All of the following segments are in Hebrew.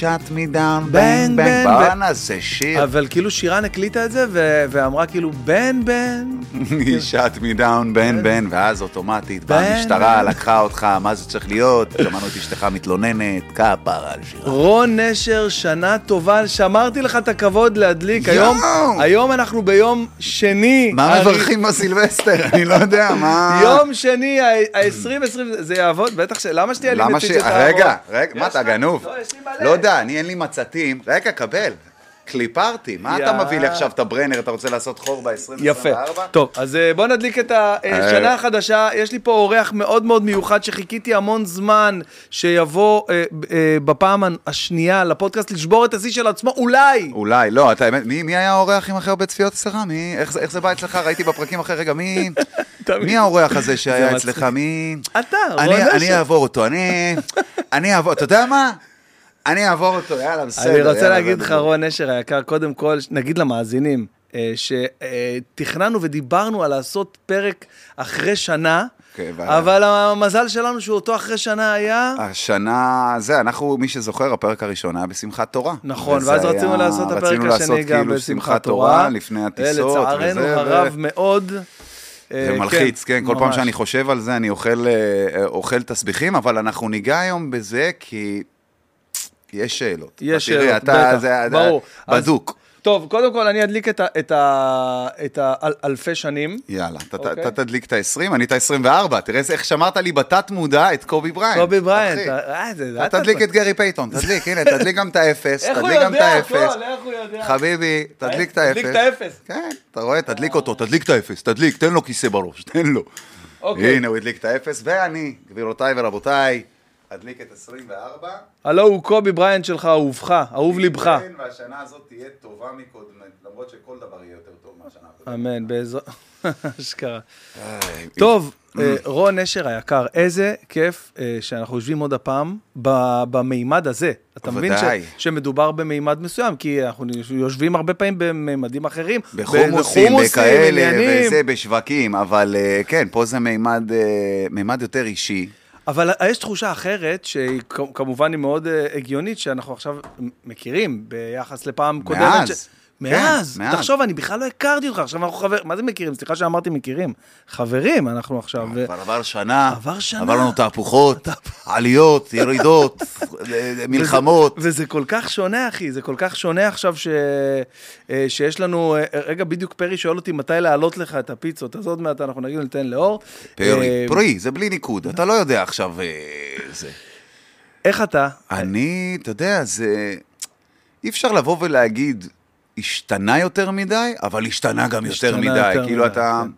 shut me down, בן, בן, בוא ו- נעשה שיר. אבל כאילו שירן הקליטה את זה, ו- ואמרה כאילו, בן, בן. היא shut me down, בן בן, ואז אוטומטית באה המשטרה. לקחה אותך, מה זה צריך להיות? שמענו את אשתך מתלוננת, כפרה על שירה. רון נשר, שנה טובה, שמרתי לך את הכבוד להדליק. היום. היום אנחנו ביום שני. מה מברכים בסילבסטר? אני לא יודע, מה... יום שני, ה-2020, זה יעבוד? בטח ש... למה שתהיה לי מציץ ש... את רגע? רגע, מה אתה? גנוב? לא, יודע, אני אין לי מצתים. רגע, קבל. קליפרתי. מה אתה יא. מביא לי עכשיו את הברנר? אתה רוצה לעשות חור ב-2024? יפה. טוב, אז אה, בוא נדליק את השנה אה. החדשה. יש לי פה אורח מאוד מאוד מיוחד שחיכיתי המון זמן שיבוא אה, בפעם השנייה לפודקאסט לשבור את השיא של עצמו, אולי. אולי, לא, אתה האמת, מי, היה האורח עם הכי הרבה צפיות אצלך? איך, זה- בא אצלך? ראיתי בפרקים אחרי, רגע, מי, האורח הזה שהיה אצלך? מי... אתה, אני, אעבור אותו, אני, אני אעבור, אתה יודע מה? אני אעבור אותו, יאללה, בסדר. אני רוצה יאללה, להגיד לך. רון נשר היקר, קודם כל, נגיד למאזינים, אה, שתכננו ודיברנו על לעשות פרק אחרי שנה, כן, ו- אבל המזל שלנו שהוא אותו אחרי שנה היה... השנה, זה, אנחנו, מי שזוכר, הפרק הראשון היה בשמחת תורה. נכון, ואז היה- רצינו לעשות את הפרק רצינו לעשות השני גם כאילו בשמחת תורה. לפני הטיסות. ולצערנו וזה, ו- הרב מאוד. אה, זה מלחיץ, כן, כל פעם. שאני חושב על זה אני אוכל, אה, אוכל תסביכים, אבל אנחנו ניגע היום בזה כי יש שאלות. יש אתה תראה, שאלות, אתה- בטח, זה- ברור. אז- בדוק. טוב, קודם כל אני אדליק את ה- את ה- את האלפי שנים. יאללה, אתה- אוקיי. אתה תדליק את ה-20, אני את ה-24, תראה איך שמרת לי בתת מודע את קובי בריינט. קובי בריינט. אה, זה- אתה תדליק את גרי פייתון, תדליק, הנה, תדליק גם את האפס, תדליק גם את יודע האפס. הכל, איך הוא יודע? חביבי, תדליק את האפס. תדליק את האפס. כן, אתה רואה, תדליק אותו, תדליק את האפס, תדליק, תן לו כיסא בראש, תן לו. אוקיי. הנה, הוא הדליק את האפס, ואני, גבירותיי ורבותיי, אדליק את 24. הלוא הוא קובי בריינט שלך, אהובך, אהוב ליבך. כן, והשנה הזאת תהיה טובה מקודמת, למרות שכל דבר יהיה יותר טוב מהשנה הקודמת. אמן, בעזרת... אשכרה. טוב, אה, רון נשר היקר, איזה כיף אה, שאנחנו יושבים עוד הפעם במימד הזה. אתה מבין. שמדובר במימד מסוים, כי אנחנו יושבים הרבה פעמים במימדים אחרים. בחומוסים, בכאלה. וזה, בשווקים, אבל אה, כן, פה זה מימד יותר אישי. אבל יש תחושה אחרת, שהיא כמובן היא מאוד אה, הגיונית, שאנחנו עכשיו מכירים ביחס לפעם קודמת. מאז. ש... כן, מאז. מאז. תחשוב, אני בכלל לא הכרתי אותך, עכשיו אנחנו חברים, מה זה מכירים? סליחה שאמרתי מכירים. חברים, אנחנו עכשיו. ו- כבר עבר שנה, עבר שנה. עבר לנו תהפוכות, עליות, ירידות, מלחמות. וזה, וזה כל כך שונה, אחי, זה כל כך שונה עכשיו ש... אה, שיש לנו, אה, רגע, בדיוק פרי שואל אותי מתי להעלות לך את הפיצות, אז עוד מעט אנחנו נגיד ניתן לאור. פרי, אה, פרי, זה בלי ניקוד, אתה לא יודע עכשיו אה, זה. איך אתה? אני, אתה יודע, זה... אי אפשר לבוא ולהגיד, השתנה יותר מדי, אבל השתנה גם יותר מדי. יותר כאילו מדי, אתה... כן.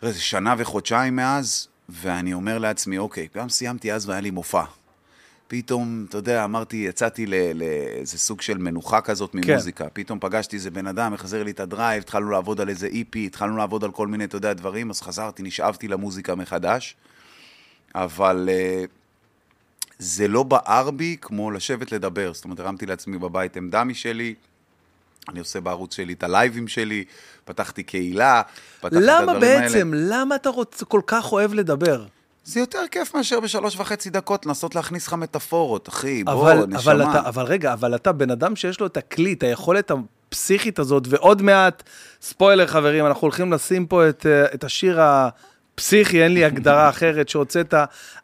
תראה, זה שנה וחודשיים מאז, ואני אומר לעצמי, אוקיי, גם סיימתי אז והיה לי מופע. פתאום, אתה יודע, אמרתי, יצאתי ל- לאיזה סוג של מנוחה כזאת כן. ממוזיקה. פתאום פגשתי איזה בן אדם, החזיר לי את הדרייב, התחלנו לעבוד על איזה EP, התחלנו לעבוד על כל מיני, אתה יודע, דברים, אז חזרתי, נשאבתי למוזיקה מחדש. אבל אה, זה לא בער בי כמו לשבת לדבר. זאת אומרת, הרמתי לעצמי בבית עמדה משלי, אני עושה בערוץ שלי את הלייבים שלי, פתחתי קהילה, פתחתי את למה הדברים בעצם, האלה. למה אתה רוצ... כל כך אוהב לדבר? זה יותר כיף מאשר בשלוש וחצי דקות לנסות להכניס לך מטאפורות, אחי, בוא, אבל, נשמה. אבל, אתה, אבל רגע, אבל אתה בן אדם שיש לו את הכלי, את היכולת הפסיכית הזאת, ועוד מעט, ספוילר חברים, אנחנו הולכים לשים פה את, אה, את השיר הפסיכי, אין לי הגדרה אחרת, שהוצאת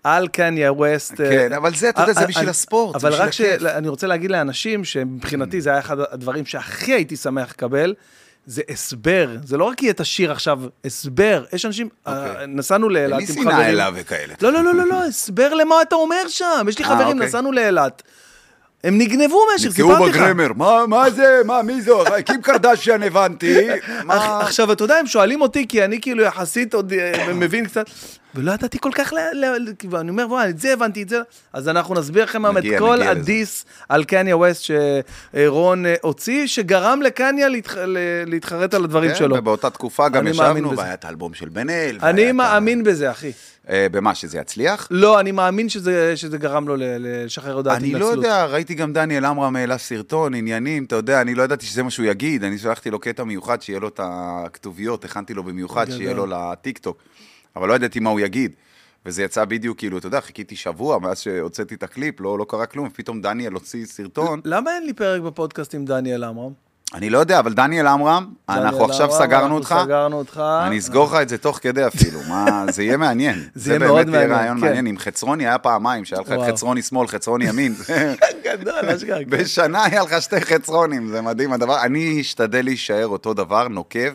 על קניה ווסט. אה, כן, אבל זה, אתה יודע, זה בשביל הספורט, אבל רק. שאני רוצה להגיד לאנשים, שמבחינתי זה היה אחד הדברים שהכי הייתי שמח לקבל, זה הסבר, זה לא רק יהיה את השיר עכשיו, הסבר. יש אנשים, אוקיי. אה, נסענו לאילת עם חברים. שנאה אליו וכאלה. לא, לא, לא, לא, לא, הסבר למה אתה אומר שם. יש לי אה, חברים, אוקיי. נסענו לאילת. הם נגנבו מהשיר, סיפרתי לך. בגרמר, מה, מה זה, מה, מי זו? קים קרדשיאן הבנתי, מה... עכשיו, אתה יודע, הם שואלים אותי, כי אני כאילו יחסית עוד אה, מבין קצת, ולא ידעתי כל כך, ל- אני אומר, וואי, את זה הבנתי, את זה, אז אנחנו נסביר לכם היום את כל. הדיס על קניה ווסט שרון אה, הוציא, שגרם לקניה להתחרט על הדברים כן, שלו. ובאותה תקופה גם ישבנו. והיה את האלבום של בן אל. אני מאמין בזה, אחי. אה, במה, שזה יצליח? לא, אני מאמין שזה שזה גרם לו לשחרר הודעת אני לא יודע, ראיתי גם דניאל עמרם העלה סרטון, עניינים, אתה יודע, אני לא ידעתי שזה מה שהוא יגיד, אני שלחתי לו קטע מיוחד שיהיה לו את הכתוביות, הכנתי לו במיוחד. שיהיה לו לטיקטוק, אבל לא ידעתי מה הוא יגיד. וזה יצא בדיוק, כאילו, אתה יודע, חיכיתי שבוע מאז שהוצאתי את הקליפ, לא, לא קרה כלום, פתאום דניאל הוציא סרטון. למה אין לי פרק בפודקאסט עם דניאל עמרם? אני לא יודע, אבל דניאל עמרם, אנחנו עכשיו עמרם, סגרנו אנחנו אותך. סגרנו אותך. אני אסגור לך את זה תוך כדי אפילו, מה, זה יהיה מעניין. זה יהיה מאוד באמת מעניין, יהיה רעיון כן. מעניין. עם חצרוני היה פעמיים, שהיה לך את. חצרוני שמאל, חצרוני ימין. גדול, אשכרה. כן. בשנה היה לך שתי חצרונים, זה מדהים הדבר. אני אשתדל להישאר אותו דבר, נוקב.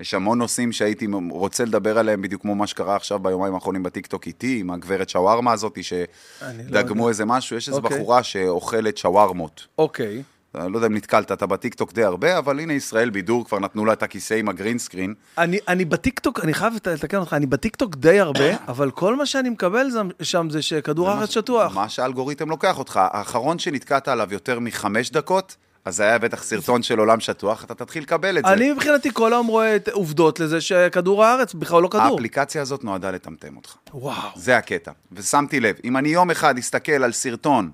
יש המון נושאים שהייתי רוצה לדבר עליהם, בדיוק כמו מה שקרה עכשיו ביומיים האחרונים בטיקטוק איתי, עם הגברת שווארמה הזאת, לא שדגמו יודע. איזה משהו, יש איזו אוקיי. בחורה שאוכלת שווארמות. אוקיי. אני לא יודע אם נתקלת, אתה בטיקטוק די הרבה, אבל הנה ישראל בידור, כבר נתנו לה את הכיסא עם ה green screen. אני, אני בטיקטוק, אני חייב לת- לתקן אותך, אני בטיקטוק די הרבה, אבל כל מה שאני מקבל שם זה שכדור הארץ שטוח. מה שהאלגוריתם לוקח אותך. האחרון שנתקעת עליו יותר מחמש דקות, אז זה היה בטח סרטון של עולם שטוח, אתה תתחיל לקבל את זה. אני מבחינתי כל היום רואה עובדות לזה שכדור הארץ בכלל לא כדור. האפליקציה הזאת נועדה לטמטם אותך. וואו. זה הקטע. ושמתי לב, אם אני יום אחד אסתכל על סרטון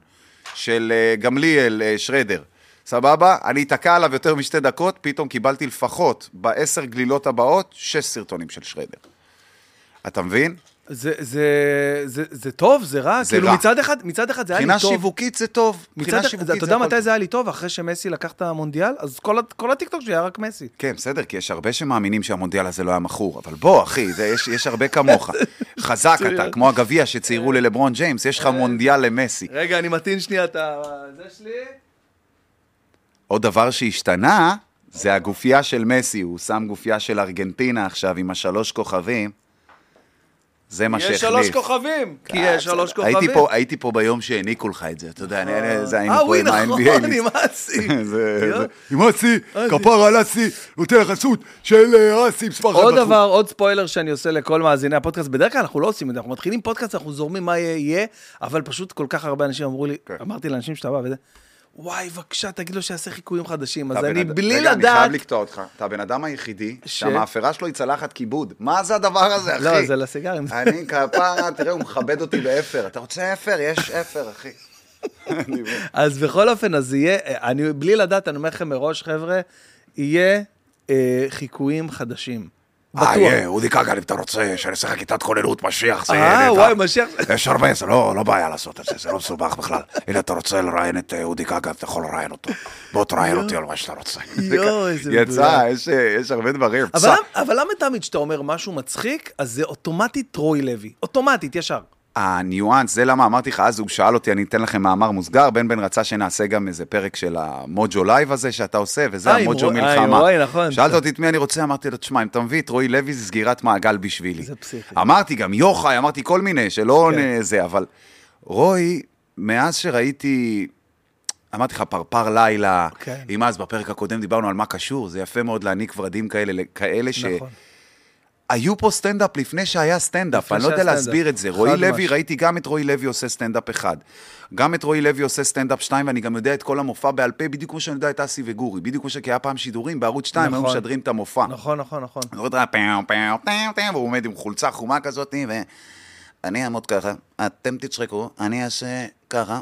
של אה, גמליאל אה, שרדר, סבבה? אני אתקע עליו יותר משתי דקות, פתאום קיבלתי לפחות בעשר גלילות הבאות, שש סרטונים של שרדר. אתה מבין? זה, זה, זה, זה טוב, זה רע? זה כאילו רע. מצד אחד, מצד אחד זה היה לי מבחינה טוב. שיווקית זה טוב. מבחינה מצד, שיווקית אתה יודע מתי. זה היה לי טוב? אחרי שמסי לקח את המונדיאל? אז כל, כל הטיקטוק שלי היה רק מסי. כן, בסדר, כי יש הרבה שמאמינים שהמונדיאל הזה לא היה מכור, אבל בוא, אחי, זה, יש, יש הרבה כמוך. חזק אתה, כמו הגביע שציירו ללברון ג'יימס, יש לך מונדיאל למסי. רגע, אני מטעין שנייה את ה... זה שלי. עוד דבר שהשתנה, זה הגופייה של מסי, הוא שם גופייה של ארגנטינה עכשיו עם השלוש כוכבים. זה מה שהחליף. יש שלוש כוכבים. כי אה, יש שלוש בסדר. כוכבים. הייתי פה, הייתי פה ביום שהעניקו לך את זה, אתה יודע, אני- אני- זה היינו אה, פה וואי, עם נכון, ה-NBA. נמאסי. זה- יואו. זה- עם אסי, אה, כפרה על אסי, נותן לך חסות של אה, אסי מספר אחת עוד. דבר, עוד ספוילר שאני עושה לכל מאזיני הפודקאסט, בדרך כלל אנחנו לא עושים את זה, אנחנו מתחילים פודקאסט, אנחנו זורמים מה יהיה, יהיה, אבל פשוט כל כך הרבה אנשים אמרו לי, כן. אמרתי לאנשים שאתה בא וזה, וואי, בבקשה, תגיד לו שיעשה חיקויים חדשים. אז אני, בלי רגע, אני לדעת... חייב לקטוע אותך. אתה הבן אדם היחידי ש- שהמאפרה שלו היא צלחת כיבוד. מה זה הדבר הזה, אחי? לא, זה לסיגרים. אני כפרה, תראה, הוא מכבד אותי באפר. אתה רוצה אפר? יש אפר, אחי. אז בכל אופן, אז יהיה, אני בלי לדעת, אני אומר לכם מראש, חבר'ה, יהיה אה, חיקויים חדשים. אה, בטוח. יהיה, אודי כגן, אם אתה רוצה שאני אעשה לך כיתת כוננות משיח, זה אה. וואי, משיח. יש הרבה, זה לא לא בעיה לעשות את זה, זה לא מסובך בכלל. הנה, אתה רוצה לראיין את אה, אודי כגן, אתה יכול לראיין אותו. בוא תראיין אותי על מה שאתה רוצה. יואו, איזה יצא, מדויק. יש, אה, יש הרבה דברים. אבל, למה תמיד כשאתה אומר משהו מצחיק, אז זה אוטומטית רוי לוי. אוטומטית, ישר. הניואנס, זה למה אמרתי לך, אז הוא שאל אותי, אני אתן לכם מאמר מוסגר, בן בן רצה שנעשה גם איזה פרק של המוג'ו live הזה שאתה עושה, וזה עם המוג'ו מלחמה. רועי, נכון. שאלת אותי את מי אני רוצה, אמרתי לו, תשמע, אם אתה מביא את רועי לוי, זה סגירת מעגל בשבילי. זה פסיכי. אמרתי גם יוחאי, אמרתי כל מיני, שלא כן. זה, אבל רועי, מאז שראיתי... אמרתי לך, פרפר לילה, כן. אם אז בפרק הקודם דיברנו על מה קשור, זה יפה מאוד להעניק ורדים כאלה, כאלה ש... נכון. היו פה סטנדאפ לפני שהיה סטנדאפ, אני לא יודע להסביר. את זה. רועי לוי. ראיתי גם את רועי לוי עושה סטנדאפ אחד. גם את רועי לוי עושה סטנדאפ שתיים, ואני גם יודע את כל המופע בעל פה, בדיוק כמו שאני יודע את אסי וגורי. בדיוק כמו שהיה פעם שידורים בערוץ 2, היו נכון. משדרים את המופע. נכון, נכון, נכון. אני רואה את הפאו, פאו, פאו, פאו, והוא עומד עם חולצה חומה כזאת, ואני אעמוד ככה, אתם תצחקו, אני אעשה ככה,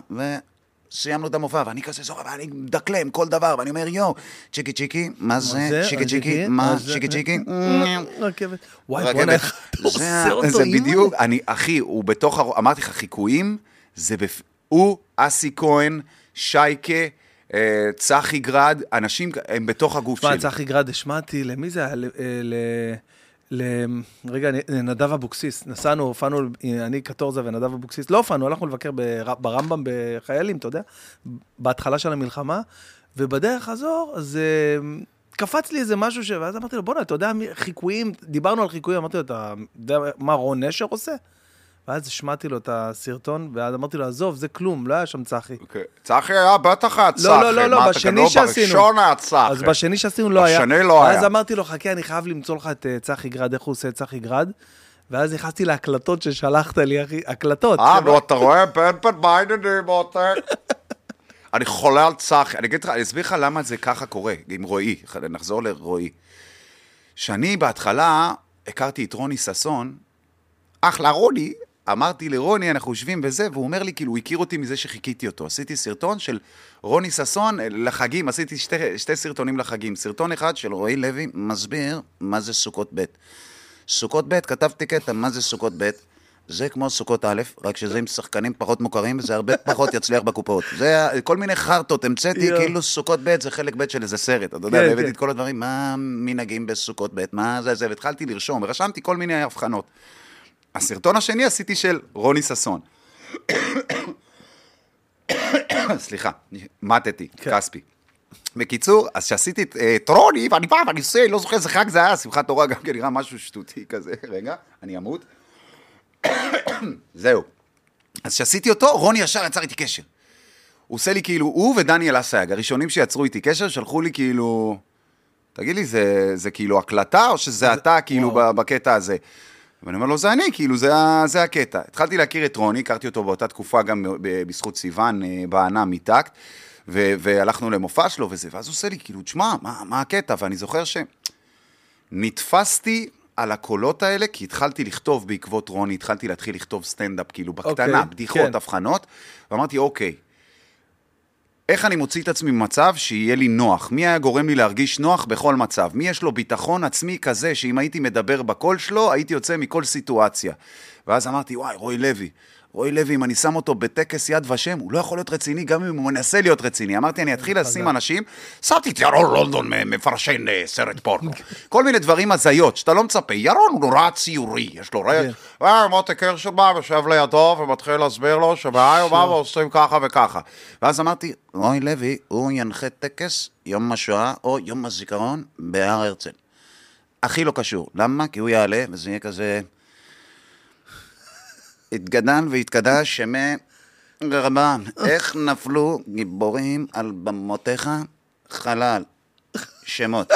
וסיימנו את המופע, ואני כזה זורם, ואני מדקלם כל דבר, ואני אומר, יואו, צ'יקי צ'יקי, מה זה? צ'יקי צ'יקי, מה? צ'יקי צ'יקי? רכבת. וואי. בוא'נה, איך אתה עושה אותו, זה. בדיוק, אני, אחי, הוא בתוך, אמרתי לך, חיקויים, זה בפ... הוא, אסי כהן, שייקה, אה, צחי גרד, אנשים, הם בתוך הגוף תשמע, שלי. צחי גרד, השמעתי, למי זה היה? ל-. רגע, לנדב אבוקסיס. נסענו, הופענו, אני קטורזה ונדב אבוקסיס, לא הופענו, הלכנו לבקר בר... ברמב"ם בחיילים, אתה יודע, בהתחלה של המלחמה, ובדרך חזור, אז אה, קפץ לי איזה משהו, ש... ואז אמרתי לו, בוא'נה, אתה יודע, חיקויים, דיברנו על חיקויים, אמרתי לו, אתה יודע מה רון נשר עושה? ואז השמעתי לו את הסרטון, ואז אמרתי לו, עזוב, זה כלום, לא היה שם צחי. אוקיי. צחי היה בטח היה צחי. לא, לא, לא, מה, אתה בשני לא שעשינו. בראשון היה צחי. אז בשני שעשינו לא היה. בשני לא ואז היה. אמרתי לו, חכה, אני חייב למצוא לך את אה, צחי גרד, איך הוא עושה את צחי גרד. ואז נכנסתי להקלטות ששלחת לי, אחי, הקלטות. אה, נו, אתה רואה? בן בן בעניינים, מותק. אני חולה על צחי. אני אגיד לך, אני אסביר לך למה זה ככה קורה, עם רועי. נחזור לרועי. שאני בהתחלה הכרתי את רוני ששון, אחלה רוני, אמרתי לרוני, אנחנו יושבים וזה, והוא אומר לי, כאילו, הוא הכיר אותי מזה שחיכיתי אותו. עשיתי סרטון של רוני ששון אה, לחגים, עשיתי שתי, שתי סרטונים לחגים. סרטון אחד של רועי לוי מסביר מה זה סוכות ב'. סוכות ב', כתבתי קטע, מה זה סוכות ב', זה כמו סוכות א', רק שזה עם שחקנים פחות מוכרים, וזה הרבה פחות יצליח בקופות. זה כל מיני חרטות, המצאתי. כאילו סוכות ב' זה חלק ב' של איזה סרט, אתה יודע, כן, והבאתי כן. את כל הדברים, מה מנהגים בסוכות ב', מה זה זה, והתחלתי לרשום, ורשמתי כל מיני הבחנות. הסרטון השני עשיתי של רוני ששון. סליחה, מתתי, כן. כספי. בקיצור, אז שעשיתי את אה, את רוני, ואני בא ואני עושה, לא זוכר איזה חג זה היה, שמחת תורה גם כן נראה משהו שטותי כזה, רגע, אני אמות. זהו. אז כשעשיתי אותו, רוני ישר יצר איתי קשר. הוא עושה לי כאילו, הוא ודניאל אסייג, הראשונים שיצרו איתי קשר, שלחו לי כאילו, תגיד לי, זה, זה כאילו הקלטה, או שזה אתה כאילו וואו. בקטע הזה? ואני אומר לו, זה אני, כאילו, זה, זה הקטע. התחלתי להכיר את רוני, הכרתי אותו באותה תקופה גם בזכות סיוון אה, בענה מטקט, ו- והלכנו למופע שלו וזה, ואז הוא עושה לי, כאילו, תשמע, מה, מה הקטע? ואני זוכר שנתפסתי על הקולות האלה, כי התחלתי לכתוב בעקבות רוני, התחלתי להתחיל לכתוב סטנדאפ, כאילו, בקטנה, אוקיי, בדיחות, כן. הבחנות, ואמרתי, אוקיי, איך אני מוציא את עצמי ממצב שיהיה לי נוח? מי היה גורם לי להרגיש נוח בכל מצב? מי יש לו ביטחון עצמי כזה שאם הייתי מדבר בקול שלו, הייתי יוצא מכל סיטואציה? ואז אמרתי, וואי, רוי לוי. רוי לוי, אם אני שם אותו בטקס יד ושם, הוא לא יכול להיות רציני גם אם הוא מנסה להיות רציני. אמרתי, אני אתחיל לשים אנשים, שמתי את ירון לונדון מפרשן אה, סרט פורנו. כל מיני דברים הזיות, שאתה לא מצפה. ירון הוא נורא ציורי, יש לו רעש. אה, מותק הרשלבאום יושב לידו ומתחיל להסביר לו שבהיום מה ועושים ככה וככה. ואז אמרתי, רוי לוי, הוא ינחה טקס יום השואה או יום הזיכרון בהר הרצל. הכי לא קשור. למה? כי הוא יעלה וזה יהיה כזה... התגדל והתקדש שמי רבה, איך נפלו גיבורים על במותיך חלל. שמות.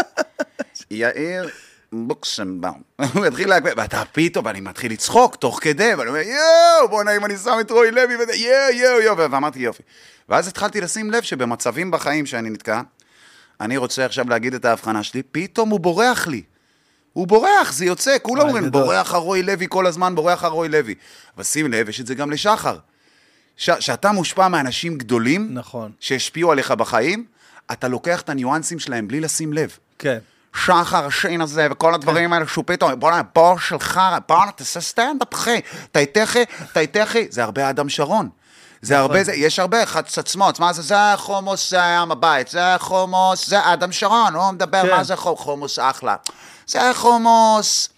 יאיר בוקסנבאום. הוא התחיל להגביל, ואתה פתאום, ואני מתחיל לצחוק תוך כדי, ואני אומר, יואו, בוא'נה, אם אני שם את רועי לוי, יואו, יואו, יואו, ואמרתי, יופי. ואז התחלתי לשים לב שבמצבים בחיים שאני נתקע, אני רוצה עכשיו להגיד את ההבחנה שלי, פתאום הוא בורח לי. הוא בורח, זה יוצא, כולם אומרים. בורח הרוי לוי כל הזמן, בורח הרוי לוי. אבל שים לב, יש את זה גם לשחר. ש- שאתה מושפע מאנשים גדולים, נכון. שהשפיעו עליך בחיים, אתה לוקח את הניואנסים שלהם בלי לשים לב. כן. שחר השין הזה וכל הדברים האלה שהוא פתאום, בוא'נה, בור של חרא, בוא'נה, תעשה סטנדאפ, אחי, תייתכי, תייתכי, זה הרבה אדם שרון. זה הרבה, זה, יש הרבה חצצמות, מה זה, זה חומוס, זה היה מבית, זה חומוס, זה אדם שרון, הוא מדבר, כן. מה זה חומוס אחלה. זה חומוס,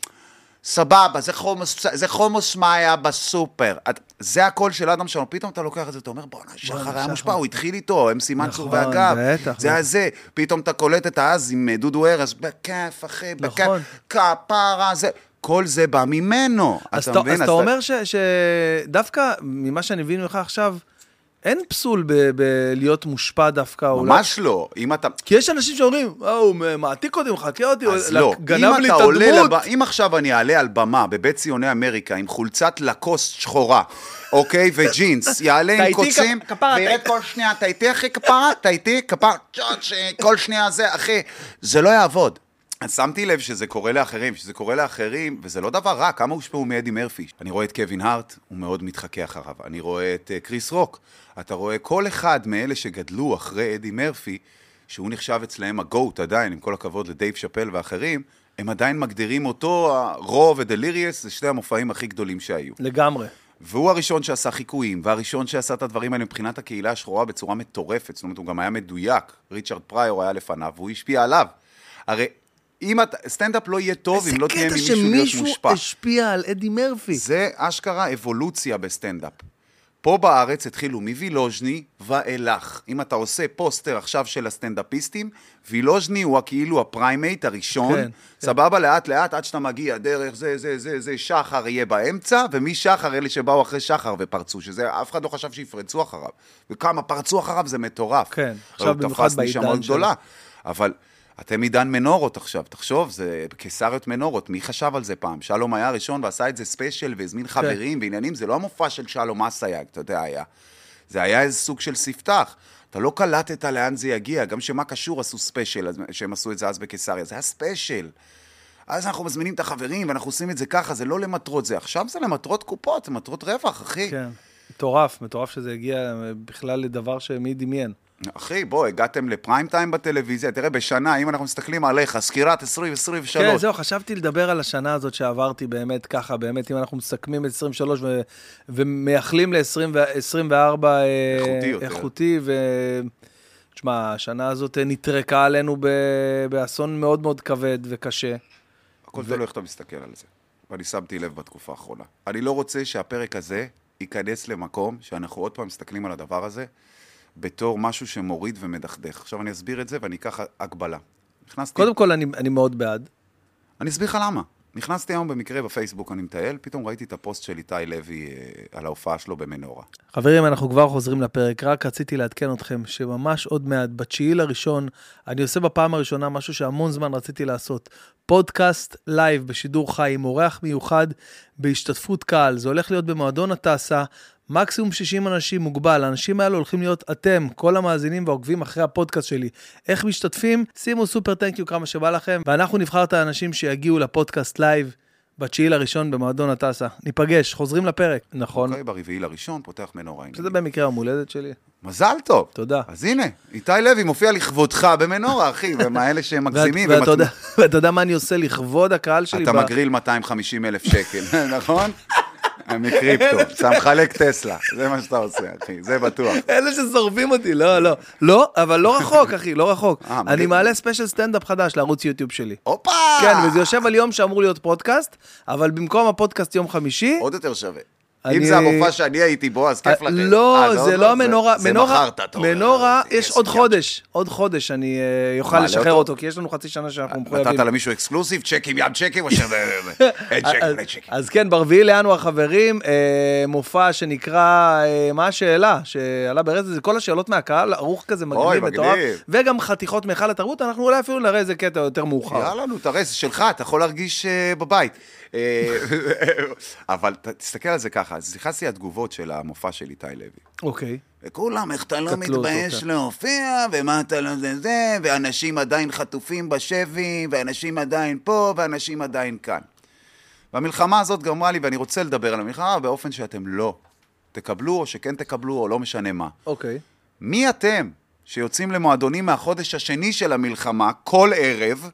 סבבה, זה חומוס, זה חומוס מה היה בסופר. את- זה הקול של אדם שרון, פתאום אתה לוקח את זה, אתה אומר, בואנה, שחר היה. מושפע, הוא התחיל איתו, הם סימן צור נכון, והגב. זה היה זה, פתאום אתה קולט את האז עם אה, דודו ארז, בכיף, אחי, בכיף, נכון. כפרה, זה, כל זה בא ממנו, אז אתה מבין? אז אתה אומר שדווקא ממה שאני מבין ממך עכשיו, אין פסול בלהיות מושפע דווקא, אולי. ממש לא, אם אתה... כי יש אנשים שאומרים, אה, הוא מעתיק אותי, מחכה אותי, אז לא, גנב אם לי את הדמות. אם עכשיו אני אעלה על במה בבית ציוני אמריקה עם חולצת לקוסט שחורה, אוקיי, וג'ינס, יעלה עם קוצים, וירד כל שנייה, אתה איתי אחי כפרה, אתה איתי כפרה, כל שנייה זה, אחי, זה לא יעבוד. אז שמתי לב שזה קורה לאחרים, שזה קורה לאחרים, וזה לא דבר רע, כמה הושפעו מאדי מרפי. אני רואה את קווין הארט, הוא מאוד מתחכה אחריו. אני רואה את אה, קריס רוק. אתה רואה כל אחד מאלה שגדלו אחרי אדי מרפי, שהוא נחשב אצלהם ה GOAT עדיין, עם כל הכבוד לדייב שאפל ואחרים, הם עדיין מגדירים אותו, Raw ו Delirious, זה שני המופעים הכי גדולים שהיו. לגמרי. והוא הראשון שעשה חיקויים, והראשון שעשה את הדברים האלה מבחינת הקהילה השחורה בצורה מטורפת. זאת אומרת, הוא גם היה מדויק. ריצ'רד פריור היה לפניו, והוא השפיע עליו. הרי אם אתה, סטנדאפ לא יהיה טוב אם לא תהיה ממישהו להיות איזה קטע שמישהו מושפע. השפיע על אדי מרפי. זה אשכרה אבולוציה בסטנדאפ. פה בארץ התחילו מווילוז'ני ואילך. אם אתה עושה פוסטר עכשיו של הסטנדאפיסטים, וילוז'ני הוא כאילו ה primate הראשון, כן, כן, סבבה, לאט לאט, עד שאתה מגיע דרך זה, זה, זה, זה, שחר יהיה באמצע, ומשחר אלה שבאו אחרי שחר ופרצו, שזה, אף אחד לא חשב שיפרצו אחריו. וכמה פרצו אחריו זה מטורף. כן, עכשיו במיוחד בעידן שלו. גדולה. אבל אתם עידן מנורות עכשיו, תחשוב, זה קיסריות מנורות, מי חשב על זה פעם? שלום היה הראשון ועשה את זה special והזמין כן. חברים ועניינים, זה לא המופע של שלום אסייג, אתה יודע, היה. זה היה איזה סוג של ספתח. אתה לא קלטת לאן זה יגיע, גם שמה קשור עשו special, שהם עשו את זה אז בקיסריה, זה היה special. אז אנחנו מזמינים את החברים ואנחנו עושים את זה ככה, זה לא למטרות זה. עכשיו זה למטרות קופות, זה מטרות רווח, אחי. כן. מטורף, מטורף שזה הגיע בכלל לדבר שמי דמיין. אחי, בוא, הגעתם ל prime time בטלוויזיה, תראה, בשנה, אם אנחנו מסתכלים עליך, סקירת 2023. כן, זהו, חשבתי לדבר על השנה הזאת שעברתי באמת ככה, באמת, אם אנחנו מסכמים את 23 ו- ומייחלים ל-24 איכותי יותר. איכותי, ו... תשמע, השנה הזאת נטרקה עלינו ב- באסון מאוד מאוד כבד וקשה. הכל תלוי איך אתה מסתכל על זה. ואני שמתי לב בתקופה האחרונה. אני לא רוצה שהפרק הזה ייכנס למקום שאנחנו עוד פעם מסתכלים על הדבר הזה בתור משהו שמוריד ומדכדך. עכשיו אני אסביר את זה ואני אקח הגבלה. נכנסתי... קודם כל, אני, אני מאוד בעד. אני אסביר לך למה. נכנסתי היום במקרה בפייסבוק, אני מטייל, פתאום ראיתי את הפוסט של איתי לוי אה, על ההופעה שלו במנורה. חברים, אנחנו כבר חוזרים לפרק, רק רציתי לעדכן אתכם שממש עוד מעט, בתשיעי לראשון, אני עושה בפעם הראשונה משהו שהמון זמן רציתי לעשות. פודקאסט live בשידור חי עם אורח מיוחד בהשתתפות קהל. זה הולך להיות במועדון הטסה, מקסימום 60 אנשים מוגבל. האנשים האלה הולכים להיות אתם, כל המאזינים והעוקבים אחרי הפודקאסט שלי. איך משתתפים? שימו super thank you כמה שבא לכם, ואנחנו נבחר את האנשים שיגיעו לפודקאסט live. בתשיעי לראשון במועדון הטסה. ניפגש, חוזרים לפרק. נכון. אוקיי, ברביעי לראשון, פותח מנורה. שזה במקרה יום הולדת שלי. מזל טוב. תודה. אז הנה, איתי לוי מופיע לכבודך במנורה, אחי, ומאלה שהם מגזימים. ואתה יודע- מה אני עושה לכבוד הקהל שלי? אתה מגריל 250 אלף שקל, נכון? מקריפטו, אתה מחלק טסלה, זה מה שאתה עושה, אחי, זה בטוח. אלה ששורפים אותי, לא, לא. לא, אבל לא רחוק, אחי, לא רחוק. אה, אני. מעלה special סטנדאפ חדש לערוץ יוטיוב שלי. הופה! כן, וזה יושב על יום שאמור להיות פודקאסט, אבל במקום הפודקאסט יום חמישי, עוד יותר שווה. אם זה המופע שאני הייתי בו, אז כיף אה, לכם. לא, אה, זה לא מנורה, זה מנורה, מכרת, אתה אומר. מנורה, זה יש עוד. חודש, עוד חודש אני אה, אוכל מעלה לשחרר אותו? כי יש לנו חצי שנה שאנחנו מחויבים. נתת למישהו exclusive, צ'קים, יד צ'קים, או ש... אין צ'קים, אין צ'קים. אז כן, ברביעי לינואר, חברים, אה, מופע שנקרא, אה, מה השאלה? שעלה ברצף, זה כל השאלות מהקהל, ערוך כזה מגניב, מטורף. וגם חתיכות מהיכל התרבות, אנחנו אולי אפילו נראה איזה קטע יותר מאוחר. יאללה, נו, תראה, זה שלך, אתה יכול להרגיש אה, בבית. אה, אבל תסתכל על זה ככה, אז נכנסתי לתגובות של המופע של איתי לוי. אוקיי. וכולם, איך אתה לא מתבייש כן. להופיע, ומה אתה לא זה זה, ואנשים עדיין חטופים בשבי, ואנשים עדיין פה, ואנשים עדיין כאן. והמלחמה הזאת גרמה לי, ואני רוצה לדבר על המלחמה באופן שאתם לא תקבלו, או שכן תקבלו, או לא משנה מה. אוקיי. מי אתם שיוצאים למועדונים מהחודש השני של המלחמה כל ערב?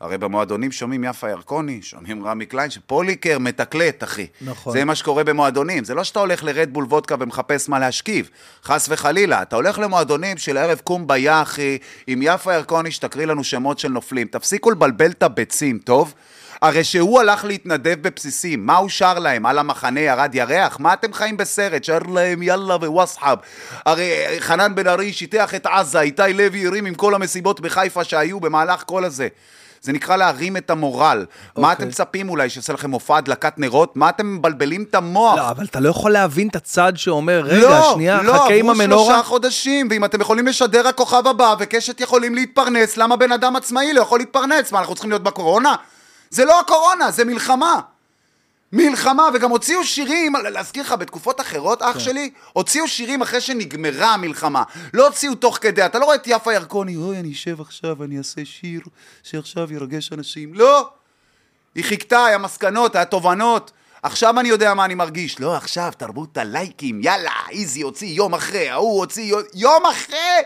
הרי במועדונים שומעים יפה ירקוני, שומעים רמי קליין, שפוליקר מתקלט, אחי. נכון. זה מה שקורה במועדונים. זה לא שאתה הולך לרדבול וודקה ומחפש מה להשכיב, חס וחלילה. אתה הולך למועדונים של ערב קומביה, אחי, עם יפה ירקוני שתקריא לנו שמות של נופלים. תפסיקו לבלבל את הביצים, טוב? הרי שהוא הלך להתנדב בבסיסים, מה הוא שר להם? על המחנה ירד ירח? מה אתם חיים בסרט? שר להם יאללה ווסחאב. הרי חנן בן ארי שיטח את עזה, איתי לוי הרים עם כל המסיבות בחיפה שהיו במהלך כל הזה. זה נקרא להרים את המורל. מה אוקיי. אתם מצפים אולי, שיעשה לכם מופע הדלקת נרות? מה אתם מבלבלים את המוח? לא, אבל אתה לא יכול להבין את הצד שאומר, רגע, לא, שנייה, לא, חכה עם עברו המנורה. שלושה חודשים, ואם אתם יכולים לשדר הכוכב הבא וקשת יכולים להתפרנס, למה בן אדם עצמאי לא יכול להתפרנס? מה, אנחנו צריכים להיות בקורונה? זה לא הקורונה, זה מלחמה. מלחמה, וגם הוציאו שירים, להזכיר לך, בתקופות אחרות, כן. אח שלי, הוציאו שירים אחרי שנגמרה המלחמה. לא הוציאו תוך כדי, אתה לא רואה את יפה ירקוני, אוי, אני אשב עכשיו, אני אעשה שיר שעכשיו ירגש אנשים. לא! היא חיכתה, היה מסקנות, היה תובנות. עכשיו אני יודע מה אני מרגיש. לא, עכשיו תרבות הלייקים, יאללה, איזי הוציא יום אחרי, ההוא הוציא יום אחרי!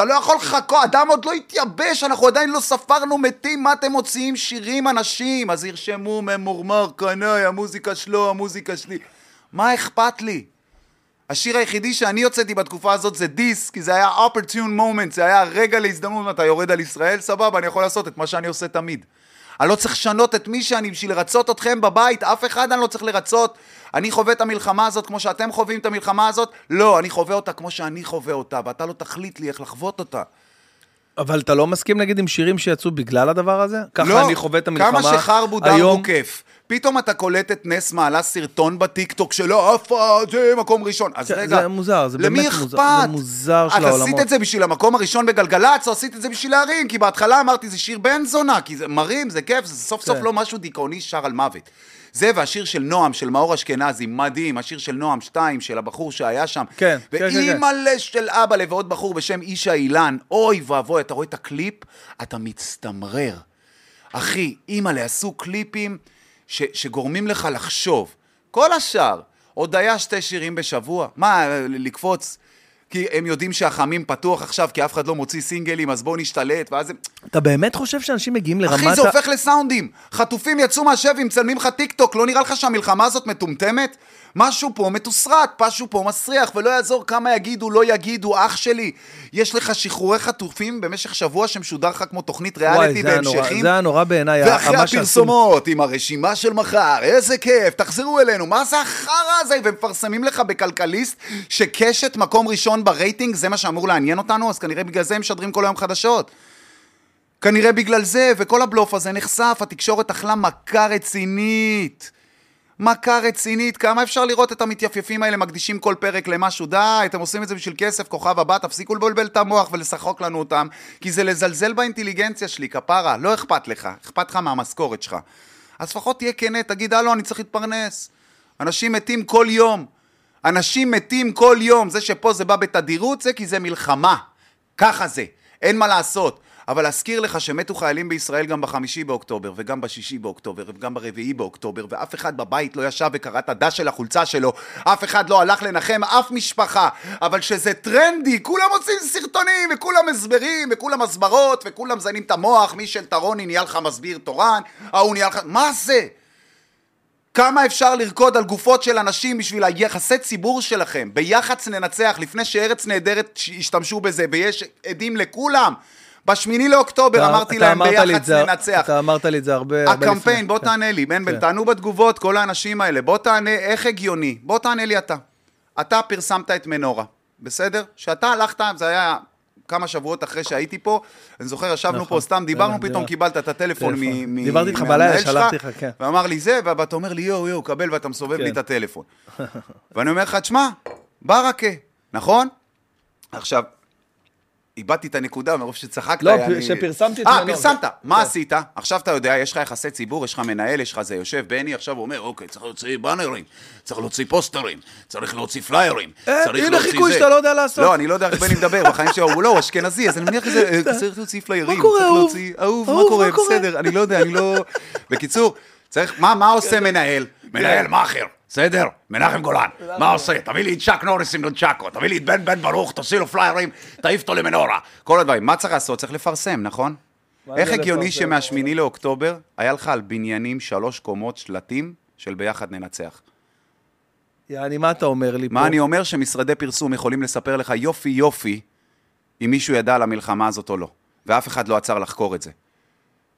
אתה לא יכול לחכות, אדם עוד לא התייבש, אנחנו עדיין לא ספרנו מתים, מה אתם מוציאים שירים אנשים? אז ירשמו ממורמר קנאי, המוזיקה שלו, המוזיקה שלי. מה אכפת לי? השיר היחידי שאני הוצאתי בתקופה הזאת זה דיס, כי זה היה opportune moment, זה היה רגע להזדמנות, אתה יורד על ישראל, סבבה, אני יכול לעשות את מה שאני עושה תמיד. אני לא צריך לשנות את מי שאני בשביל לרצות אתכם בבית, אף אחד אני לא צריך לרצות. אני חווה את המלחמה הזאת כמו שאתם חווים את המלחמה הזאת? לא, אני חווה אותה כמו שאני חווה אותה, ואתה לא תחליט לי איך לחוות אותה. אבל אתה לא מסכים נגיד עם שירים שיצאו בגלל הדבר הזה? ככה לא, אני חווה את המלחמה. כמה שחרבו היום- דרבו כיף. פתאום אתה קולט את נס מעלה סרטון בטיקטוק שלו, עפה, זה מקום ראשון. אז רגע, זה מוזר, זה באמת מוזר? זה מוזר של את העולמות. עשית את זה בשביל המקום הראשון בגלגלצ, או עשית את זה בשביל להרים? כי בהתחלה אמרתי, זה שיר בן זונה, כי זה מרים, זה כיף, זה סוף סוף כן. לא משהו דיכאוני שר על מוות. זה והשיר של נועם, של מאור אשכנזי, מדהים, השיר של נועם 2, של הבחור שהיה שם. כן, כן, כן, כן. ואימא'לה של אבא ועוד בחור בשם אישה אילן, אוי ואבוי, אתה רואה את הקליפ, אתה מצטמרר. אחי, אימא'לה, עשו קליפים ש, שגורמים לך לחשוב. כל השאר, עוד היה שתי שירים בשבוע. מה, לקפוץ כי הם יודעים שהחמים פתוח עכשיו, כי אף אחד לא מוציא סינגלים, אז בואו נשתלט, ואז הם... אתה באמת חושב שאנשים מגיעים לרמת... אחי, זה הופך לסאונדים. חטופים יצאו מהשבי, מצלמים לך טיק טוק, לא נראה לך שהמלחמה הזאת מטומטמת? משהו פה מתוסרט, משהו פה מסריח, ולא יעזור כמה יגידו, לא יגידו, אח שלי. יש לך שחרורי חטופים במשך שבוע שמשודר לך כמו תוכנית ריאליטי זה בהמשכים. זה הנורא בעיניי. ואחרי מה שעשו- הפרסומות, עם הרשימה של מחר, איזה כיף, תחזרו אלינו, מה זה החרא הזה? ומפרסמים לך בכלכליסט שקשת מקום ראשון ברייטינג, זה מה שאמור לעניין אותנו, אז כנראה בגלל זה הם משדרים כל היום חדשות. כנראה בגלל זה, וכל הבלוף הזה נחשף, התקשורת אכלה מכה רצינית. מכה רצינית, כמה אפשר לראות את המתייפייפים האלה מקדישים כל פרק למשהו? די, אתם עושים את זה בשביל כסף, כוכב הבא, תפסיקו לבלבל את המוח ולשחוק לנו אותם, כי זה לזלזל באינטליגנציה שלי, כפרה, לא אכפת לך, אכפת לך מהמשכורת שלך. אז לפחות תהיה כנה, תגיד, הלו, אני צריך להתפרנס. אנשים מתים כל יום. אנשים מתים כל יום. זה שפה זה בא בתדירות, זה כי זה מלחמה. ככה זה, אין מה לעשות. אבל להזכיר לך שמתו חיילים בישראל גם בחמישי באוקטובר, וגם בשישי באוקטובר, וגם ברביעי באוקטובר, ואף אחד בבית לא ישב וקרא את הדש של החולצה שלו, אף אחד לא הלך לנחם אף משפחה, אבל שזה טרנדי, כולם עושים סרטונים, וכולם הסברים, וכולם הסברות, וכולם מזיינים את המוח, מי של טרוני נהיה לך מסביר תורן, ההוא נהיה לך... מה זה? כמה אפשר לרקוד על גופות של אנשים בשביל היחסי ציבור שלכם? ביח"צ ננצח, לפני שארץ נהדרת השתמשו בזה, ויש עדים לכולם. בשמיני לאוקטובר אתה- אמרתי אתה להם אמרת לי את ביח"צ זה- ננצח. אתה אמרת לי את זה הרבה... הרבה הקמפיין, לפני. בוא כן. תענה לי, בן בן, כן. תענו בתגובות, כל האנשים האלה, בוא תענה איך הגיוני, בוא תענה לי אתה. אתה פרסמת את מנורה, בסדר? שאתה הלכת, זה היה כמה שבועות אחרי שהייתי פה, אני זוכר, ישבנו נכון, פה, סתם דיברנו, דיברנו. פתאום קיבלת את הטלפון טלפון. מ- מ- דיברתי איתך בלילה, שלחתי לך, כן. ואמר לי זה, ואתה אומר לי יואו יואו, קבל, ואתה מסובב כן. לי את הטלפון. ואני אומר לך, תשמע, ברכה, נכון? עכשיו, איבדתי את הנקודה מרוב שצחקת. לא, אני- שפרסמתי את אה, מנור. פרסמת, מה כן. עשית? עכשיו אתה יודע, יש לך יחסי ציבור, יש לך מנהל, יש לך זה, יושב בני עכשיו אומר, אוקיי, צריך להוציא באנרים, צריך להוציא פוסטרים, צריך להוציא פליירים, אה, צריך הנה להוציא חיקוי זה." שאתה לא יודע לעשות. לא, אני לא יודע איך בני מדבר, בחיים שלו, הוא לא, אשכנזי, אז אני מניח שזה, אה, צריך להוציא פליירים, צריך? להוציא, אהוב, מה קורה? בסדר, אני לא יודע, אני לא... בקיצור, צריך, מה מה עושה מנהל? מנהל מאכר, בסדר? מנחם גולן, מה עושה? תביא לי את צ'אק נוריס עם נונצ'קו, תביא לי את בן בן ברוך, תוציא לו פליירים, תעיף אותו למנורה. כל הדברים. מה צריך לעשות? צריך לפרסם, נכון? איך הגיוני? שמהשמיני לאוקטובר היה לך על בניינים שלוש קומות שלטים של ביחד ננצח? יעני, מה אתה אומר לי פה? מה אני אומר? שמשרדי פרסום יכולים לספר לך יופי יופי אם מישהו ידע על המלחמה הזאת או לא. ואף אחד לא עצר לחקור את זה.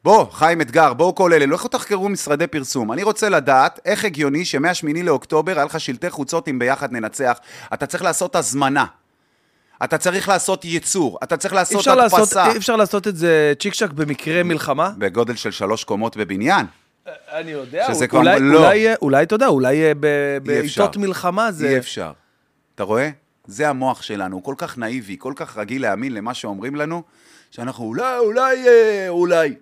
בוא, חיים אתגר, בואו כל אלה, לכו תחקרו משרדי פרסום. אני רוצה לדעת איך הגיוני שמ-8 לאוקטובר היה לך שלטי חוצות עם ביחד ננצח. אתה צריך לעשות הזמנה. אתה צריך לעשות ייצור. אתה צריך לעשות אפשר לעשות- הדפסה. אי אפשר לעשות את זה צ'יק צ'אק במקרה מלחמה? בגודל של שלוש קומות בבניין. אני יודע, שזה אולי- כבר אולי- לא. אולי, אולי, אתה יודע, אולי אה. בעיתות מלחמה זה... אי אפשר. אתה רואה? זה המוח שלנו, הוא כל כך נאיבי, כל כך רגיל להאמין למה שאומרים לנו, שאנחנו אולי, אולי, אה, אולי.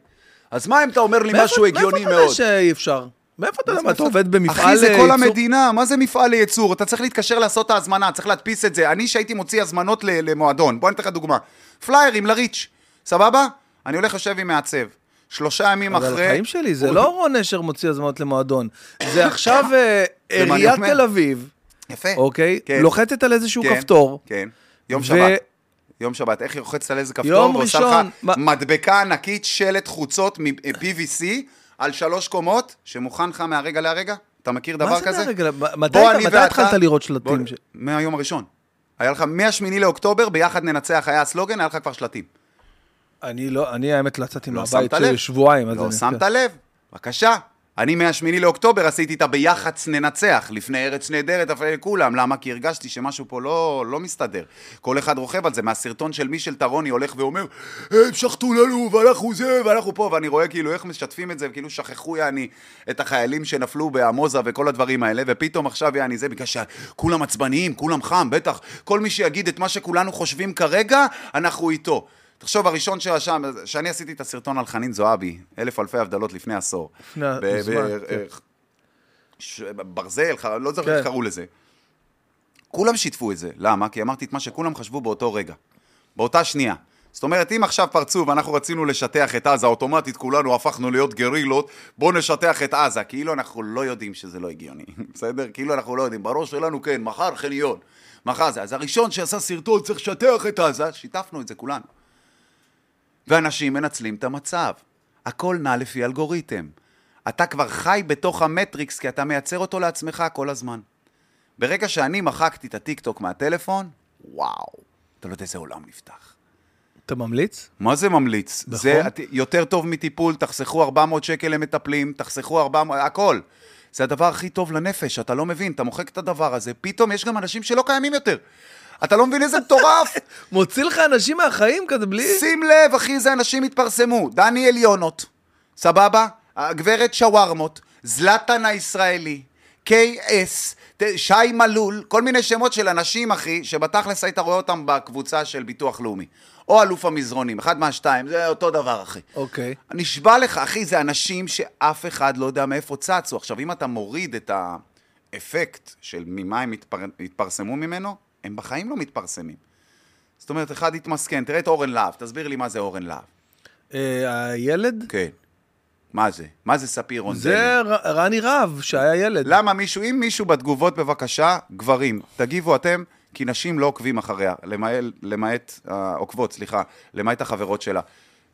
אז מה אם אתה אומר לי משהו הגיוני מאיפה אתה מאוד? יודע שאי אפשר? מאיפה אתה יודע מה, אתה עובד במפעל אחי, זה אה, כל ייצור? המדינה, מה זה מפעל לייצור? אתה צריך להתקשר לעשות את ההזמנה, צריך להדפיס את זה. אני, שהייתי מוציא הזמנות ל- למועדון, בוא אני אתן לך דוגמה. פליירים לריץ', סבבה? אני הולך יושב עם מעצב. שלושה ימים אבל אחרי... החיים שלי, זה לא רון נשר מוציא הזמנות למועדון. זה עכשיו אה, עיריית. תל אביב, יפה. אוקיי? כן. לוחצת על איזשהו כן, כפתור. כן. יום שבת. יום שבת. איך היא לוחצת על איזה כפתור? יום ועושה לך מדבקה ענקית, שלט חוצות מ-PVC על שלוש קומות, שמוכן לך מהרגע להרגע? אתה מכיר דבר מה זה כזה? מהרגע? מתי מתי התחלת לראות שלטים? ש- מהיום הראשון. היה לך, מהשמיני לאוקטובר, ביחד ננצח היה הסלוגן, היה לך כבר שלטים. אני לא, אני האמת לא יצאתי לא מהבית? שבועיים. לא שמת כן. לב? בבקשה. אני מהשמיני לאוקטובר עשיתי את הביח"צ ננצח, לפני ארץ נהדרת, אבל לכולם. למה? כי הרגשתי שמשהו פה לא, לא מסתדר. כל אחד רוכב על זה. מהסרטון של מישל טרוני הולך ואומר, הם שחטו לנו, ואנחנו זה, ואנחנו פה, ואני רואה כאילו איך משתפים את זה, וכאילו שכחו יעני את החיילים שנפלו בעמוזה וכל הדברים האלה, ופתאום עכשיו יעני זה, בגלל שכולם עצבניים, כולם חם, בטח. כל מי שיגיד את מה שכולנו חושבים כרגע, אנחנו איתו. תחשוב, הראשון שרשם, שאני עשיתי את הסרטון על חנין זועבי, אלף אלפי הבדלות לפני עשור. לפני ב- כן. ש- ברזל, לא זוכר כן. איך קראו לזה. כולם שיתפו את זה. למה? כי אמרתי את מה שכולם חשבו באותו רגע. באותה שנייה. זאת אומרת, אם עכשיו פרצו ואנחנו רצינו לשטח את עזה, אוטומטית כולנו הפכנו להיות גרילות, בואו נשטח את עזה. כאילו אנחנו לא יודעים שזה לא הגיוני, בסדר? כאילו אנחנו לא יודעים. בראש שלנו כן, מחר חניון. מחר זה. אז הראשון שעשה סרטון צריך לשטח את עזה, שיתפנו את זה כולנו. ואנשים מנצלים את המצב. הכל נע לפי אלגוריתם. אתה כבר חי בתוך המטריקס, כי אתה מייצר אותו לעצמך כל הזמן. ברגע שאני מחקתי את הטיקטוק מהטלפון, וואו, אתה לא יודע איזה עולם נפתח. אתה ממליץ? מה זה ממליץ? בחום? זה יותר טוב מטיפול, תחסכו 400 שקל למטפלים, תחסכו 400, הכל. זה הדבר הכי טוב לנפש, אתה לא מבין, אתה מוחק את הדבר הזה, פתאום יש גם אנשים שלא קיימים יותר. אתה לא מבין איזה מטורף. מוציא לך אנשים מהחיים כזה בלי... שים לב, אחי, איזה אנשים התפרסמו. דני עליונות, סבבה? הגברת שווארמות, זלאטן הישראלי, ת- שי מלול, כל מיני שמות של אנשים, אחי, שבתכלס היית רואה אותם בקבוצה של ביטוח לאומי. או אלוף המזרונים, אחד מהשתיים, זה אותו דבר, אחי. אוקיי. נשבע לך, אחי, זה אנשים שאף אחד לא יודע מאיפה צצו. עכשיו, אם אתה מוריד את האפקט של ממה הם התפר... התפרסמו ממנו, הם בחיים לא מתפרסמים. זאת אומרת, אחד התמסכן, תראה את אורן להב, תסביר לי מה זה אורן להב. אה, הילד? כן. מה זה? מה זה ספיר רונדלי? זה רני רהב, שהיה ילד. למה מישהו, אם מישהו בתגובות בבקשה, גברים, תגיבו אתם, כי נשים לא עוקבים אחריה, למעט, עוקבות, סליחה, למעט החברות שלה.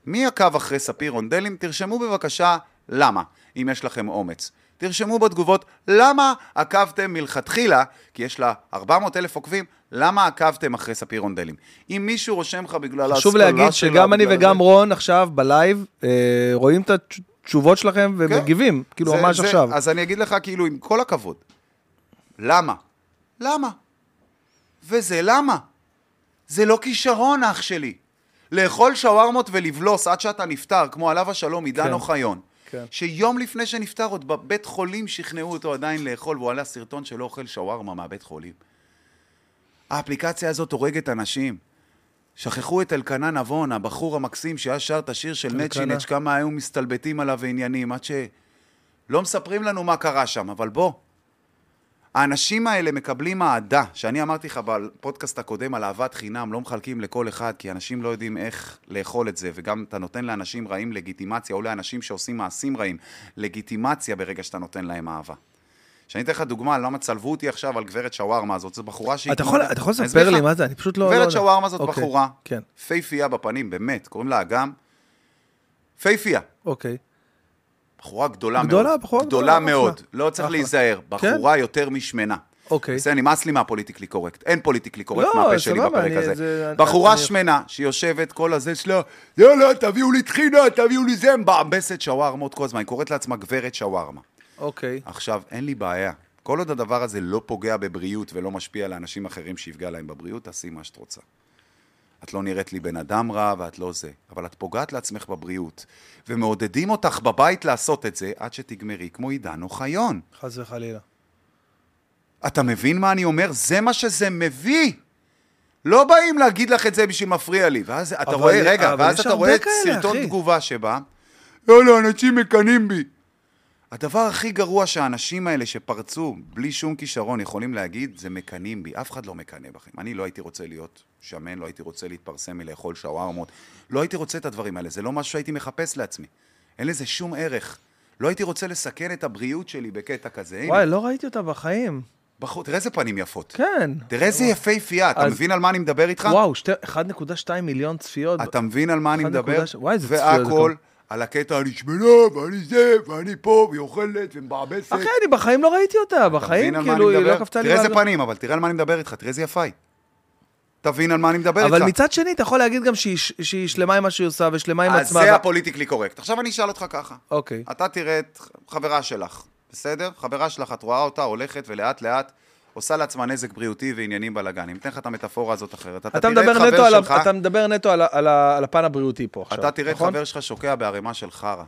מי עקב אחרי ספיר רונדלים? תרשמו בבקשה למה, אם יש לכם אומץ. תרשמו בתגובות למה עקבתם מלכתחילה, כי יש לה 400 אלף עוקבים, למה עקבתם אחרי ספיר רונדלים. אם מישהו רושם לך בגלל חשוב ההשכלה להגיד שלה, שגם אני וגם זה- רון עכשיו בלייב אה, רואים את התשובות שלכם ומגיבים, כאילו כן. זה- ממש זה- עכשיו. אז אני אגיד לך, כאילו, עם כל הכבוד, למה? למה? וזה למה? זה לא כישרון, אח שלי. לאכול שווארמות ולבלוס עד שאתה נפטר, כמו עליו השלום, עידן כן. אוחיון. כן. שיום לפני שנפטר, עוד בבית חולים שכנעו אותו עדיין לאכול, והוא עלה סרטון שלא אוכל שווארמה מהבית חולים. האפליקציה הזאת הורגת אנשים. שכחו את אלקנה נבון, הבחור המקסים שהיה שר את השיר של. נצ'ינץ', כמה היו מסתלבטים עליו ועניינים, עד ש... לא מספרים לנו מה קרה שם, אבל בוא. האנשים האלה מקבלים אהדה, שאני אמרתי לך בפודקאסט הקודם על אהבת חינם, לא מחלקים לכל אחד, כי אנשים לא יודעים איך לאכול את זה, וגם אתה נותן לאנשים רעים לגיטימציה, או לאנשים שעושים מעשים רעים, לגיטימציה ברגע שאתה נותן להם אהבה. שאני אתן לך דוגמה, למה צלבו אותי עכשיו על גברת שווארמה הזאת, זו בחורה שהיא... אתה יכול אתה יכול אני לספר לי. מה זה? אני פשוט לא... לא גברת יודע. שווארמה זאת אוקיי, בחורה, כן, פייפייה בפנים, באמת, קוראים לה אגם. פייפייה. אוקיי. בחורה גדולה, גדולה, מאוד. בחורה גדולה גדולה, מאוד. אחלה. לא צריך אחלה. להיזהר. בחורה יותר משמנה. אוקיי. בסדר, נמאס לי מהפוליטיקלי קורקט. אין פוליטיקלי קורקט לא, מהפה שלי בפרק אני- הזה. זה- בחורה אני- שמנה שיושבת כל הזה שלה, יאללה, תביאו לי טחינה, תביאו לי זה, מבעבסת שווארמות כל הזמן. היא קוראת לעצמה גברת שווארמה. אוקיי. עכשיו, אין לי בעיה. כל עוד הדבר הזה לא פוגע בבריאות ולא משפיע על אנשים אחרים שיפגע להם בבריאות, תעשי מה שאת רוצה. את לא נראית לי בן אדם רע ואת לא זה, אבל את פוגעת לעצמך בבריאות, ומעודדים אותך בבית לעשות את זה עד שתגמרי כמו עידן אוחיון. חס וחלילה. אתה מבין מה אני אומר? זה מה שזה מביא. לא באים להגיד לך את זה בשביל מפריע לי. ואז אתה רואה, רגע, ואז אתה רואה סרטון. תגובה שבא, יאללה, אנשים מקנאים בי. הדבר הכי גרוע שהאנשים האלה שפרצו בלי שום כישרון יכולים להגיד, זה מקנאים בי. אף אחד לא מקנא בכם. אני לא הייתי רוצה להיות שמן, לא הייתי רוצה להתפרסם מלאכול שווארמות. לא הייתי רוצה את הדברים האלה, זה לא משהו שהייתי מחפש לעצמי. אין לזה שום ערך. לא הייתי רוצה לסכן את הבריאות שלי בקטע כזה. הנה, וואי, לא ראיתי אותה בחיים. בחור, תראה איזה פנים יפות. כן. תראה איזה יפהפייה, אתה אז- מבין על מה אני מדבר איתך? וואו, שתי- 1.2 מיליון צפיות. אתה מבין על מה אני 1.2 מדבר? וואי, איזה צפיות זה והכל. על הקטע אני שמנה, ואני זה, ואני פה, והיא אוכלת, ומבעבסת. אחי, אני בחיים לא ראיתי אותה. בחיים, כאילו, היא לא? קפצה לי... תראה איזה. פנים, אבל תראה על מה אני מדבר איתך, תראה איזה יפה היא. תבין על מה אני מדבר איתך. אבל מצד שני, אתה יכול להגיד גם שהיא שלמה עם מה שהיא עושה ושלמה עם אז עצמה. זה ו- הפוליטיקלי קורקט. עכשיו אני אשאל אותך ככה. אוקיי. אתה תראה את חברה שלך, בסדר? חברה שלך, את רואה אותה הולכת ולאט לאט עושה לעצמה נזק בריאותי ועניינים בלאגן. אני אתן לך את המטאפורה הזאת אחרת. אתה תראה את חבר שלך- אתה מדבר נטו על על על הפן הבריאותי פה עכשיו, אתה תראה את נכון? חבר שלך שוקע בערימה של חרא.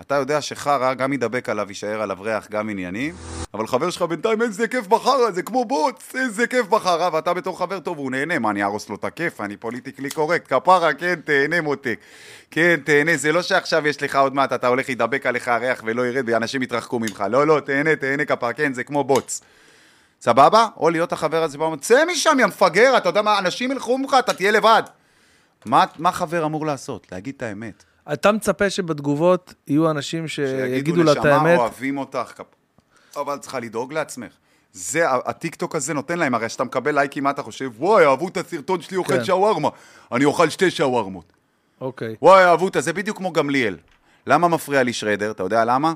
אתה יודע שחרא, גם ידבק עליו, יישאר עליו ריח, גם עניינים, אבל חבר שלך בינתיים איזה כיף בחרא, זה כמו בוץ, איזה כיף בחרא, ואתה בתור חבר טוב, הוא נהנה, מה, אני אהרוס לו את הכיף, אני פוליטיקלי קורקט, כפרה, כן, תהנה מותק. כן, תהנה, זה לא שעכשיו יש לך עוד מעט, אתה הולך, ידבק עליך הריח ולא ירד, ואנשים יתרחקו ממך. לא, לא, תהנה, תהנה כפרה, כן, זה כמו בוץ. סבבה? או להיות החבר הזה שאומר, צא משם, יא מפגר, אתה יודע מה, אנשים ילכו ממך, אתה תהיה לבד. מה, מה חבר אמור לעשות? להגיד את האמת. אתה מצפה שבתגובות יהיו אנשים שיגידו לה את נשמה, האמת? אוהבים אותך, כפ- אבל צריכה לדאוג לעצמך. זה, הטיקטוק הזה נותן להם, הרי כשאתה מקבל לייקים, מה אתה חושב? וואי, אהבו את הסרטון שלי אוכל כן. שווארמה, אני אוכל שתי שווארמות. אוקיי. וואי, אהבו את זה בדיוק כמו גמליאל. למה מפריע לי שרדר? אתה יודע למה?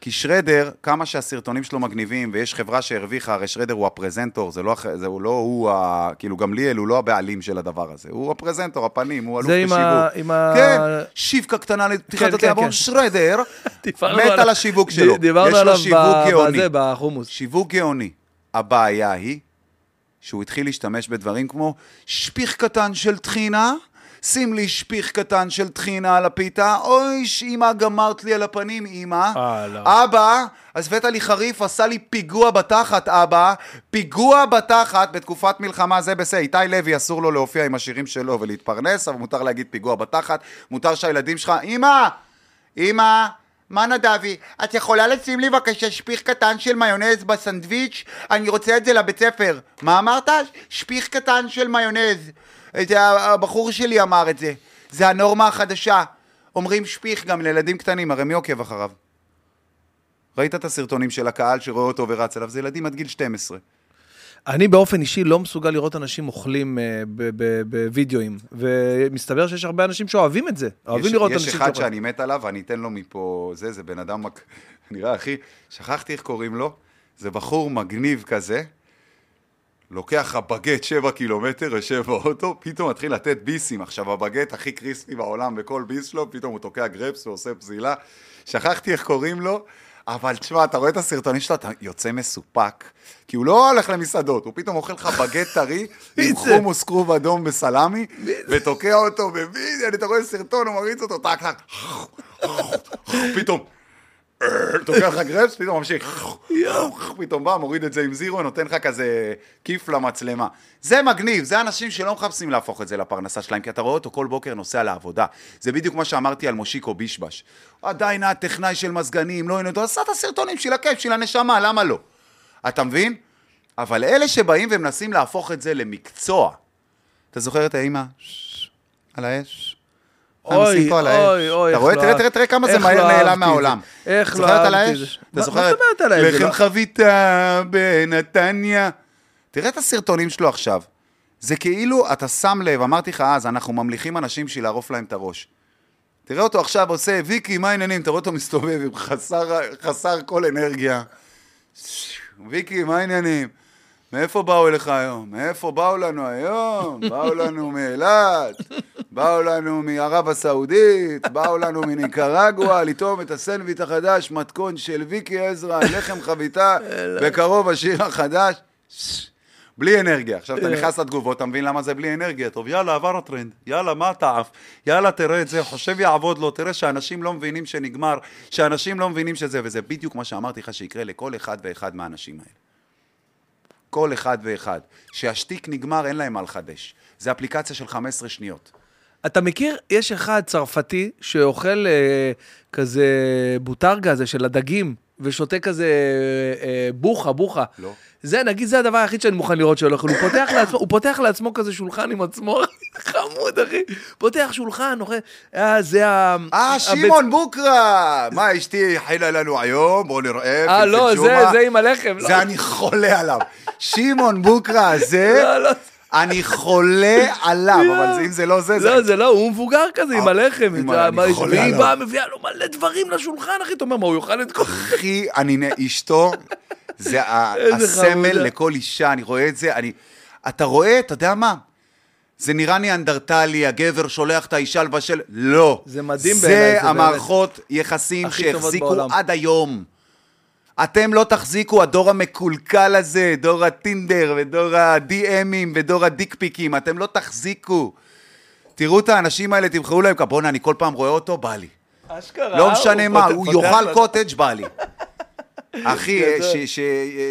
כי שרדר, כמה שהסרטונים שלו מגניבים, ויש חברה שהרוויחה, הרי שרדר הוא הפרזנטור, זה לא, זה הוא לא הוא, ה, כאילו גמליאל הוא לא הבעלים של הדבר הזה, הוא הפרזנטור, הפנים, הוא אלוף זה עם בשיווק. ה- עם ה- כן, שיווקה קטנה לפתיחת כן, התיאבון, כן. שרדר, דיברנו מת על השיווק שלו. דיברנו עליו שיווק. בזה, בחומוס. שיווק גאוני. הבעיה היא שהוא התחיל להשתמש בדברים כמו שפיך קטן של טחינה, שים לי שפיך קטן של טחינה על הפיתה, אוי, אמא, גמרת לי על הפנים, אמא. אה, לא. אבא, אז הבאת לי חריף, עשה לי פיגוע בתחת, אבא. פיגוע בתחת בתקופת מלחמה, זה בסדר. איתי לוי, אסור לו להופיע עם השירים שלו ולהתפרנס, אבל מותר להגיד פיגוע בתחת. מותר שהילדים שלך, אמא, אמא, מה נדבי? את יכולה לשים לי בבקשה שפיך קטן של מיונז בסנדוויץ'? אני רוצה את זה לבית ספר. מה אמרת? שפיך קטן של מיונז. זה הבחור שלי אמר את זה. זה הנורמה החדשה. אומרים שפיך גם לילדים קטנים, הרי מי עוקב אחריו? ראית את הסרטונים של הקהל שרואה אותו ורץ אליו? זה ילדים עד גיל 12. אני באופן אישי לא מסוגל לראות אנשים אוכלים אה, בווידאוים, ומסתבר שיש הרבה אנשים שאוהבים את זה. אוהבים יש, לראות יש אנשים אחד שאוכלים. שאני מת עליו, ואני אתן לו מפה, זה, זה בן אדם, מק- נראה, אחי, שכחתי איך קוראים לו, זה בחור מגניב כזה, לוקח לך בגט 7 קילומטר, יושב באוטו, פתאום מתחיל לתת ביסים. עכשיו, הבגט הכי קריספי בעולם בכל ביס שלו, פתאום הוא תוקע גרפס ועושה פזילה. שכחתי איך קוראים לו, אבל תשמע, אתה רואה את הסרטונים שלו, אתה יוצא מסופק, כי הוא לא הולך למסעדות, הוא פתאום אוכל לך בגט טרי, עם? חומוס כרוב אדום בסלמי, ותוקע אותו בווידאו, אתה רואה סרטון, הוא מריץ אותו, טק טק, פתאום, תוקע לך גרפס, פתאום ממשיך, פתאום בא, מוריד את זה עם זירו, נותן לך כזה כיף למצלמה. זה מגניב, זה אנשים שלא מחפשים להפוך את זה לפרנסה שלהם, כי אתה רואה אותו כל בוקר נוסע לעבודה. זה בדיוק מה שאמרתי על מושיקו בישבש. עדיין היה טכנאי של מזגנים, לא הנה, עשה את הסרטונים בשביל הכיף, בשביל הנשמה, למה לא? אתה מבין? אבל אלה שבאים ומנסים להפוך את זה למקצוע, אתה זוכר את האימא? על האש? אוי, האש. אוי, אוי, אתה איך רואה? לא תראה, תראה, תראה כמה זה איך מהר לא נעלם אהבתי את מהעולם. זה. איך לא זוכרת על אהבתי את האש? זה. אתה מה- זוכר? מה זאת אומרת על האש? זה לחם לא- חביתה בנתניה. תראה את הסרטונים שלו עכשיו. זה כאילו, אתה שם לב, אמרתי לך אז, אנחנו ממליכים אנשים בשביל לערוף להם את הראש. תראה אותו עכשיו עושה, ויקי, מה העניינים? אתה רואה אותו מסתובב עם חסר, חסר כל אנרגיה. ויקי, מה העניינים? מאיפה באו אליך היום? מאיפה באו לנו היום? באו לנו מאילת, באו לנו מערב הסעודית, באו לנו מניקרגואה, לטעום את הסנדוויץ' החדש, מתכון של ויקי עזרא, לחם חביתה, בקרוב השיר החדש. בלי אנרגיה. עכשיו אתה נכנס לתגובות, אתה מבין למה זה בלי אנרגיה. טוב, יאללה, עבר הטרנד. יאללה, מה אתה עף? יאללה, תראה את זה, חושב יעבוד לו, תראה שאנשים לא מבינים שנגמר, שאנשים לא מבינים שזה, וזה בדיוק מה שאמרתי לך שיקרה לכל אחד ואחד מהאנשים האלה. כל אחד ואחד. שהשטיק נגמר, אין להם מה לחדש. זה אפליקציה של 15 שניות. אתה מכיר, יש אחד צרפתי שאוכל אה, כזה בוטרגה הזה של הדגים, ושותה כזה אה, בוכה, בוכה. לא. זה, נגיד, זה הדבר היחיד שאני מוכן לראות שלא אוכל. הוא פותח לעצמו, הוא פותח לעצמו כזה שולחן עם עצמו, חמוד, אחי. פותח שולחן, אוכל, אה, זה ה... אה, שמעון בוקרה! מה, אשתי הכילה לנו היום? בואו נראה. אה, לא, זה. זה עם הלחם. לא. זה אני חולה עליו. שמעון בוקרה הזה, לא, לא. אני חולה עליו, אבל אם זה לא זה, זה... לא, זה לא, הוא מבוגר כזה עם הלחם. אני חולה והיא עליו. באה, מביאה לו מלא דברים לשולחן, אחי. אתה אומר, מה, הוא יאכל את כל... אחי, אני, אשתו, זה הסמל. לכל אישה, אני רואה את זה, אני... אתה רואה, אתה יודע מה? זה נראה ניאנדרטלי, הגבר שולח את האישה לבשל, לא. זה מדהים בעיניי, זה זה המערכות יחסים שהחזיקו. עד היום. אתם לא תחזיקו, הדור המקולקל הזה, דור הטינדר ודור ה-DMים ודור הדיקפיקים, אתם לא תחזיקו. תראו את האנשים האלה, תבחרו להם, בואנה, אני כל פעם רואה אותו, בא לי. אשכרה. לא משנה הוא מה, הוא פותח יאכל קוטג' בא לי. אחי, גדול. ש- ש-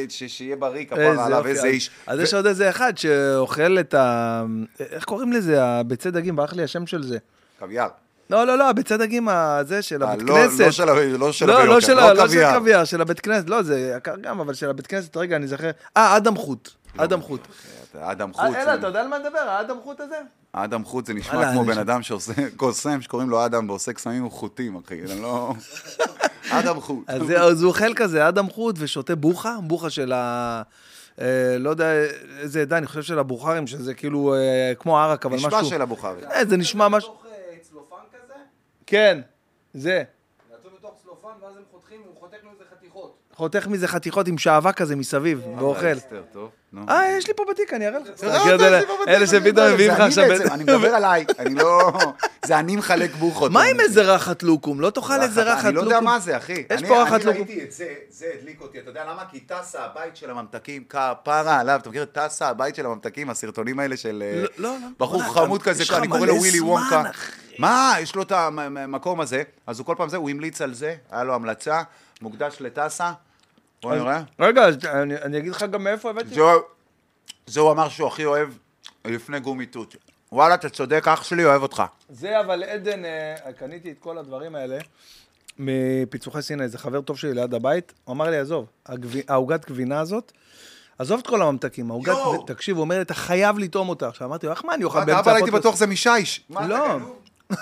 ש- שיהיה בריא, כפרה עליו. איזה אז- איש. אז יש עוד איזה אחד שאוכל את ה... איך קוראים לזה? הביצי דגים, ברח לי השם של זה. קוויאר. לא, לא, לא, הביצי דגים הזה של אה, הבית לא- כנסת. לא של ה- לא של לא, לא הביוקר, של לא ה- לא של של הבית כנסת. לא, זה יקר גם, אבל של הבית כנסת, רגע, אני זוכר. אה, אדם חוט. אדם חוט. אדם אה, חוץ. אלא, אתה יודע על מה נדבר? האדם חוט הזה? אדם חוט זה נשמע כמו בן אדם שעושה, קוסם שקוראים לו אדם ועושה קסמים וחוטים, אחי, אני לא... אדם חוט. אז הוא אוכל כזה, אדם חוט, ושותה בוכה, בוכה של ה... אה, לא יודע איזה עדה, אני חושב של הבוכרים, שזה כאילו כמו ערק, אבל נשמע משהו... של הבוכרי. אה, זה נשמע משהו... בתוך אה, צלופן כזה, כן, זה. חותך מזה חתיכות. עם שעווה כזה מסביב, ואוכל. אסתר, טוב. אה, יש לי פה בתיק, אני אראה לך. את אתה, אלה- שפתאום אני מביאים לך זה עכשיו... אני בעצם, אני מדבר עליי, אני לא... זה אני מחלק בוכות. מה עם איזה רחת לוקום? לא תאכל איזה רחת לוקום? אני לא יודע מה זה, אחי. יש אני- פה רחת אני לוקום. ראיתי את זה, זה הדליק אותי. אתה יודע למה? כי טסה, הבית של הממתקים, כפרה עליו. אתה מכיר את טסה, הבית של הממתקים, הסרטונים האלה של... אה, לא, לא, לא. בחור חמוד כזה, יש לך אני קורא לו ווילי וונקה. מה? יש לו את המקום הזה. אז הוא כל פעם זה, הוא המליץ על זה, היה לו המלצה, מוקדש לטסה. בוא נראה. רגע, אז אני אני אגיד לך גם מאיפה הבאתי. זה- זה הוא אמר שהוא הכי אוהב לפני גומי תות. וואלה, אתה צודק, אח שלי אוהב אותך. זה אבל עדן, אה, קניתי את כל הדברים האלה מפיצוחי סיני, זה חבר טוב שלי ליד הבית, הוא אמר לי, עזוב, העוגת גבינה הזאת, עזוב את כל הממתקים, העוגת, תקשיב, הוא אומר לי, אתה חייב לטעום אותה. עכשיו אמרתי לו, איך מה אני אוכל אבל באמצע הייתי בטוח זה משיש. לא.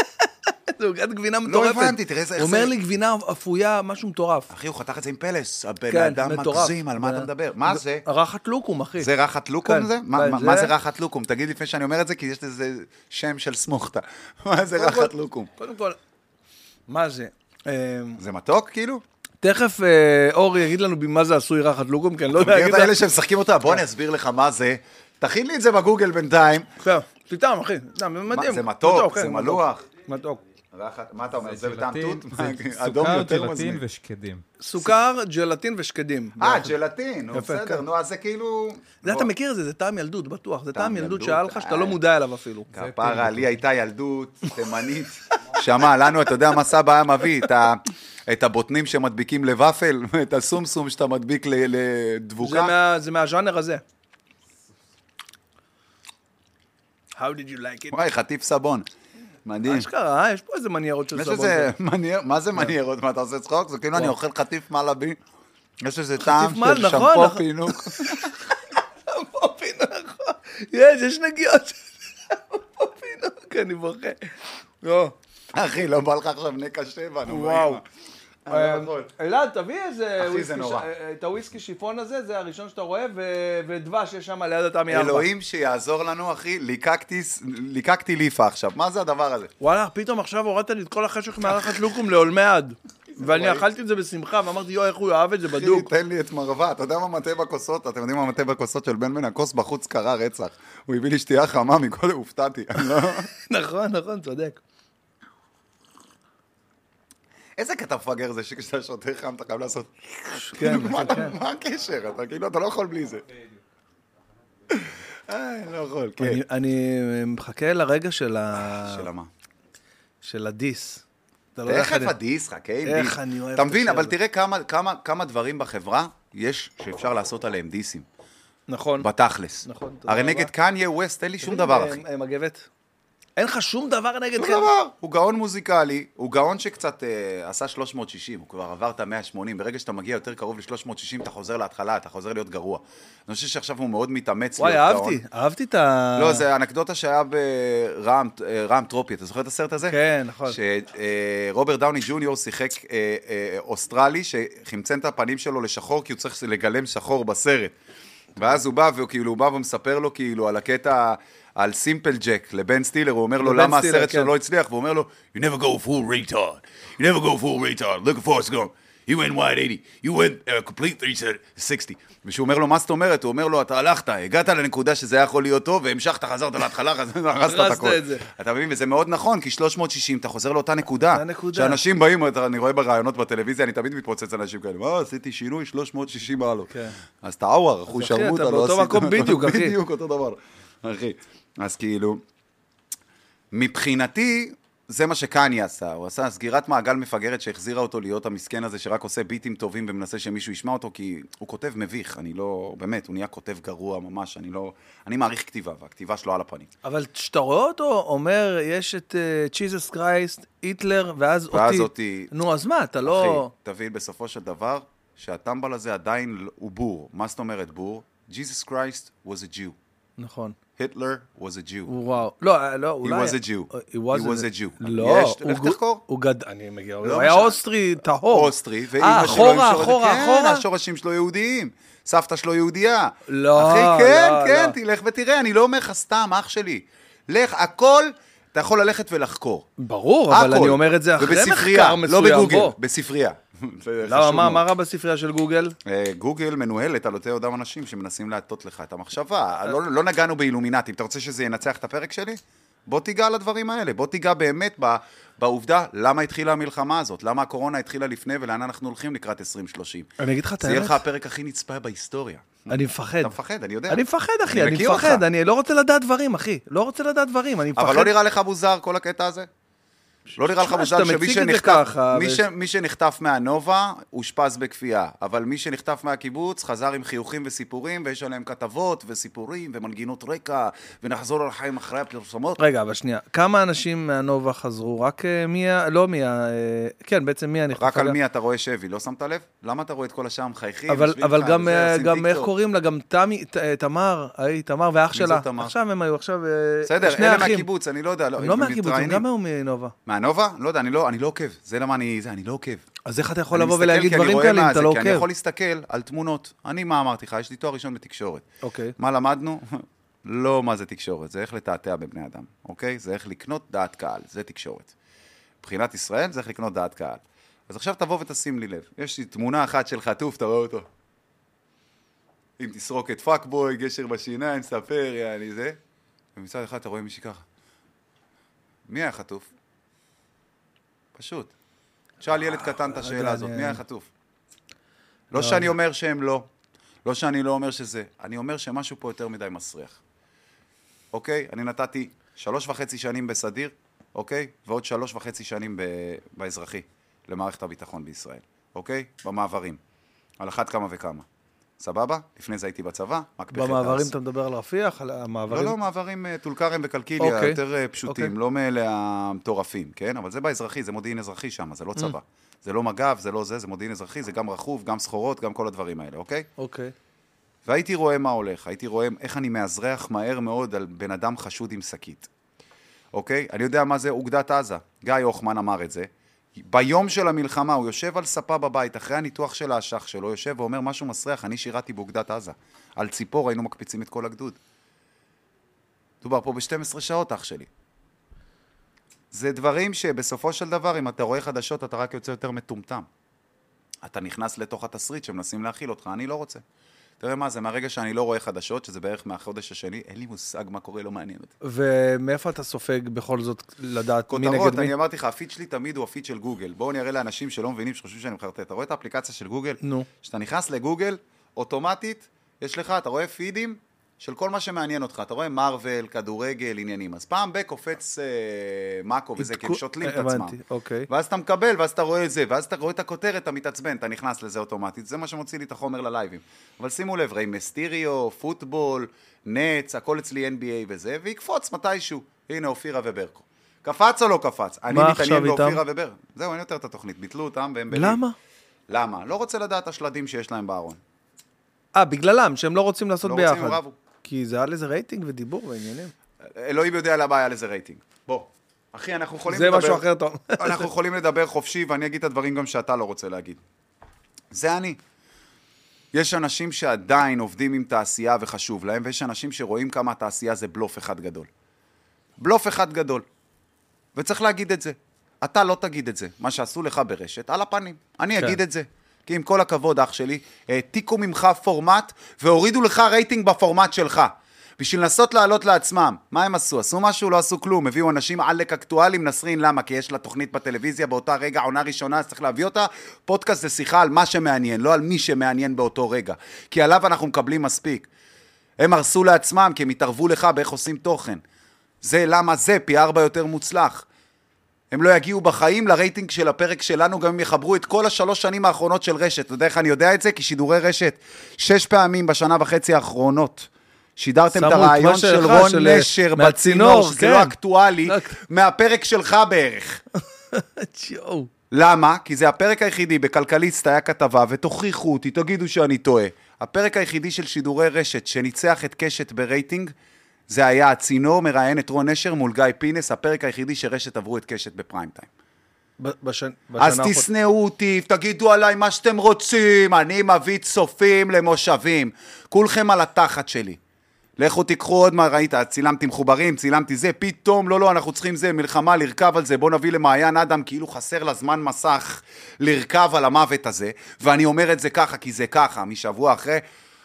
אתה? זה עוגת גבינה מטורפת. הבנתי, תראה איזה- הוא אומר לי, גבינה אפויה, משהו מטורף. אחי, הוא חתך את זה עם פלס. הבן כן, אדם. מגזים, על מה אתה מדבר? מה זה? רחת לוקום, אחי. זה רחת לוקום כן, זה? מה- כן, זה- מה זה רחת לוקום? תגיד לפני שאני אומר את זה, כי יש לזה שם של סמוכתה. מה זה רחת לוקום? קודם כל, מה זה? אה, זה מתוק, כאילו? תכף אה, אור יגיד לנו במה זה עשוי רחת לוקום, כי אני לא אתה יודע מכיר להגיד את לך. האלה שמשחקים אותה? בוא אני אסביר לך מה זה. תכין לי את זה בגוגל בינתיים. כן, תטעם, אחי. מה, מדהים. זה מתוק, כן, זה מלוח. מתוק. מה אתה אומר? זה בטעם תות? זה סוכר, ג'לטין. ושקדים. סוכר, ג'לטין ושקדים. אה, ג'לטין, נו בסדר, כן. נו אז זה כאילו... זה. אתה מכיר את זה, זה טעם ילדות, בטוח. זה טעם ילדות שהיה לך שאתה לא אה. מודע אליו אפילו. כפרה, לי הייתה ילדות תימנית. שמע, לנו, אתה יודע מה סבא היה מביא? את הבוטנים שמדביקים לוואפל, את הסומסום שאתה מדביק ל- זה לדבוקה. מה- זה מהז'אנר הזה. How did you like it? וואי, חטיף סבון. מדהים. אשכרה, אה? יש פה איזה מניירות של יש סבון. איזה מנייר, מה זה מניירות? מה, אתה עושה צחוק? זה כאילו אני אוכל חתיף מלאבי. יש איזה טעם של נכון, שמפו נכון. פינוק. פופי, נכון. יש, יש נגיעות של פופי, נו, אני בוכה. לא. אחי, לא בא לך עכשיו נקע שבע, נו, וואו. לא יכול. אלעד, תביא איזה אחי, זה וויסקי, נורא. ש- אה, את הוויסקי שיפון הזה, זה הראשון שאתה רואה, ודבש יש שם ליד התמי ארבע. אלוהים שיעזור לנו, אחי, ליקקתי ליפה עכשיו. מה זה הדבר הזה? וואלה, פתאום עכשיו הורדת לי את כל החשך מערכת לוקום לעולמי עד. ואני. אכלתי את זה בשמחה, ואמרתי, יואו, איך הוא יאהב את זה אחי, בדוק. תן לי את מרווה. אתה יודע מה מטה בכוסות? אתם יודעים מה מטה בכוסות של בן בן? הכוס בחוץ קרה רצח. הוא הביא לי שתייה חמה מקודם, הופתעתי. לא... נכון, נכון, צודק. איזה קטע מפגר זה שכשאתה שותה חם אתה חייב לעשות... כן, מה אתה- כן. מה הקשר? אתה כאילו, אתה לא יכול בלי זה. אה, אני לא יכול, כן. אני- מחכה לרגע של ה- שאלה מה? של הדיס. אתה לא איך תכף אני- הדיס, חכה עם איך דיס. אני אוהב אתה את מבין, השיר אבל הזה. תראה כמה- כמה- כמה דברים בחברה יש שאפשר לעשות עליהם דיסים. נכון. בתכלס. נכון, תודה הרי. נגד קניה ווסט אין לי שום דבר, אחי. מגבת. אין לך שום דבר נגד שום. דבר. הוא גאון מוזיקלי, הוא גאון שקצת אה, עשה 360, הוא כבר עבר את ה-180. ברגע שאתה מגיע יותר קרוב ל-360, אתה חוזר להתחלה, אתה חוזר להיות גרוע. אני חושב שעכשיו הוא מאוד מתאמץ וואי, להיות גאון. אהבתי, אהבתי את ה... לא, זה אנקדוטה שהיה ברעם אה, רעם טרופי, אתה זוכר את הסרט הזה? כן, נכון. שרוברט דאוני ג'וניור שיחק אה, אה, אוסטרלי שחמצן את הפנים שלו לשחור כי הוא צריך לגלם שחור בסרט. ואז הוא בא וכאילו הוא בא ומספר לו כאילו על הקטע על סימפל ג'ק לבן סטילר, הוא אומר לו למה הסרט שלו כן. לא הצליח, והוא אומר לו You never go full retard, you never go full retard, look at Forrest Gump, you went wide 80, you went uh, complete 360. ושהוא אומר לו מה זאת אומרת, הוא אומר לו אתה הלכת, הגעת לנקודה שזה היה יכול להיות טוב והמשכת, חזרת להתחלה, הרסת את הכל. אתה מבין? וזה מאוד נכון, כי 360 אתה חוזר לאותה נקודה. שאנשים באים, אתה- אני רואה בראיונות בטלוויזיה, אני תמיד מתפוצץ אנשים כאלה, מה, עשיתי שינוי 360 מעלות. כן. אז אחו אחי, שרמוטה, אתה לא באותו עשית- מקום בדיוק, אחי. בדיוק אותו דבר, אחי. אז כאילו, מבחינתי, זה מה שקניה עשה, הוא עשה סגירת מעגל מפגרת שהחזירה אותו להיות המסכן הזה שרק עושה ביטים טובים ומנסה שמישהו ישמע אותו, כי הוא כותב מביך, אני לא, באמת, הוא נהיה כותב גרוע ממש, אני לא, אני מעריך כתיבה, והכתיבה שלו על הפנים. אבל כשאתה רואה אותו, אומר, יש את צ'יזוס קרייסט, היטלר, ואז אותי. ואז אותי. נו, אז מה, אתה לא... אחי, תבין בסופו של דבר שהטמבל הזה עדיין הוא בור. מה זאת אומרת בור? Jesus Christ was a Jew. נכון. Hitler was a Jew. וואו. לא, אה, לא, אולי... was a Jew. He He was a Jew. לא, יש- הוא לך תחקור. הוא גד... אני מגיע, הוא לא היה משנה. אוסטרי טהור. אוסטרי, אה, ואימא שלו... אחורה, עם שורש- אחורה, כן, אחורה? השורשים שלו יהודיים. סבתא שלו יהודייה. לא, אחי, כן, לא, כן, לא. תלך ותראה, אני לא אומר לך סתם, אח שלי. לך, הכל, אתה יכול ללכת ולחקור. ברור, אבל הכל. אני אומר את זה אחרי מחקר מסוים. לא בגוגל. בספרייה. למה, חשוב מה. מה רע בספרייה של גוגל? אה, גוגל מנוהלת על אותי אותם אנשים שמנסים להטות לך את המחשבה. לא, לא נגענו באילומינטים. אתה רוצה שזה ינצח את הפרק שלי? בוא תיגע על הדברים האלה. בוא תיגע באמת ב, בעובדה למה התחילה המלחמה הזאת, למה הקורונה התחילה לפני ולאן אנחנו הולכים לקראת 2030. אני אגיד לך את זה יהיה האמת, לך הפרק הכי נצפה בהיסטוריה. אני מפחד. אתה מפחד, אני יודע. אני מפחד, אחי, אני מפחד, אותך. אני לא רוצה לדעת דברים, אחי. לא רוצה לדעת דברים, אני מפחד. אבל לא נראה לך מוזר כל הקטע הזה? לא נראה לך מוזר שמי שנחטף, ככה, מי, ו- ש, מי שנחטף מהנובה, אושפז בכפייה, אבל מי שנחטף מהקיבוץ חזר עם חיוכים וסיפורים, ויש עליהם כתבות וסיפורים ומנגינות רקע, ונחזור על החיים אחרי הפרסומות. רגע, אבל שנייה, כמה אנשים מהנובה חזרו? רק אה, מיה, לא מיה, אה, כן, בעצם מיה נחטפה. רק על גם. מי אתה רואה שבי, לא שמת לב? למה אתה רואה את כל השאר מחייכים? אבל, אבל לך גם, וזה, אה, גם איך? קוראים לה, גם תמי, ת- תמר, ההיא, תמר ואח שלה. עכשיו הם היו, עכשיו... בסדר, אלה. מהקיבוץ, אני לא יודע. הם לא מהקיבוץ, הם. גם היו מנובה. מהנובה? לא יודע, אני לא, אני לא עוקב. זה למה אני... זה, אני לא עוקב. אז איך אתה יכול לבוא ולהגיד דברים כאלה אם מה אתה לא כי אני עוקב? יכול להסתכל על תמונות. אני, מה אמרתי לך? יש לי תואר ראשון בתקשורת. אוקיי. מה למדנו? לא מה זה תקשורת, זה איך לתעתע בבני אדם, אוקיי? זה איך לקנות דעת קהל, זה תקשורת. מבחינת ישראל זה איך לקנות דעת קהל. אז עכשיו תבוא ותשים לי לב. יש לי תמונה אחת של חטוף, אתה רואה אותו. עם תסרוקת פאקבוי, גשר בשיניים, ספר, יעני זה. ומצד אחד אתה רואה מישהי ככה. מי היה חטוף? פשוט. שאל ילד קטן את השאלה הזאת, מי היה חטוף? לא שאני אומר שהם לא, לא שאני לא אומר שזה, אני אומר שמשהו פה יותר מדי מסריח. אוקיי? אני נתתי שלוש וחצי שנים בסדיר, אוקיי? ועוד שלוש וחצי שנים ב... באזרחי, למערכת הביטחון בישראל, אוקיי? במעברים. על אחת כמה וכמה. סבבה? לפני זה הייתי בצבא, מקפחי במעברים תעש. אתה מדבר על רפיח? על לא, המעברים? לא, מעברים אה, טול כרם וקלקיליה, אוקיי. יותר אה, פשוטים, אוקיי. לא מאלה המטורפים, כן? אבל זה באזרחי, זה מודיעין אזרחי שם, זה לא Mm. צבא. זה לא מג"ב, זה לא זה, זה מודיעין אזרחי, זה גם רכוב, גם סחורות, גם כל הדברים האלה, אוקיי? אוקיי. והייתי רואה מה הולך, הייתי רואה איך אני מאזרח מהר מאוד על בן אדם חשוד עם שקית. אוקיי? אני יודע מה זה אוגדת עזה. גיא הוחמן אמר את זה. ביום של המלחמה הוא יושב על ספה בבית, אחרי הניתוח של האשך שלו, יושב ואומר משהו מסריח, אני שירתי באוגדת עזה. על ציפור היינו מקפיצים את כל הגדוד. מדובר פה ב-12 שעות, אח שלי. זה דברים שבסופו של דבר, אם אתה רואה חדשות, אתה רק יוצא יותר מטומטם. אתה נכנס לתוך התסריט שמנסים להכיל אותך, אני לא רוצה. תראה מה זה, מהרגע שאני לא רואה חדשות, שזה בערך מהחודש השני, אין לי מושג מה קורה, לא מעניין אותי. ומאיפה אתה סופג בכל זאת לדעת מי כותרות, נגד מי? אני אמרתי לך, הפיד שלי תמיד הוא הפיד של גוגל. בואו אני אראה לאנשים שלא מבינים, שחושבים שאני מחרטט. אתה רואה את האפליקציה של גוגל? נו. כשאתה נכנס לגוגל, אוטומטית, יש לך, אתה רואה פידים של כל מה שמעניין אותך. אתה רואה מארוול, כדורגל, עניינים. אז פעם בקופץ אה, מאקו וזה, כי הם שותלים את עצמם. אוקיי. ואז אתה מקבל, ואז אתה רואה את זה, ואז אתה רואה את הכותרת, אתה מתעצבן, אתה נכנס לזה אוטומטית. זה מה שמוציא לי את החומר ללייבים. אבל שימו לב, ראי מסטיריו, פוטבול, נץ, הכל אצלי NBA וזה, ויקפוץ מתישהו. הנה, אופירה וברקו. קפץ או לא קפץ? אני מתעניין? באופירה ובר. זהו, אין יותר את התוכנית. ביטלו אותם והם. למה? למה? לא רוצה לדעת השלדים שיש להם בארון. אה, בגללם, שהם לא רוצים לעשות לא ביחד. רוצים, הם רבו. כי זה היה לזה רייטינג ודיבור ועניינים. אלוהים יודע למה היה לזה רייטינג. בוא. אחי, אנחנו יכולים זה לדבר... משהו אחר טוב. אנחנו יכולים לדבר חופשי, ואני אגיד את הדברים גם שאתה לא רוצה להגיד. זה אני. יש אנשים שעדיין עובדים עם תעשייה וחשוב להם, ויש אנשים שרואים כמה התעשייה זה בלוף אחד גדול. בלוף אחד גדול. וצריך להגיד את זה. אתה לא תגיד את זה. מה שעשו לך ברשת, על הפנים. אני כן. אגיד את זה. כי עם כל הכבוד, אח שלי, העתיקו ממך פורמט והורידו לך רייטינג בפורמט שלך. בשביל לנסות לעלות לעצמם. מה הם עשו? עשו משהו? לא עשו כלום. הביאו אנשים עלק אקטואליים, נסרין, למה? כי יש לה תוכנית בטלוויזיה באותה רגע, עונה ראשונה, אז צריך להביא אותה. פודקאסט זה שיחה על מה שמעניין, לא על מי שמעניין באותו רגע. כי עליו אנחנו מקבלים מספיק. הם הרסו לעצמם, כי הם התערבו לך באיך עושים תוכן. זה למה זה פי ארבע יותר מוצלח. הם לא יגיעו בחיים לרייטינג של הפרק שלנו, גם אם יחברו את כל השלוש שנים האחרונות של רשת. אתה יודע איך אני יודע את זה? כי שידורי רשת, שש פעמים בשנה וחצי האחרונות. שידרתם את הרעיון של שלך, רון של- אה, נשר בצינור, שזה כן. לא אקטואלי. מהפרק שלך בערך. למה? כי זה הפרק היחידי, בכלכליסט היה כתבה, ותוכיחו אותי, תגידו שאני טועה. הפרק היחידי של שידורי רשת שניצח את קשת ברייטינג, זה היה הצינור מראיין את רון נשר מול גיא פינס, הפרק היחידי שרשת עברו את קשת ב prime time. בשנ- אז בשנה האחרונה- תשנאו אותי, תגידו עליי מה שאתם רוצים, אני מביא צופים למושבים. כולכם על התחת שלי. לכו תיקחו עוד מה, ראית, צילמתי מחוברים, צילמתי זה, פתאום, לא, לא, אנחנו צריכים זה, מלחמה, לרכב על זה, בוא נביא למעיין אדם, כאילו חסר לה זמן מסך לרכב על המוות הזה, ואני אומר את זה ככה, כי זה ככה, משבוע אחרי,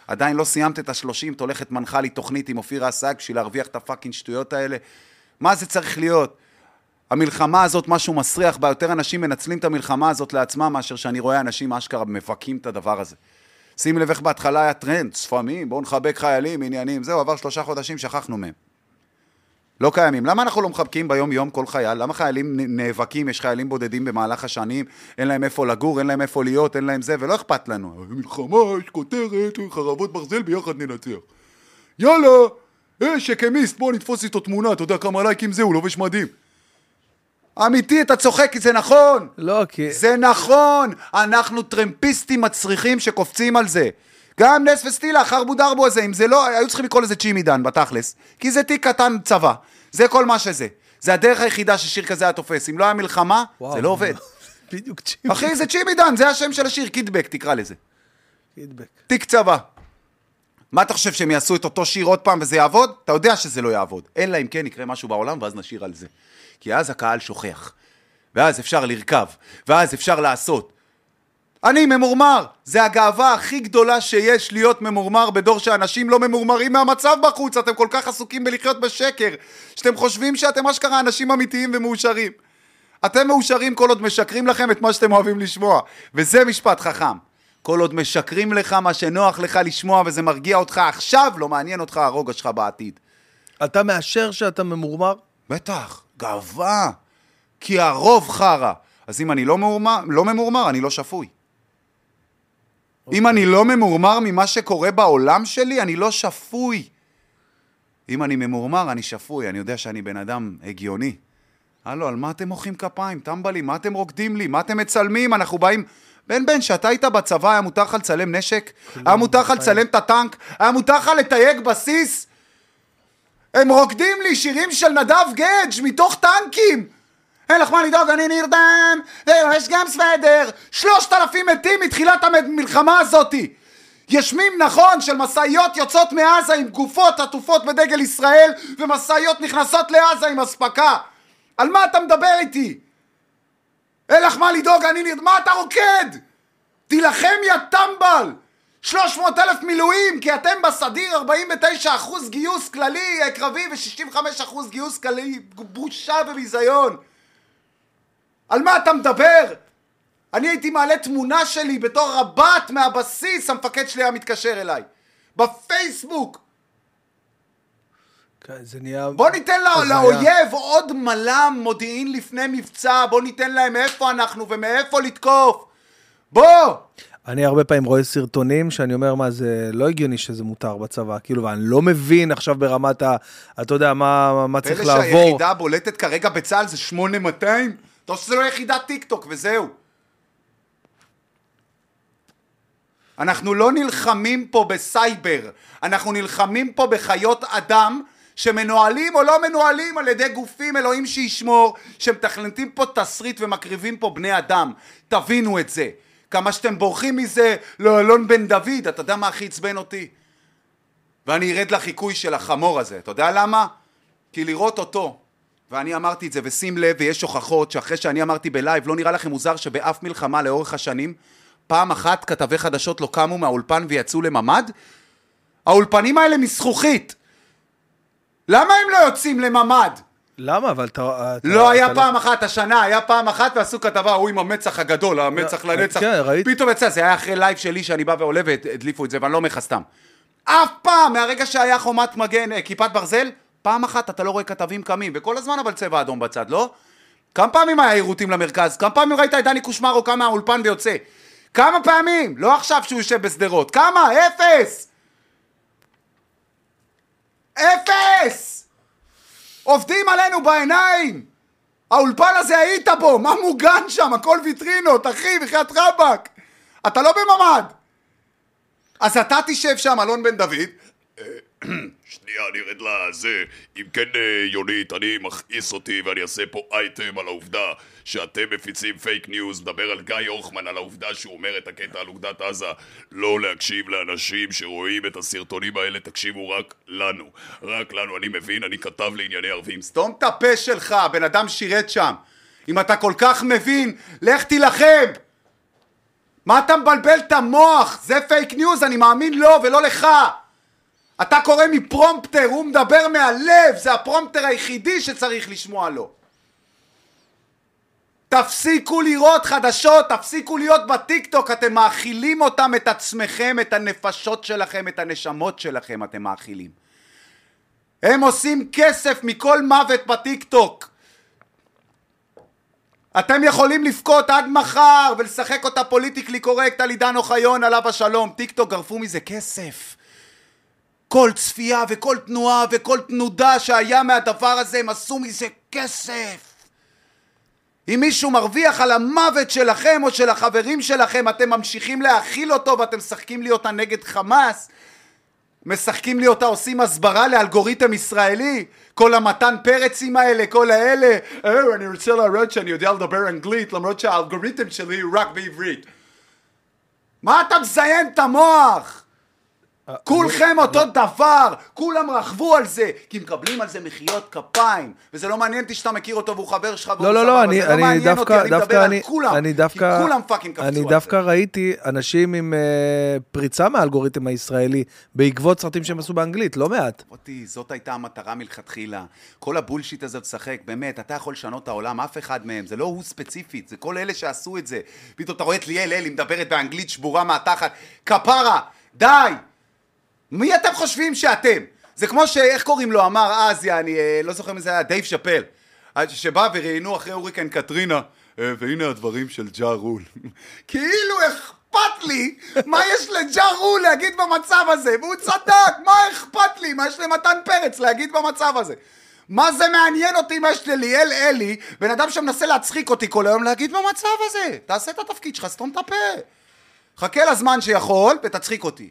עדיין לא סיימת את השלושים, את הולכת מנחה לי תוכנית עם אופירה אסג בשביל להרוויח את הפאקינג שטויות האלה. מה זה צריך להיות? המלחמה הזאת, משהו מסריח בה, יותר אנשים מנצלים את המלחמה הזאת לעצמם, מאשר שאני רואה אנשים אשכרה מבכים את הדבר הזה. שים לב איך בהתחלה היה טרנד, שפמים, בואו נחבק חיילים, עניינים, זהו, עבר שלושה חודשים, שכחנו מהם. לא קיימים. למה אנחנו לא מחבקים ביום-יום כל חייל? למה חיילים נאבקים, יש חיילים בודדים במהלך השנים, אין להם איפה לגור, אין להם איפה להיות, אין להם זה, ולא אכפת לנו. מלחמה, יש כותרת, חרבות ברזל, ביחד ננצח. יאללה, אה, שקמיסט, בוא נתפוס איתו תמונה, אתה יודע כמה לייקים זה, הוא לובש מדים. אמיתי, אתה צוחק, זה נכון. לא, כי... זה נכון, אנחנו טרמפיסטים מצריכים שקופצים על זה. גם נס וסטילה, חרבו דרבו הזה, אם זה לא, היו צריכים לקרוא לזה צ'ימי דן, בתכלס. כי זה תיק קטן צבא. זה כל מה שזה. זה הדרך היחידה ששיר כזה היה תופס. אם לא היה מלחמה, וואו. זה לא עובד. בדיוק צ'יפ. אחי, זה צ'ימי דן, זה השם של השיר, קידבק, תקרא לזה. פידבק. תיק צבא. מה אתה חושב, שהם יעשו את אותו שיר עוד פעם וזה יעבוד? אתה יודע שזה לא יעבוד. אלא אם כן יקרה משהו בעולם, ואז נשיר על זה. כי אז הקהל שוכח. ואז אפשר לרכב. ואז אפשר לעשות. אני ממורמר. זה הגאווה הכי גדולה שיש להיות ממורמר בדור שאנשים לא ממורמרים מהמצב בחוץ. אתם כל כך עסוקים בלחיות בשקר, שאתם חושבים שאתם אשכרה אנשים אמיתיים ומאושרים. אתם מאושרים כל עוד משקרים לכם את מה שאתם אוהבים לשמוע. וזה משפט חכם. כל עוד משקרים לך מה שנוח לך לשמוע וזה מרגיע אותך עכשיו, לא מעניין אותך הרוגע שלך בעתיד. אתה מאשר שאתה ממורמר? בטח, גאווה. כי הרוב חרא. אז אם אני לא, מאורמר, לא ממורמר, אני לא שפוי. אם אני לא ממורמר ממה שקורה בעולם שלי, אני לא שפוי. אם אני ממורמר, אני שפוי. אני יודע שאני בן אדם הגיוני. הלו, על מה אתם מוחאים כפיים? טמבלים, מה אתם רוקדים לי? מה אתם מצלמים? אנחנו באים... בן בן, שאתה היית בצבא, היה מותר לך לצלם נשק? היה מותר לך לצלם את הטנק? היה מותר לך לתייג בסיס? הם רוקדים לי שירים של נדב גדג' מתוך טנקים! אין לך מה לדאוג, אני נרדם, ויש גם סוודר. שלושת אלפים מתים מתחילת המלחמה הזאתי. ישמים נכון של משאיות יוצאות מעזה עם גופות עטופות בדגל ישראל ומשאיות נכנסות לעזה עם אספקה. על מה אתה מדבר איתי? אין לך מה לדאוג, אני נרד... מה אתה רוקד? תילחם יא טמבל! 300 אלף מילואים, כי אתם בסדיר 49 אחוז גיוס כללי אה, קרבי ו-65 אחוז גיוס כללי, בושה וביזיון. על מה אתה מדבר? אני הייתי מעלה תמונה שלי בתור רב"ט מהבסיס, המפקד שלי היה מתקשר אליי. בפייסבוק. כן, זה נהיה... בוא ניתן לא. לאויב עוד מלם מודיעין לפני מבצע, בוא ניתן להם איפה אנחנו ומאיפה לתקוף. בוא! אני הרבה פעמים רואה סרטונים שאני אומר, מה, זה לא הגיוני שזה מותר בצבא, כאילו, ואני לא מבין עכשיו ברמת ה... אתה יודע, מה, מה צריך פלא לעבור. שהיחידה הבולטת כרגע בצה"ל זה 8200? אתה שזה לא יחידת טיק טוק וזהו. אנחנו לא נלחמים פה בסייבר, אנחנו נלחמים פה בחיות אדם שמנוהלים או לא מנוהלים על ידי גופים אלוהים שישמור, שמתכנתים פה תסריט ומקריבים פה בני אדם. תבינו את זה. כמה שאתם בורחים מזה לאלון בן דוד, אתה יודע מה הכי עצבן אותי? ואני ארד לחיקוי של החמור הזה. אתה יודע למה? כי לראות אותו, ואני אמרתי את זה, ושים לב, ויש הוכחות שאחרי שאני אמרתי בלייב, לא נראה לכם מוזר שבאף מלחמה לאורך השנים, פעם אחת כתבי חדשות לא קמו מהאולפן ויצאו לממ"ד? האולפנים האלה מזכוכית. למה הם לא יוצאים לממ"ד? למה? אבל אתה... אתה לא היה אתה פעם אחת השנה, היה פעם אחת ועשו כתבה, הוא עם המצח הגדול, המצח לא, לנצח. כן, ראיתי. פתאום יצא, זה היה אחרי live שלי שאני בא ועולה והדליפו את זה, ואני לא אומר לך סתם. אף פעם, מהרגע שהיה חומת מגן, אה, כיפת ברזל, פעם אחת אתה לא רואה כתבים קמים, וכל הזמן אבל צבע אדום בצד, לא? כמה פעמים היה יירוטים למרכז? כמה פעמים ראית את דני קושמרו קם מהאולפן ויוצא? כמה פעמים? לא עכשיו שהוא יושב בשדרות. כמה? אפס! אפס! עובדים עלינו בעיניים! האולפן הזה היית בו, מה מוגן שם? הכל ויטרינות, אחי, בחייאת רבאק! אתה לא בממ"ד! אז אתה תשב שם, אלון בן דוד, שנייה, אני ארד לזה. אם כן, אה, יונית, אני מכעיס אותי ואני אעשה פה אייטם על העובדה שאתם מפיצים fake news, מדבר על גיא הורכמן, על העובדה שהוא אומר את הקטע על אוגדת עזה. לא להקשיב לאנשים שרואים את הסרטונים האלה, תקשיבו רק לנו. רק לנו, אני מבין, אני כתב לענייני ערבים. סתום את הפה שלך, הבן אדם שירת שם. אם אתה כל כך מבין, לך תילחם! מה אתה מבלבל את המוח? זה fake news, אני מאמין לו ולא לך! אתה קורא מ prompter, הוא מדבר מהלב, זה ה prompter היחידי שצריך לשמוע לו. תפסיקו לראות חדשות, תפסיקו להיות בטיקטוק, אתם מאכילים אותם, את עצמכם, את הנפשות שלכם, את הנשמות שלכם אתם מאכילים. הם עושים כסף מכל מוות בטיקטוק. אתם יכולים לבכות עד מחר ולשחק אותה politically correct על עידן אוחיון עליו השלום. טיקטוק גרפו מזה כסף. כל צפייה וכל תנועה וכל תנודה שהיה מהדבר הזה, הם עשו מזה כסף. אם מישהו מרוויח על המוות שלכם או של החברים שלכם, אתם ממשיכים להאכיל אותו ואתם משחקים לי אותה נגד חמאס, משחקים לי אותה, עושים הסברה לאלגוריתם ישראלי, כל המתן פרצים האלה, כל האלה, אה, אני רוצה להראות שאני יודע לדבר אנגלית למרות שהאלגוריתם שלי הוא רק בעברית. מה אתה מזיין את המוח? כולכם אותו דבר, כולם רכבו על זה, כי מקבלים על זה מחיאות כפיים, וזה לא מעניין אותי שאתה מכיר אותו והוא חבר שלך לא, לא, לא, אני, לא אני מעניין דווקא, אני מדבר דווקא על אני, כולם, אני דווקא, כי כולם fucking קפצו אני על דווקא זה. ראיתי אנשים עם uh, פריצה מהאלגוריתם הישראלי, בעקבות סרטים שהם עשו באנגלית, לא מעט. אותי, זאת הייתה המטרה מלכתחילה. כל ה bullshit הזה לשחק, באמת, אתה יכול לשנות את העולם, אף אחד מהם, זה לא הוא ספציפית, זה כל אלה שעשו את זה. פתאום אתה רואה את ליאל אלי מדברת באנגלית שבורה מהתחת, כפרה, די! מי אתם חושבים שאתם? זה כמו ש... איך קוראים לו? אמר אז, יעני, אה, לא זוכר מי זה היה, דייב שאפל. אה, שבא וראיינו אחרי הוריקן קטרינה, אה, והנה הדברים של ג'ה רול. כאילו אכפת לי מה יש לג'ה רול להגיד במצב הזה, והוא צדק, מה אכפת לי? מה יש למתן פרץ להגיד במצב הזה? מה זה מעניין אותי מה יש לליאל אלי, בן אדם שמנסה להצחיק אותי כל היום להגיד במצב הזה? תעשה את התפקיד שלך, סתום את הפה. חכה לזמן שיכול ותצחיק אותי.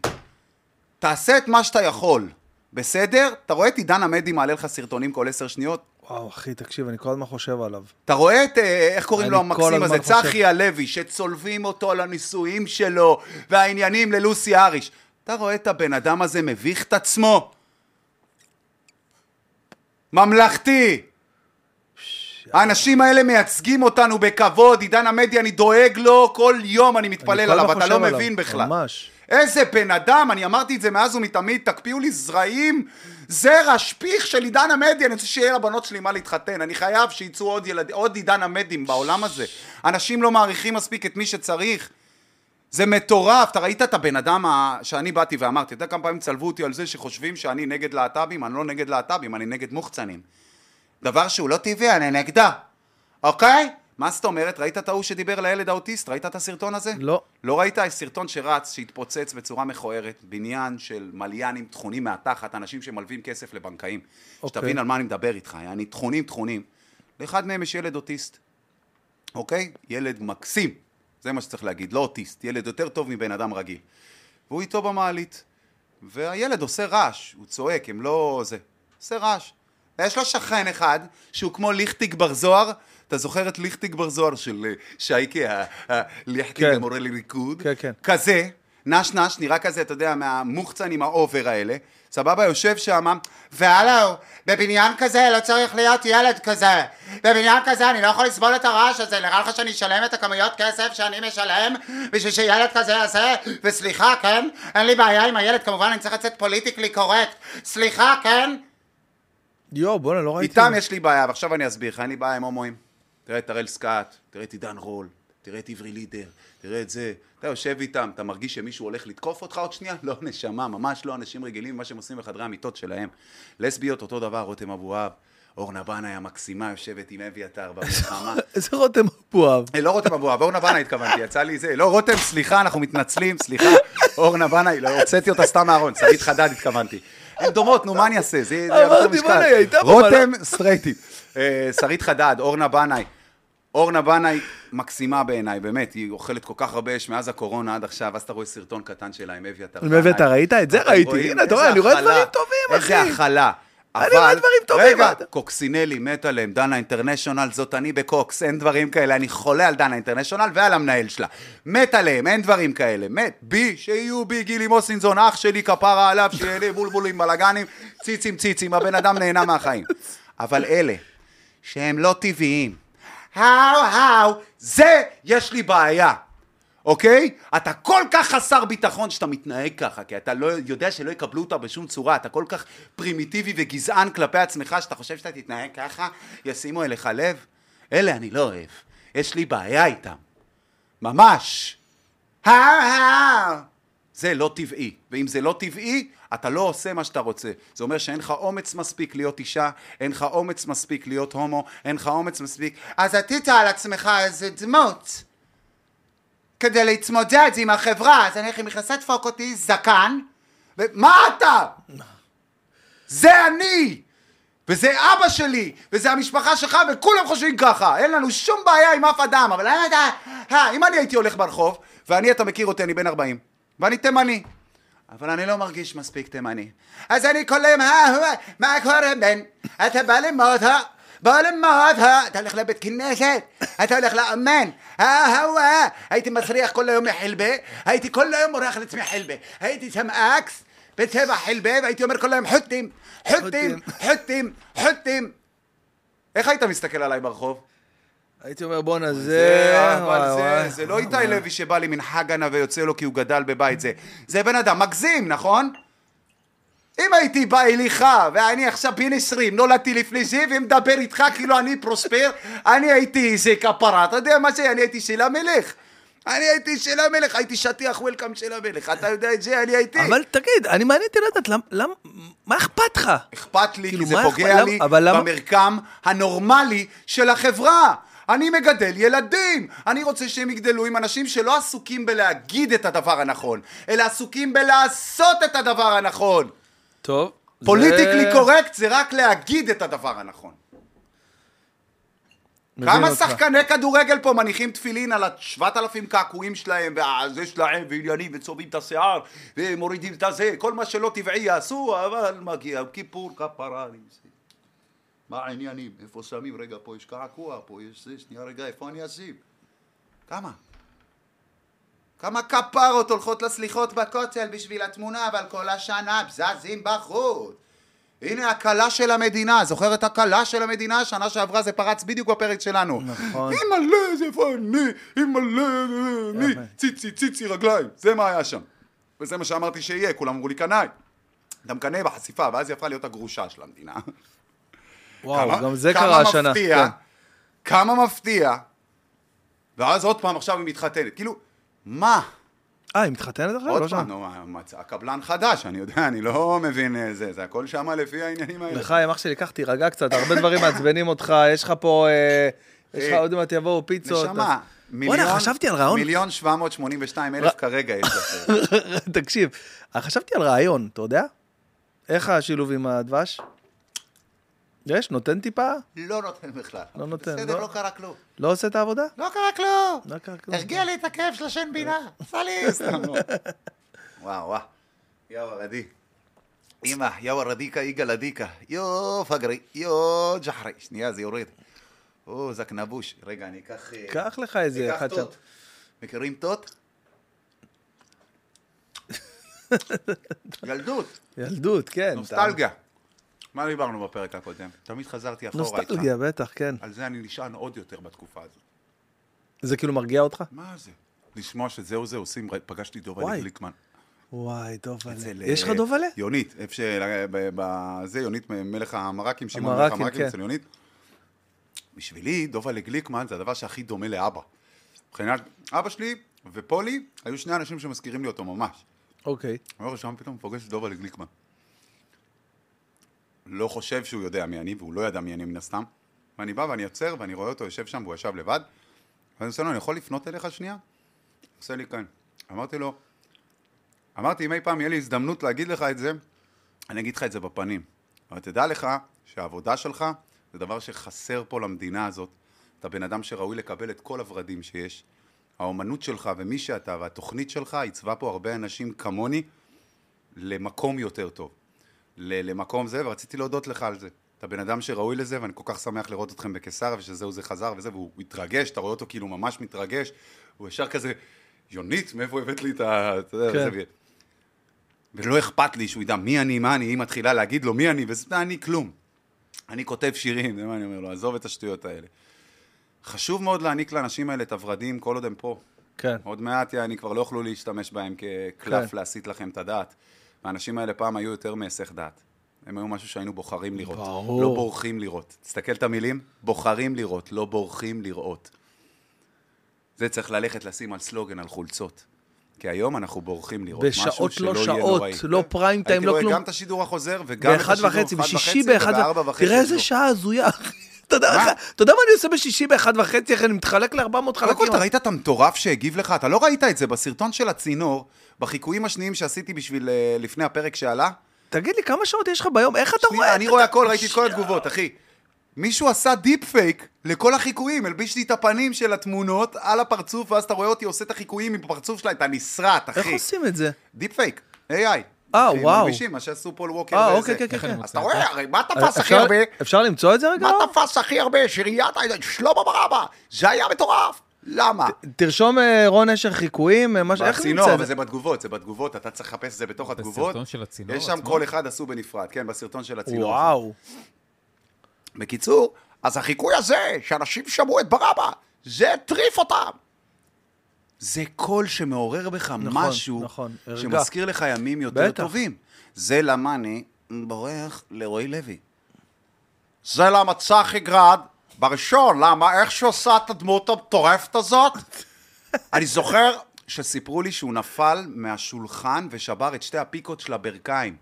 תעשה את מה שאתה יכול, בסדר? אתה רואה את עידן עמדי מעלה לך סרטונים כל עשר שניות? וואו, אחי, תקשיב, אני כל הזמן חושב עליו. אתה רואה את, אה, איך קוראים אני לו המקסים הזה? צחי הלוי, שצולבים אותו על הנישואים שלו, והעניינים ללוסי אריש. אתה רואה את הבן אדם הזה מביך את עצמו? ממלכתי! האנשים האלה מייצגים אותנו בכבוד, עידן עמדי, אני דואג לו, כל יום אני אני מתפלל כל עליו, אתה לא עליו, מבין בכלל. ממש. איזה בן אדם, אני אמרתי את זה מאז ומתמיד, תקפיאו לי זרעים, זרע, שפיך של עידן עמדי, אני רוצה שיהיה לבנות שלי מה להתחתן, אני חייב שיצאו עוד, ילד, עוד עידן עמדים בעולם הזה. אנשים לא מעריכים מספיק את מי שצריך. זה מטורף, אתה ראית את הבן אדם ה... שאני באתי ואמרתי, אתה יודע כמה פעמים צלבו אותי על זה שחושבים שאני נגד להט"בים, אני לא נגד להט"בים, אני נגד מוחצנים. דבר שהוא לא טבעי, אני נגדה, אוקיי? מה זאת אומרת? ראית את ההוא שדיבר לילד האוטיסט? ראית את הסרטון הזה? לא. לא ראית? סרטון שרץ, שהתפוצץ בצורה מכוערת, בניין של מליינים טחונים מהתחת, אנשים שמלווים כסף לבנקאים. אוקיי. שתבין על מה אני מדבר איתך, יעני טחונים טחונים. לאחד מהם יש ילד אוטיסט, אוקיי? ילד מקסים, זה מה שצריך להגיד, לא אוטיסט, ילד יותר טוב מבן אדם רגיל. והוא איתו במעלית, והילד עושה רעש, הוא צועק, הם לא... זה... עושה רעש. ויש לו שכן אחד, שהוא כמו ליכטיג בר זוהר, אתה זוכר את ליכטיג בר זוהר של אה, שייקי, ה- ה- ליכטיג כן. המורה לריקוד? כן, כן. כזה, נש נש, נראה כזה, אתה יודע, מהמוחצן עם ה over האלה, סבבה, יושב שם, והלו, בבניין כזה לא צריך להיות ילד כזה. בבניין כזה אני לא יכול לסבול את הרעש הזה, נראה לך שאני אשלם את הכמויות כסף שאני משלם בשביל שילד כזה יעשה? וסליחה, כן? אין לי בעיה עם הילד, כמובן אני צריך לצאת politically correct. סליחה, כן? יואו, בואנה, לא ראיתי. איתם יש לי בעיה, ועכשיו אני אסביר לך, אין לי בעיה עם הומואים. תראה את הראל סקאט, תראה את עידן רול, תראה את עברי לידר, תראה את זה. אתה יושב איתם, אתה מרגיש שמישהו הולך לתקוף אותך עוד שנייה? לא, נשמה, ממש לא אנשים רגילים ממה שהם עושים בחדרי המיטות שלהם. לסביות אותו דבר, רותם אבואב, אורנה בנאי המקסימה יושבת עם אביתר במלחמה. איזה רותם אבואב. אה, לא רותם אבואב, אורנה בנאי התכוונתי, יצא לי זה. לא, רותם, סליחה, אנחנו מתנצלים, סליחה. אורנה בנאי, לא, הוצאתי אותה סתם מהארון, שרית חדד התכוונתי. הן דומות, נו, מה אני אעשה? זה... אמרתי. בוא'נה, היא הייתה רותם סטרייטית. אה, שרית חדד, אורנה בנאי. אורנה בנאי מקסימה בעיניי, באמת, היא אוכלת כל כך הרבה אש מאז הקורונה עד עכשיו, אז אתה רואה סרטון קטן שלה עם אביתר. עם אביתר, ראית? את זה ראיתי. הנה, אתה רואה, אני רואה דברים טובים, אחי. איזה הכלה. אני רואה דברים טובים, רגע, קוקסינלי, מת עליהם, דנה אינטרנשיונל, זאת אני בקוקס, אין דברים כאלה, אני חולה על דנה אינטרנשיונל ועל המנהל שלה. מת עליהם, אין דברים כאלה, מת. בי, שיהיו בי, גילי מוסינזון, אח שלי, כפרה עליו, שיהיה לי בולבולים, בלאגנים, ציצים ציצים, הבן אדם נהנה מהחיים. אבל אלה, שהם לא טבעיים, האו האו, זה, יש לי בעיה. אוקיי? אתה כל כך חסר ביטחון שאתה מתנהג ככה, כי אתה לא יודע שלא יקבלו אותה בשום צורה, אתה כל כך פרימיטיבי וגזען כלפי עצמך, שאתה חושב שאתה תתנהג ככה, ישימו אליך לב? אלה אני לא אוהב, יש לי בעיה איתם. ממש. זה לא טבעי, ואם זה לא טבעי, אתה לא עושה מה שאתה רוצה. זה אומר שאין לך אומץ מספיק להיות אישה, אין לך אומץ מספיק להיות הומו, אין לך אומץ מספיק... אז עתית על עצמך איזה דמות. כדי להתמודד עם החברה, אז אני הולך עם מכנסי דפוק אותי, זקן, ומה אתה? זה אני! וזה אבא שלי, וזה המשפחה שלך, וכולם חושבים ככה, אין לנו שום בעיה עם אף אדם, אבל יודע, אה, אם אני הייתי הולך ברחוב, ואני, אתה מכיר אותי, אני בן 40, ואני תימני, אבל אני לא מרגיש מספיק תימני. אז אני היום, אה, אה, מה קורה בן? אתה בא ללמוד, אה? בא ללמוד, אה? אתה הולך לבית כנסת, אתה הולך לאמן, אה. הייתי מסריח כל היום מחלבה, הייתי כל היום מורח לעצמי חלבה, הייתי שם אקס בצבע חלבה, והייתי אומר כל היום חוטים, חוטים, חוטים, חוטים. איך היית מסתכל עליי ברחוב? הייתי אומר, בואנה, זה... זה, אבל וואי, זה, וואי. זה לא איתי לוי שבא לי מן חגנה ויוצא לו כי הוא גדל בבית זה. זה בן אדם מגזים, נכון? אם הייתי בא אליך, ואני עכשיו בן 20, נולדתי לפני זה, ומדבר איתך כאילו אני פרוספר, אני הייתי איזה כפרה, אתה יודע מה זה? אני הייתי של המלך. אני הייתי של המלך, הייתי שטיח וולקאם של המלך, אתה יודע את זה? אני הייתי. אבל תגיד, אני מעניין אותי לדעת, למ- למ- מה אכפת לך? אכפת לי, כאילו, כי זה פוגע אכפת- לי למה- במרקם הנורמלי של החברה. אני מגדל ילדים, אני רוצה שהם יגדלו עם אנשים שלא עסוקים בלהגיד את הדבר הנכון, אלא עסוקים בלעשות את הדבר הנכון. טוב. זה- פוליטיקלי קורקט זה רק להגיד את הדבר הנכון. כמה אותך. שחקני כדורגל פה מניחים תפילין על השבעת אלפים קעקועים שלהם, והזה שלהם, ועניינים, וצובעים את השיער, ומורידים את הזה, כל מה שלא טבעי יעשו, אבל מגיע כיפור כפרה. אני. מה העניינים? איפה שמים? רגע, פה יש קעקוע, פה יש זה, שנייה רגע, איפה אני אשים? כמה? כמה כפרות הולכות לסליחות בכותל בשביל התמונה, אבל כל השנה בזזים בחוץ. הנה הכלה של המדינה, זוכר את הכלה של המדינה? שנה שעברה זה פרץ בדיוק בפרק שלנו. נכון. אימא'לה, זה איפה אני? אימא'לה, אני, יפה. ציצי, ציצי רגליים. זה מה היה שם. וזה מה שאמרתי שיהיה, כולם אמרו לי קנאי. אתה מקנא בחשיפה, ואז היא הפכה להיות הגרושה של המדינה. וואו, כמה- גם זה כמה קרה השנה. מפתיע, כן. כמה מפתיע, ואז עוד פעם עכשיו היא מתחתנת. כאילו, מה? אה, היא מתחתנת עכשיו? עוד לא פעם. נו, מה, מצא קבלן חדש, אני יודע, אני לא מבין אה, זה, זה הכל שם לפי העניינים האלה. לחיים, אח שלי, קח, תירגע קצת, הרבה דברים מעצבנים אותך, יש לך פה... אה, יש לך אה, עוד מעט יבואו פיצות. נשמה, מיליון, וואלה, חשבתי על רעיון. מיליון שבע מאות שמונים ושתיים אלף כרגע יש לך. תקשיב, חשבתי על רעיון, אתה יודע? איך השילוב עם הדבש? יש? נותן טיפה? לא נותן בכלל. לא נותן, בסדר, לא. לא קרה כלום. לא עושה את העבודה? לא קרה כלום. לא קרה כלום. הרגיע לי את הכאב של השן בינה. עשה לי סתם. וואו, וואו. יא ורדי. אמא, יא ורדיקה יגאל עדיקה. יו פגרי, יו ג'חרי. שנייה, זה יורד. או, זקנבוש. רגע, אני אקח... אה, קח לך איזה אחד שם. מכירים תות? ילדות, ילדות, כן. נוסטלגיה. מה דיברנו בפרק הקודם? תמיד חזרתי אחורה איתך. נוסטלגיה, בטח, כן. על זה אני נשען עוד יותר בתקופה הזאת. זה כאילו מרגיע אותך? מה זה? לשמוע שזהו זה עושים, פגשתי דובה וואי. גליקמן. וואי, דובלה. אצל, יש לך אה, דובלה? יונית, איפה ש... זה יונית מלך המרקים, שמעון מלך המרקים, כן. אצל יונית. בשבילי, דובלה גליקמן זה הדבר שהכי דומה לאבא. מבחינת אבא שלי ופולי היו שני אנשים שמזכירים לי אותו ממש. אוקיי. אני אומר לו, שם פתאום פוגש את דובלה גליקמן. לא חושב שהוא יודע מי אני, והוא לא ידע מי אני מן הסתם. ואני בא ואני עוצר, ואני רואה אותו יושב שם, והוא ישב לבד. ואני עושה לו, אני יכול לפנות אליך שנייה? עושה לי כאן. אמרתי לו, אמרתי, אם אי פעם יהיה לי הזדמנות להגיד לך את זה, אני אגיד לך את זה בפנים. אבל תדע לך שהעבודה שלך זה דבר שחסר פה למדינה הזאת, אתה בן אדם שראוי לקבל את כל הורדים שיש. האומנות שלך ומי שאתה והתוכנית שלך עיצבה פה הרבה אנשים כמוני למקום יותר טוב. למקום זה, ורציתי להודות לך על זה. אתה בן אדם שראוי לזה, ואני כל כך שמח לראות אתכם בקיסריה, ושזהו זה חזר וזה, והוא מתרגש, אתה רואה אותו כאילו ממש מתרגש, הוא ישר כזה, יונית, מאיפה הבאת לי את ה... אתה יודע, כן. זה... ולא אכפת לי שהוא ידע מי אני, מה אני, היא מתחילה להגיד לו מי אני, וזה אני כלום. אני כותב שירים, זה מה אני אומר לו, עזוב את השטויות האלה. חשוב מאוד להעניק לאנשים האלה את הורדים כל עוד הם פה. כן. עוד מעט יעני כבר לא יוכלו להשתמש בהם כקלף כן. להסיט לכם את הדעת. האנשים האלה פעם היו יותר מהיסח דעת. הם היו משהו שהיינו בוחרים לראות. ברור. לא בורחים לראות. תסתכל את המילים, בוחרים לראות, לא בורחים לראות. זה צריך ללכת לשים על סלוגן, על חולצות. כי היום אנחנו בורחים לראות משהו בשעות שלא לא יהיה שעות, נוראי. לא כן. prime time, לא הייתי כלום. רואה גם את השידור החוזר וגם את באחד השידור וחצי, אחד בשישי וחצי באחד ובארבע וחצי. תראה איזה לא. שעה הזויה, אחי. אתה יודע מה? איך- אני עושה בשישי באחד וחצי, איך אני מתחלק ל-400 קודם כל, חלקים? אתה ראית את המטורף שהגיב לך? אתה לא ראית את זה בסרטון של הצינור, בחיקויים השניים שעשיתי בשביל אה, לפני הפרק שעלה? תגיד לי, כמה שעות יש לך ביום? איך אתה רואה? אני רואה הכל, ראיתי את כל. התגובות, אחי. מישהו עשה deep fake לכל החיקויים, הלביש לי את הפנים של התמונות על הפרצוף, ואז אתה רואה אותי עושה את החיקויים עם הפרצוף שלה, אתה נסרט, איך אחי. עושים את זה? deep fake, AI. אה, וואו. מלבישים, מה שעשו פול ווקר אה. אוקיי, כן, כן, איך? אז אתה רואה, הרי מה תפס הכי הרבה? אפשר למצוא את זה רגע? מה תפס הכי הרבה? שראיית שלמה ברבא. זה היה מטורף. למה? תרשום אה, רון אשר חיקויים, אה, משהו, איך בצינור, נמצא את זה זה? בתגובות, זה בתגובות, אתה צריך לחפש את זה בתוך התגובות. בסרטון של הצינור יש שם? כל אחד עשו בנפרד, כן, בסרטון של הצינור. וואו. בקיצור, אז החיקוי הזה, שאנשים שמעו את ברבא, זה הטריף אותם. זה קול שמעורר בך נכון, משהו נכון, הרגע. שמזכיר לך ימים יותר בטח. טובים. זה למה אני בורח לרועי לוי. זה למה צחי גרד, בראשון, למה איך שהוא עשה את הדמות המטורפת הזאת? אני זוכר שסיפרו לי שהוא נפל מהשולחן ושבר את שתי הפיקות של הברכיים.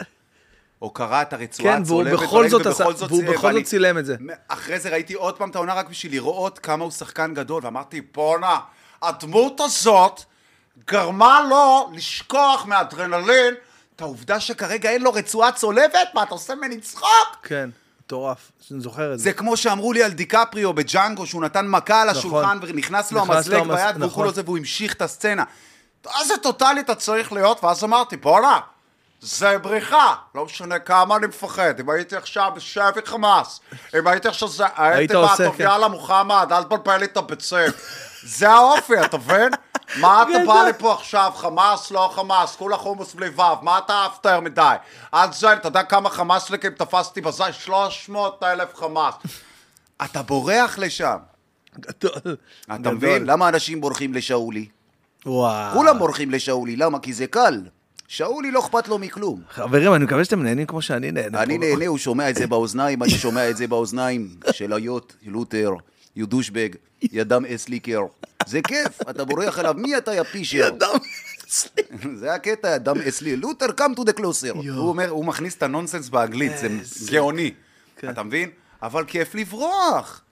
או קרע את הרצועה כן, והוא הצולבת בכל ברגל, זאת ובכל זאת והוא זה, בכל זאת צילם את זה. אחרי זה ראיתי עוד פעם את העונה רק בשביל לראות כמה הוא שחקן גדול, ואמרתי, בואנה, הדמות הזאת גרמה לו לשכוח מאדרנלין את העובדה שכרגע אין לו רצועה צולבת, מה, אתה עושה ממני צחוק? כן, מטורף. אני זוכר את זה. זה כמו שאמרו לי על דיקפריו בג'אנגו, שהוא נתן מכה על נכון. השולחן ונכנס לו המזלג המז- ביד, והוא נכון. כולו זה, והוא המשיך את הסצנה. איזה טוטאלי אתה צריך להיות, ואז אמרתי, בואנה, זה בריחה, לא משנה כמה אני מפחד, אם הייתי עכשיו בשבי חמאס, אם הייתי עכשיו זה, הייתי בא, עושה, טוב, כן. יאללה מוחמד, אל תבלבל לי את הביצים. זה האופי, אתה מבין? מה אתה בא לי פה עכשיו, חמאס, לא חמאס, כולה חומוס בלי וו, מה אתה עף יותר מדי? אל זה, אתה יודע כמה חמאסניקים תפסתי בזי? 300 אלף חמאס. אתה בורח לשם. אתה. מבין? למה אנשים בורחים לשאולי? וואו. כולם בורחים לשאולי, למה? כי זה קל. שאולי לא אכפת לו מכלום. חברים, אני מקווה שאתם נהנים כמו שאני נהנה. אני. נהנה, הוא שומע את זה באוזניים, אני שומע את זה באוזניים של היות, לותר, יו דושבג, ידם אסליקר. זה כיף, אתה בורח אליו, מי אתה יא פישר? ידם. זה הקטע, ידם אסלי, לותר, come to the closer. הוא אומר, הוא מכניס את הנונסנס באנגלית, זה גאוני. כן. אתה מבין? אבל כיף לברוח.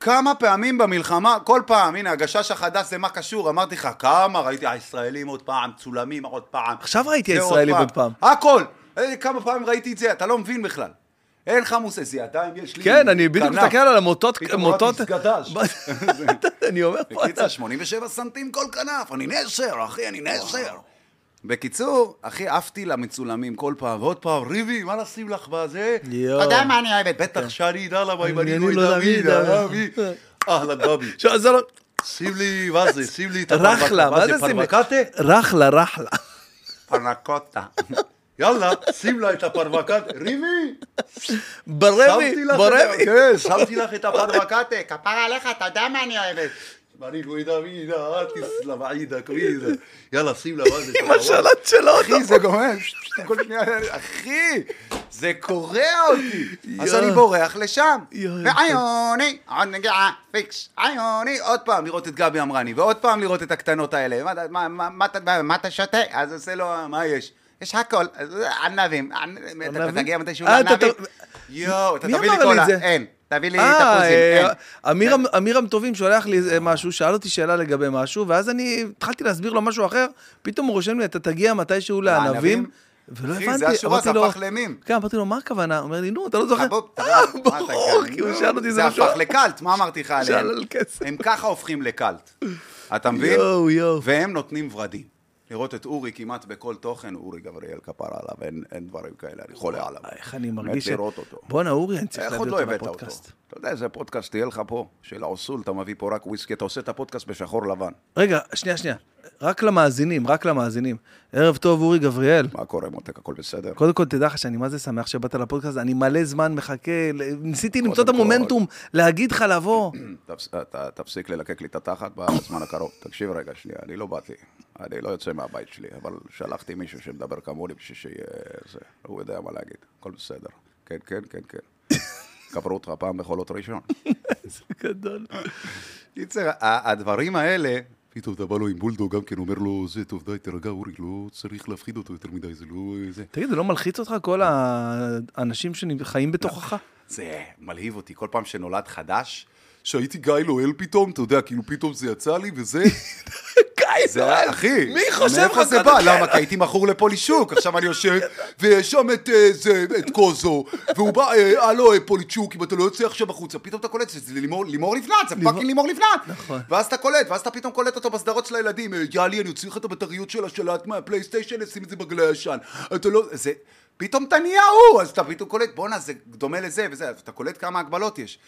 כמה פעמים במלחמה, כל פעם, הנה, הגשש החדש זה מה קשור, אמרתי לך, כמה, ראיתי הישראלים עוד פעם, צולמים עוד פעם. עכשיו ראיתי הישראלים עוד פעם. הכל. אה, כמה פעמים ראיתי את זה, אתה לא מבין בכלל. אין לך מושג, זה ידיים יש לי. כן, אני בדיוק. מסתכל על המוטות, פתאום סגדש. אני אומר פה... בקיצר, 87 סנטים כל כנף, אני נשר, אחי, אני נשר. בקיצור, אחי, עפתי למצולמים כל פעם, ועוד פעם, ריבי, מה נשים לך בזה? אתה יודע מה אני אוהבת? בטח שאני אדע למה אם אני לא לא דוד, דוד, אהבי. אהלן דבי. לא... שים לי, מה זה? שים לי את רחלה, מה זה שים לי? רחלה, רחלה. פרנקוטה. יאללה, שים לה את הפרווקטה. ריבי, ברבי, את ברבי. כן, שמתי לך את הפרווקטה. כפרה עליך, אתה יודע מה אני אוהבת. אני גוידה מידה, אל תסלם עידה, קוידה. יאללה, שים לה, מה זה? עם השלט שלו. אחי, זה שנייה, אחי, זה קורע אותי. אז. אני בורח לשם. ועיוני, עוד נגיעה, פיקס, עיוני, עוד פעם לראות את גבי אמרני, ועוד פעם לראות את הקטנות האלה. מה אתה- מה- מה- מה אתה- מה אתה שותה? אז עושה לו, מה יש? יש הכל, ענבים, ענ- אתה? תגיע מתישהו אה, לענבים? יואו, אתה תביא לי קולה? אין, תביא לי אה, תפוזים, אין. אה, אמיר- אמיר המטובים שולח לי משהו, שאל אותי שאלה לגבי משהו, ואז אני התחלתי להסביר לו משהו אחר, פתאום הוא רושם לי, אתה תגיע מתישהו לענבים? ולא הבנתי, זה השורה, זה הפך למים. כן, אמרתי לו, מה הכוונה? הוא אומר לי, נו, אתה לא זוכר? ברור? כי הוא שאל אותי, זה זה משהו... הפך לקאלט, מה אמרתי לך שאל עליהם? על כסף. הם ככה הופכים לקאלט. אתה מבין? יואו, יואו. והם נותנים ורדים. לראות את אורי כמעט בכל תוכן, אורי גבריאל כפרה עליו, אין, אין דברים כאלה, אני חולה עליו. איך אני מרגיש ש... לראות אותו. בואנה, אורי, אני צריך להביא לא אותו אותו? לפודקאסט. אתה יודע איזה פודקאסט יהיה לך פה, של האוסול, אתה מביא פה רק וויסקי, אתה עושה את הפודקאסט בשחור לבן. רגע, שנייה, שנייה. רק למאזינים, רק למאזינים. ערב טוב, אורי גבריאל. מה קורה מותק, הכל בסדר? קודם כל, תדע לך שאני מה זה שמח שבאת לפודקאסט, אני מלא זמן מחכה, ניסיתי למצוא את המומנטום, להגיד לך לבוא. אתה תפסיק ללקק לי את התחת בזמן הקרוב. תקשיב רגע, שנייה, אני לא באתי. אני לא יוצא מהבית שלי, אבל שלחתי מישהו שמדבר כמוני בשביל שיהיה... זה, הוא יודע מה להגיד, הכל בסדר. כן, כן, כן, כן. קברו אותך פעם בחולות ראשון. זה גדול. קיצר, הדברים האלה, פתאום אתה בא לו עם בולדוג, גם כן אומר לו, זה טוב, די, תירגע, אורי, לא צריך להפחיד אותו יותר מדי, זה לא... זה... תגיד, זה לא מלחיץ אותך כל האנשים שחיים בתוכך? זה מלהיב אותי, כל פעם שנולד חדש, שהייתי גיא לואל פתאום, אתה יודע, כאילו פתאום זה יצא לי וזה... גיא, זה היה, אחי, מי חושב לך זה בא? למה? כי הייתי מכור לפולישוק, עכשיו אני יושב, ויש שם את אה, זה, את קוזו, והוא בא, אה, הלו, אה, פוליצ'וק, אם אתה לא יוצא עכשיו החוצה, פתאום אתה קולט שזה לימור לבנת, זה fucking לימור לבנת. נכון. ואז אתה קולט, ואז אתה פתאום קולט אותו בסדרות של הילדים, אה, יאללה, אני אוציא לך את הבטריות של השלט מהפלייסטיישן, אשים את זה בגלי הישן. אתה לא, זה, פתאום אתה נהיה הוא, אז אתה פתאום קולט, בואנה, זה דומה לזה וזה, אתה קולט כמה הגבלות יש.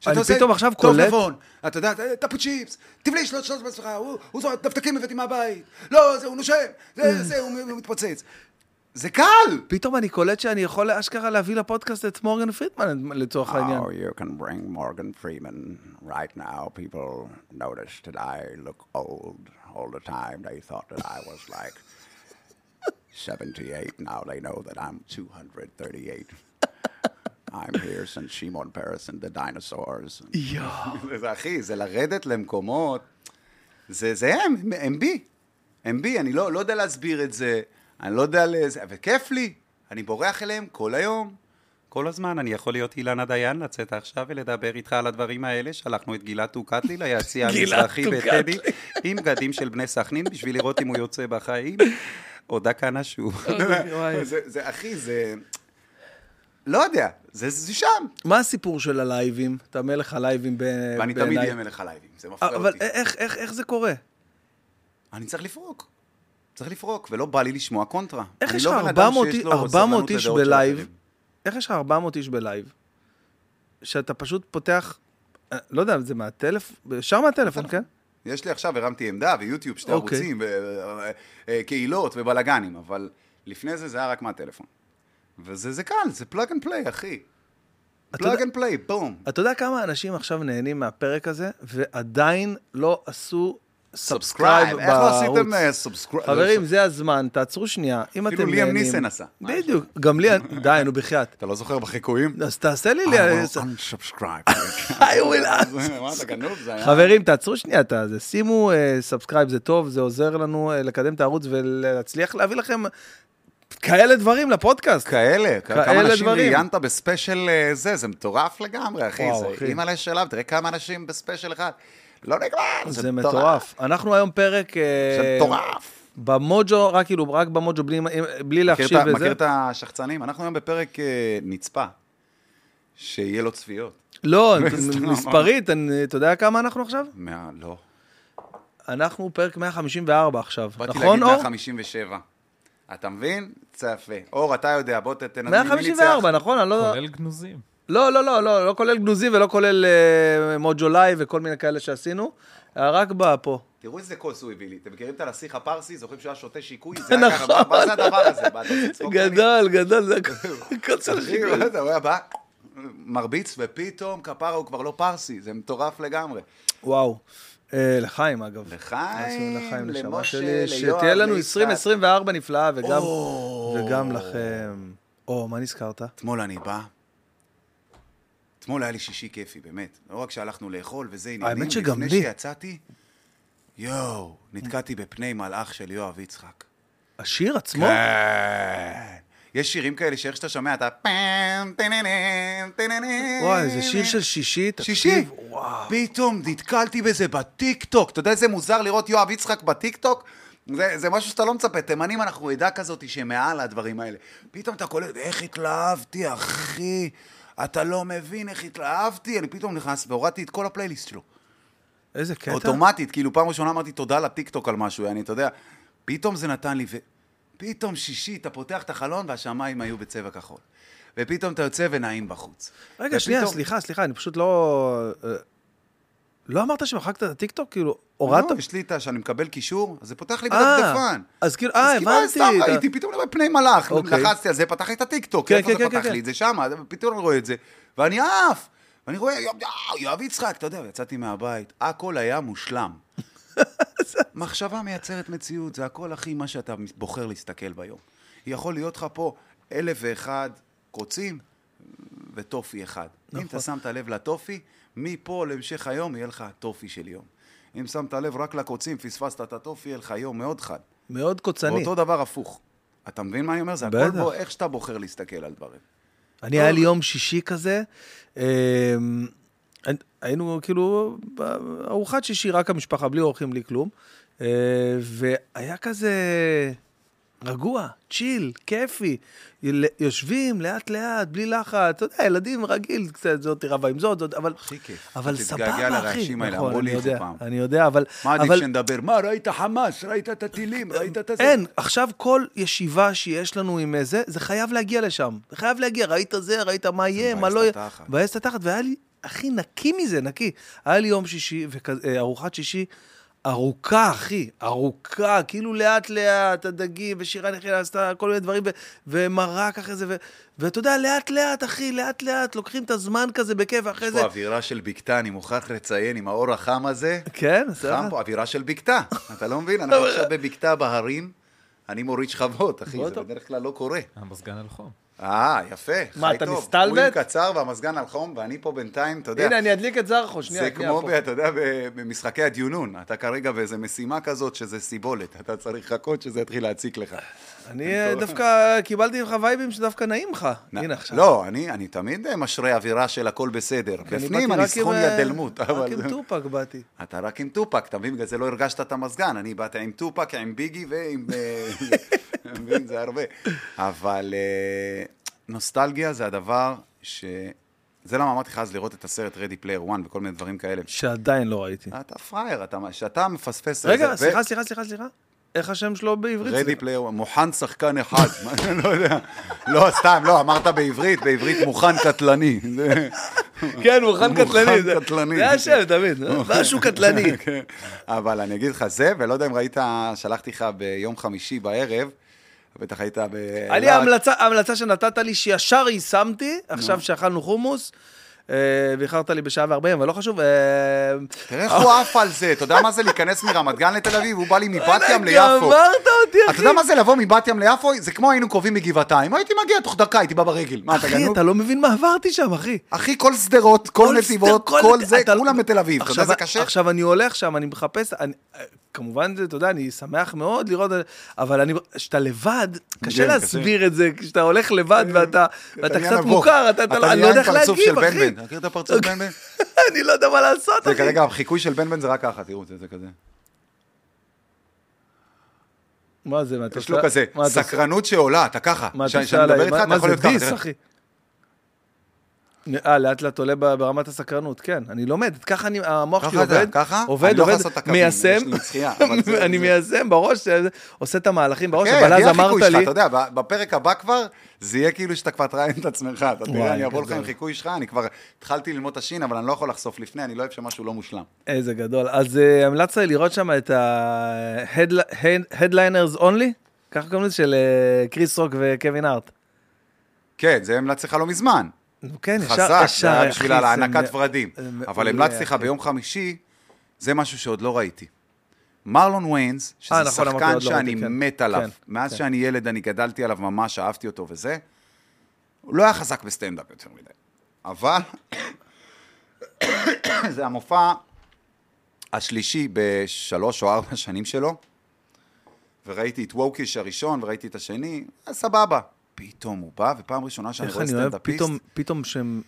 שאתה אני עושה, פתאום עכשיו טוב קולט- נבון, אתה יודע, טפו צ'יפס, תבלי שלוש שלוש בעצמך, הוא זורק דפדקים הבאתי מהבית, לא, זה, הוא נושם, זה, זה, הוא מתפוצץ. זה קל! פתאום אני קולט שאני יכול אשכרה להביא לפודקאסט את מורגן פרידמן לצורך העניין. Oh, you can bring Morgan Freeman right now. People notice that I look old all the time. They thought that I was like 78. Now they know that I'm 238. I'm here since Shimon Peres and the dinosaurs. יואו. זה אחי, זה לרדת למקומות, זה, זה הם, הם בי. הם בי, אני לא, לא יודע להסביר את זה, אני לא יודע לזה, וכיף לי, אני בורח אליהם כל היום. כל הזמן אני יכול להיות אילנה דיין, לצאת עכשיו ולדבר איתך על הדברים האלה. שלחנו את גילת טוקטלי ליציע המזרחי. בטדי, עם בגדים של בני סכנין, בשביל לראות אם הוא יוצא בחיים. או דקה נשו. וואי. זה, זה, אחי, זה... לא יודע, זה, זה שם. מה הסיפור של הלייבים? אתה מלך הלייבים בעיניי. ואני תמיד אהיה מלך הלייבים, זה מפריע אבל אותי. איך, איך, איך זה קורה? אני צריך לפרוק. צריך לפרוק, ולא בא לי לשמוע קונטרה. איך יש לא לך בן אדם 400 שיש לו 400 סבלנות איש בלייב? איך יש לך 400 איש בלייב? שאתה פשוט פותח, אה, לא יודע, זה מהטלפון, ישר מהטלפון, כן? יש לי עכשיו, הרמתי עמדה ויוטיוב, שתי אוקיי. ערוצים, וקהילות ובלאגנים, אבל לפני זה זה היה רק מהטלפון. וזה זה קל, זה plug and play, אחי. plug and play, בום. אתה יודע כמה אנשים עכשיו נהנים מהפרק הזה, ועדיין לא עשו subscribe איך לא עשיתם בערוץ? subscribe? חברים, זה הזמן, תעצרו שנייה. אם אתם אפילו נהנים... ליאם ניסן עשה. בדיוק, גם לי, די, נו, בחייאת. אתה לא זוכר בחיקויים? אז תעשה לי... I will unsubscribe. I will היה... חברים, תעצרו שנייה את זה. שימו subscribe, זה טוב, זה עוזר לנו אה, לקדם את הערוץ ולהצליח להביא לכם כאלה דברים לפודקאסט. כאלה, כאלה כמה אנשים דברים. ראיינת ב special אה, זה, זה מטורף לגמרי, אחי. וואו, זה אחי. אימא'לה שלב, תראה כמה אנשים ב special אחד. לא נגמר, זה מטורף. אנחנו היום פרק... אה, זה מטורף. במוג'ו, רק כאילו, רק במוג'ו, בלי- בלי מכיר להחשיב את ה- וזה. מכיר את השחצנים? אנחנו היום בפרק אה, נצפה, שיהיה לו צפיות. לא. מספרית, אתה יודע כמה אנחנו עכשיו? לא. אנחנו פרק 154 עכשיו, באתי נכון, להגיד אור? 157. אתה מבין? יפה. אור, אתה יודע, בוא ת- תנ... מי 154, ניצח? נכון? אני לא... כולל גנוזים. לא, לא, לא, לא, לא כולל גנוזים ולא כולל אה, מוג'ו live וכל מיני כאלה שעשינו, אה, רק בפה. תראו איזה כוס הוא הביא לי. אתם מכירים את הנסיך הפרסי? זוכרים שהוא היה שותה שיקוי? זה היה ככה, מה- זה הדבר הזה? גדול, גדול, זה הכל של שיקוי. הוא היה בא, מרביץ, ופתאום כפרה הוא כבר לא פרסי, זה מטורף לגמרי. וואו. אה, לחיים, אגב. לחיים, לחיים, נשמה למשה, שלי, ליואב, שתהיה לנו ליצחק. 2024 נפלאה, וגם. וגם לכם. או, מה נזכרת? אתמול אני בא, אתמול היה לי שישי כיפי, באמת. לא רק שהלכנו לאכול וזה עניינים, האמת שגם לפני לי. שיצאתי, יואו, נתקעתי בפני מלאך של יואב יצחק. השיר עצמו? כן. יש שירים כאלה שאיך שאתה שומע, אתה פעם, טננם, טננם. וואי, זה שיר של שישי, שישי. תקשיב. וואו. פתאום נתקלתי בזה בטיקטוק. אתה יודע איזה מוזר לראות יואב יצחק בטיקטוק? זה, זה משהו שאתה לא מצפה. תימנים אנחנו עדה כזאת שמעל הדברים האלה. פתאום אתה קולט, איך התלהבתי, אחי. אתה לא מבין איך התלהבתי. אני פתאום נכנס והורדתי את כל הפלייליסט שלו. איזה קטע. אוטומטית, כאילו פעם ראשונה אמרתי תודה לטיקטוק על משהו, אני, אתה יודע, פתאום זה נתן לי, ופתאום שישי, אתה פותח את החלון והשמיים היו בצבע כחול. ופתאום אתה יוצא ונעים בחוץ. רגע, ופתאום- שנייה, סליחה, סליחה, אני פשוט לא... אה, לא אמרת שמחקת את הטיקטוק? כאילו, הורדת? לא, יש לי את. שאני מקבל קישור, אז זה פותח לי אה, בדפדפן. אז כאילו, אה, אז כאילו, הבנתי. סתם אתה- ראיתי, פתאום אני רואה פני מלאך, אוקיי. לחצתי על זה, פתח לי את הטיקטוק, כן, כן, כן, פתח כן. לי את זה שמה, פתאום אני רואה את זה, ואני עף, ואני רואה, יואב, יצחק, אתה יודע, ויצאתי מהבית, הכל היה מושלם. מחשבה מייצרת מציאות, זה הכל הכי מה שאתה בוחר להסתכל ביום. יכול להיות לך פה אלף ואחד קוצים וטופי אחד. אם אתה שמת לב לטופי, מפה להמשך היום יהיה לך טופי של יום. אם שמת לב רק לקוצים, פספסת את הטופי, יהיה לך יום מאוד חד. מאוד קוצני. ואותו דבר הפוך. אתה מבין מה אני אומר? זה הכל. בו, איך שאתה בוחר להסתכל על דברים. אני, היה לי יום שישי כזה, אמ, היינו כאילו בארוחת שישי, רק המשפחה, בלי אורחים, בלי כלום, אה, והיה כזה רגוע, צ'יל, כיפי. יושבים לאט-לאט, בלי לחץ, אתה יודע, ילדים רגיל, קצת זאת רבה עם זאת, זאת, אבל... הכי כיף. אבל תתגעגע סבבה, אחי. לרעשים האלה, נכון, אמרו לי את זה פעם. אני יודע, אבל... מה עדיף שנדבר? מה, ראית חמאס? ראית את הטילים? ראית את זה? אין, עכשיו כל ישיבה שיש לנו עם זה, זה חייב להגיע לשם. זה חייב להגיע, ראית זה, ראית מה יהיה, מה לא יהיה. מבאס את התחת, והיה לי, הכי נקי מזה, נקי. היה לי יום שישי, וכזה- אה, ארוחת שישי ארוכה, אחי, ארוכה, כאילו לאט-לאט, הדגים, ושירה נחילה עשתה כל מיני דברים, ו- ומרק אחרי זה, ו- ואתה יודע, לאט-לאט, אחי, לאט-לאט, לוקחים את הזמן כזה בכיף, אחרי יש זה... פה אווירה של בקתה, אני מוכרח לציין, עם האור החם הזה. כן, בסדר. חם פה, אווירה של בקתה. אתה לא מבין? אנחנו עכשיו בבקתה בהרים, אני מוריד שכבות, אחי, זה. בדרך כלל לא קורה. המזגן על חום. אה, יפה. מה, חי אתה טוב. מסתלבט? הוא עם קצר והמזגן על חום, ואני פה בינתיים, אתה יודע. הנה, אני אדליק את זרחו, שנייה, זה כמו. ב- אתה יודע, במשחקי הדיונון. אתה כרגע באיזה משימה כזאת שזה סיבולת. אתה צריך לחכות שזה יתחיל להציק לך. אני אה, דווקא קיבלתי ממך וייבים שדווקא נעים לך. הנה עכשיו. לא, אני, אני תמיד אה, משרה אווירה של הכל בסדר. בפנים אני רק סכון אה, ידלמות. רק אבל עם טופק באתי. אתה רק עם טופק, אתה מבין? בגלל זה לא הרגשת את המזגן. אני באתי עם טופק, עם ביגי ועם... אה, אתה מבין? זה הרבה. אבל אה, נוסטלגיה זה הדבר ש... זה למה אמרתי לך אז לראות את הסרט Ready Player One וכל מיני דברים כאלה. שעדיין לא ראיתי. אתה פראייר, אתה, שאתה מפספס... רגע, סליחה, סליחה, סליחה, סליחה. איך השם שלו בעברית? Ready סליחה. Player, מוכן שחקן אחד, לא יודע. לא, סתם, לא, אמרת בעברית, בעברית מוכן קטלני. כן, מוכן מוכן קטלני. זה- קטלני. זה השם, תמיד. משהו קטלני. כן. אבל אני אגיד לך זה, ולא יודע אם ראית, שלחתי לך ביום חמישי בערב, בטח היית ב... היה לי המלצה, המלצה שנתת לי שישר יישמתי, עכשיו שאכלנו חומוס, אה, ואיחרת לי בשעה וארבעים, אבל לא חשוב. אה, תראה איך הוא עף על זה, אתה יודע מה זה להיכנס מרמת גן לתל אביב? הוא בא לי מבת ים ליפו. גמרת אותי, אתה אחי. יודע מה זה לבוא מבת ים ליפו? זה כמו היינו קרובים מגבעתיים. הייתי מגיע תוך דקה, הייתי בא ברגל. מה, אתה אחי, גנוב? אתה לא מבין מה עברתי שם, אחי. אחי, כל שדרות, כל נתיבות, כל- זה, אתה- כולם בתל אביב. אתה יודע איזה קשה? עכשיו אני הולך שם, אני מחפש, כמובן, זה, אתה יודע, אני שמח מאוד לראות, אבל אני, כשאתה לבד, קשה כן, להסביר את זה, כשאתה הולך לבד ואתה ואתה נהיה קצת נבוך. מוכר, אתה- אתה לא- אתה אני לא יודע איך פרצוף להגיב, של אחי. בן בן. מכיר את הפרצוף בן בן? אני לא יודע מה לעשות, זה אחי. כרגע, החיקוי של בן בן זה רק ככה, תראו, זה זה כזה. מה זה, מה אתה יש לו עושה- כזה, אתה עושה- סקרנות שעולה, אתה ככה. מה אתה עושה עליי? מה- אתה זה. דיס. אחי? אה, לאט לאט עולה ברמת הסקרנות, כן. אני לומד, ככה אני, המוח שלי עובד, ככה? עובד, לא עובד, מיישם, אני מיישם בראש, אה, עושה את המהלכים בראש, כן, אבל אז אמרת לי, אתה יודע, בפרק הבא כבר, זה יהיה כאילו שאתה כבר תראיין את עצמך. אתה תראה, אני אבוא לך. עם חיקוי שלך, אני כבר התחלתי ללמוד את השין, אבל אני לא יכול לחשוף לפני, אני לא אוהב שמשהו לא מושלם. איזה גדול. אז אה, המלצת לי לראות שם את ה-Headliners Only, ככה קוראים לזה, של אה, קריס רוק וקווין הארט. כן, זה המלצתי לך לא מזמן. נו, כן, ישר, חזק, ישר, זה היה בשביל הענקת ורדים. אבל המלצתי לך. ביום חמישי, זה משהו שעוד לא ראיתי. מרלון ויינס, שזה אה, נכון, אמרת, שחקן לא שאני כן. מת עליו. כן, מאז כן. שאני ילד, אני גדלתי עליו ממש, אהבתי אותו וזה. הוא לא היה חזק בסטנדאפ יותר מדי. אבל זה המופע השלישי בשלוש או ארבע שנים שלו, וראיתי את Woke-ish הראשון וראיתי את השני, אז סבבה. פתאום הוא בא, ופעם ראשונה שאני איך רואה אני אוהב, סטנדאפיסט... פתאום, פתאום שהם...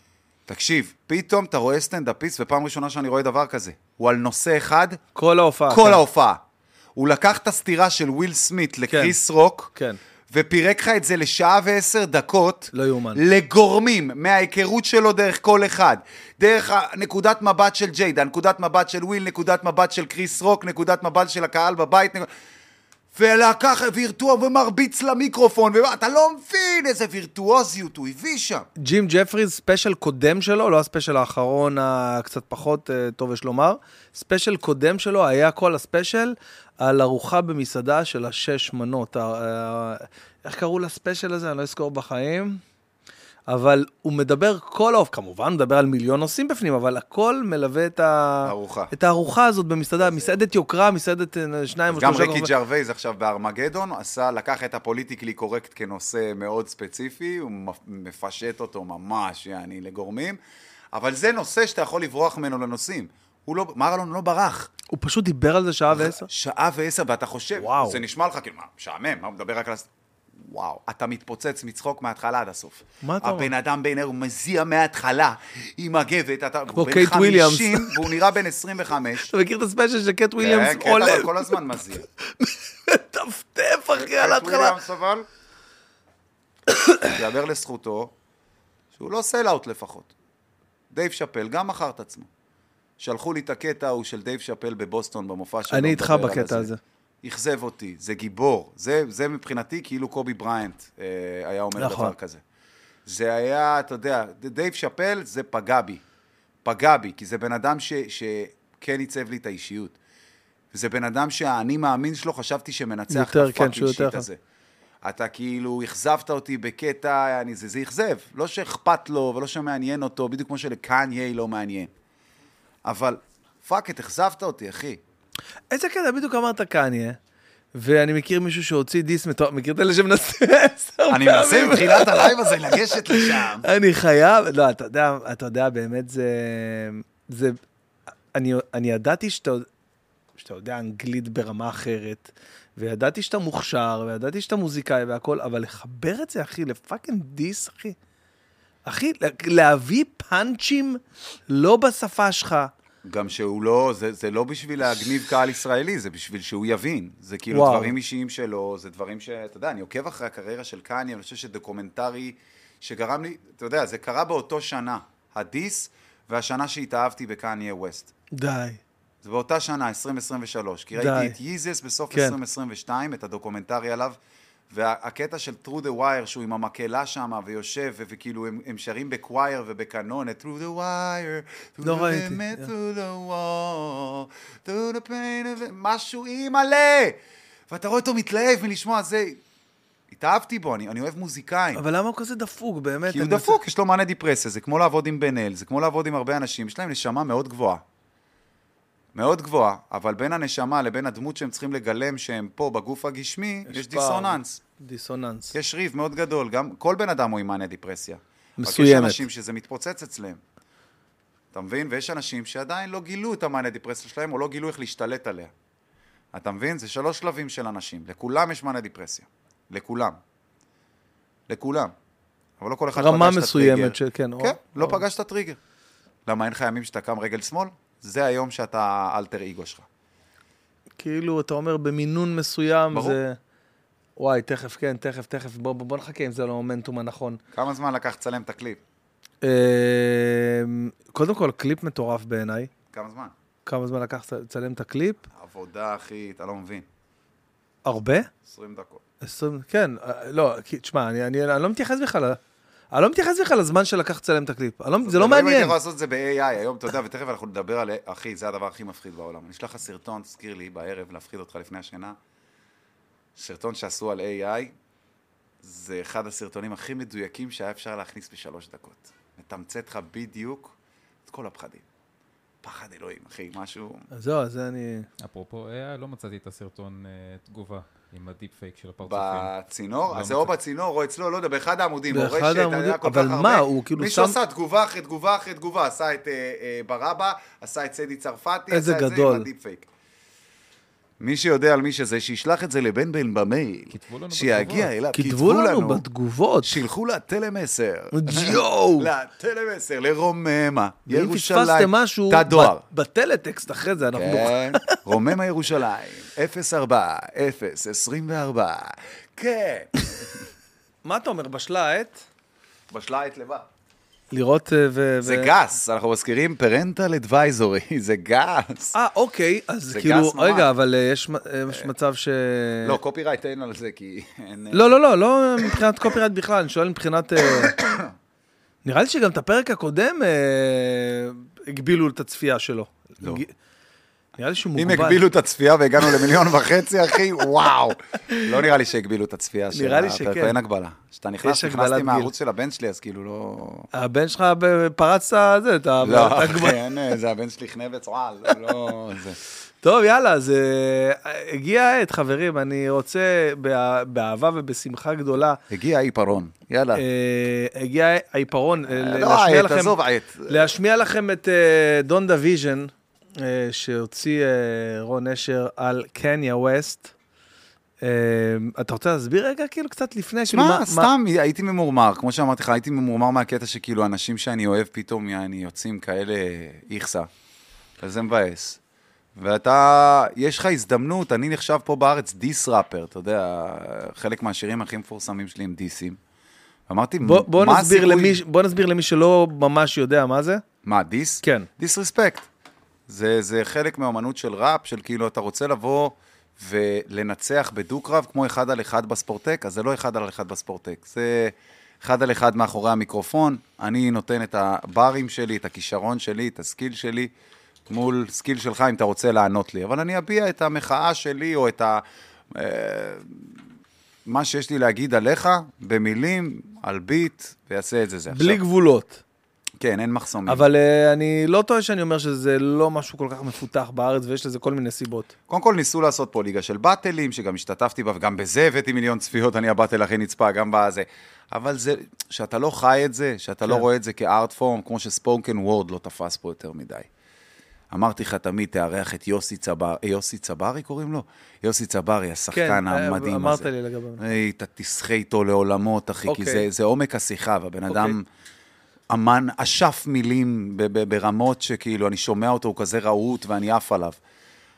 תקשיב, פתאום אתה רואה סטנדאפיסט, ופעם ראשונה שאני רואה דבר כזה. הוא על נושא אחד, כל ההופעה. כל כן. ההופעה. הוא לקח את הסטירה של וויל סמית לקריס רוק, כן. ופירק לך את זה לשעה ועשר דקות. לא יאומן. לגורמים, מההיכרות שלו דרך כל אחד. דרך נקודת מבט של ג'יידה, נקודת מבט של וויל, נקודת מבט של קריס רוק, נקודת מבט של הקהל בבית. נק... ולקח וירטואוז ומרביץ למיקרופון, ואתה לא מבין איזה וירטואוזיות הוא הביא שם. ג'ים ג'פריז, ספיישל קודם שלו, לא הספיישל האחרון הקצת פחות אה, טוב יש לומר, ספיישל קודם שלו היה כל הספיישל על ארוחה במסעדה של השש מנות. ה- ה- איך קראו לספיישל הזה? אני לא אזכור בחיים. אבל הוא מדבר כל האופ, כמובן, מדבר על מיליון נושאים בפנים, אבל הכל מלווה את, ה... ארוחה. את הארוחה הזאת במסעדה, מסעדת יוקרה, מסעדת אה, שניים או גם שלושה... ריקי גורמי- ג'רווייז עכשיו בארמגדון, עשה, לקח את הפוליטיקלי קורקט כנושא מאוד ספציפי, הוא מפ- מפשט אותו ממש, יעני, לגורמים, אבל זה נושא שאתה יכול לברוח ממנו לנושאים. הוא לא, מרלון לא ברח. הוא פשוט דיבר על זה שעה ועשר. שעה ועשר, ואתה חושב, וואו. זה נשמע לך כאילו, מה, משעמם, מה הוא מדבר רק על... וואו, אתה מתפוצץ מצחוק מההתחלה עד הסוף. מה אתה אומר? הבן אדם ער, הוא מזיע מההתחלה עם מגבת, אתה... כמו הוא בן קט וויליאמס. 50, והוא נראה בן 25. אתה מכיר את הספיישל של קט וויליאמס כן, כן, עולה, אבל כל הזמן מזיע. מטפטף אחי על ההתחלה. וויליאמס אבל, יאמר לזכותו, שהוא לא sell out לפחות. דייב שאפל גם מכר את עצמו. שלחו לי את הקטע ההוא של דייב שאפל בבוסטון במופע שלו. אני איתך בקטע הזה. אכזב אותי, זה גיבור. זה, זה מבחינתי כאילו קובי בריינט אה, היה אומר נכון. דבר כזה. זה היה, אתה יודע, דייב שאפל זה פגע בי. פגע בי, כי זה בן אדם ש, שכן עיצב לי את האישיות. זה בן אדם שהאני מאמין שלו, חשבתי שמנצח יותר, את כן, ה fucking יותר shit חכם. הזה. אתה כאילו אכזבת אותי בקטע, אני, זה, זה אכזב. לא שאכפת לו ולא שמעניין אותו, בדיוק כמו שלקניה לא מעניין. אבל fuck את, אכזבת אותי, אחי. איזה קטע, בדיוק אמרת קניה, ואני מכיר מישהו שהוציא diss מטורף, מכיר את אלה שמנסה עשר אני מנסה פעמים? מתחילת הלייב הזה לגשת לשם. אני חייב, לא, אתה יודע, אתה יודע, באמת זה, זה, אני, אני ידעתי שאתה, שאתה יודע אנגלית ברמה אחרת, וידעתי שאתה מוכשר, וידעתי שאתה מוזיקאי והכל, אבל לחבר את זה, אחי, ל fucking diss, אחי. אחי, להביא פאנצ'ים לא בשפה שלך. גם שהוא לא, זה, זה לא בשביל להגניב קהל ישראלי, זה בשביל שהוא יבין. זה כאילו וואו. דברים אישיים שלו, זה דברים ש... אתה יודע, אני עוקב אחרי הקריירה של קניה, אני חושב שדוקומנטרי שגרם לי, אתה יודע, זה קרה באותו שנה, ה diss, והשנה שהתאהבתי בקניה ווסט. די. זה באותה שנה, 2023, כי די. ראיתי את ייזס בסוף כן. 2022, את הדוקומנטרי עליו, והקטע של Through the Wire, שהוא עם המקהלה שם, ויושב, וכאילו הם, הם שרים בקווייר ובקנון, את Through the Wire, through לא the ראיתי, limit, yeah. through the wall, through the pain משהו אימא'לה! ואתה רואה אותו מתלהב מלשמוע זה. התאהבתי בו, אני, אני אוהב מוזיקאים. אבל למה הוא כזה דפוק, באמת? כי הוא דפוק, יש לו מאנה דיפרסיה, זה כמו לעבוד עם בן אל, זה כמו לעבוד עם הרבה אנשים, יש להם נשמה מאוד גבוהה. מאוד גבוהה, אבל בין הנשמה לבין הדמות שהם צריכים לגלם שהם פה בגוף הגשמי, יש, יש דיסוננס. דיסוננס. יש ריב מאוד גדול, גם כל בן אדם הוא עם מאנה דיפרסיה. רק מסוימת. יש אנשים שזה מתפוצץ אצלם. אתה מבין? ויש אנשים שעדיין לא גילו את המאנה דיפרסיה שלהם, או לא גילו איך להשתלט עליה. אתה מבין? זה שלוש שלבים של אנשים. לכולם יש מאנה דיפרסיה. לכולם. לכולם. אבל לא כל אחד רמה פגש את מסוימת הטריגר. של- כן, או- כן, לא או. פגש את הטריגר. למה אין לך ימים שאתה קם רגל שמאל? זה היום שאתה האלטר אגו שלך. כאילו, אתה אומר במינון מסוים, ברור. זה... וואי, תכף, כן, תכף, תכף, בוא, בוא, בוא נחכה אם זה לא המומנטום הנכון. כמה זמן לקח לצלם את הקליפ? אה, קודם כל, קליפ מטורף בעיניי. כמה זמן? כמה זמן לקח לצלם את הקליפ? עבודה, אחי, אתה לא מבין. הרבה? 20 דקות. 20, כן, אה, לא, תשמע, אני, אני, אני לא מתייחס בכלל, אני לא מתייחס בכלל לזמן שלקח לצלם את הקליפ. אני לא, זה לא אם הייתי מעניין. יכול לעשות את זה ב-AI היום, אתה יודע, ותכף אנחנו נדבר על... אחי, זה הדבר הכי מפחיד בעולם. אני אשלח לך סרטון, תזכיר לי, בערב, להפחיד אותך לפני השינה. סרטון שעשו על AI, זה אחד הסרטונים הכי מדויקים שהיה אפשר להכניס בשלוש דקות. מתמצת לך בדיוק את כל הפחדים. פחד אלוהים, אחי, משהו... אז זהו, אז זה אני... אפרופו AI, לא מצאתי את הסרטון אה, תגובה עם ה deep fake של הפרצופים. בצינור, לא אז זה או בצינור או אצלו, לא יודע, באחד העמודים, באחד העמודים, אבל מה. הוא כאילו מישהו שם- עשה תגובה אחרי תגובה אחרי תגובה, עשה את אה, אה, ברבא, עשה את סדי צרפתי, עשה את זה גדול. עם ה deep fake. מי שיודע על מי שזה, שישלח את זה לבן בן במייל. כתבו לנו שיגיע בתגובות. אליו, כתבו לנו בתגובות. שילחו לטלמסר. יואו. לטלמסר, לרוממה. ירושלים. פספסתם משהו, תא דואר. ב- בטלטקסט אחרי זה, אנחנו... כן, רוממה ירושלים, 04, 0, 24. כן. מה אתה אומר, בשלה העת? בשלה עת לבד. לראות אה, ו... זה ו- גס, אנחנו מזכירים parental advisory, זה גס. אה, אוקיי, אז כאילו. רגע, אבל אה, יש אה, יש מצב ש... לא, copyright אין על זה, כי אין... לא, לא, לא, לא מבחינת copyright בכלל, אני שואל מבחינת... אה, נראה לי שגם את הפרק הקודם הגבילו את הצפייה שלו. לא. נראה לי שהוא אם מוגבל. הגבילו את הצפייה והגענו למיליון וחצי, אחי, וואו. לא נראה לי שהגבילו את הצפייה של נראה לי שכן. אין הגבלה. כשאתה נכנס, נכנסתי מהערוץ של הבן שלי, אז כאילו לא... הבן שלך פרץ את זה, את ה... את לא, אחי, אין, אה, זה הבן שלי חנה וצועל, לא... זה. טוב, יאללה, אז אה, הגיעה העת, חברים, אני רוצה בא- באהבה ובשמחה גדולה, הגיע העיפרון, יאללה. אה, הגיע העיפרון, אה, לא להשמיע העט, לכם... עזוב העט. להשמיע לכם את Donda Vision, שהוציא אה, רון נשר על קניה ווסט. אה, אתה רוצה להסביר רגע, כאילו, קצת לפני? כאילו, שמע, מה- סתם הייתי ממורמר, כמו שאמרתי לך, הייתי ממורמר מהקטע שכאילו אנשים שאני אוהב פתאום, יעני, יוצאים כאלה איכסה. וזה מבאס. ואתה, יש לך הזדמנות, אני נחשב פה בארץ diss rapper, אתה יודע, חלק מהשירים הכי מפורסמים שלי הם דיסים. אמרתי, בוא, בוא, מה הסיכוי- למי, בוא נסביר למי שלא ממש יודע מה זה. מה, diss? כן. disrespect. זה, זה חלק מהאמנות של ראפ, של כאילו אתה רוצה לבוא ולנצח בדו-קרב כמו אחד על אחד בספורטק, אז זה לא אחד על אחד בספורטק, זה אחד על אחד מאחורי המיקרופון. אני נותן את הברים שלי, את הכישרון שלי, את ה skill שלי, מול skill שלך אם אתה רוצה לענות לי. אבל אני אביע את המחאה שלי או את ה... אה, מה שיש לי להגיד עליך, במילים, על ביט, ויעשה את זה זה. בלי עכשיו, גבולות. כן, אין מחסומים. אבל uh, אני לא טועה שאני אומר שזה לא משהו כל כך מפותח בארץ, ויש לזה כל מיני סיבות. קודם כל ניסו לעשות פה ליגה של באטלים, שגם השתתפתי בה, וגם בזה הבאתי מיליון צפיות, אני הבאטל הכי נצפה, גם בזה. אבל זה, שאתה לא חי את זה, שאתה לא כן. רואה את זה כארט פורם, כמו שספוקן וורד לא תפס פה יותר מדי. אמרתי לך תמיד, תארח את יוסי צברי, יוסי צברי קוראים לו? יוסי צברי, השחקן כן, המדהים הזה. אמרת לי לגביו. אתה תסחה איתו לעולמות, אחי, כי אוקיי. זה, זה עומק השיחה, והבן אוקיי. אדם אמן, אשף מילים ברמות שכאילו, אני שומע אותו, הוא כזה רהוט ואני עף עליו.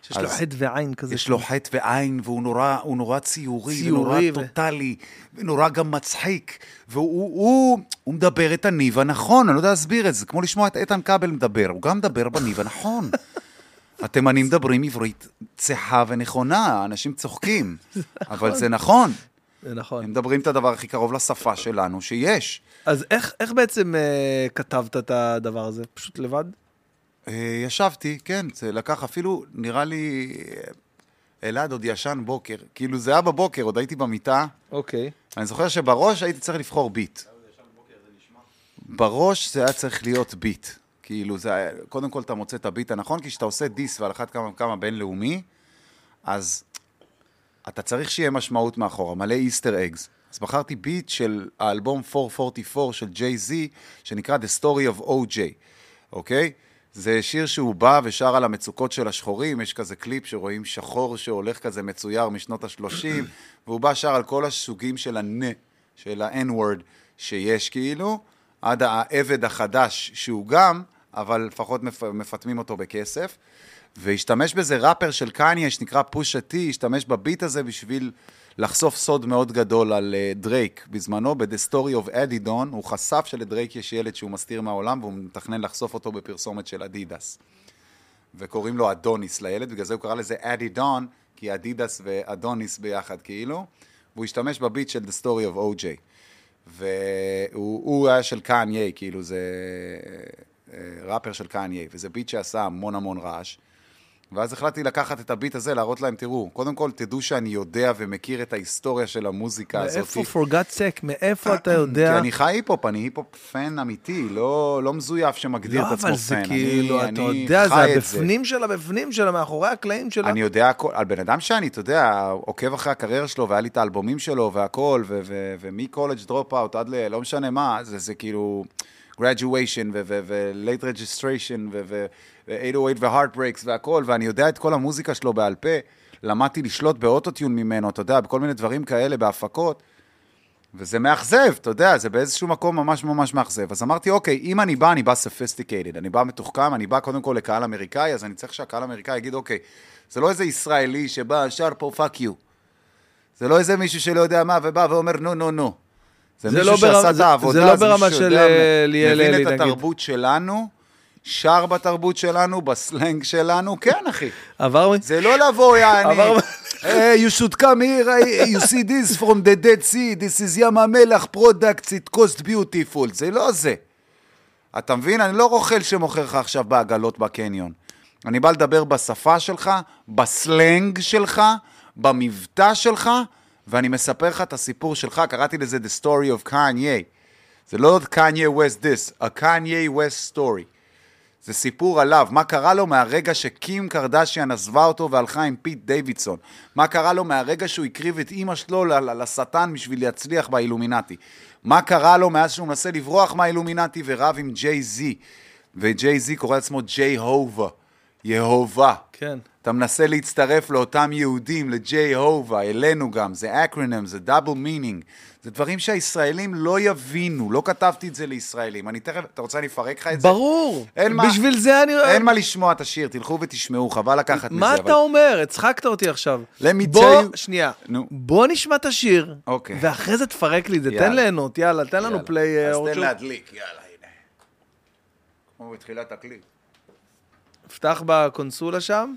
שיש לו חטא ועין כזה. יש לו חטא ועין, והוא נורא, נורא ציורי, ציורי ונורא ו- טוטאלי, ונורא גם מצחיק, והוא הוא, הוא מדבר את הניב הנכון, אני לא יודע להסביר את זה, כמו לשמוע את איתן כבל מדבר, הוא גם מדבר בניב הנכון. התימנים מדברים עברית צחה ונכונה, אנשים צוחקים, אבל זה נכון. זה נכון. הם מדברים את הדבר הכי קרוב לשפה שלנו שיש. אז איך, איך בעצם אה, כתבת את הדבר הזה? פשוט לבד? אה, ישבתי, כן, זה לקח אפילו, נראה לי, אה, אלעד עוד ישן בוקר, כאילו זה היה בבוקר, עוד הייתי במיטה, אוקיי. אני זוכר שבראש הייתי צריך לבחור ביט. בראש זה היה צריך להיות ביט. כאילו, זה היה, קודם כל אתה מוצא את הביט הנכון, כי כשאתה עושה דיס ועל אחת כמה וכמה בינלאומי, אז אתה צריך שיהיה משמעות מאחורה, מלא איסטר אגס. אז בחרתי ביט של האלבום 444 של ג'יי זי, שנקרא The Story of OJ, אוקיי? זה שיר שהוא בא ושר על המצוקות של השחורים, יש כזה קליפ שרואים שחור שהולך כזה מצויר משנות ה-30, והוא בא שר על כל הסוגים של הנ, של ה-N-word שיש כאילו, עד העבד החדש שהוא גם, אבל לפחות מפ- מפטמים אותו בכסף. והשתמש בזה ראפר של קניה שנקרא פושה טי, השתמש בביט הזה בשביל לחשוף סוד מאוד גדול על uh, דרייק בזמנו, ב-The Story of Adidon, הוא חשף שלדרייק יש ילד שהוא מסתיר מהעולם והוא מתכנן לחשוף אותו בפרסומת של אדידס. וקוראים לו אדוניס לילד, בגלל זה הוא קרא לזה אדידון, כי אדידס ואדוניס ביחד כאילו, והוא השתמש בביט של The Story of OJ. והוא הוא היה של קניה, כאילו זה אה, ראפר של קניה, וזה ביט שעשה המון המון רעש. ואז החלטתי לקחת את הביט הזה, להראות להם, תראו, קודם כל תדעו שאני יודע ומכיר את ההיסטוריה של המוזיקה הזאת. מאיפה, for God's sake, מאיפה אתה כי יודע? אני חי היפ-הופ, אני היפ-הופ fan אמיתי, לא, לא מזויף שמגדיר לא, את עצמו אבל זה fan. כאילו, אני, אתה אני יודע, זה. הבפנים שלה, בפנים שלה, מאחורי הקלעים שלה. אני יודע הכל, על בן אדם שאני, אתה יודע, עוקב אחרי הקריירה שלו, והיה לי את האלבומים שלו והכל, ו- ו- ומ College Dropout עד ל... לא משנה מה, זה, זה כאילו graduation ו-late registration ו-808 ו-heartbreaks והכל, ואני יודע את כל המוזיקה שלו בעל פה. למדתי לשלוט באוטוטיון ממנו, אתה יודע, בכל מיני דברים כאלה, בהפקות, וזה מאכזב, אתה יודע, זה באיזשהו מקום ממש ממש מאכזב. אז אמרתי, אוקיי, אם אני בא, אני בא sophisticated, אני בא מתוחכם, אני בא קודם כל לקהל אמריקאי, אז אני צריך שהקהל האמריקאי יגיד, אוקיי, זה לא איזה ישראלי שבא, שר פה fuck you. זה לא איזה מישהו שלא יודע מה, ובא ואומר, נו, נו, נו. זה, זה מישהו לא ברמה- שעשה את זה- העבודה, זה לא זה ברמה מישהו של, אה, ליאל מבין אלי, את נגיד. התרבות שלנו, שר בתרבות שלנו, בסלנג שלנו, כן, אחי. עבר... זה לא לבוא, יעני, עבר- hey, you should come here, you see this from the Dead Sea, this is ים המלח products, it cost beautiful, זה לא זה. אתה מבין? אני לא רוכל שמוכר לך עכשיו בעגלות בקניון. אני בא לדבר בשפה שלך, בסלנג שלך, במבטא שלך, ואני מספר לך את הסיפור שלך, קראתי לזה The Story of Kanye. זה לא Kanye West diss, a Kanye West story. זה סיפור עליו, מה קרה לו מהרגע שקים קרדשיאן עזבה אותו והלכה עם פיט דיווידסון. מה קרה לו מהרגע שהוא הקריב את אימא שלו לשטן בשביל להצליח באילומינטי. מה קרה לו מאז שהוא מנסה לברוח מהאילומינטי ורב עם ג'יי זי. וג'יי זי קורא לעצמו ג'יי הובה, יהובה. כן. אתה מנסה להצטרף לאותם יהודים, לג'יי הובה, אלינו גם, זה acronym, זה double meaning. זה דברים שהישראלים לא יבינו, לא כתבתי את זה לישראלים. אני תכף, אתה רוצה אני אפרק לך את זה? ברור. אין מה- בשביל זה אני... אין מה לשמוע את השיר, תלכו ותשמעו, חבל לקחת מזה. מה אבל- אתה אומר? הצחקת אותי עכשיו. Me בוא, שנייה. נו. בוא נשמע את השיר, אוקיי. ואחרי זה תפרק לי את זה. תן יאללה. ליהנות, יאללה, תן לנו יאללה. play. אה, אז. תן להדליק, יאללה, הנה. כמו בתחילת הקליפ. פתח בקונסולה שם.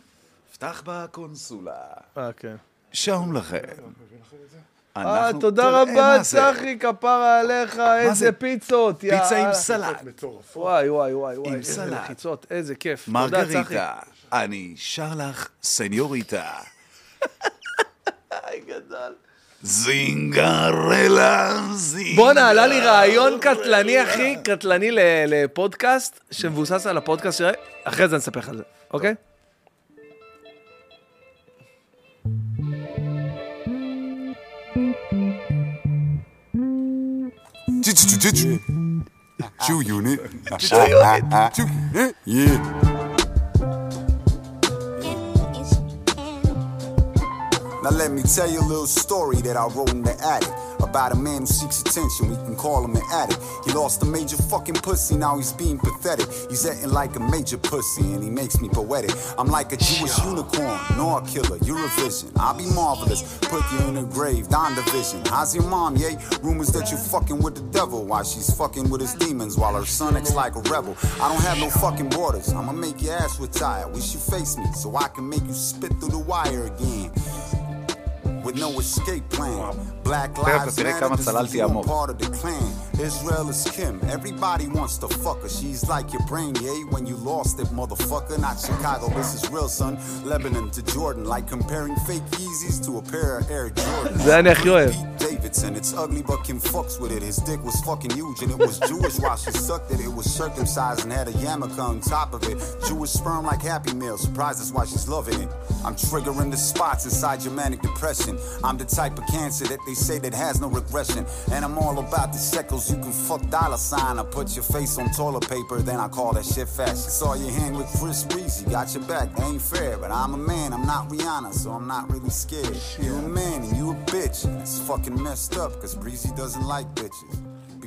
פתח בקונסולה. אה, כן. שלום לכם. אה, תודה רבה. צחי, כפרה עליך, איזה זה? פיצות, פיצה עם. סלט. וואי, וואי, וואי, וואי, איזה. לחיצות, איזה כיף. מרגריטה, אני שר לך סניוריטה. גדל. זינגרלה, זינגרלה. בואנה, עלה לי רעיון קטלני, אחי, קטלני לפודקאסט, שמבוסס על הפודקאסט שלהם. אחרי זה אני אספר לך על זה, אוקיי? Chew unit. Chew unit. Yeah. Now let me tell you a little story that I wrote in the attic about a man who seeks attention. We can call him an addict. He lost a major fucking pussy. Now he's being pathetic. He's acting like a major pussy, and he makes me poetic. I'm like a Jewish unicorn, no a killer. Eurovision. I'll be marvelous. Put you in a grave, down division. How's your mom? Yay. Rumors that you're fucking with the devil while she's fucking with his demons while her son acts like a rebel. I don't have no fucking borders. I'ma make your ass retire. Wish you face me so I can make you spit through the wire again. With no escape plan. Creo que part of the clan. Israel is Kim. Everybody wants to fuck her. She's like your brain, Yeah, when you lost it, motherfucker. Not Chicago, this is real, son. Lebanon to Jordan, like comparing fake Yeezys to a pair of Air Jordans. Davidson, it's ugly, but Kim fucks with it. His dick was fucking huge, and it was Jewish while she sucked it. It was circumcised and had a yarmulke on top of it. Jewish sperm like Happy Meal. Surprise, that's why she's loving it. I'm triggering the spots inside your manic depression. I'm the type of cancer that they say that has no regression. And I'm all about the shekels. You can fuck dollar sign. I put your face on toilet paper, then I call that shit fashion. Saw your hand with Chris Breezy, got your back. Ain't fair, but I'm a man. I'm not Rihanna, so I'm not really scared. You a man and you a bitch. and It's fucking messed up, cause Breezy doesn't like bitches.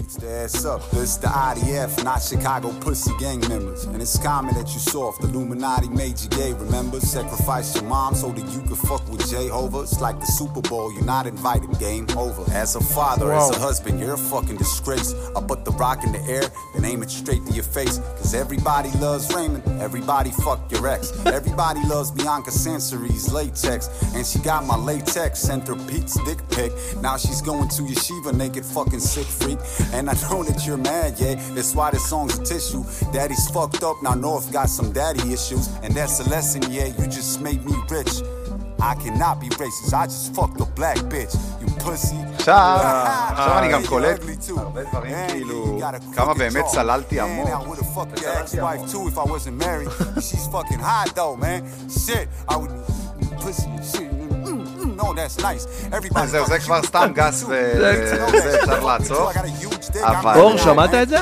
Beats the ass up. This the IDF, not Chicago pussy gang members. And it's common that you soft. Illuminati made you gay, remember? Sacrifice your mom so that you could fuck with Jehovah. It's like the Super Bowl, you're not invited, game over. As a father, as a husband, you're a fucking disgrace. I put the rock in the air, then aim it straight to your face. Cause everybody loves Raymond, everybody fuck your ex. Everybody loves Bianca Sansari's latex. And she got my latex, sent her Pete's dick pic. Now she's going to yeshiva, naked fucking sick freak. And I know that you're mad, yeah. That's why this song's a tissue. Daddy's fucked up, now North got some daddy issues. And that's a lesson, yeah. You just made me rich. I cannot be racist, I just fucked a black bitch. You pussy. עכשיו, עכשיו אני גם You're קולט ugly too. הרבה דברים And כאילו, you got a כמה crooked באמת jaw. צללתי Man, עמוק. I would've fucked your ex-wife too if I wasn't married. She's fucking hot though, man. Shit, I would pussy and shit. Mm, mm, No, that's nice. Everybody זהו, זה fucking כבר shoot סתם me גס too. ו- You know וזה that. אפשר Fuck me too. לעצור. אבל- אור, שמעת. את זה?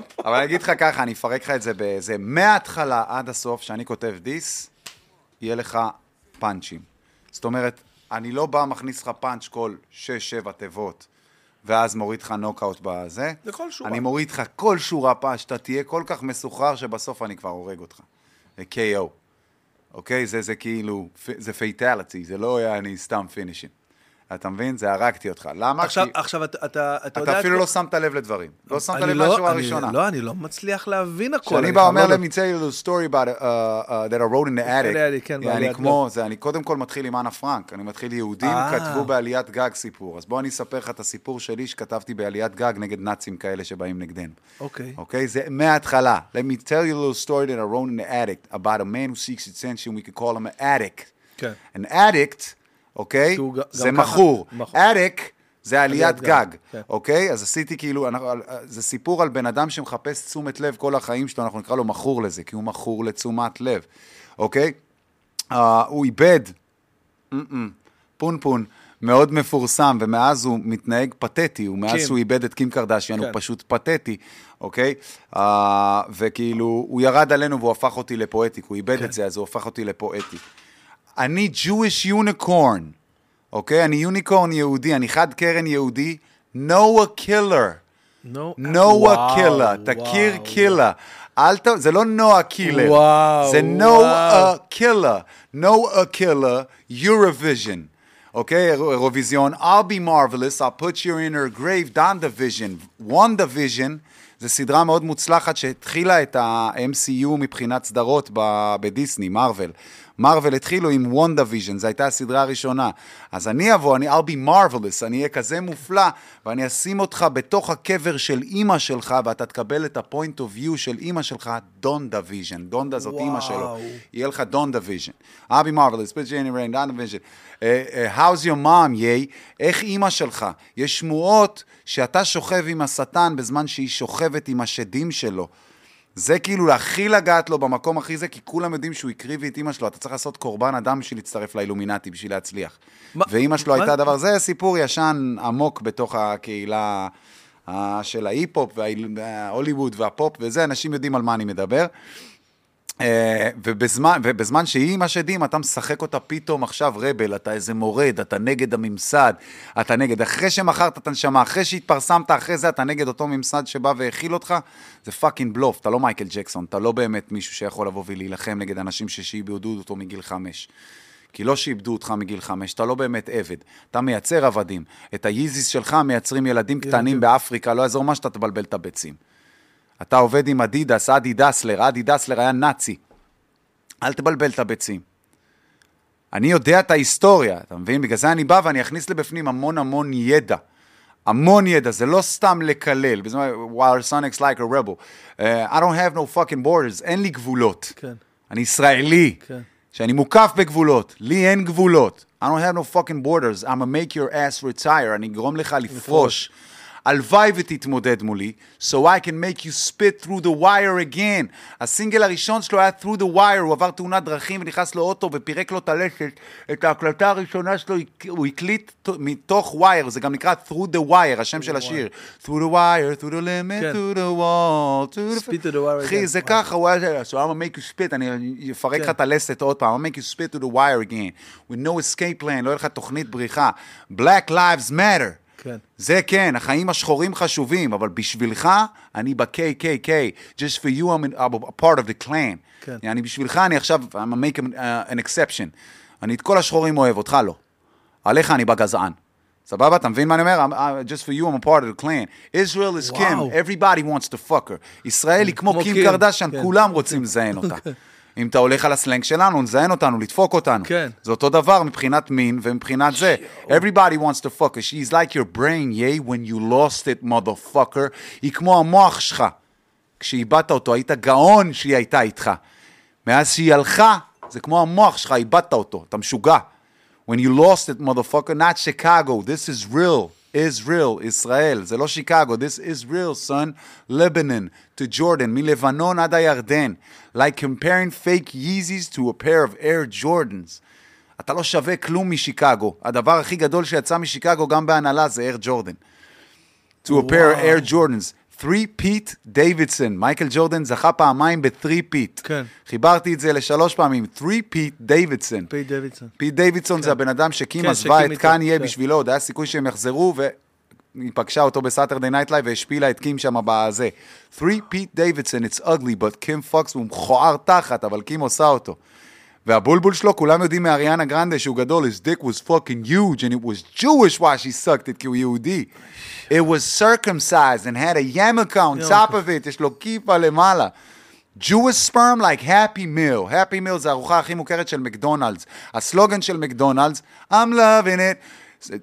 אבל אני אגיד לך ככה, אני אפרק לך את זה באיזה, מההתחלה עד הסוף, שאני כותב דיס, יהיה לך פאנצ'ים. זאת אומרת, אני לא בא, מכניס לך פאנץ' כל 6-7 תיבות, ואז מוריד לך נוקאוט בזה. זה כל שורה. אני מוריד לך כל שורה פאנץ', שאתה תהיה כל כך מסוחרר שבסוף אני כבר הורג אותך. זה KO. אוקיי? זה, זה כאילו, זה fatality, זה לא היה אני סתם finish him. אתה מבין? זה הרגתי אותך. למה? עכשיו, כי עכשיו אתה, אתה, אתה יודע... אתה אפילו את לא שמת לב לדברים. לא שמת לב לא- אני- הראשונה. לא, אני לא מצליח להבין הכל. כשאני אני בא חייב אומר, let me tell you a little story about uh, uh, that I wrote in the attic. כן, אני כמו, זה, אני קודם כל מתחיל עם אנה פרנק, אני מתחיל יהודים אה. כתבו בעליית גג סיפור. אז בוא אני אספר לך את הסיפור שלי שכתבתי בעליית גג נגד נאצים כאלה שבאים נגדנו. אוקיי. אוקיי? זה מההתחלה. Let me tell you a little story that I wrote in the attic about a man who seeks attention, we could call him an addict. כן. an addict, אוקיי? זה מכור. addict זה עליית גג, גג, כן. אוקיי? אז עשיתי כאילו, אנחנו- זה סיפור על בן אדם שמחפש תשומת לב כל החיים שלו, אנחנו נקרא לו מכור לזה, כי הוא מכור לתשומת לב, אוקיי? אה, הוא איבד, פונפון, מאוד מפורסם, ומאז הוא מתנהג פתטי, ומאז קים. שהוא איבד את קים קרדשיאן, הוא כן. פשוט פתטי, אוקיי? אה, וכאילו, הוא ירד עלינו והוא הפך אותי לפואטיק, הוא איבד את זה, אז הוא הפך אותי לפואטי. אני Jewish unicorn, אוקיי? אני unicorn יהודי, אני חד קרן יהודי, נואה קילר. נו, נואה וואו, קילר, תכיר וואו. קילר. אל ת... זה לא נועה קירל. וואו, זה וואו. נואה קילר. נואה קילר, Eurovision. אוקיי, אירוויזיון. I'll be marvelous, I'll put you in her grave, WandaVision. WandaVision זה סדרה מאוד מוצלחת שהתחילה את ה-MCU מבחינת סדרות בדיסני, מארוול. מארוול התחילו עם WandaVision, זו הייתה הסדרה הראשונה. אז אני אבוא, אני, I'll be marvelous, אני אהיה כזה מופלא, ואני אשים אותך בתוך הקבר של אימא שלך, ואתה תקבל את ה-point of view של אימא שלך, Donda Vision. דונדה זאת אימא שלו. יהיה לך Donda Vision. I'll be marvelous, in her grave, Donda Vision. Uh, how's your mom, Ye? איך אימא שלך? יש שמועות שאתה שוכב עם השטן בזמן שהיא שוכבת עם השדים שלו. זה כאילו הכי לגעת לו במקום הכי זה, כי כולם יודעים שהוא הקריב את אימא שלו, אתה צריך לעשות קורבן אדם בשביל להצטרף לאילומינטי, בשביל להצליח. מה- ואימא שלו מה- הייתה דבר, זה סיפור ישן עמוק בתוך הקהילה אה, של ההיפ-הופ וההוליווד והפופ וזה, אנשים יודעים על מה אני מדבר. אה, ובזמן, ובזמן שהיא עם השדים, אתה משחק אותה פתאום עכשיו רבל, אתה איזה מורד, אתה נגד הממסד, אתה נגד, אחרי שמכרת את הנשמה, אחרי שהתפרסמת, אחרי זה אתה נגד אותו ממסד שבא והאכיל אותך, זה fucking בלוף, אתה לא מייקל ג'קסון, אתה לא באמת מישהו שיכול לבוא ולהילחם נגד אנשים ששיעבדו אותו מגיל חמש. כי לא שיעבדו אותך מגיל חמש, אתה לא באמת עבד, אתה מייצר עבדים. את ה Yeezys שלך מייצרים ילדים קטנים באפריקה, לא יעזור מה שאתה תבלבל את הביצים. אתה עובד עם אדידס, אדי דסלר, אדי דסלר היה נאצי. אל תבלבל את הביצים. אני יודע את ההיסטוריה, אתה מבין? בגלל זה אני בא ואני אכניס לבפנים המון המון ידע. המון ידע, זה לא סתם לקלל. בזמן, while Sonic's like a rebel. Uh, I don't have no fucking borders, אין לי גבולות. כן. אני ישראלי. כן. שאני מוקף בגבולות, לי אין גבולות. I don't have no fucking borders, I'm gonna make your ass retire, אני אגרום לך לפרוש. הלוואי ותתמודד מולי, so I can make you spit through the wire again. הסינגל הראשון שלו היה through the wire, הוא עבר תאונת דרכים ונכנס לאוטו ופירק לו את הלסת. את ההקלטה הראשונה שלו הוא הקליט מתוך wire, זה גם נקרא through the wire, השם של השיר. through the wire, through the limit, כן. through the wall, through the... Spit to the wire אחי, again. זה ככה, הוא היה... So I'm gonna make you spit, אני אפרק לך כן. את הלסת עוד פעם, I'm gonna make you spit to the wire again. With no escape plan, לא יהיה לך תוכנית בריחה. Black lives matter. כן. זה כן, החיים השחורים חשובים, אבל בשבילך, אני ב-KKK. Just for you, I'm, I'm a part of the clan. כן. אני בשבילך, אני עכשיו, I'm gonna make an, uh, an exception. אני את כל השחורים אוהב, אותך לא. עליך אני בגזען. סבבה? אתה מבין מה אני אומר? I'm, uh, just for you, I'm a part of the clan. Israel is Kim, וואו. everybody wants to fuck her. ישראל היא כמו כמו קים קרדשן, כן. כולם רוצים לזיין אותה. אם אתה הולך על הסלנג שלנו, לזיין אותנו, לדפוק אותנו. כן. זה אותו דבר מבחינת מין ומבחינת זה. Everybody wants to fuck her. She's like your brain, yay, when you lost it, motherfucker. היא כמו המוח שלך. כשאיבדת אותו, היית גאון שהיא הייתה איתך. מאז שהיא הלכה, זה כמו המוח שלך, איבדת אותו, אתה משוגע. When you lost it, motherfucker, not Chicago, this is real. Israel, ישראל, זה לא שיקגו, this is real, son. Lebanon to Jordan, מלבנון עד הירדן. Like comparing fake Yeezys to a pair of Air Jordans. אתה לא שווה כלום משיקגו. הדבר הכי גדול שיצא משיקגו, גם בהנהלה, זה אר ג'ורדן. To a pair of Air Jordans. 3 פיט דיווידסון, מייקל ג'ורדן זכה פעמיים ב-3 peat. כן. חיברתי את זה לשלוש פעמים, 3 פיט דיווידסון. פי דוידסון. פיט דיווידסון זה הבן אדם שקים כן, עזבה שקים את איתו, קניה כן. בשבילו, עוד היה סיכוי שהם יחזרו, והיא פגשה אותו בסאטרדי נייט לייב והשפילה את קים שם בזה. 3 פיט דיווידסון, it's ugly, but קים fucks הוא מכוער תחת, אבל קים עושה אותו. והבולבול שלו, כולם יודעים מאריאנה גרנדה שהוא גדול, his dick was fucking huge, and it was Jewish why she sucked it, כי הוא יהודי. It was circumcised and had a yarmulke on top of it, יש לו כיפה למעלה. Jewish sperm like happy meal. happy meal זה הארוחה הכי מוכרת של מקדונלדס. הסלוגן של מקדונלדס, I'm loving it.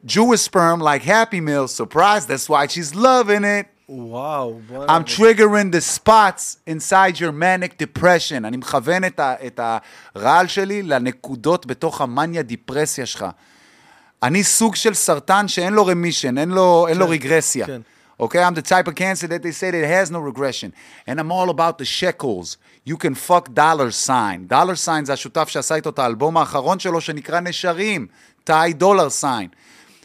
Jewish sperm like happy meal, surprise, that's why she's loving it. וואו, בוא I'm triggering the spots inside your manic depression. אני מכוון את, ה, את הרעל שלי לנקודות בתוך המאניה דיפרסיה שלך. אני סוג של סרטן שאין לו רמישן, אין לו, אין לו רגרסיה. כן. Okay, I'm the type of cancer that they say that has no regression. And I'm all about the shekels. You can fuck dollar sign. dollar sign זה השותף שעשה איתו את האלבום האחרון שלו שנקרא נשרים. תאי דולר sign.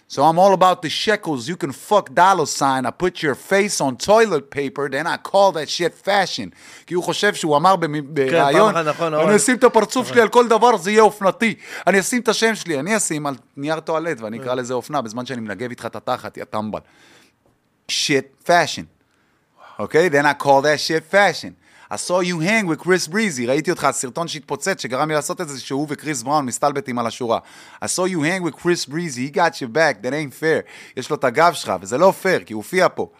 So I'm all about the shekels. You can fuck dollar sign. I put your face on toilet paper, then I call that shit fashion. כי הוא חושב שהוא אמר במ- בריאיון, פעם אחת, נכון, אני נכון. אשים את הפרצוף שלי על כל דבר, זה יהיה אופנתי. אני אשים את השם שלי, אני אשים על נייר טואלט ואני אקרא לזה אופנה, בזמן שאני מנגב איתך את התחת, יא טמבל. shit fashion. אוקיי? Then I call that shit fashion. I saw you hang with Chris Breezy, ראיתי אותך, סרטון שהתפוצץ, שגרם לי לעשות את זה, שהוא וקריס בראון מסתלבטים על השורה. I saw you hang with Chris Breezy, he got your back, that ain't fair. יש לו את הגב שלך, וזה לא פייר, כי הוא הופיע פה.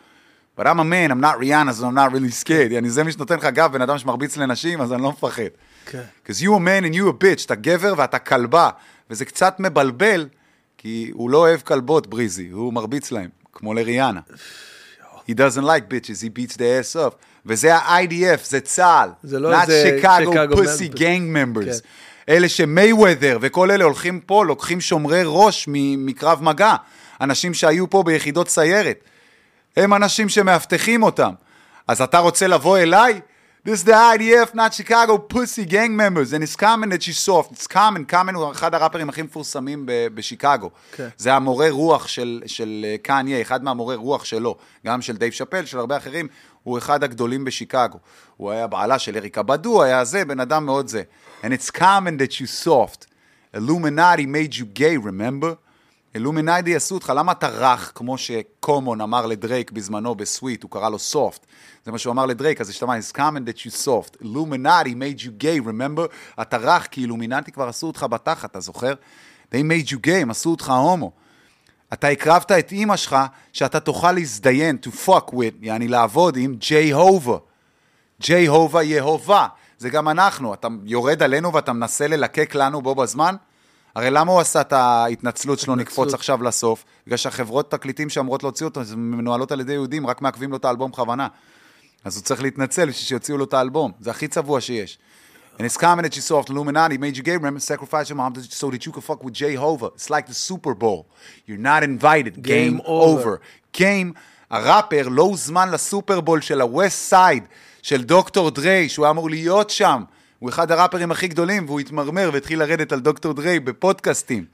But I'm a man, I'm not Rihanna, so I'm not really scared. אני זה מי שנותן לך גב, בן אדם שמרביץ לנשים, אז אני לא מפחד. כן. Because you a man and you a bitch, אתה גבר ואתה כלבה, וזה קצת מבלבל, כי הוא לא אוהב כלבות, בריזי, הוא מרביץ להם, כמו לריאנה. He doesn't like bitches, he beats the ass up. וזה ה-IDF, זה צה"ל. זה לא Not איזה Chicago Chicago pussy members. gang members. כן. אלה שמייוודר וכל אלה הולכים פה, לוקחים שומרי ראש מקרב מגע. אנשים שהיו פה ביחידות סיירת. הם אנשים שמאבטחים אותם. אז אתה רוצה לבוא אליי? This is the IDF, not Chicago pussy gang members, and it's common that you soft. It's common, Common הוא אחד הראפרים הכי מפורסמים ב- בשיקגו. כן. זה המורה רוח של, של אה, קניה, אחד מהמורי רוח שלו, גם של דייב שאפל, של הרבה אחרים, הוא אחד הגדולים בשיקגו. הוא היה בעלה של אריקה בדו, היה זה, בן אדם מאוד זה. And it's common that you soft. Illuminati made you gay, remember? אילומינטי עשו אותך, למה אתה רך, כמו שקומון אמר לדרייק בזמנו ב Sweet, הוא קרא לו soft. זה מה שהוא אמר לדרייק, אז השתמע, it's common that you soft. Illuminati made you gay, remember? אתה רך, כי אילומינטי כבר עשו אותך בתחת, אתה זוכר? They made you gay, הם עשו אותך הומו. אתה הקרבת את אימא שלך, שאתה תוכל להזדיין, to fuck with, יעני לעבוד עם ג'יי הובה. ג'יי הובה יהובה. זה גם אנחנו, אתה יורד עלינו ואתה מנסה ללקק לנו בו בזמן? הרי למה הוא עשה את ההתנצלות שלו נקפוץ עכשיו לסוף? בגלל שהחברות תקליטים שאמורות להוציא אותו, מנוהלות על ידי יהודים, רק מעכבים לו את האלבום בכוונה. אז הוא צריך להתנצל בשביל שיוציאו לו את האלבום. זה הכי צבוע שיש. And it's common that you saw off the Illuminati made you gay, remember, sacrifice your mom so that you could fuck with Jehovah. It's like the Super Bowl. You're not invited. Game, Game over. over. Game, הראפר לא הוזמן לסופרבול של ה-West Side, של דוקטור דריי, שהוא היה אמור להיות שם. הוא אחד הראפרים הכי גדולים, והוא התמרמר והתחיל לרדת על דוקטור דריי בפודקאסטים.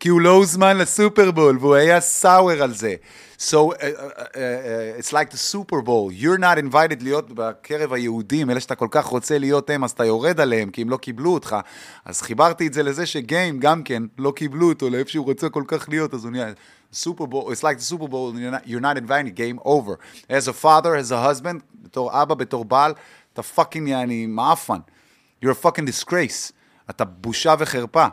כי הוא לא הוזמן לסופרבול, והוא היה סאואר על זה. So, uh, uh, uh, it's like the Super Bowl. You're not invited להיות בקרב היהודים, אלה שאתה כל כך רוצה להיות הם, אז אתה יורד עליהם, כי הם לא קיבלו אותך. אז חיברתי את זה לזה שגיים גם כן לא קיבלו אותו לאיפה שהוא רוצה כל כך להיות, אז הוא נהיה... Super Bowl, it's like the Super Bowl, you're not, you're not invited, game over. As a father, as a husband, בתור אבא, בתור בעל, אתה פאקינג יעני מעפן. You're a fucking disgrace. אתה בושה וחרפה.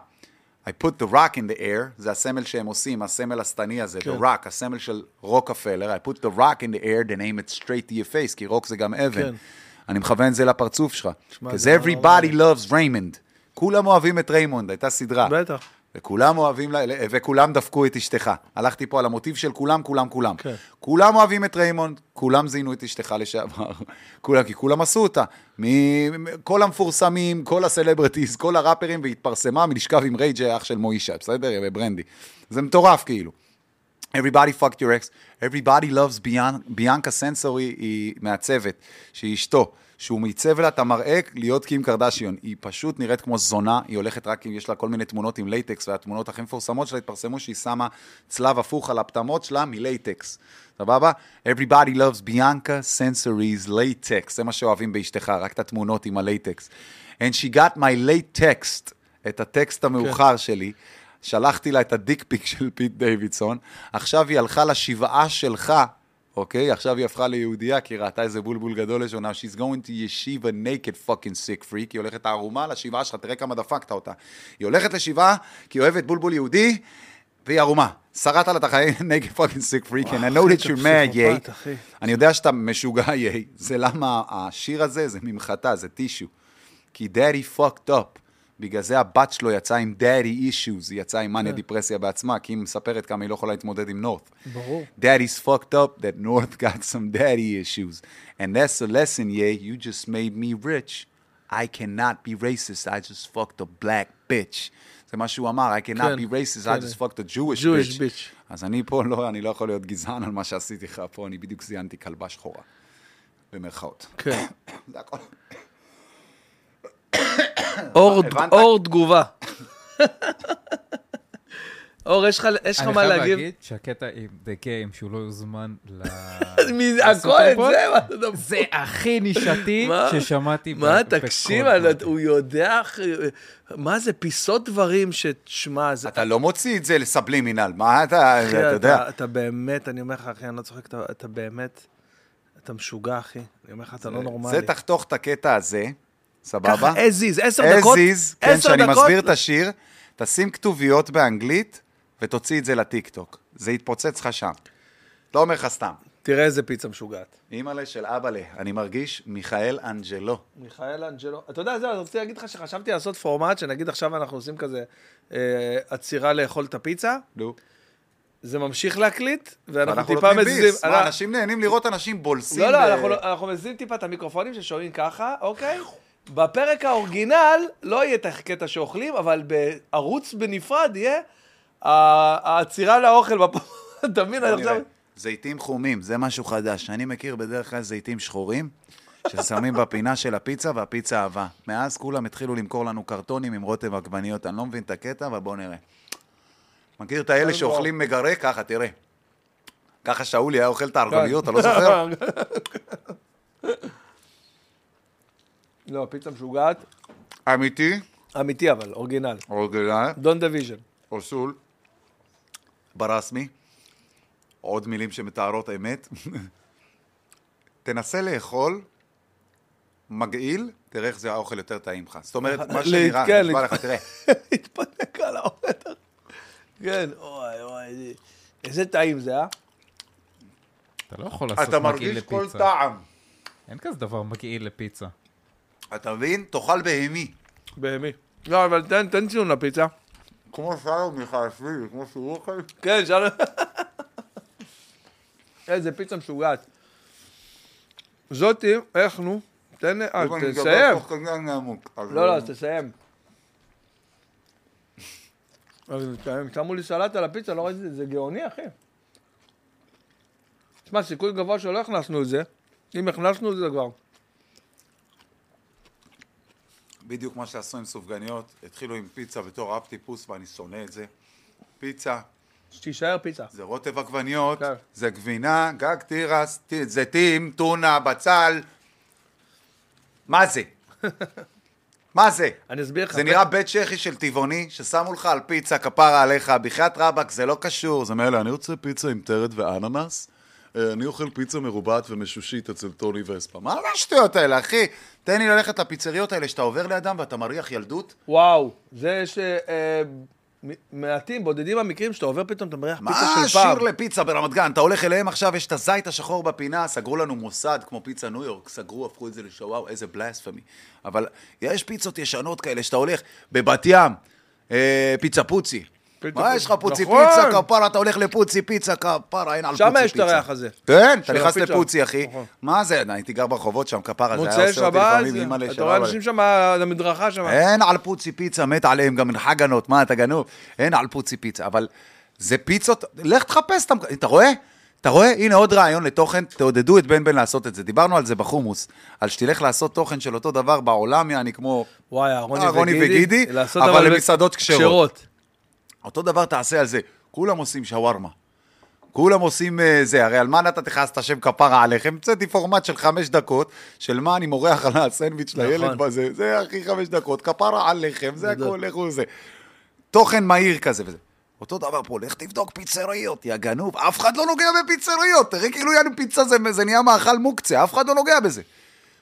I put the rock in the air, זה הסמל שהם עושים, הסמל השטני הזה, the rock, הסמל של רוקפלר, I put the rock in the air, then aim it straight to your face, כי רוק זה גם אבן. כן. אני מכוון את זה לפרצוף שלך. Because זה everybody loves Raymond. כולם אוהבים את ריימונד, הייתה סדרה. בטח. וכולם אוהבים, וכולם דפקו את אשתך. הלכתי פה על המוטיב של כולם, כולם, כולם. כן. כולם אוהבים את ריימונד, כולם זיינו את אשתך לשעבר. כולם, כי כולם עשו אותה. מ- כל המפורסמים, כל ה celebrities, כל הראפרים, והתפרסמה מלשכב עם ריי ג'יי אח של מוישה, בסדר? וברנדי. זה מטורף כאילו. Everybody fucked your ex, everybody loves ביאנ- ביאנקה סנסורי, היא מעצבת, שהיא אשתו שהוא מעצב לה את המראה להיות קים קרדשיון. היא פשוט נראית כמו זונה, היא הולכת רק, עם- יש לה כל מיני תמונות עם latex, והתמונות הכי מפורסמות שלה התפרסמו שהיא שמה צלב הפוך על הפטמות שלה מ latex. סבבה? Everybody loves Bianca Sensories latex, זה מה שאוהבים באשתך, רק את התמונות עם ה latex. And she got my late text, את הטקסט המאוחר כן. שלי. שלחתי לה את ה dick pic של פיט דיווידסון, עכשיו היא הלכה לישיבה שלך, אוקיי? עכשיו היא הפכה ליהודייה, כי ראתה איזה בולבול גדול now she's going to yeshiva naked fucking sick freak, היא הולכת ערומה לישיבה שלך, תראה כמה דפקת אותה. היא הולכת לישיבה, כי היא אוהבת בולבול יהודי, והיא ערומה. שרדת לה את החיים naked fucking sick freak, and I know that you're mad, ייי. אני יודע שאתה משוגע, ייי. זה למה השיר הזה זה ממחטה, זה טישו. כי דאדי fucked up. בגלל זה הבת שלו יצאה עם דאדי issues, היא יצאה עם מניה דיפרסיה בעצמה, כי היא מספרת כמה היא לא יכולה להתמודד עם נורת. ברור. Daddy's fucked up that North got some daddy issues. And that's a lesson, yeah, you just made me rich. I cannot be racist, I just fucked a black bitch. זה מה שהוא אמר, I cannot כן, be racist, כן. I just fucked a Jewish, Jewish bitch. bitch. אז אני פה לא, אני לא יכול להיות גזען על מה שעשיתי לך פה, אני בדיוק זיינתי כלבה שחורה. במרכאות. כן. זה הכל. אור, תגובה. אור, יש לך יש לך אני מה חייב? להגיד שהקטע עם The Game, שהוא לא יוזמן ל... הכל את לסופרבול, זה, מה אתה מדבר? זה הכי נישתי מה? ששמעתי מה, תקשיב, הוא יודע, מה זה, פיסות דברים שתשמע, זה... אתה לא מוציא את זה לסבלימינל, מה אתה, אתה יודע. אתה- באמת, אני אומר לך, אחי, אני לא צוחק, אתה באמת, אתה משוגע, אחי. אני אומר לך, אתה לא נורמלי. זה תחתוך את הקטע הזה, סבבה? ככה, as is, עשר דקות, as is, כן, שאני דקות. מסביר את השיר, תשים כתוביות באנגלית ותוציא את זה לטיקטוק. זה יתפוצץ לך שם. לא אומר לך סתם. תראה איזה פיצה משוגעת. אימא'לה של אבאלה, אני מרגיש מיכאל אנג'לו. מיכאל אנג'לו, אתה יודע, זהו, אני רוצה להגיד לך שחשבתי לעשות פורמט, שנגיד עכשיו אנחנו עושים כזה אה, עצירה לאכול את הפיצה, נו. זה ממשיך להקליט, ואנחנו טיפה נותנים מזיזים. ביס. מה, אנשים נהנים לראות אנשים בולסים. לא, לא, ב- אנחנו, אנחנו מזיזים טיפה את המיקרופונים ששומעים ככה, אוקיי? בפרק האורגינל לא יהיה את הקטע שאוכלים, אבל בערוץ בנפרד יהיה העצירה לאוכל בפ... אתה מבין? עכשיו... זיתים חומים, זה משהו חדש. אני מכיר בדרך כלל זיתים שחורים, ששמים בפינה של הפיצה, והפיצה אהבה. מאז כולם התחילו למכור לנו קרטונים עם רוטב עגבניות. אני לא מבין את הקטע, אבל בואו נראה. מכיר את האלה שאוכלים מגרה? ככה, תראה. ככה שאולי היה אוכל את הערבניות, אתה לא זוכר? לא, פיצה משוגעת. אמיתי, אמיתי אבל, אורגינל. אורגינל, דון דיוויז'ן. אוסול, ברסמי, עוד מילים שמתארות אמת. תנסה לאכול מגעיל, תראה איך זה האוכל יותר טעים לך. זאת אומרת, מה שנראה, כן, נשבע לך, תראה. התפנק על האוכל. כן, אוי, אוי, איזה- טעים זה, אה? אתה לא יכול לעשות אתה מגעיל מרגיש כל לפיצה. טעם. אין כזה דבר מגעיל לפיצה. אתה מבין? תאכל בהמי. בהמי. לא, אבל תן, תן ציון לפיצה. כמו שלום מחלפי, כמו שהוא אוכל. כן, שלום. איזה פיצה משוגעת. זאתי, איך נו? תן, אה, תסיים. לא, לא, אז תסיים. אז תסיים. שמו לי סלט על הפיצה, לא ראיתי את זה, זה גאוני, אחי. תשמע, סיכוי גבוה שלא הכנסנו את זה. אם הכנסנו את זה כבר. בדיוק מה שעשו עם סופגניות, התחילו עם פיצה בתור אפ טיפוס ואני שונא את זה. פיצה, שתישאר פיצה. זה רוטב עגבניות, כן. זה גבינה, גג תירס, זיתים, טונה, בצל. מה זה? מה זה? אני אסביר לך. זה נראה בית צ'כי של טבעוני, ששמו לך על פיצה, כפרה עליך, בחייאת רבאק, זה לא קשור. זה מילא, אני רוצה פיצה עם טרד ואננס, אני אוכל פיצה מרובעת ומשושית אצל טוני וספה. מה זה השטויות האלה, אחי? תן לי ללכת לפיצריות האלה שאתה עובר לידם ואתה מריח ילדות. וואו, זה יש אה, אה, מעטים, בודדים המקרים שאתה עובר פתאום, אתה מריח מה פיצה של השיר פעם. לפיצה ברמת גן? אתה הולך אליהם עכשיו, יש את הזית השחור בפינה, סגרו לנו מוסד כמו פיצה ניו יורק, סגרו, הפכו את זה לשוואו, איזה בלספמי. אבל יש פיצות ישנות כאלה שאתה הולך בבת ים, אה, פיצה פוצי. מה. יש לך פוצי נכון. פיצה, כפרה, אתה הולך לפוצי פיצה, כפרה, אין על פוצי שם פיצה. יש את הריח הזה. כן, אתה נכנס. לפוצי, אחי. נכון. מה זה? הייתי גר ברחובות שם, כפרה, זה היה עושה אותי לפעמים, אימא אתה. רואה אנשים שם על המדרכה שם. אין על פוצי פיצה, מת עליהם גם חגנות, מה אתה גנוב? אין על פוצי פיצה, אבל זה פיצות, לך תחפש, אתה, אתה רואה? את אתה רואה? הנה עוד רעיון לתוכן, תעודדו את בן בן לעשות את זה. דיברנו על זה בחומוס, על שתלך לעשות תוכן של אותו דבר בעולם, יעני כמו וואי, רוני אה, רוני וגידי. וגידי, אבל למסעדות כשרות. אותו דבר תעשה על זה. כולם עושים שווארמה. כולם עושים אה, זה, הרי על מה לך אז את השם כפרה עליכם? המצאתי פורמט של חמש דקות, של מה אני מורח על הסנדוויץ' נכון. לילד בזה, זה הכי חמש דקות, כפרה עליכם, זה. הכל, לכו זה. תוכן מהיר כזה וזה. אותו דבר פה, לך תבדוק פיצריות, יא גנוב, אף אחד לא נוגע בפיצריות, תראה כאילו יענו פיצה זה, זה נהיה מאכל מוקצה, אף אחד לא נוגע בזה.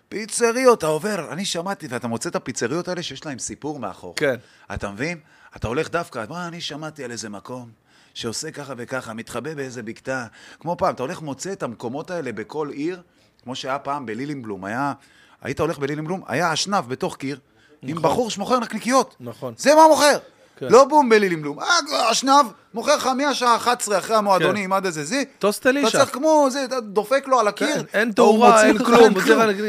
פיצריות, אתה עובר, אני שמעתי, ואתה מוצא את הפיצריות האלה שיש להם סיפור מאחור. כן. אתה מבין? אתה הולך דווקא, מה, אני שמעתי על איזה מקום שעושה ככה וככה, מתחבא באיזה בקתה. כמו פעם, אתה הולך מוצא את המקומות האלה בכל עיר, כמו שהיה פעם בלילינבלום, היה, היית הולך בלילינבלום, היה אשנב בתוך קיר, עם בחור שמוכר נקניקיות. נכון. זה מה מוכר. כן. לא בום בלילינבלום, אה, אשנב מוכר לך מהשעה 11 אחרי המועדונים עד איזה זה. טוסט אלישע. אתה צריך כמו, זה, אתה דופק לו על הקיר. כן, אין תאורה, אין כלום.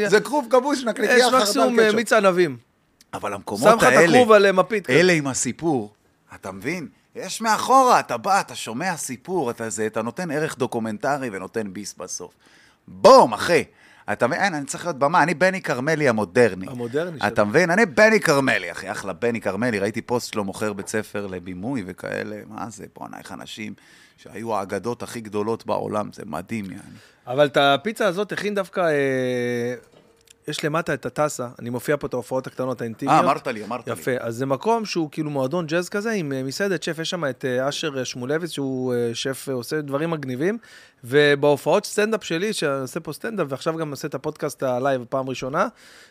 זה כרוב כבוש, נקניקיה יש חרדל מקסימום אה. מיץ ענבים. אבל שם המקומות לך את האלה, הכרוב על אה, מפית. כזה. אלה עם הסיפור, אתה מבין? יש מאחורה, אתה בא, אתה שומע סיפור, אתה, זה, אתה נותן ערך דוקומנטרי ונותן ביס בסוף. בום, אחי. אתה מבין? אין, אני צריך להיות במה, אני בני כרמלי המודרני. המודרני אתה מבין? אני בני כרמלי, אחי, אחלה בני כרמלי. ראיתי פוסט שלו מוכר בית ספר לבימוי וכאלה, מה זה, בואנה, איך אנשים שהיו האגדות הכי גדולות בעולם, זה מדהים, יעני. אבל את הפיצה הזאת הכין דווקא... אה, יש למטה את הטסה, אני מופיע פה את ההופעות הקטנות האינטימיות. אה, אמרת לי, אמרת לי. יפה, אז זה מקום שהוא כאילו מועדון ג'אז כזה, עם אה, מסעדת שף, יש שם את אה, אשר שמולביץ, שהוא אה, שף, אה, עושה דברים מגניבים, ובהופעות סטנדאפ שלי, שאני עושה פה סטנדאפ, ועכשיו גם עושה את הפודקאסט הלייב פעם ראשונה,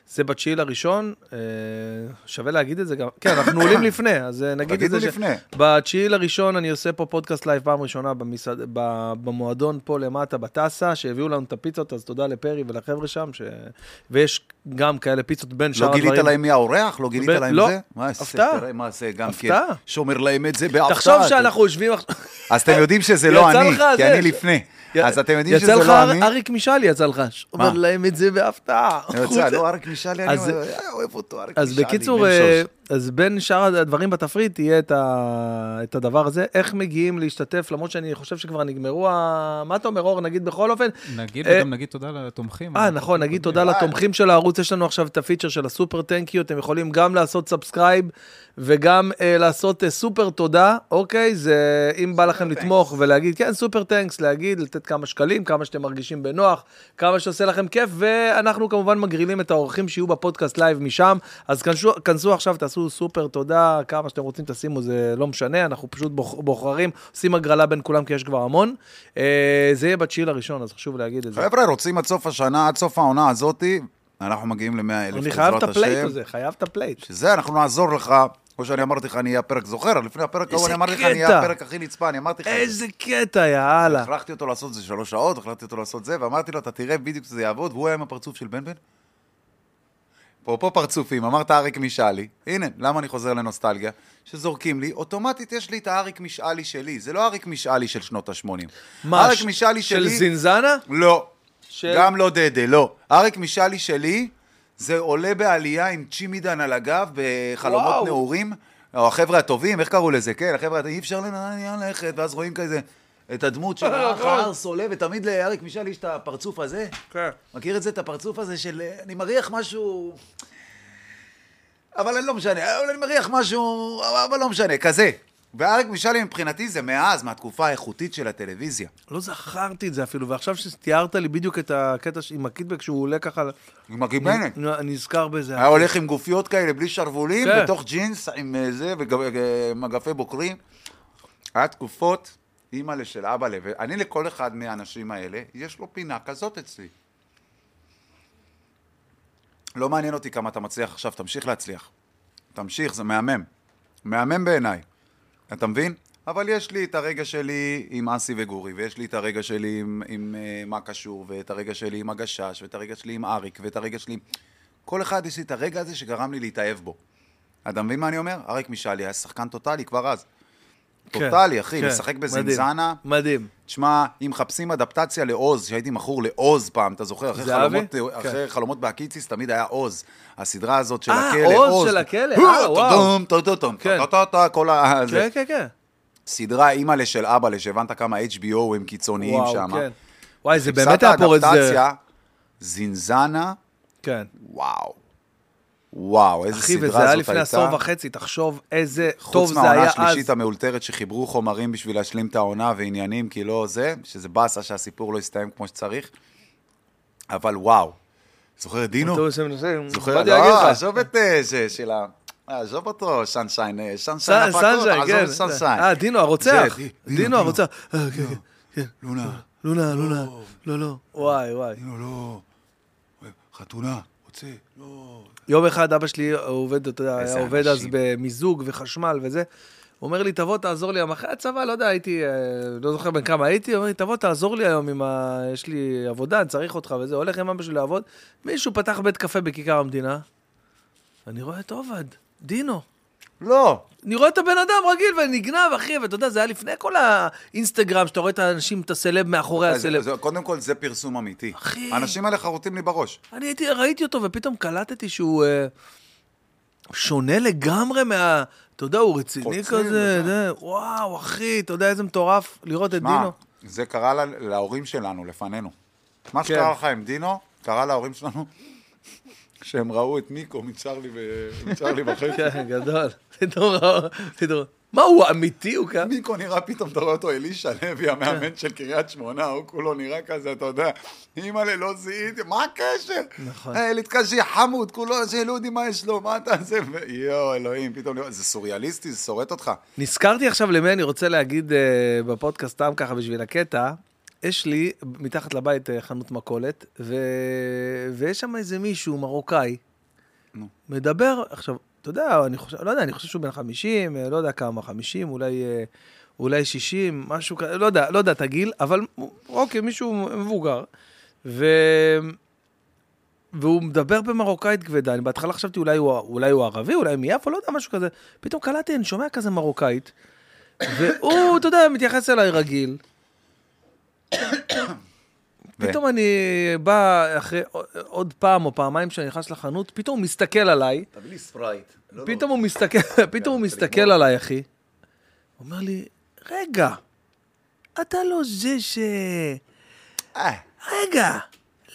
זה בתשיעי לראשון, אה, שווה להגיד את זה גם, כן, אנחנו עולים לפני, אז אה, נגיד את תגידו זה. לפני. בתשיעי לראשון אני עושה פה פודקאסט לייב פעם ראשונה במסעד, במועדון פה למטה, בטסה, שהביאו לנו את הפיצות, אז תודה לפרי ולחבר'ה שם, ש... ויש גם כאלה פיצות בין שאר לא הדברים. גילית להם מי האורח? לא גילית ב- להם לא. זה? מה זה? הפתעה. תראה מה זה גם כן. שומר להם את זה בהפתעה. תחשוב שאנחנו יושבים עכשיו... אז אתם יודעים שזה לא אני, כי. אני לפני. אז אתם יודעים שזה יצא לך לא אני. אריק משאלי, יצא לך. אומר להם את זה בהפתעה. יצא, לא, אריק משאלי, אני אז- "אה, אוהב אותו, אריק אז משאלי. בקיצור, בן אה, שוש." אז בין שאר הדברים בתפריט תהיה את, הדבר הזה. איך מגיעים להשתתף, למרות שאני חושב שכבר נגמרו ה... מה אתה אומר, אור? נגיד בכל אופן. נגיד, אה, וגם נגיד תודה לתומכים. אה, נכון, נגיד תודה לתומכים של הערוץ, יש לנו עכשיו את ה feature של ה super thank you, אתם יכולים גם לעשות subscribe וגם אה, לעשות אה, סופר תודה, אוקיי? זה, אם בא לכם לתמוך ולהגיד, כן, super thanks, להגיד, לתת כמה שקלים, כמה שאתם מרגישים בנוח, כמה שעושה לכם כיף, ואנחנו כמובן מגרילים את האורחים שיהיו בפודקאסט לייב משם, אז כנסו, כנסו עכשיו, תעשו סופר תודה, כמה שאתם רוצים תשימו, זה לא משנה, אנחנו פשוט בוח, בוחרים, עושים הגרלה בין כולם, כי יש כבר המון. אה, זה יהיה בתשיעי לראשון, אז חשוב להגיד את זה. חבר'ה, רוצים עד סוף השנה, עד סוף העונה הזאתי, אנחנו מגיעים ל-100 אלף, אני חייב את ה plate הזה, חייב את ה plate. שזה, אנחנו נעזור לך. כמו שאני אמרתי לך, אני אהיה הפרק, זוכר? לפני הפרק ההוא אני אמרתי לך, אני. אהיה הפרק הכי נצפה, אני אמרתי לך. איזה קטע, יאללה. הכרחתי אותו לעשות זה שלוש שעות, הכרחתי אותו לעשות זה, ואמרתי לו, אתה תראה בדיוק שזה יעבוד, והוא היה עם הפרצוף של בן בן. אפרופו פרצופים, אמרת אריק משאלי, הנה, למה אני חוזר לנוסטלגיה? שזורקים לי, אוטומטית יש לי את האריק משאלי שלי, זה לא אריק משאלי של שנות ה-80. מה, אריק משאלי של שלי... זינזנה? לא. של- גם לא דדה, לא. אריק משאלי שלי, זה עולה בעלייה עם צ'ימידן על הגב בחלומות וואו. נעורים, או החבר'ה הטובים, איך קראו לזה? כן, החבר'ה אי אפשר ללכת, ואז רואים כזה את הדמות של האח הארס עולה, ותמיד לאריק משאלי יש את הפרצוף הזה. כן. מכיר את זה, את הפרצוף הזה של אה, אני מריח משהו... אבל אני לא משנה, אבל אני מריח משהו, אבל לא משנה, כזה. ואריק משאלי מבחינתי זה מאז, מהתקופה האיכותית של הטלוויזיה. לא זכרתי את זה אפילו, ועכשיו שתיארת לי בדיוק את הקטע עם הקיטבק שהוא עולה ככה, עם הגיבנת. אני אני נזכר בזה. היה הולך עם גופיות כאלה, בלי שרוולים, כן. בתוך ג'ינס, עם אה, זה, ומגפי בוקרים. היה תקופות, אימא'לה של אבא'לה, ואני לכל אחד מהאנשים האלה, יש לו פינה כזאת אצלי. לא מעניין אותי כמה אתה מצליח עכשיו, תמשיך להצליח. תמשיך, זה מהמם. מהמם בעיניי. אתה מבין? אבל יש לי את הרגע שלי עם אסי וגורי, ויש לי את הרגע שלי עם, עם uh, מה קשור, ואת הרגע שלי עם הגשש, ואת הרגע שלי עם אריק, ואת הרגע שלי... כל אחד יש לי את הרגע הזה שגרם לי להתאהב בו. אתה מבין מה אני אומר? אריק משאלי היה שחקן טוטאלי כבר אז. כן, טוטאלי, אחי, כן, לשחק בזינזנה. מדהים. תשמע, אם מחפשים אדפטציה לעוז, שהייתי מכור לעוז פעם, אתה זוכר? אחרי? חלומות, כן. אחרי חלומות בהקיציס תמיד היה עוז. הסדרה הזאת של אה, הכלא, עוז של הכלא? אה, וואו. טוטום, טוטום, כן. טוטום, כל ה... כן, כן, כן. סדרה אימא'לה של אבא'לה, שהבנת כמה HBO הם קיצוניים וואו, שם. כן. וואי, זה באמת היה פורץ דרך. זינזנה, כן. וואו. וואו, איזה אחי, סדרה וזה זאת הייתה. היה לפני עשור וחצי, תחשוב איזה טוב חוץ זה היה מהעונה אז. השלישית המאולתרת שחיברו חומרים בשביל להשלים את העונה ועניינים, כי לא זה, שזה באסה שהסיפור לא הסתיים כמו שצריך. אבל וואו. זוכר את דינו? זוכר? לא. עזוב את אה, זה של ה... אה, עזוב אותו, סנשיין, אה, סנשיין הפקות, סנשיין, עזוב כן. את סנשיין. אה, דינו הרוצח. דינו הרוצח. אה, כן, כן, כן. לונה, לונה, לונה. לא, לא. וואי, וואי. דינו לא. חתונה, רוצה, לא. יום אחד אבא שלי עובד, אתה יודע, היה עובד אז. במיזוג וחשמל וזה. הוא אומר לי, תבוא, תעזור לי היום. אחרי הצבא, לא יודע, הייתי, אה, לא זוכר בן כמה הייתי, הוא אומר לי, תבוא, תעזור לי היום עם ה... יש לי עבודה, אני צריך אותך וזה. הולך עם אבא שלי לעבוד. מישהו פתח בית קפה בכיכר המדינה. אני רואה את עובד, דינו. לא. אני רואה את הבן אדם רגיל ונגנב, אחי, ואתה יודע, זה היה לפני כל האינסטגרם, שאתה רואה את האנשים, את הסלב מאחורי אז- הסלב. אז קודם כל, זה פרסום אמיתי. אחי. האנשים האלה חרוטים לי בראש. אני הייתי, ראיתי אותו, ופתאום קלטתי שהוא אה, שונה לגמרי מה... אתה יודע, הוא רציני כזה. זה, וואו, אחי, אתה יודע איזה מטורף לראות את מה, דינו. זה קרה לה- להורים שלנו, לפנינו. מה כן. שקרה לך עם דינו, קרה להורים שלנו, שהם ראו את ניקו מצ'רלי וחצי. כן, גדול. פתאום ראו, פתאום... מה, הוא אמיתי? הוא כאן? ניקו נראה פתאום, אתה רואה אותו, אלישע לוי, המאמן של קריית שמונה, הוא כולו נראה כזה, אתה יודע, אימא'לה, לא זיהיתי, מה הקשר? נכון. הילד כזה חמוד, כולו, זה לא יודעים מה יש לו, מה אתה זה, ו- יואו, אלוהים, פתאום, זה סוריאליסטי, זה שורט אותך. נזכרתי עכשיו למי אני רוצה להגיד אה, בפודקאסט, סתם ככה בשביל הקטע. יש לי מתחת לבית אה, חנות מכולת, ו... ויש שם איזה מישהו מרוקאי, נו. מדבר, עכשיו, אתה יודע, אני חושב, לא יודע, אני חושב שהוא בן 50, אה, לא יודע כמה, 50, אולי, אה, אולי 60, משהו כזה, לא יודע, לא יודע את הגיל, אבל אוקיי, מישהו מבוגר. ו... והוא מדבר במרוקאית כבדה, אני בהתחלה חשבתי אולי הוא, אולי הוא ערבי, אולי מיפו, לא יודע, משהו כזה. פתאום קלטתי, אני שומע כזה מרוקאית, והוא, אתה יודע, מתייחס אליי רגיל. פתאום אני בא אחרי עוד פעם או פעמיים שאני נכנס לחנות, פתאום הוא מסתכל עליי, תביא לי ספרייט. פתאום הוא מסתכל, פתאום הוא מסתכל עליי, אחי. הוא אומר לי, רגע, אתה לא זה ש... אה, רגע,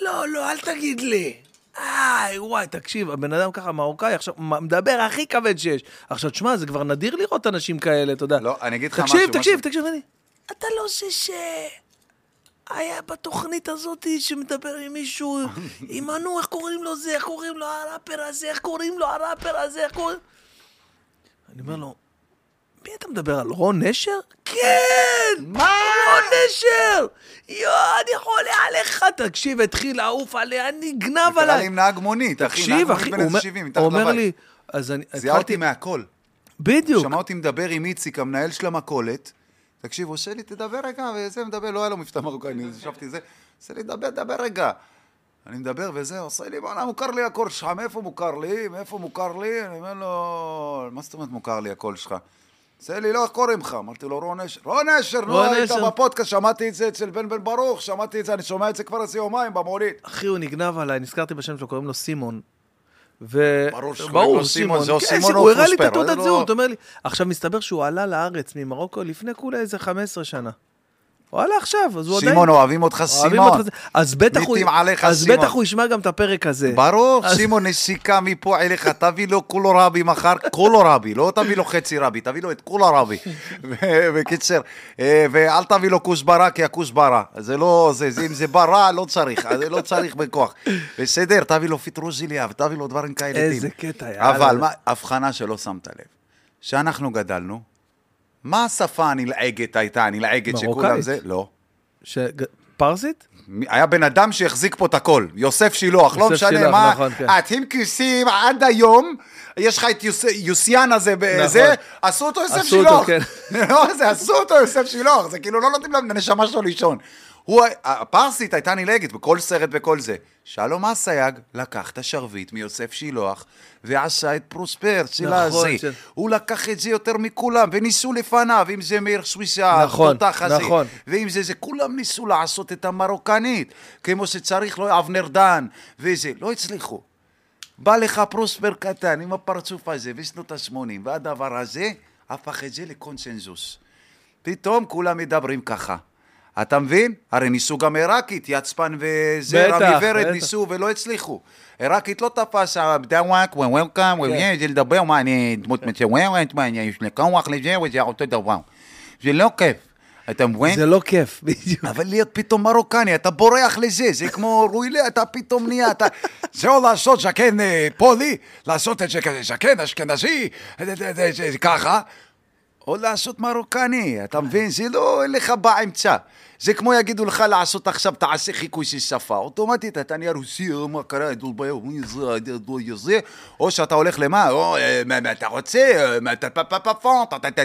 לא, לא, אל תגיד לי. איי, וואי, תקשיב, הבן אדם ככה מרוקאי, עכשיו, מדבר הכי כבד שיש. עכשיו, תשמע, זה כבר נדיר לראות אנשים כאלה, אתה יודע. לא, אני אגיד לך תקשיב, משהו, תקשיב. תקשיב, אני... אתה לא זה ש... היה בתוכנית הזאת שמדבר עם מישהו, עם מנו, איך קוראים לו זה, איך קוראים לו הראפר הזה, איך קוראים לו הראפר הזה, איך קוראים... אני אומר לו, מי אתה מדבר על רון נשר? כן! מה? רון נשר! יואו, אני חולה עליך. תקשיב, התחיל לעוף עליה, נגנב עליי. עם נהג מונית, אחי, נהג מונית בן הוא איזה אומר- 70, מתחת הוא אומר לבית. לי, אז אני זיהרתי מהכל. בדיוק. שמע אותי מדבר עם איציק, המנהל של המכולת. תקשיב, עושה לי, תדבר רגע, וזה מדבר, לא היה לו מבטא מרוקאי, אני ישבתי זה, עושה לי, דבר, דבר רגע. אני מדבר וזה, עושה לי, בואנה, מוכר לי הקול שלך, מאיפה מוכר לי? מאיפה מוכר לי? אני אומר לו, מה זאת אומרת מוכר לי הקול שלך? עושה לי, לא, איך קוראים לך? אמרתי לו, רון אשר. רון אשר, נו, היית. בפודקאסט, שמעתי את זה אצל בן בן ברוך, שמעתי את זה, אני שומע את זה כבר איזה יומיים במונית. אחי, הוא נגנב עליי, נזכרתי בשם שלו, קוראים לו סימון. ו... ברור לו סימון, זה או כן, סימון או הראה לי את התעודת לא- זהות, הוא אומר לי... עכשיו, מסתבר שהוא עלה לארץ ממרוקו לפני כולה איזה 15 שנה. הוא עלה עכשיו, אז הוא עדיין... סימון, אוהבים אותך, סימון. אז בטח הוא... מתים עליך, אז סימון. בטח הוא ישמע גם את הפרק הזה. ברור, אז- סימון, נשיקה מפה אליך, תביא לו כולו רבי מחר, כולו רבי, לא תביא לו חצי רבי, תביא לו את כולו רבי. בקיצר, אה, ואל תביא לו כוסברה, כי הכוסברה, זה לא, זה, זה, אם זה בא רע, לא צריך, לא צריך בכוח. בסדר, תביא לו פיטרוזיליה, ותביא לו דברים כאלה. איזה. קטע, יאללה. אבל, מה, הבחנה שלא שמת לב, שאנחנו גדלנו, מה השפה הנלעגת הייתה, הנלעגת שכולם. זה? לא. ש... פרסית? היה בן אדם שהחזיק פה את הכל, יוסף שילוח, לא משנה מה, נכון, כן. אתם כיסים עד היום, יש לך את יוס, יוסיאן הזה, נכון. עשו אותו יוסף שילוח. כן. לא, זה עשו אותו יוסף שילוח, זה כאילו לא נותנים לנשמה שלו לישון. הוא, הפרסית הייתה נלעגת בכל סרט בכל זה. שלום אסייג לקח את השרביט מיוסף שילוח ועשה את פרוספר של נכון, הזה. של- הוא לקח את זה יותר מכולם, וניסו לפניו, אם זה מאיר סוויסה, נכון, התותח הזה. נכון. ואם זה זה, כולם ניסו לעשות את המרוקנית, כמו שצריך, לא אבנר דן, וזה, לא הצליחו. בא לך פרוספר קטן עם הפרצוף הזה בשנות ה-80, והדבר הזה הפך את זה לקונסנזוס. פתאום כולם מדברים ככה. אתה מבין? הרי ניסו גם עיראקית, יצפן וזה, בטח, רמי ורד בטח. ניסו ולא הצליחו. עיראקית לא תפס, דאוואק, וולקאם, כן. וזה לדבר, מה, אני דמות מצוירת, מה, יש לי כוח לזה, וזה אותו דבר. זה לא כיף, אתה מבין? זה לא כיף, בדיוק. אבל להיות פתאום מרוקני, אתה בורח לזה, זה כמו רוילה, אתה פתאום נהיה, אתה... זהו לעשות זקן אה, פולי, לעשות את זה כזה זקן אשכנזי, אה, אה, אה, אה, אה, ככה, או לעשות מרוקני, אתה מבין? זה לא לך באמצע. זה כמו יגידו לך לעשות עכשיו, תעשה חיקוי של שפה, אוטומטית אתה נהיה רוסי, אה, מה קרה, או שאתה הולך למה, או אה, מה מה אתה רוצה, אה, מה אתה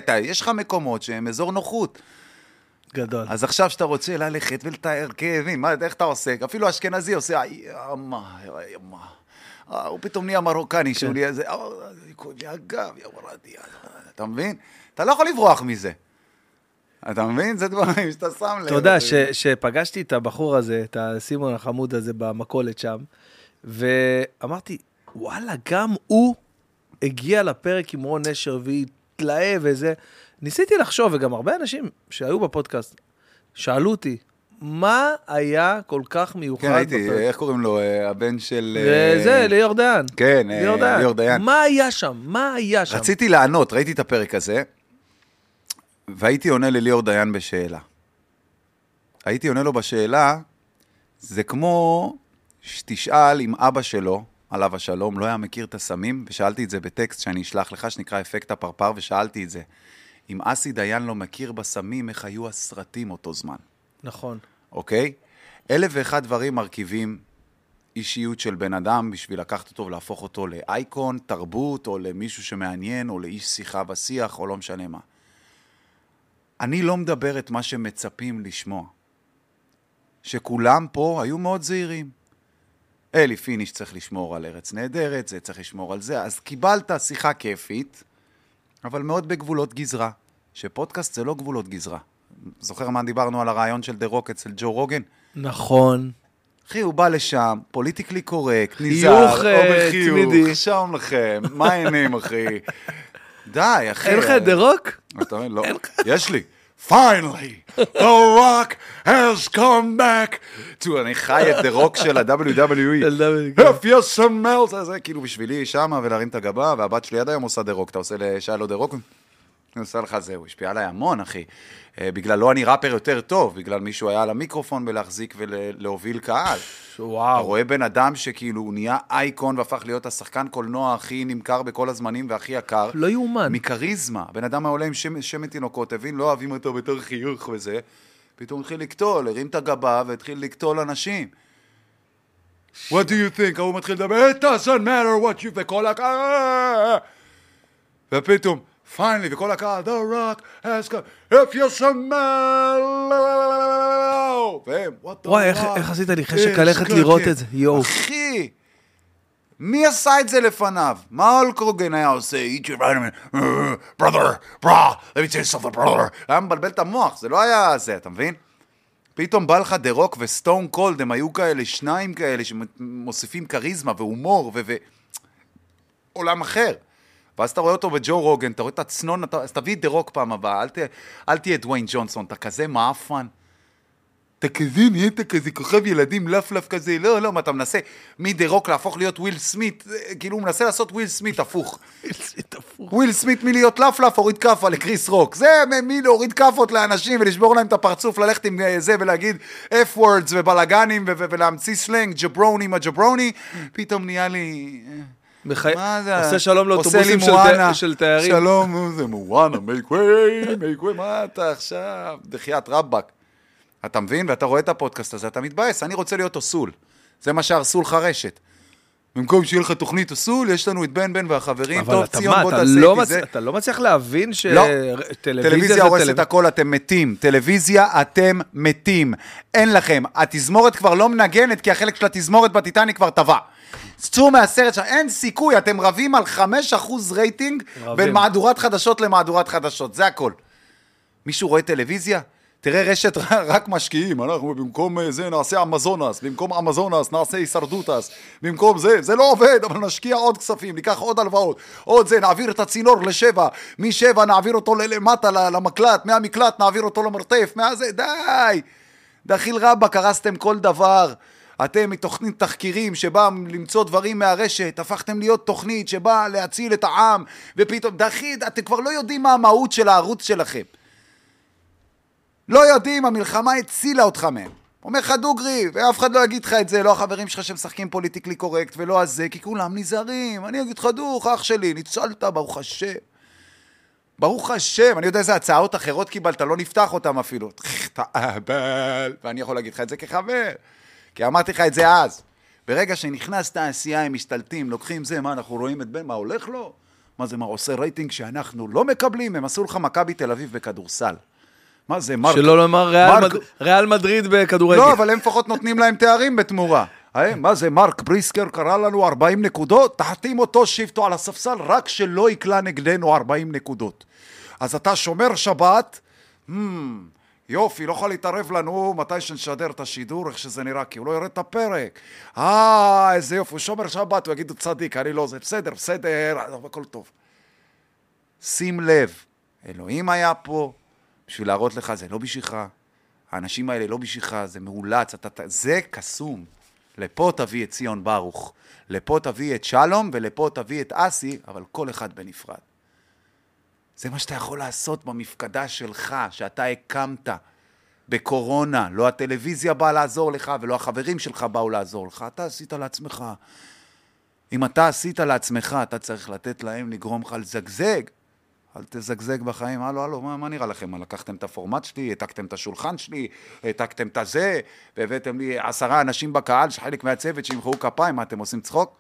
טה. יש לך מקומות שהם אזור נוחות. גדול. אז עכשיו שאתה רוצה ללכת ולתאר כאבים, מה, איך אתה עושה? אפילו אשכנזי עושה, "איי, ימה, ימה. אה, הוא פתאום נהיה מרוקני, שהוא נהיה זה, "אה, זה כואב לי הגב, יא וולדי, אה." אתה מבין? אתה לא יכול לברוח מזה. אתה מבין? זה דברים שאתה שם לב. אתה יודע, ש- שפגשתי את הבחור הזה, את הסימון החמוד הזה במכולת שם, ואמרתי, וואלה, גם הוא הגיע לפרק עם רון נשר והתלהב וזה. ניסיתי לחשוב, וגם הרבה אנשים שהיו בפודקאסט, שאלו אותי, מה היה כל כך מיוחד כן, הייתי, בפרק? איך קוראים לו? אה, הבן של... אה, וזה, ליאור דיין. כן, אה. ליאור דיין. מה היה שם? מה היה שם? רציתי לענות, ראיתי את הפרק הזה, והייתי עונה לליאור דיין בשאלה. הייתי עונה לו בשאלה, זה כמו שתשאל אם אבא שלו, עליו השלום, לא היה מכיר את הסמים, ושאלתי את זה בטקסט שאני אשלח לך, שנקרא אפקט הפרפר, ושאלתי את זה. אם אסי דיין לא מכיר בסמים, איך היו הסרטים אותו זמן, נכון. אוקיי? אלף ואחד דברים מרכיבים אישיות של בן אדם בשביל לקחת אותו ולהפוך אותו לאייקון, תרבות, או למישהו שמעניין, או לאיש שיחה בשיח, או לא משנה מה. אני לא מדבר את מה שמצפים לשמוע. שכולם פה היו מאוד זהירים. אלי פיניש צריך לשמור על ארץ נהדרת, זה צריך לשמור על זה, אז קיבלת שיחה כיפית, אבל מאוד בגבולות גזרה. שפודקאסט זה לא גבולות גזרה. זוכר מה דיברנו על הרעיון של דה רוק אצל ג'ו רוגן? נכון. אחי, הוא בא לשם, פוליטיקלי קורקט, חיוך, נזהר, אה, או בחיוך, תמידי. שלום לכם, מה העניינים, אחי? די, אחי. אין לך את דה רוק? אתה אומר, לא, יש לי. finally, the rock has come back. תראו, אני חי את דה רוק של ה-WWE. של WWE. If you smell, זה, כאילו בשבילי שמה ולהרים את הגבה, והבת שלי עד היום עושה דה רוק. אתה עושה לשיילו דה רוק? אני עושה לך זה, הוא השפיע עליי המון, אחי. אה, בגלל לא אני ראפר יותר טוב, בגלל מישהו היה על המיקרופון בלהחזיק ולהוביל קהל. אתה וואו. רואה בן אדם שכאילו הוא נהיה אייקון והפך להיות השחקן קולנוע הכי נמכר בכל הזמנים והכי יקר. לא יאומן. מכריזמה. בן אדם העולה עם שם, שמן תינוקות, הבין? לא אוהבים אותו בתור חיוך וזה. פתאום התחיל לקטול, הרים את הגבה והתחיל לקטול אנשים. What do you think? ההוא מתחיל לדבר, it doesn't matter what you... וכל הקהל... ופתאום, finally, וכל הקהל, the rock has come, if you smell... והם, what the וואי, איך- עשית לי חשק ללכת cooking." לראות את זה, יואו. אחי, מי עשה את זה לפניו? מה אולקרוגן היה עושה? eat your vitamin, uh, brother, bra, let me tell you something, brother. היה מבלבל את המוח, זה לא היה זה, אתה מבין? פתאום בא לך דה רוק וסטון קולד, הם היו כאלה, שניים כאלה, שמוסיפים כריזמה והומור. ו... עולם אחר. ואז אתה רואה אותו בג'ו רוגן, אתה רואה את הצנון, אתה... אז תביא את דה רוק פעם הבאה, אל, ת... אל תהיה דוויין ג'ונסון, אתה כזה מעפן. אתה כזה, נהיית כזה כוכב ילדים לפלף כזה, לא, לא, מה אתה מנסה מדה רוק להפוך להיות וויל סמית, אה, כאילו הוא מנסה לעשות וויל סמית הפוך. וויל סמית מלהיות לפלף הוריד כאפה לקריס רוק. זה מי להוריד כאפות לאנשים ולשבור להם את הפרצוף, ללכת עם אה, זה ולהגיד F words ובלאגנים ולהמציא סלנג, jabroni מה jabroni, פתאום נהיה לי... אה, בחי- מה זה? עושה שלום לאוטובוסים של. ת- של תיירים. שלום, זה מואנה, make way, make way, מה אתה עכשיו? דחיית רבאק. אתה מבין? ואתה רואה את הפודקאסט הזה, אתה מתבאס, אני רוצה להיות אוסול. זה מה שהרסו לך רשת. במקום שיהיה לך תוכנית אוסול, יש לנו את בן בן והחברים, טוב אתה ציון מה, בוא תעשה לא איתי מצ- זה. אתה לא מצליח להבין לא. שטלוויזיה טלוויזיה זה הורסת טלוויזיה. הכל, אתם מתים. טלוויזיה, אתם מתים. אין לכם. התזמורת כבר לא מנגנת, כי החלק של התזמורת בטיטניק כבר טבע. צאו מהסרט שם, אין סיכוי, אתם רבים על 5% רייטינג רבים. בין מהדורת חדשות למהדורת חדשות, זה הכל. מישהו רואה טלוויזיה? תראה רשת רק משקיעים, אנחנו במקום אה, זה נעשה אמזונס, במקום אמזונס נעשה הישרדותס, במקום זה, זה לא עובד, אבל נשקיע עוד כספים, ניקח עוד הלוואות, עוד זה, נעביר את הצינור לשבע, משבע נעביר אותו למטה למקלט, מהמקלט נעביר אותו למרתף, מהזה, די! דחיל רבאק, הרסתם כל דבר. אתם מתוכנית תחקירים שבאה למצוא דברים מהרשת, הפכתם להיות תוכנית שבאה להציל את העם, ופתאום, דחית, אתם כבר לא יודעים מה המהות של הערוץ שלכם. לא יודעים, המלחמה הצילה אותך מהם. אומר לך דוגרי, ואף אחד לא יגיד לך את זה, לא החברים שלך שמשחקים פוליטיקלי קורקט ולא הזה, כי כולם נזהרים. אני אגיד לך דוך, אח שלי, ניצלת, ברוך השם. ברוך השם, אני יודע איזה הצעות אחרות קיבלת, לא נפתח אותן אפילו. אתה אהבל, ואני יכול להגיד לך את זה כחבר, כי אמרתי לך את זה אז. ברגע שנכנס תעשייה, הם משתלטים, לוקחים זה, מה, אנחנו רואים את בן, מה הולך לו? מה זה, מה, עושה רייטינג שאנחנו לא מקבלים? הם עשו לך מכבי תל אביב בכדורסל. מה זה, מרק? שלא לומר ריאל מרק- מד- ריאל מדריד בכדורגל. לא, אבל הם לפחות נותנים להם תארים בתמורה. אה, מה זה, מרק בריסקר קרא לנו 40 נקודות? תחתים אותו, שיבתו על הספסל, רק שלא יקלע נגדנו 40 נקודות. אז אתה שומר שבת, hmm, יופי, לא יכול להתערב לנו מתי שנשדר את השידור, איך שזה נראה, כי הוא לא יראה את הפרק. אה, איזה יופי, הוא שומר שבת, הוא יגיד, הוא צדיק, אני לא זה, בסדר, בסדר, הכל טוב. שים לב, אלוהים היה פה בשביל להראות לך, זה לא בשבילך. האנשים האלה לא בשבילך, זה מאולץ, אתה, אתה- זה קסום. לפה תביא את ציון ברוך, לפה תביא את שלום ולפה תביא את אסי, אבל כל אחד בנפרד. זה מה שאתה יכול לעשות במפקדה שלך, שאתה הקמת בקורונה. לא הטלוויזיה באה לעזור לך ולא החברים שלך באו לעזור לך, אתה עשית לעצמך. אם אתה עשית לעצמך, אתה צריך לתת להם לגרום לך לזגזג. אל תזגזג בחיים, הלו, הלו, מה, מה נראה לכם? מה, לקחתם את הפורמט שלי, העתקתם את השולחן שלי, העתקתם את הזה, והבאתם לי עשרה אנשים בקהל, שחלק מהצוות שימחאו כפיים, מה, אתם עושים צחוק?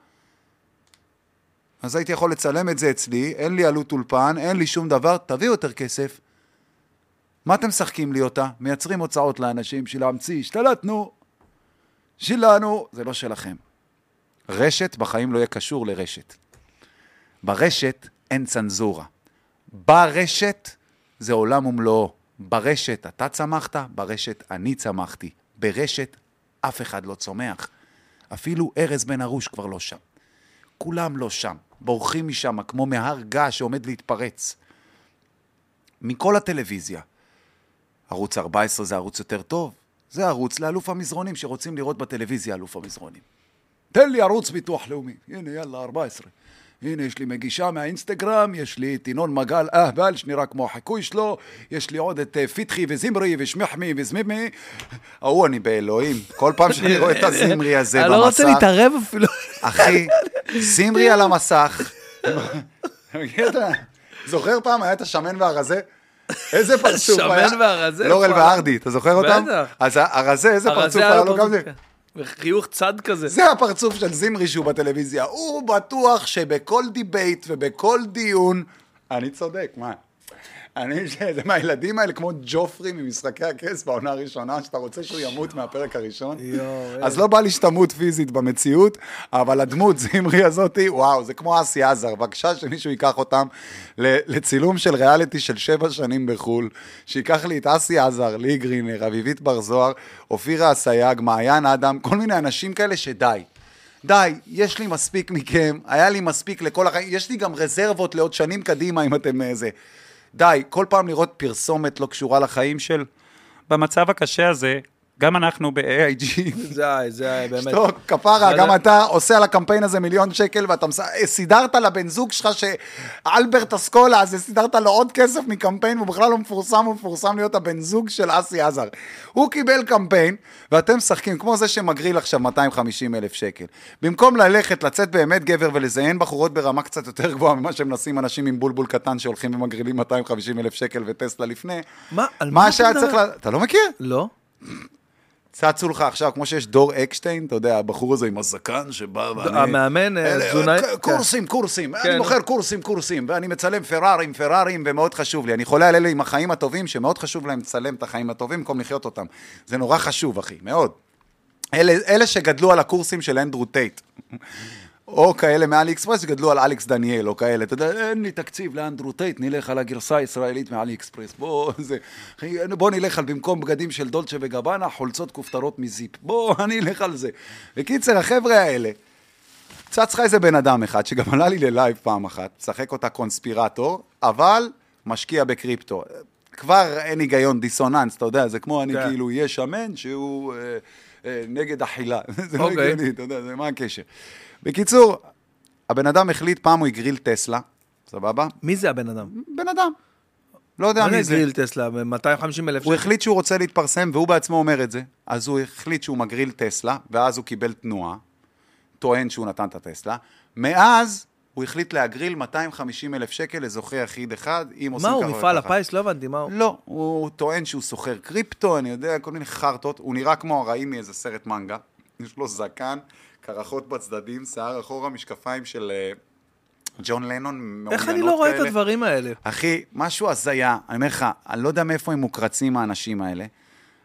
אז הייתי יכול לצלם את זה אצלי, אין לי עלות אולפן, אין לי שום דבר, תביאו יותר כסף. מה אתם משחקים לי אותה? מייצרים הוצאות לאנשים בשביל להמציא, השתלטנו, שלנו, זה לא שלכם. רשת בחיים לא יהיה קשור לרשת. ברשת אין צנזורה. ברשת זה עולם ומלואו. ברשת אתה צמחת, ברשת אני צמחתי. ברשת אף אחד לא צומח. אפילו ארז בן ארוש כבר לא שם. כולם לא שם. בורחים משם כמו מהר געש שעומד להתפרץ. מכל הטלוויזיה. ערוץ 14 זה ערוץ יותר טוב. זה ערוץ לאלוף המזרונים שרוצים לראות בטלוויזיה אלוף המזרונים. תן לי ערוץ ביטוח לאומי. הנה, יאללה, 14. הנה, יש לי מגישה מהאינסטגרם, יש לי את ינון מגל אהבל, שנראה כמו החיקוי שלו, יש לי עוד את אה, פיתחי וזמרי ושמחמי וזמימי. ההוא אני באלוהים. כל פעם שאני רואה את הזמרי הזה אני לא רוצה במסך, להתערב אפילו. אחי, זמרי על המסך. זוכר פעם היה את השמן והרזה? איזה פרצוף השמן היה? והרזה? לורל? וארדי, אתה זוכר אותם? בטח. אז הרזה, איזה פרצוף היה לו גם זה? פרצוף, כן. חיוך צד כזה. זה הפרצוף של זמרי שהוא בטלוויזיה. הוא בטוח שבכל debate ובכל דיון... אני צודק, מה? אני, זה מהילדים האלה כמו ג'ופרי ממשחקי הכס בעונה הראשונה, שאתה רוצה שהוא ימות מהפרק הראשון. אז לא בא לי שתמות פיזית במציאות, אבל הדמות זמרי הזאתי, וואו, זה כמו אסי עזר. בבקשה שמישהו ייקח אותם לצילום של ריאליטי של שבע שנים בחו"ל, שייקח לי את אסי עזר, לי גרינר, אביבית בר זוהר, אופירה אסייג, מעיין אדם, כל מיני אנשים כאלה שדי. די, יש לי מספיק מכם, היה לי מספיק לכל החיים, יש לי גם רזרבות לעוד שנים קדימה אם אתם אה, זה. די, כל פעם לראות פרסומת לא קשורה לחיים של... במצב הקשה הזה, גם אנחנו ב-AIG, זה היה, זה היה באמת. טוב, כפרה, גם אתה עושה על הקמפיין הזה מיליון שקל ואתה. אה, סידרת לבן זוג שלך שאלברט אסקולה, אז סידרת לו עוד כסף מקמפיין והוא בכלל לא מפורסם, הוא מפורסם להיות הבן זוג של אסי עזר. הוא קיבל קמפיין ואתם משחקים כמו זה שמגריל עכשיו 250 אלף שקל. במקום ללכת, לצאת באמת גבר ולזיין בחורות ברמה קצת יותר גבוהה ממה שמנסים אנשים עם בולבול קטן שהולכים ומגרילים 250 אלף שקל וטסלה לפני, מה, על מה אתה מדבר? צריך ל... אתה לא מכיר? לא? צצו לך עכשיו, כמו שיש דור אקשטיין, אתה יודע, הבחור הזה עם הזקן שבא ואני... המאמן, אה, תזונאי- ק- קורסים, קורסים, כן. אני מוכר קורסים, קורסים, ואני מצלם פרארים, פרארים, ומאוד חשוב לי. אני חולה על אלה עם החיים הטובים, שמאוד חשוב להם לצלם את החיים הטובים במקום לחיות אותם. זה נורא חשוב, אחי, מאוד. אלה, אלה שגדלו על הקורסים של אנדרו טייט. או כאלה מאלי אקספרס שגדלו על אלכס דניאל, או כאלה, אתה יודע, אין לי תקציב לאנדרו טייט, נלך על הגרסה הישראלית מאלי אקספרס, בוא, זה, בוא נלך על במקום בגדים של דולצ'ה וגבנה, חולצות כופתרות מ-ZIP, בוא, אני אלך על זה. בקיצר, החבר'ה האלה, צץ לך איזה בן אדם אחד, שגם עלה לי ללייב פעם אחת, משחק אותה קונספירטור, אבל משקיע בקריפטו. כבר אין היגיון, דיסוננס, אתה יודע, זה כמו אני כן. כאילו, יש שמן שהוא אה, אה, נגד אכילה. זה לא אוקיי. הגיוני, אתה יודע, זה מה הקשר. בקיצור, הבן אדם החליט, פעם הוא הגריל טסלה, סבבה? מי זה הבן אדם? בן אדם. לא יודע מה מי זה זה. גריל טסלה? 250 אלף הוא שקל? החליט שהוא רוצה להתפרסם, והוא בעצמו אומר את זה. אז הוא החליט שהוא מגריל טסלה, ואז הוא קיבל תנועה, טוען שהוא נתן את הטסלה. מאז הוא החליט להגריל 250 אלף שקל לזוכה יחיד אחד, אם עושים מה ככה הוא, מפעל וככה. הפיס? לא הבנתי, מה הוא? לא, הוא טוען שהוא סוחר קריפטו, אני יודע, כל מיני חרטות. הוא נראה כמו הרעים מאיזה סרט מנגה. יש לו זקן, קרחות בצדדים, שיער אחורה, משקפיים של אה, ג'ון לנון, מעוניינות איך אני לא רואה את כאלה. הדברים האלה? אחי, משהו הזיה, אני אומר לך, אני לא יודע מאיפה הם מוקרצים האנשים האלה.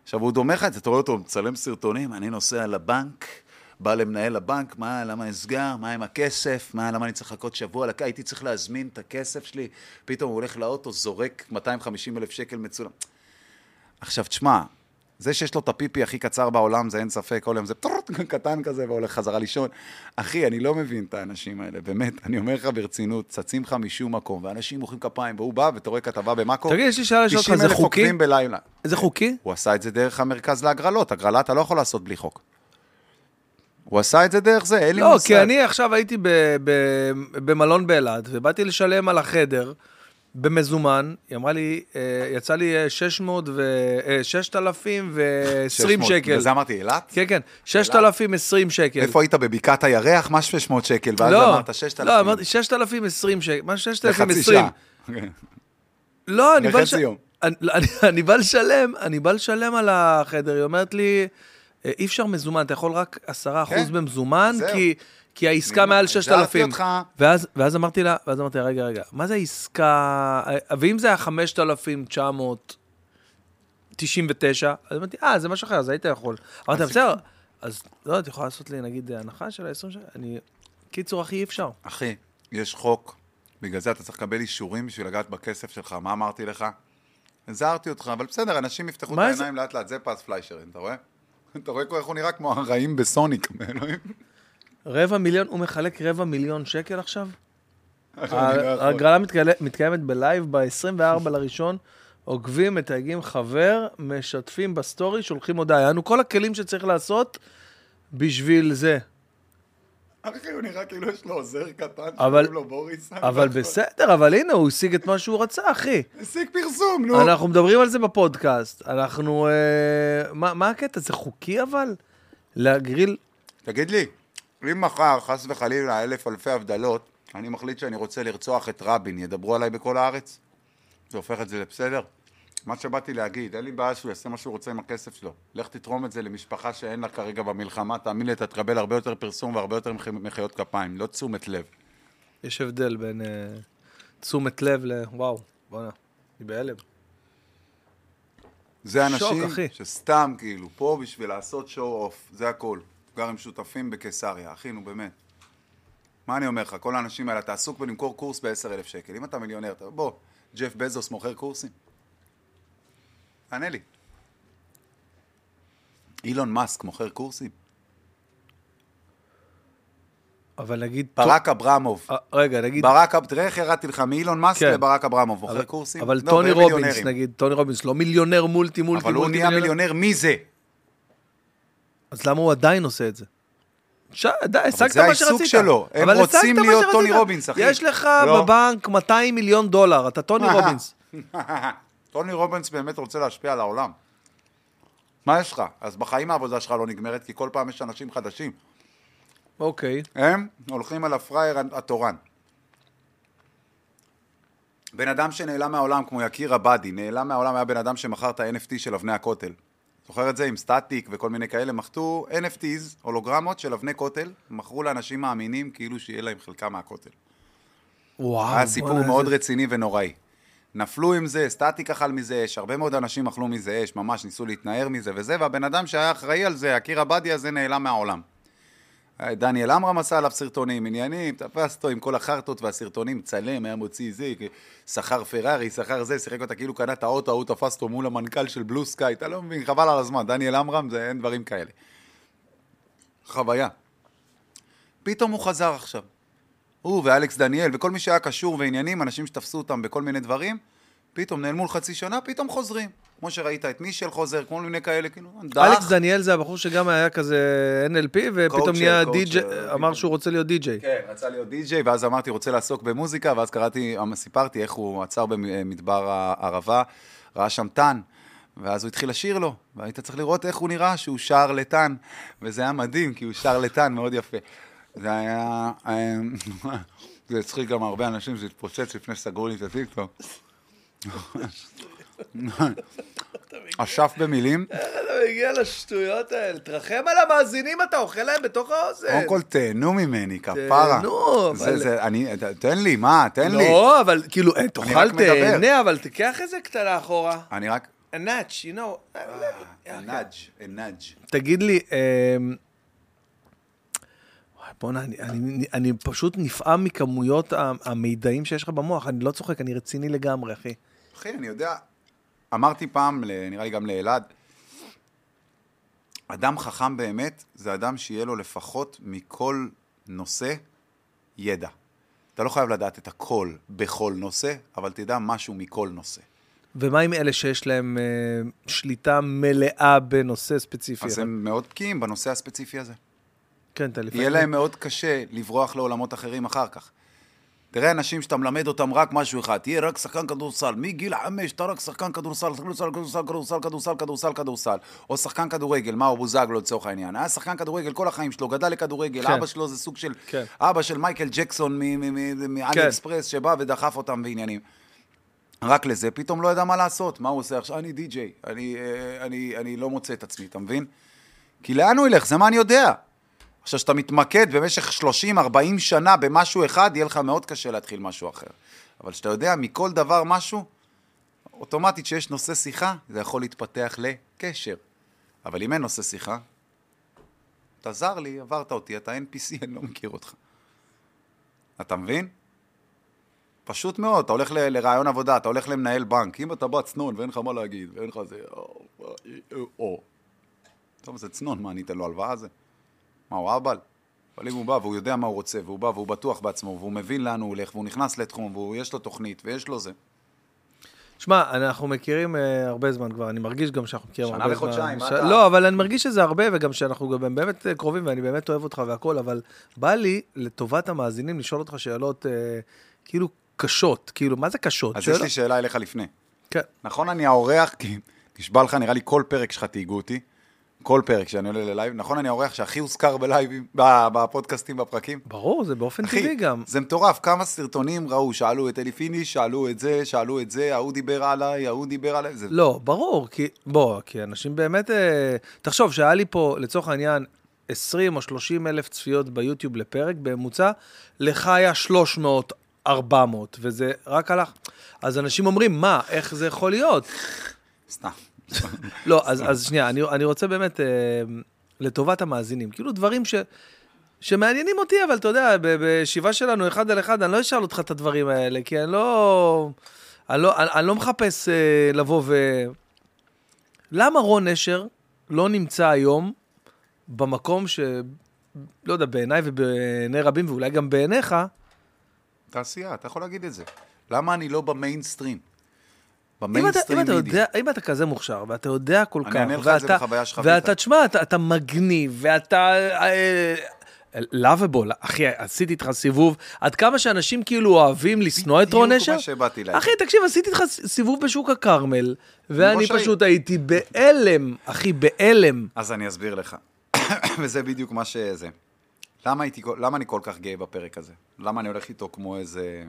עכשיו, הוא דומה לך אתה רואה אותו מצלם סרטונים, אני נוסע לבנק, בא למנהל הבנק, מה, למה נסגר, מה עם הכסף, מה, למה אני צריך לחכות שבוע, לק- הייתי צריך להזמין את הכסף שלי, פתאום הוא הולך לאוטו, זורק 250 אלף שקל מצולם. עכשיו, תשמע, זה שיש לו את הפיפי הכי קצר בעולם, זה אין ספק, כל יום זה טרוט קטן כזה והולך חזרה לישון. אחי, אני לא מבין את האנשים האלה, באמת, אני אומר לך ברצינות, צצים לך משום מקום, ואנשים מוחאים כפיים, והוא בא ואתה רואה כתבה במאקו, תגיד, יש לי שאלה לשאול אותך, 90 זה חוקי? עוקבים בלילה. זה חוקי? הוא עשה את זה דרך המרכז להגרלות, הגרלה אתה לא יכול לעשות בלי חוק. הוא עשה את זה דרך זה, אין לי לא, מושג. כי אני עכשיו הייתי ב- ב- במלון באילת, ובאתי לשלם על החדר במזומן, היא אמרה לי, אה, יצא לי אה, 600 ו... אה, 6,020 600, שקל. בגלל זה אמרתי, אילת? כן, כן, 6,020 שקל. איפה היית בבקעת הירח? מה 600 שקל? ואז לא, אמרת 6,000. לא, אמרתי 6,020 שקל, מה לחצי 6,020? שעה. לא, אני בא לחצי יום. אני- אני- אני בא לשלם, אני בא לשלם על החדר, היא אומרת לי, "אה, אי אפשר מזומן, אתה יכול רק 10% כן, במזומן, זהו. כי... כי העסקה מעל הזהרתי 6,000. אותך. ואז, ואז אמרתי לה, ואז אמרתי לה, רגע, רגע, מה זה עסקה, ואם זה היה 5,999, אז אמרתי, אה, זה משהו אחר, אז היית יכול. אמרתי בסדר, אז לא, את יכולה לעשות לי, נגיד, הנחה של ה-20 שקל? אני... קיצור, אחי, אי אפשר. אחי, יש חוק, בגלל זה אתה צריך לקבל אישורים בשביל לגעת בכסף שלך. מה אמרתי לך? הזהרתי אותך, אבל בסדר, אנשים יפתחו את? העיניים לאט לאט, זה פס פליישרין, אתה רואה? אתה רואה איך הוא נראה כמו הרעים בסוניק, אלוהים. רבע מיליון, הוא מחלק רבע מיליון שקל עכשיו? יכול. ההגרלה מתקיימת בלייב ב-24 לראשון, עוקבים, מתייגים חבר, משתפים בסטורי, שולחים הודעה. יענו כל הכלים שצריך לעשות בשביל זה. אחי, הוא נראה כאילו יש לו עוזר קטן, אבל- שקוראים לו בוריס. אבל. בסדר, אבל הנה, הוא השיג את מה שהוא רצה, אחי. השיג פרסום, נו. אנחנו מדברים על זה בפודקאסט. אנחנו... אה, מה מה הקטע? זה חוקי אבל? להגריל... תגיד לי, אם מחר, חס וחלילה, אלף אלפי הבדלות, אני מחליט שאני רוצה לרצוח את רבין, ידברו עליי בכל הארץ? זה הופך את זה לבסדר? מה שבאתי להגיד, אין לי בעיה שהוא יעשה מה שהוא רוצה עם הכסף שלו. לך תתרום את זה למשפחה שאין לה כרגע במלחמה, תאמין לי, אתה תקבל הרבה יותר פרסום והרבה יותר מח- מחיאות כפיים, לא תשומת לב. יש הבדל בין אה, תשומת לב ל... וואו, בוא'נה, אני בהלם. זה שוק, אנשים אחי. שסתם כאילו, פה בשביל לעשות שואו אוף, זה הכל. גר עם שותפים בקיסריה, אחי, נו באמת. מה אני אומר לך, כל האנשים האלה, אתה עסוק בלמכור קורס ב-10,000 שקל. אם אתה מיליונר, אתה, בוא, ג'ף בזוס מוכר קורסים? תענה לי. אילון מאסק מוכר קורסים? אבל נגיד... ברק אברמוב. אה, רגע, נגיד... ברק, תראה איך ירדתי לך מאילון מאסק כן. לברק אברמוב, מוכר אבל- קורסים? אבל לא, טוני רובינס. נגיד, טוני רובינס, לא מיליונר מולטי מולטי אבל הוא מולטי נהיה מיליונר, מי זה? אז למה הוא עדיין עושה את זה? ש... די, השגת זה מה שרצית. העיסוק שלו. הם אבל רוצים להיות. טוני רובינס, אחי. יש לך לא. בבנק 200 מיליון דולר, אתה טוני רובינס. טוני רובינס באמת רוצה להשפיע על העולם. מה יש לך? אז בחיים העבודה שלך לא נגמרת, כי כל פעם יש אנשים חדשים. אוקיי. הם הולכים על הפראייר התורן. בן אדם שנעלם מהעולם, כמו יקיר עבאדי, נעלם מהעולם היה בן אדם שמכר את ה-NFT של אבני הכותל. זוכר את זה? עם סטטיק וכל מיני כאלה, מחתו NFTs, הולוגרמות של אבני כותל, מכרו לאנשים מאמינים כאילו שיהיה להם חלקה מהכותל. וואו. היה סיפור בוא'נה, מאוד איזה- רציני ונוראי. נפלו עם זה, סטטיק אכל מזה אש, הרבה מאוד אנשים אכלו מזה אש, ממש ניסו להתנער מזה וזה, והבן אדם שהיה אחראי על זה, הקיר עבאדי הזה, נעלם מהעולם. דניאל עמרם עשה עליו סרטונים, עניינים, תפס אותו עם כל החרטות והסרטונים, מצלם, היה מוציא זה, שכר פרארי, שכר זה, שיחק אותה כאילו קנה את האוטו, ההוא תפס אותו מול המנכ"ל של בלו סקאי, אתה לא מבין, חבל על הזמן, דניאל עמרם, זה אין דברים כאלה. חוויה. פתאום הוא חזר עכשיו. הוא ואלכס דניאל וכל מי שהיה קשור ועניינים, אנשים שתפסו אותם בכל מיני דברים, פתאום נעלמו לחצי שנה, פתאום חוזרים. כמו שראית את מישל חוזר, כל מיני כאלה, כאילו, דח. אלכס דניאל זה הבחור שגם היה כזה NLP, ופתאום נהיה די.ג'יי, אמר בדיוק. שהוא רוצה להיות די.ג'יי. כן, רצה להיות די-ג'יי, ואז אמרתי, רוצה לעסוק במוזיקה, ואז קראתי, אמ, סיפרתי איך הוא עצר במדבר הערבה, ראה שם טאן, ואז הוא התחיל לשיר לו, והיית צריך לראות איך הוא נראה שהוא שר לטאן, וזה היה מדהים, כי הוא שר לטאן מאוד יפה. זה היה... אמ, זה הצחיק גם הרבה אנשים שזה התפוצץ לפני שסגרו לי את הטיקטוק. אשף במילים, איך אתה מגיע לשטויות האלה? תרחם על המאזינים, אתה אוכל להם בתוך האוזן. קודם כל תהנו ממני, כפרה. תהנו, אבל- זה- אני, ת- תן לי, מה, תן לי. לא, אבל כאילו, אה, תאכל. תהנה, אבל תיקח איזה קטנה אחורה. אני רק... A notch, you know. נאג', נאג'. תגיד לי, אמ, וואי, בוא'נה, אני, אני, אני פשוט נפעם מכמויות המידעים שיש לך במוח, אני לא צוחק, אני רציני לגמרי, אחי. אחי, אני יודע, אמרתי פעם, נראה לי גם לאלעד, אדם חכם באמת זה אדם שיהיה לו לפחות מכל נושא ידע. אתה לא חייב לדעת את הכל בכל נושא, אבל תדע משהו מכל נושא. ומה עם אלה שיש להם אה, שליטה מלאה בנושא ספציפי? אז הם מאוד בקיאים בנושא הספציפי הזה. כן, אתה לפעמים... יהיה להם מאוד קשה לברוח לעולמות אחרים אחר כך. תראה אנשים שאתה מלמד אותם רק משהו אחד, תהיה רק שחקן כדורסל, מגיל חמש אתה רק שחקן כדורסל, כדורסל, כדורסל, כדורסל, כדורסל, כדורסל, כדורסל, או שחקן כדורגל, מה הוא בוזגלו לצורך העניין, היה שחקן כדורגל כל החיים שלו, גדל לכדורגל, כן. אבא שלו זה סוג של, כן. אבא של מייקל ג'קסון מאלי אקספרס שבא ודחף אותם בעניינים. רק לזה, פתאום לא ידע מה לעשות, מה הוא עושה עכשיו, אני די-ג'יי, אני, אה, אני, אני לא מוצא את עצמי, אתה מבין? כי לאן הוא ילך? זה מה אני יודע. עכשיו, כשאתה מתמקד במשך 30-40 שנה במשהו אחד, יהיה לך מאוד קשה להתחיל משהו אחר. אבל כשאתה יודע מכל דבר משהו, אוטומטית שיש נושא שיחה, זה יכול להתפתח לקשר. אבל אם אין נושא שיחה, אתה זר לי, עברת אותי, אתה NPC, אני לא מכיר אותך. אתה מבין? פשוט מאוד, אתה הולך לרעיון עבודה, אתה הולך למנהל בנק, אם אתה בא צנון ואין לך מה להגיד, ואין לך זה, או. טוב, זה צנון, מה, אני אתן לו הלוואה זה? מה, הוא אהבל? אבל אם הוא בא והוא יודע מה הוא רוצה, והוא בא והוא בטוח בעצמו, והוא מבין לאן הוא הולך, והוא נכנס לתחום, ויש לו תוכנית, ויש לו זה. שמע, אנחנו מכירים אה, הרבה זמן כבר, אני מרגיש גם שאנחנו מכירים שנה הרבה זמן. וחודשיים, מה ש- אתה? לא, אבל אני מרגיש שזה הרבה, וגם שאנחנו גם באמת אה, קרובים, ואני באמת אוהב אותך והכול, אבל בא לי, לטובת המאזינים, לשאול אותך שאלות אה, כאילו קשות, כאילו, מה זה קשות? אז שאלה- יש לי שאלה אליך לפני. כן. נכון, אני האורח, כי נשבע לך, נראה לי כל פרק שלך תייגו אותי. כל פרק שאני עולה ללייב. נכון, אני האורח שהכי הוזכר בלייבים, בפודקאסטים, בפרקים. ברור, זה באופן טבעי אחי, גם. זה מטורף, כמה סרטונים ראו, שאלו את אלי פיניש, שאלו את זה, שאלו את זה, ההוא דיבר עליי, ההוא דיבר עליי, זה... לא, ברור, כי, בוא, כי אנשים באמת, אה, תחשוב שהיה לי פה, לצורך העניין, 20 או 30 אלף צפיות ביוטיוב לפרק בממוצע, לך היה 300, 400, וזה רק הלך. אז אנשים אומרים, מה, איך זה יכול להיות? סתם. לא, אז, אז שנייה, אני, אני רוצה באמת, אה, לטובת המאזינים, כאילו דברים ש, שמעניינים אותי, אבל אתה יודע, בישיבה שלנו אחד על אחד, אני לא אשאל אותך את הדברים האלה, כי אני לא... אני לא, אני, אני לא מחפש אה, לבוא ו... למה רון נשר לא נמצא היום במקום ש... לא יודע, בעיניי ובעיני רבים, ואולי גם בעיניך, תעשייה, אתה יכול להגיד את זה. למה אני לא במיינסטרים? אם אתה, במיינסטרים אם, אתה מידי. יודע, אם אתה כזה מוכשר, ואתה יודע כל אני כך, אענה לך את זה בחוויה שחווית. ואתה, תשמע, אתה, אתה מגניב, ואתה... לאביבול, אחי, עשיתי איתך סיבוב, עד כמה שאנשים כאילו אוהבים לשנוא את רון בדיוק נשר? מה שבאתי להגיד. אחי, תקשיב, עשיתי איתך סיבוב בשוק הכרמל, ואני. פשוט הייתי בהלם, אחי, בהלם. אז אני אסביר לך. וזה בדיוק מה שזה. למה, הייתי, למה אני כל כך גאה בפרק הזה? למה אני הולך איתו כמו איזה...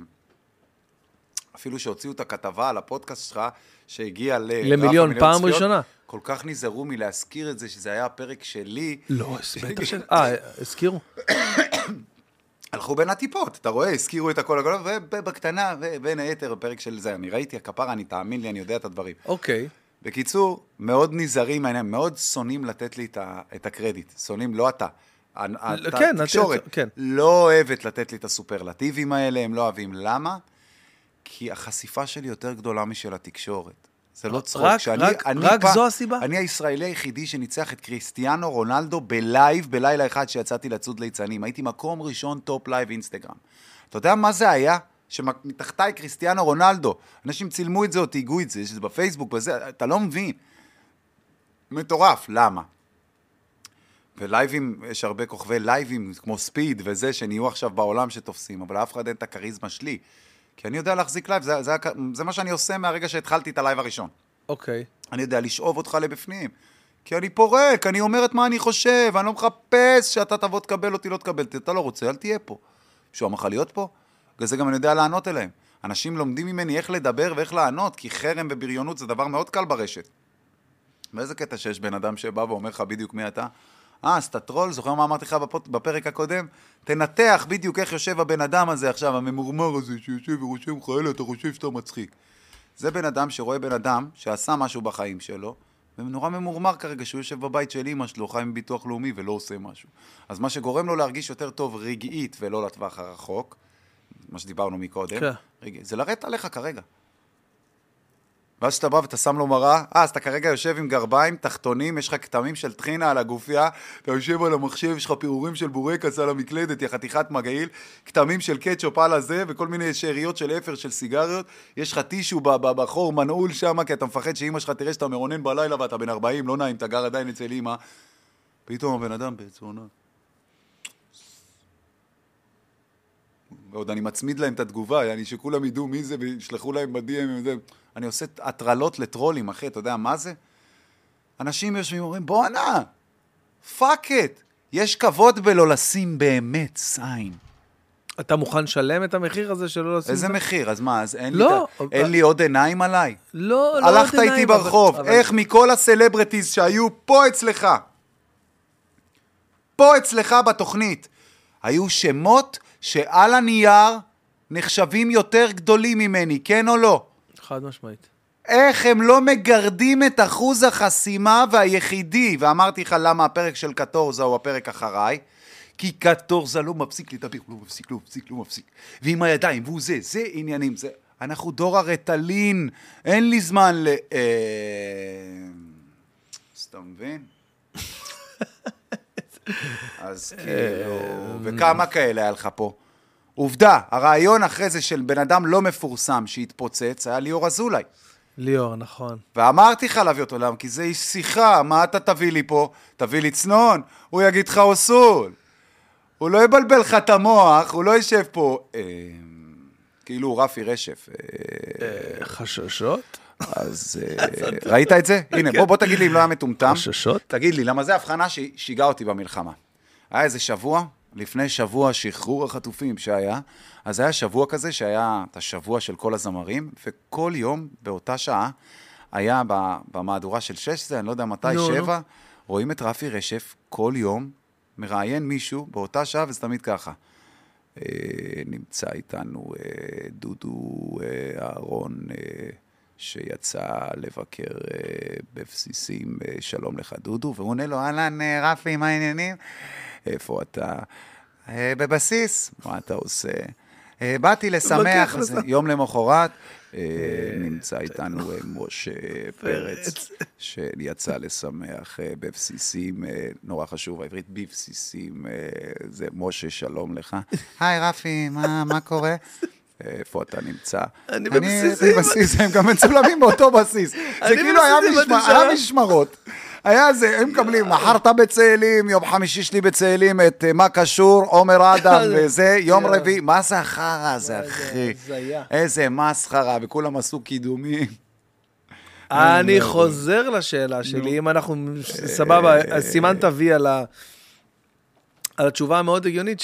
אפילו שהוציאו את הכתבה על הפודקאסט שלך, שהגיע ל... למיליון, פעם צפיות, ראשונה. כל כך נזהרו מלהזכיר את זה, שזה היה הפרק שלי. לא, בטח ש... אה, הזכירו? הלכו בין הטיפות, אתה רואה, הזכירו את הכל הכל, ובקטנה, ובין היתר, הפרק של זה. אני ראיתי, הכפרה, אני, תאמין לי, אני יודע את הדברים. אוקיי. בקיצור, מאוד נזהרים מאוד שונאים לתת לי את, הקרדיט. שונאים, לא אתה. כן, התקשורת כן. לא אוהבת לתת לי את הסופרלטיבים האלה, הם לא אוהבים. למה? כי החשיפה שלי יותר גדולה משל התקשורת. זה לא צחוק. רק- שאני- רק- אני רק פעם- זו הסיבה? אני הישראלי היחידי שניצח את קריסטיאנו רונלדו בלייב בלילה אחד שיצאתי לצוד ליצנים. הייתי מקום ראשון טופ לייב אינסטגרם. אתה יודע מה זה היה? שמתחתיי קריסטיאנו רונלדו. אנשים צילמו את זה או תייגו את זה, יש את זה בפייסבוק וזה, אתה לא מבין. מטורף, למה? ולייבים, יש הרבה כוכבי לייבים כמו ספיד וזה, שנהיו עכשיו בעולם שתופסים, אבל לאף אחד אין את הכריזמה שלי. כי אני יודע להחזיק לייב, זה, זה, זה מה שאני עושה מהרגע שהתחלתי את הלייב הראשון. אוקיי. אני יודע לשאוב אותך לבפנים. כי אני פורק, אני אומר את מה אני חושב, אני לא מחפש שאתה תבוא תקבל אותי, לא תקבל אותי. אתה לא רוצה, אל תהיה פה. מישהו אמר לך להיות פה? בגלל זה גם אני יודע לענות אליהם. אנשים לומדים ממני איך לדבר ואיך לענות, כי חרם ובריונות זה דבר מאוד קל ברשת. באיזה קטע שיש בן אדם שבא ואומר לך בדיוק מי אתה? אה, אז אתה טרול, זוכר מה אמרתי לך בפרק הקודם? תנתח בדיוק איך יושב הבן אדם הזה עכשיו, הממורמר הזה שיושב ורושם לך, אלה, אתה חושב שאתה מצחיק. זה בן אדם שרואה בן אדם שעשה משהו בחיים שלו, ונורא ממורמר כרגע שהוא יושב בבית של אימא שלו, חי עם ביטוח לאומי ולא עושה משהו. אז מה שגורם לו להרגיש יותר טוב רגעית ולא לטווח הרחוק, מה שדיברנו מקודם, כן. רגע, זה לרדת עליך כרגע. ואז כשאתה בא ואתה שם לו מראה, אה, אז אתה כרגע יושב עם גרביים, תחתונים, יש לך כתמים של טחינה על הגופייה, אתה יושב על המחשב, יש לך פירורים של בורקס על המקלדת, יא חתיכת מגעיל, כתמים של קטשופ על הזה, וכל מיני שאריות של אפר של סיגריות, יש לך טישו בחור מנעול שם, כי אתה מפחד שאימא שלך תראה שאתה מרונן בלילה ואתה בן 40, לא נעים, אתה גר עדיין אצל אימא. פתאום הבן אדם ברצונו. ועוד אני מצמיד להם את התגובה, יעני שכולם ידעו מי זה וישלחו להם וזה. אני עושה הטרלות לטרולים, אחי, אתה יודע מה זה? אנשים יושבים ואומרים, בואנה, פאק את, יש כבוד בלא לשים באמת סיין. אתה מוכן לשלם את המחיר הזה שלא לשים... איזה את זה? מחיר? אז מה, אז אין, לא, לי, ה- אין לי עוד עיניים עליי? לא, לא... הלכת עוד איתי עיניים, ברחוב, אבל- איך מכל הסלבריטיז שהיו פה אצלך, פה אצלך בתוכנית, היו שמות שעל הנייר נחשבים יותר גדולים ממני, כן או לא? חד משמעית. איך הם לא מגרדים את אחוז החסימה והיחידי, ואמרתי לך למה הפרק של קטורזה הוא הפרק אחריי, כי קטורזה לא מפסיק לדבר, לא מפסיק, לא מפסיק, לא מפסיק. ועם הידיים, והוא זה, זה עניינים, זה... אנחנו דור הרטלין, אין לי זמן ל... אה... אז אתה מבין? אז כאילו... וכמה כאלה היה לך פה? עובדה, הרעיון אחרי זה של בן אדם לא מפורסם שהתפוצץ היה ליאור אזולאי. ליאור, נכון. ואמרתי לך להביא אותו לעם, כי זה איש שיחה, מה אתה תביא לי פה? תביא לי צנון, הוא יגיד לך אוסול. הוא לא יבלבל לך את המוח, הוא לא יושב פה, אה, כאילו הוא רפי רשף. אה, חששות? אז אה, ראית את זה? הנה, בוא, בוא תגיד לי אם לא היה מטומטם. חששות? תגיד לי, למה זו הבחנה ששיגעה אותי במלחמה. היה איזה שבוע, לפני שבוע שחרור החטופים שהיה, אז היה שבוע כזה שהיה את השבוע של כל הזמרים, וכל יום באותה שעה היה במהדורה של שש זה, אני לא יודע מתי, נו, נו. שבע, רואים את רפי רשף כל יום מראיין מישהו באותה שעה, וזה תמיד ככה. אה, נמצא איתנו אה, דודו אה, אהרון, אה, שיצא לבקר אה, בבסיסים, אה, שלום לך דודו, והוא עונה לו, אהלן אה, רפי, מה העניינים? איפה אתה? "אה, בבסיס, מה אתה עושה? "אה, באתי לשמח, אז יום למחרת נמצא איתנו משה פרץ, שיצא לשמח בבסיסים, נורא חשוב, העברית בבסיסים, זה משה, שלום לך. היי רפי, מה מה קורה? איפה אתה נמצא? אני בבסיסים. בבסיס, הם גם מצולמים באותו בסיס. זה אני כאילו היה משמרות. היה זה, הם מקבלים, מחר אתה בצאלים, יום חמישי שלי בצאלים, את אה, מה קשור, עומר אדם וזה, יום רביעי, מה זה החרא הזה, אחי? איזה מסחרה, וכולם עשו קידומים. אני חוזר לשאלה שלי, אם אנחנו, סבבה, אז סימנת וי על התשובה המאוד הגיונית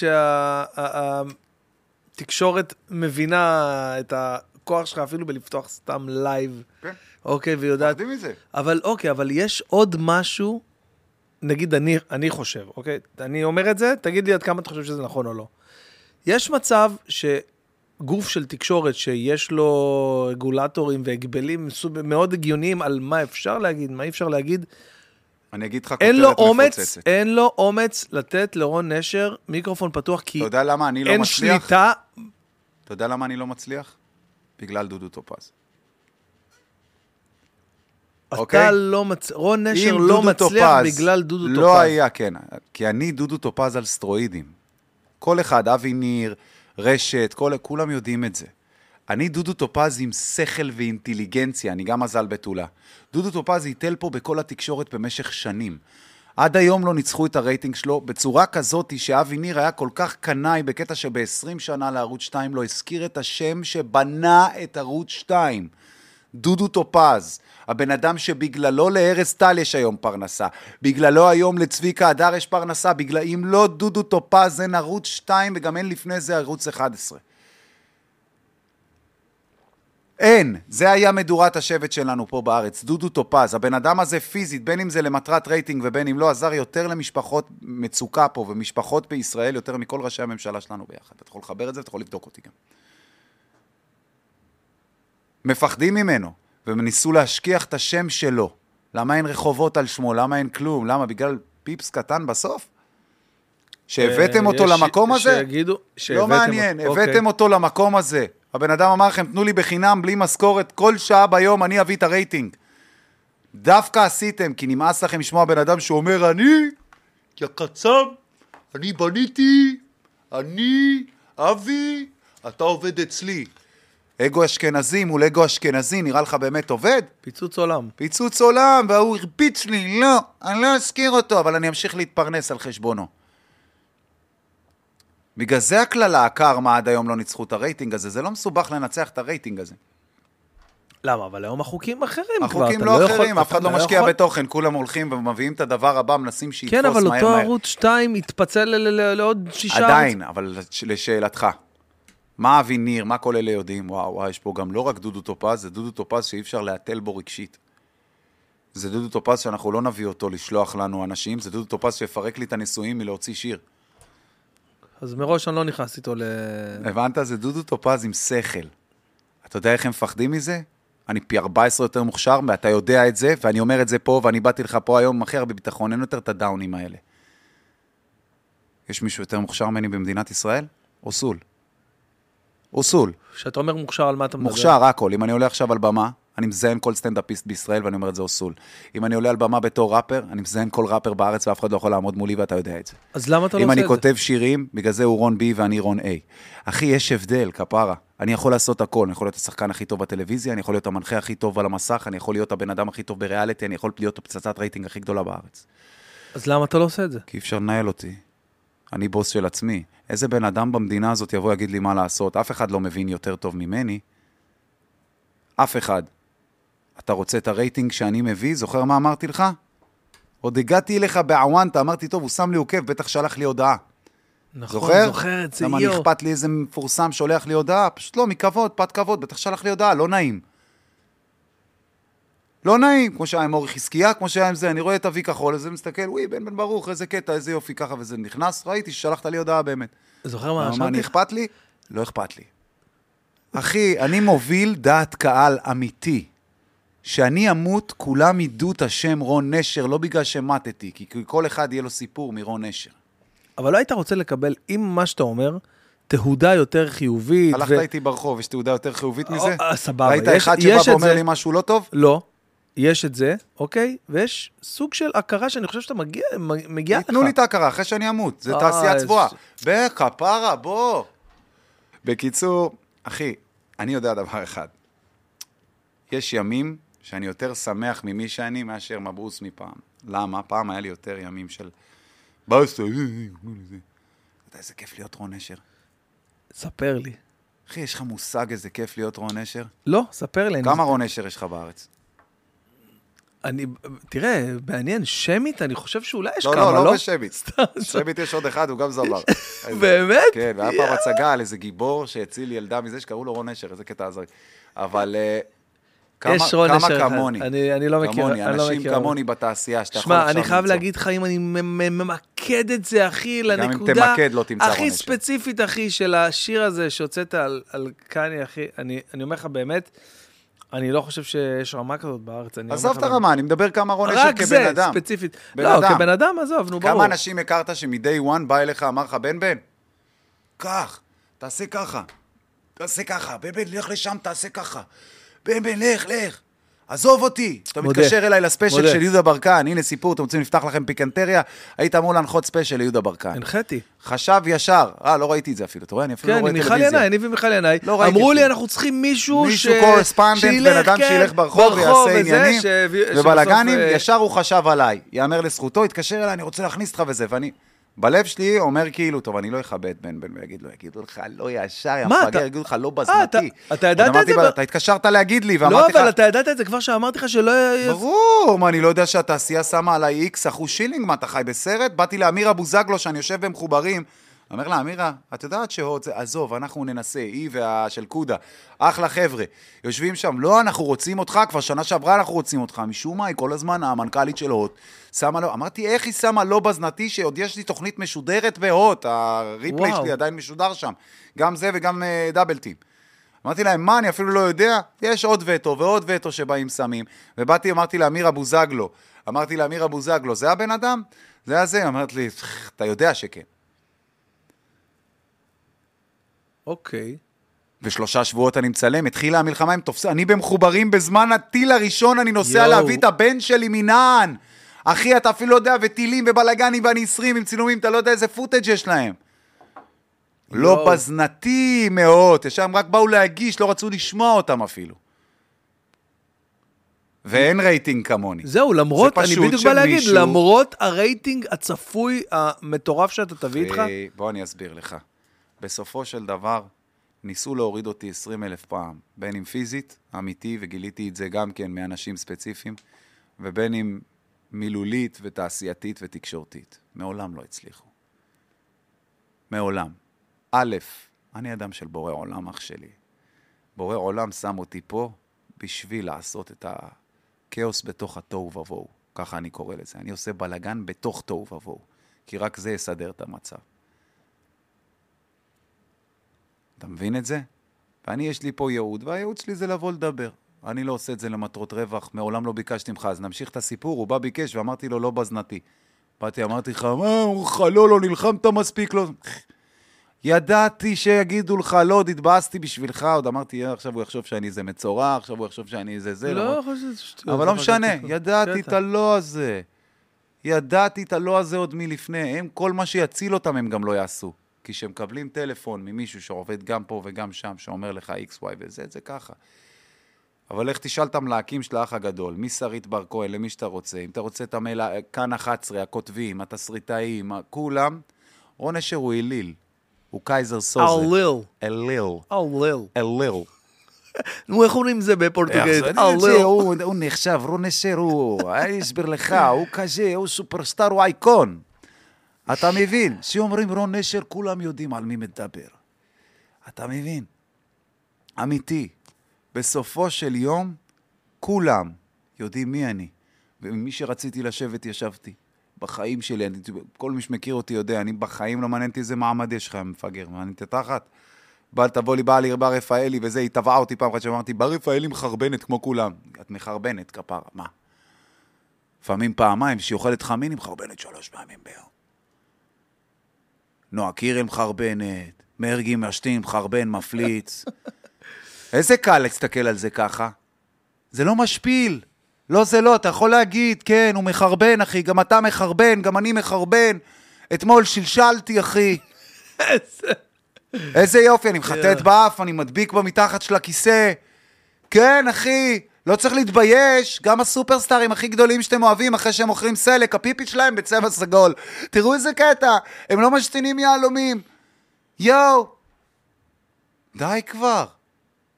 שהתקשורת מבינה את הכוח שלך אפילו בלפתוח סתם לייב, כן. אוקיי, ויודעת... יודעים מזה. אבל אוקיי, אבל יש עוד משהו, נגיד אני, אני חושב, אוקיי? אני אומר את זה, תגיד לי עד כמה אתה חושב שזה נכון או לא. יש מצב שגוף של תקשורת שיש לו רגולטורים והגבלים מאוד הגיוניים על מה אפשר להגיד, מה אי אפשר להגיד, אני אגיד לך כותרת אומץ, מפוצצת. אין לו אומץ לתת לרון נשר מיקרופון פתוח, כי אתה יודע למה אני לא אין מצליח? שליטה. אתה יודע למה אני לא מצליח? בגלל דודו טופז. אוקיי? אתה לא מצ... רון נשר לא מצליח טופז בגלל דודו טופז. לא היה, כן. כי אני דודו טופז על סטרואידים. כל אחד, אבי ניר, רשת, כל, כולם יודעים את זה. אני דודו טופז עם שכל ואינטליגנציה, אני גם מזל בתולה. דודו טופז הוטל פה בכל התקשורת במשך שנים. עד היום לא ניצחו את הרייטינג שלו בצורה כזאת שאבי ניר היה כל כך קנאי בקטע שב-20 שנה לערוץ 2 לא הזכיר את השם שבנה את ערוץ 2. דודו טופז, הבן אדם שבגללו לארז טל יש היום פרנסה, בגללו היום לצביקה הדר יש פרנסה, בגלל אם לא דודו טופז אין ערוץ 2 וגם אין לפני זה ערוץ 11. אין, זה היה מדורת השבט שלנו פה בארץ, דודו טופז, הבן אדם הזה פיזית, בין אם זה למטרת רייטינג ובין אם לא, עזר יותר למשפחות מצוקה פה ומשפחות בישראל יותר מכל ראשי הממשלה שלנו ביחד. אתה יכול לחבר את זה ואתה יכול לבדוק אותי גם. מפחדים ממנו, והם ניסו להשכיח את השם שלו. למה אין רחובות על שמו? למה אין כלום? למה? בגלל פיפס קטן בסוף? שהבאתם אותו אה, יש- למקום הזה? שיגידו, שהבאתם לא מעניין, אותו. אוקיי. הבאתם אותו למקום הזה. הבן אדם אמר לכם, תנו לי בחינם, בלי משכורת, כל שעה ביום אני אביא את הרייטינג. דווקא עשיתם, כי נמאס לכם לשמוע בן אדם שאומר, אני, כקצב, אני בניתי, אני, אבי, אתה עובד אצלי. אגו אשכנזי מול אגו אשכנזי, נראה לך באמת עובד? פיצוץ עולם. פיצוץ עולם, וההוא הרביץ לי, לא, אני לא אזכיר אותו, אבל אני אמשיך להתפרנס על חשבונו. בגלל זה הקללה, הקרמה עד היום לא ניצחו את הרייטינג הזה, זה לא מסובך לנצח את הרייטינג הזה. למה? אבל היום החוקים אחרים כבר. החוקים לא יכול- אחרים, אף אתה אחד לא משקיע יכול- בתוכן, כולם הולכים ומביאים את הדבר הבא, מנסים שיתפוס כן, מהר אבל מהר. אותו ערוץ 2 התפצל ל- ל- לעוד שישה עדיין, אבל לש- לשאלתך, מה אבי ניר, מה כל אלה יודעים? וואו, וואו, יש פה גם לא רק דודו טופז, זה דודו טופז שאי אפשר להתל בו רגשית. זה דודו טופז שאנחנו לא נביא אותו לשלוח לנו אנשים, זה דודו טופז שיפרק לי את הנישואים מלהוציא שיר. אז מראש אני לא נכנס איתו ל... הבנת? זה דודו טופז עם שכל. אתה יודע איך הם מפחדים מזה? אני פי 14 יותר מוכשר, ואתה יודע את זה, ואני אומר את זה פה, ואני באתי לך פה היום עם הכי הרבה ביטחון, אין יותר את הדאונים האלה. יש מישהו יותר מוכשר ממני במדינת ישראל? אוסול. אוסול. כשאתה אומר מוכשר, על מה אתה מדבר? מוכשר, הכל. אם אני עולה עכשיו על במה, אני מזיין כל סטנדאפיסט בישראל, ואני אומר את זה אוסול. אם אני עולה על במה בתור ראפר, אני מזיין כל ראפר בארץ, ואף אחד לא יכול לעמוד מולי, ואתה יודע את זה. אז למה אתה לא אם עושה אני את זה? כותב שירים, בגלל זה הוא רון בי ואני רון A. אחי, יש הבדל, כפרה. אני יכול לעשות הכל, אני יכול להיות השחקן הכי טוב בטלוויזיה, אני יכול להיות המנחה הכי טוב על המסך, אני יכול להיות הבן אדם הכי טוב בריאליטי, אני יכול להיות הפצצת רייטינג הכי גדולה בארץ. אז למה אתה לא עושה את זה? כי אי אפשר לנהל אותי. אני בוס של עצמי. איזה בן אדם במדינה הזאת יבוא ויגיד לי מה לעשות? אף אחד לא מבין יותר טוב ממני. אף אחד. אתה רוצה את הרייטינג שאני מביא? זוכר מה אמרתי לך? עוד הגעתי אליך בעוונטה, אמרתי, טוב, הוא שם לי עוקב, בטח שלח לי הודעה. נכון, זוכר? זוכר את זה, למה יו. אני אכפת לי איזה מפורסם שולח לי הודעה? פשוט לא, מכבוד, פת כבוד, בטח שלח לי הודעה, לא נעים. לא נעים, כמו שהיה עם אורי חזקיה, כמו שהיה עם זה, אני רואה את אבי כחול, אז אני מסתכל, וואי, בן בן ברוך, איזה קטע, איזה יופי, ככה, וזה נכנס, ראיתי ששלחת לי הודעה באמת. זוכר מה, רשמתי? אני אכפת לי? לא אכפת לי. אחי, אני מוביל דעת קהל אמיתי. שאני אמות, כולם ידעו את השם רון נשר, לא בגלל שמטתי, כי כל אחד יהיה לו סיפור מרון נשר. אבל לא היית רוצה לקבל, עם מה שאתה אומר, תהודה יותר חיובית. הלכת ו- איתי ברחוב, יש תעודה יותר חיובית מזה? אה, סבבה. ראית יש- אחד שבא יש את ואומר זה. לי משהו לא טוב? לא. יש את זה, אוקיי? ויש סוג של הכרה שאני חושב שאתה מגיע, מגיע לך. ייתנו לי את ההכרה אחרי שאני אמות, זה אה, תעשייה צבועה. בכפרה, בוא. בקיצור, אחי, אני יודע דבר אחד. יש ימים שאני יותר שמח ממי שאני מאשר מבעוס מפעם. למה? פעם היה לי יותר ימים של... באסה. אתה איזה כיף להיות רון נשר. ספר לי. אחי, יש לך מושג איזה כיף להיות רון נשר? לא, ספר לי. כמה רון נשר יש לך בארץ? אני, תראה, מעניין, שמית, אני חושב שאולי יש לא, כמה, לא, לא? לא בשביט. בשביט יש עוד אחד, הוא גם זבר. באמת? כן, והיה פעם הצגה על איזה גיבור שהציל ילדה מזה שקראו לו רון נשר, איזה קטע הזוי. אבל אה, כמה יש רון כמה. כמוני, אני- אני לא מכיר, כמוני, לא אנשים מכיר. כמוני בתעשייה, שאתה יכול שמע, עכשיו אני חייב למצוא. להגיד לך, אם אני ממקד את זה, אחי, אם לנקודה... תמקד, לא תמצא הכי רון נשר. ספציפית, אחי, של השיר הזה שהוצאת על, על קניה, אחי, אני, אני אומר לך באמת, אני לא חושב שיש רמה כזאת בארץ. עזוב את הרמה, אני מדבר כמה רון נשר רק כבן זה, אדם. ספציפית. בן לא, אדם. כבן אדם, עזוב, נו, ברור. כמה אנשים הכרת שמ-day one בא אליך, אמר לך, בן בן, קח, תעשה ככה, תעשה ככה, בן בן, לך לשם, תעשה ככה. בן בן, לך, לך. עזוב אותי. אתה מודה. מתקשר אליי לספיישל מודה. של יהודה ברקן, הנה סיפור, אתם רוצים לפתח לכם פיקנטריה? היית אמור להנחות ספיישל ליהודה ברקן. הנחיתי. חשב ישר, אה, לא ראיתי את זה אפילו, אתה רואה? אני אפילו לא כן, רואה עם מיכל טלוויזיה. ינאי, אני ומיכל ינאי. לא ראיתי אמרו לי. אנחנו צריכים מישהו ש... מישהו correspondent, בן אדם כן, שילך ברחוב ויעשה עניינים ש- ובלאגנים, אה, ישר הוא חשב עליי. יאמר לזכותו, התקשר אליי, אני רוצה להכניס אותך וזה, ואני... בלב שלי אומר כאילו, טוב, אני לא אכבד בן בן ויגיד לו, יגידו לך לא ישר, יא מה, מפגר, אתה- יגידו לך לא אה, אתה- בזנתי. אתה ידעת את זה אתה התקשרת להגיד לי, לא, ואמרתי לך... אבל אתה ידעת את זה כבר שאמרתי לך שלא... ברור, מה, אני לא יודע שהתעשייה שמה עליי איקס אחוז שילינג? מה, אתה חי בסרט? באתי לאמירה בוזגלו, שאני יושב במחוברים. אומר לה, אמירה, את יודעת שהוד זה, עזוב, אנחנו ננסה, היא והשל קודה, אחלה חבר'ה. יושבים שם, לא, אנחנו רוצים אותך, כבר שנה שעברה אנחנו רוצים אותך. משום מה, היא כל הזמן, המנכ"לית של הוט, שמה לו, אמרתי, איך היא שמה לא בזנתי, שעוד יש לי תוכנית משודרת בהוט, הריפליי וואו. שלי עדיין משודר שם. גם זה וגם דאבל טים. אמרתי להם, מה, אני אפילו לא יודע? יש עוד וטו ועוד וטו שבאים שמים. ובאתי, אמרתי לאמירה בוזגלו, אמרתי לאמירה בוזגלו, זה הבן אדם? זה הזה? אמרת לי, אתה יודע שכן. אוקיי. ושלושה שבועות אני מצלם, התחילה המלחמה עם תופסים, אני במחוברים בזמן הטיל הראשון, אני נוסע יואו. להביא את הבן שלי מנען. אחי, אתה אפילו לא יודע, וטילים ובלאגנים ואני 20 עם צילומים, אתה לא יודע איזה footage יש להם. לא יואו. בזנתי מאוד, שם רק באו להגיש, לא רצו לשמוע אותם אפילו. ואין רייטינג כמוני. זהו, למרות, זה אני בדיוק בא להגיד, שמישהו- למרות הרייטינג הצפוי המטורף שאתה תביא איתך, אה, בוא אני אסביר לך. בסופו של דבר, ניסו להוריד אותי 20 אלף פעם, בין אם פיזית, אמיתי, וגיליתי את זה גם כן מאנשים ספציפיים, ובין אם מילולית ותעשייתית ותקשורתית. מעולם לא הצליחו. מעולם. א', אני אדם של בורא עולם, אח שלי. בורא עולם שם אותי פה בשביל לעשות את הכאוס בתוך התוהו ובוהו. ככה אני קורא לזה. אני עושה בלגן בתוך תוהו ובוהו. כי רק זה יסדר את המצב. אתה מבין את זה? ואני, יש לי פה ייעוד, והייעוד שלי זה לבוא לדבר. אני לא עושה את זה למטרות רווח, מעולם לא ביקשתי ממך, אז נמשיך את הסיפור. הוא בא ביקש, ואמרתי לו, לא בזנתי. באתי, אמרתי לך, מה, אמרו לך, לא, לא, נלחמת מספיק, לא... ידעתי שיגידו לך, לא, עוד התבאסתי בשבילך, עוד אמרתי, "אה, עכשיו הוא יחשוב שאני איזה מצורע, עכשיו הוא יחשוב שאני איזה זה. לא, חושב שזה שטויות. אבל לא משנה. ידעתי את. הלא הזה. ידעתי את הלא הזה עוד מלפני. הם, כל מה שיציל אותם הם גם לא יעשו. כי כשהם מקבלים טלפון ממישהו שעובד גם פה וגם שם, שאומר לך x, y וזה, זה ככה. אבל לך תשאל את המלהקים של האח הגדול, משרית בר כהן, למי שאתה רוצה. אם אתה רוצה את המייל, כאן 11, הכותבים, התסריטאים, כולם, אשר הוא אליל. הוא קייזר סוזה. אליל. אליל. אליל. אליל. נו, איך אומרים זה בפורטוגזית? אליל. הוא נחשב, רון נשר הוא, אני אסביר לך, הוא כזה, הוא סופרסטאר, הוא אייקון. אתה מבין? כשאומרים רון נשר, כולם יודעים על מי מדבר. אתה מבין? אמיתי. בסופו של יום, כולם יודעים מי אני. ומי שרציתי לשבת, ישבתי. בחיים שלי, אני, כל מי שמכיר אותי יודע, אני בחיים לא מעניין אותי איזה מעמד יש לך, מפגר. מעניין אותי תחת. בא, תבוא לי, בא לי בר רפאלי וזה, היא תבעה אותי פעם אחת שאמרתי, בר רפאלי מחרבנת כמו כולם. את מחרבנת, כפרה, מה? לפעמים פעמיים, כשהיא אוכלת חמין, היא מחרבנת שלוש פעמים ביום. נועה קירל מחרבנת, מרגי משתין, מחרבן, מפליץ. איזה קל להסתכל על זה ככה. זה לא משפיל. לא, זה לא, אתה יכול להגיד, כן, הוא מחרבן, אחי, גם אתה מחרבן, גם אני מחרבן. אתמול שלשלתי, אחי. איזה יופי, אני מחטט באף, אני מדביק במתחת של הכיסא. כן, אחי, לא צריך להתבייש, גם הסופרסטארים הכי גדולים שאתם אוהבים, אחרי שהם מוכרים סלק, הפיפי שלהם בצבע סגול. תראו איזה קטע, הם לא משתינים יהלומים. יואו. די כבר.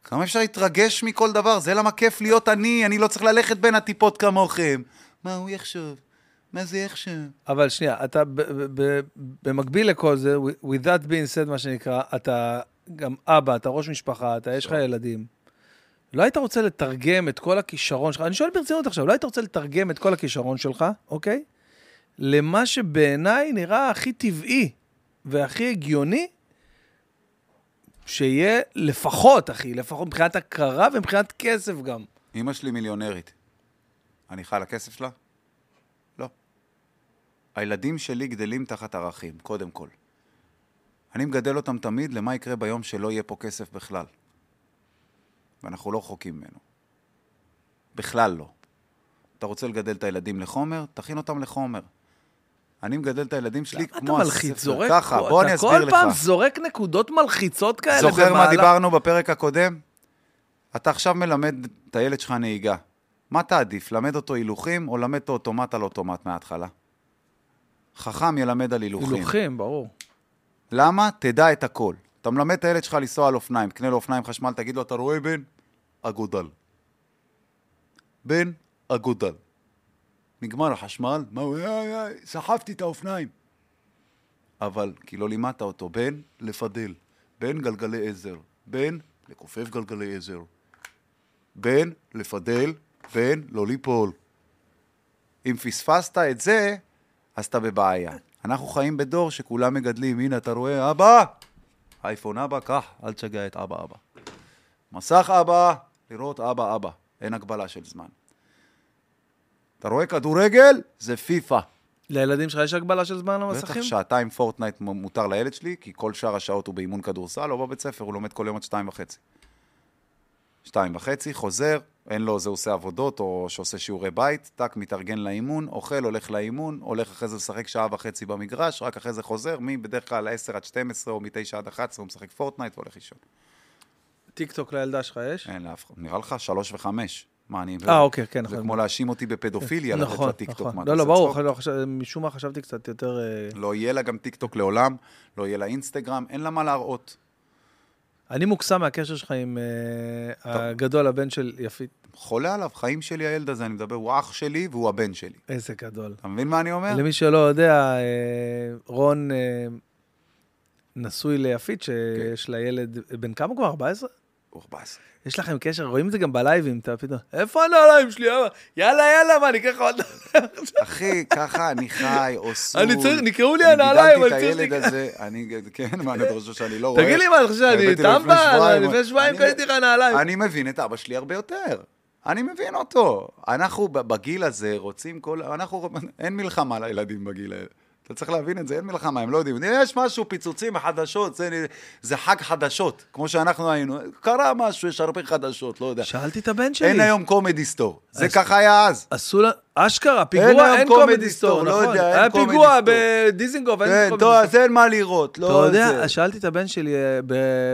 כמה אפשר להתרגש מכל דבר? זה למה כיף להיות אני, אני לא צריך ללכת בין הטיפות כמוכם. מה הוא יחשוב? מה זה יחשוב? אבל שנייה, אתה ב- ב- ב- במקביל לכל זה, with that being said, מה שנקרא, אתה גם אבא, אתה ראש משפחה, אתה, יש לך ילדים. לא היית רוצה לתרגם את כל הכישרון שלך, אני שואל ברצינות עכשיו, לא היית רוצה לתרגם את כל הכישרון שלך, אוקיי? למה שבעיניי נראה הכי טבעי והכי הגיוני שיהיה לפחות, אחי, לפחות מבחינת הכרה ומבחינת כסף גם. אמא שלי מיליונרית. אני חי על הכסף שלה? לא. הילדים שלי גדלים תחת ערכים, קודם כל. אני מגדל אותם תמיד למה יקרה ביום שלא יהיה פה כסף בכלל. ואנחנו לא רחוקים ממנו. בכלל לא. אתה רוצה לגדל את הילדים לחומר? תכין אותם לחומר. אני מגדל את הילדים שלי אתה כמו מלחיץ, הספר. זורק, ככה, בוא אני אתה אסביר כל לך. פעם זורק נקודות מלחיצות כאלה זוכר מה דיברנו בפרק הקודם? אתה עכשיו מלמד את הילד שלך נהיגה. מה תעדיף, למד אותו הילוכים או למד אותו אוטומט על אוטומט מההתחלה? חכם ילמד על הילוכים. הילוכים, ברור. למה? תדע את הכל. אתה מלמד את הילד שלך לנסוע על אופניים, תקנה לו אופניים חשמל, תגיד לו, אתה רואה בן? אגודל. בן, אגודל. נגמר החשמל, מה הוא, סחבתי את האופניים. אבל, כי לא לימדת אותו, בן, לפדל. בן, גלגלי עזר. בן, לכופף גלגלי עזר. בן, לפדל. בן, לא ליפול. אם פספסת את זה, אז אתה בבעיה. אנחנו חיים בדור שכולם מגדלים, הנה, אתה רואה, אבא, אייפון אבא, קח, אל תשגע את אבא אבא. מסך אבא, לראות אבא אבא, אין הגבלה של זמן. אתה רואה כדורגל? זה פיפא. לילדים שלך יש הגבלה של זמן בטח למסכים? שעתיים פורטנייט מותר לילד שלי, כי כל שאר השעות הוא באימון כדורסל או בבית ספר, הוא לומד כל יום עד שתיים וחצי. שתיים וחצי, חוזר, אין לו, זה עושה עבודות או שעושה שיעורי בית, טאק, מתארגן לאימון, אוכל, הולך לאימון, הולך אחרי זה לשחק שעה וחצי במגרש, רק אחרי זה חוזר, מבדרך כלל 10 עד 12 או מ-9 עד 11 הוא משחק פורטנייט והולך לישון. טיק טוק לילדה שלך יש? אין לאף אחד. נראה לך שלוש וחמש. מה, אני... אה, אוקיי, כן, זה. כמו להאשים אותי בפדופיליה, לתת נכון, לה טיקטוק. נכון. אתה לא, לא, ברור, משום מה חשבתי קצת יותר... אה, לא יהיה לה גם טיקטוק לעולם, לא יהיה לה אינסטגרם, אין לה מה להראות. אני מוקסם מהקשר שלך עם אה, הגדול, הבן של יפית. חולה עליו, חיים שלי הילד הזה, אני מדבר, הוא אח שלי והוא הבן שלי. איזה גדול. אתה מבין מה אני אומר? למי שלא יודע, אה, רון אה, נשוי ליפית, שיש לה ילד, בן כמה כבר? 14? הוא 14. יש לכם קשר, רואים את זה גם בלייבים, אתה פתאום, איפה הנעליים שלי? אבא? יאללה, יאללה, מה, אני אקח עוד... אחי, ככה אני חי, עושה. אני צריך- נקרעו לי הנעליים, אני אני צריך גידלתי את. הילד הזה, אני, כן, מה, אתה חושב שאני לא רואה? תגיד לי מה, אתה חושב שאני לו לפני? שבועיים, אני- קניתי לך נעליים. אני מבין את אבא שלי הרבה יותר. אני מבין אותו. אנחנו בגיל הזה רוצים כל... אנחנו... אין מלחמה לילדים בגיל הזה. אתה צריך להבין את זה, אין מלחמה, הם לא יודעים. יש משהו, פיצוצים, חדשות, זה, זה חג חדשות, כמו שאנחנו היינו. קרה משהו, יש הרבה חדשות, לא יודע. שאלתי את הבן שלי. אין היום קומדי סטור. זה ככה היה אז. עשו לה... אשכרה, פיגוע, אין קומדי סטור, לא נכון. יודע, אין היה פיגוע. בדיזינגוף, אין כן, קומדי טוב, סטור. אז אין מה לראות, אתה לא יודע, זה. אז שאלתי את הבן שלי, אה,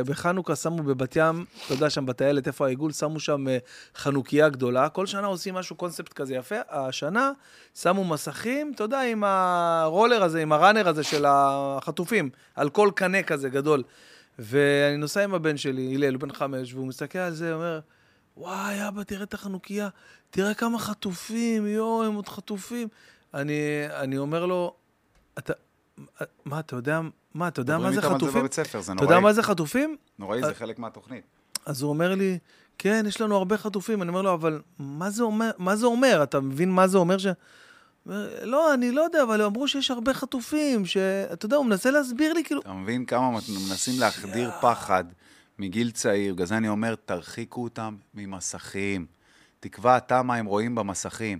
בחנוכה שמו בבת ים, אתה יודע, שם בטיילת, איפה העיגול, שמו שם אה, חנוכיה גדולה. כל שנה עושים משהו, קונספט כזה יפה. השנה שמו מסכים, אתה יודע, עם הרולר הזה, עם הראנר הזה של החטופים, על כל קנה כזה גדול. ואני נוסע עם הבן שלי, הלל, הוא בן חמש, והוא מסתכל על זה, אומר, וואי, אבא, תראה את החנוכיה, תראה כמה חטופים, יואו, הם עוד חטופים. אני, אני אומר לו, אתה, מה, אתה יודע, מה, אתה יודע מה זה זה חטופים? בבית ספר, זה אתה יודע נוראי. מה זה חטופים? נוראי, אה, זה חלק מהתוכנית. אז הוא אומר לי, כן, יש לנו הרבה חטופים. אני אומר לו, אבל מה זה אומר? מה זה אומר? אתה מבין מה זה אומר ש... לא, אני לא יודע, אבל אמרו שיש הרבה חטופים, שאתה יודע, הוא מנסה להסביר לי, כאילו... אתה מבין כמה מנסים להחדיר פחד מגיל צעיר, בגלל זה אני אומר, תרחיקו אותם ממסכים. תקבע אתה מה הם רואים במסכים.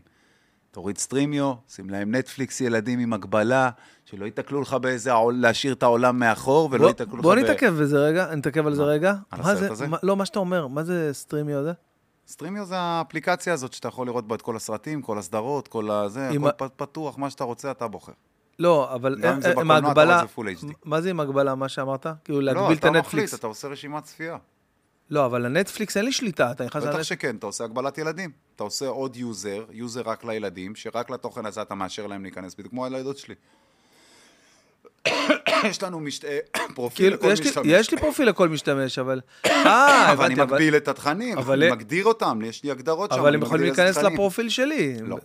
תוריד סטרימיו, שים להם נטפליקס ילדים עם הגבלה, שלא ייתקלו לך באיזה, להשאיר את העולם מאחור, ולא בוא, ייתקלו לך בוא ב... נתעכב בזה רגע, נתעכב על זה? רגע. על הסרט זה, הזה? לא, מה שאתה אומר, מה זה סטרימיו הזה? סטרימיו זה האפליקציה הזאת שאתה יכול לראות בה את כל הסרטים, כל הסדרות, כל הזה, הכל פתוח, מה שאתה רוצה, אתה בוחר. לא, אבל גם אם זה עם בקולנוע, אתה רואה את זה Full HD. מה זה עם הגבלה, מה שאמרת? כאילו לא, להגביל את אתה מחליט, הנטפליקס. אתה עושה רשימת צפייה. לא, אבל הנטפליקס אין לי שליטה, אתה נכנס בטח לנטפליקס. שכן, אתה עושה הגבלת ילדים. אתה עושה עוד user, user רק לילדים, שרק לתוכן הזה אתה מאשר להם להיכנס, בדיוק כמו הילדות שלי. יש לנו מש... פרופיל כאילו, לכל משתמש. יש לי פרופיל לכל משתמש, אבל... אה, אבל אני הבנתי, אבל- מגביל את התכנים, אבל- אני מגדיר אותם, יש לי הגדרות שם. אבל אני הם יכולים להיכנס. לפרופיל שלי. לא,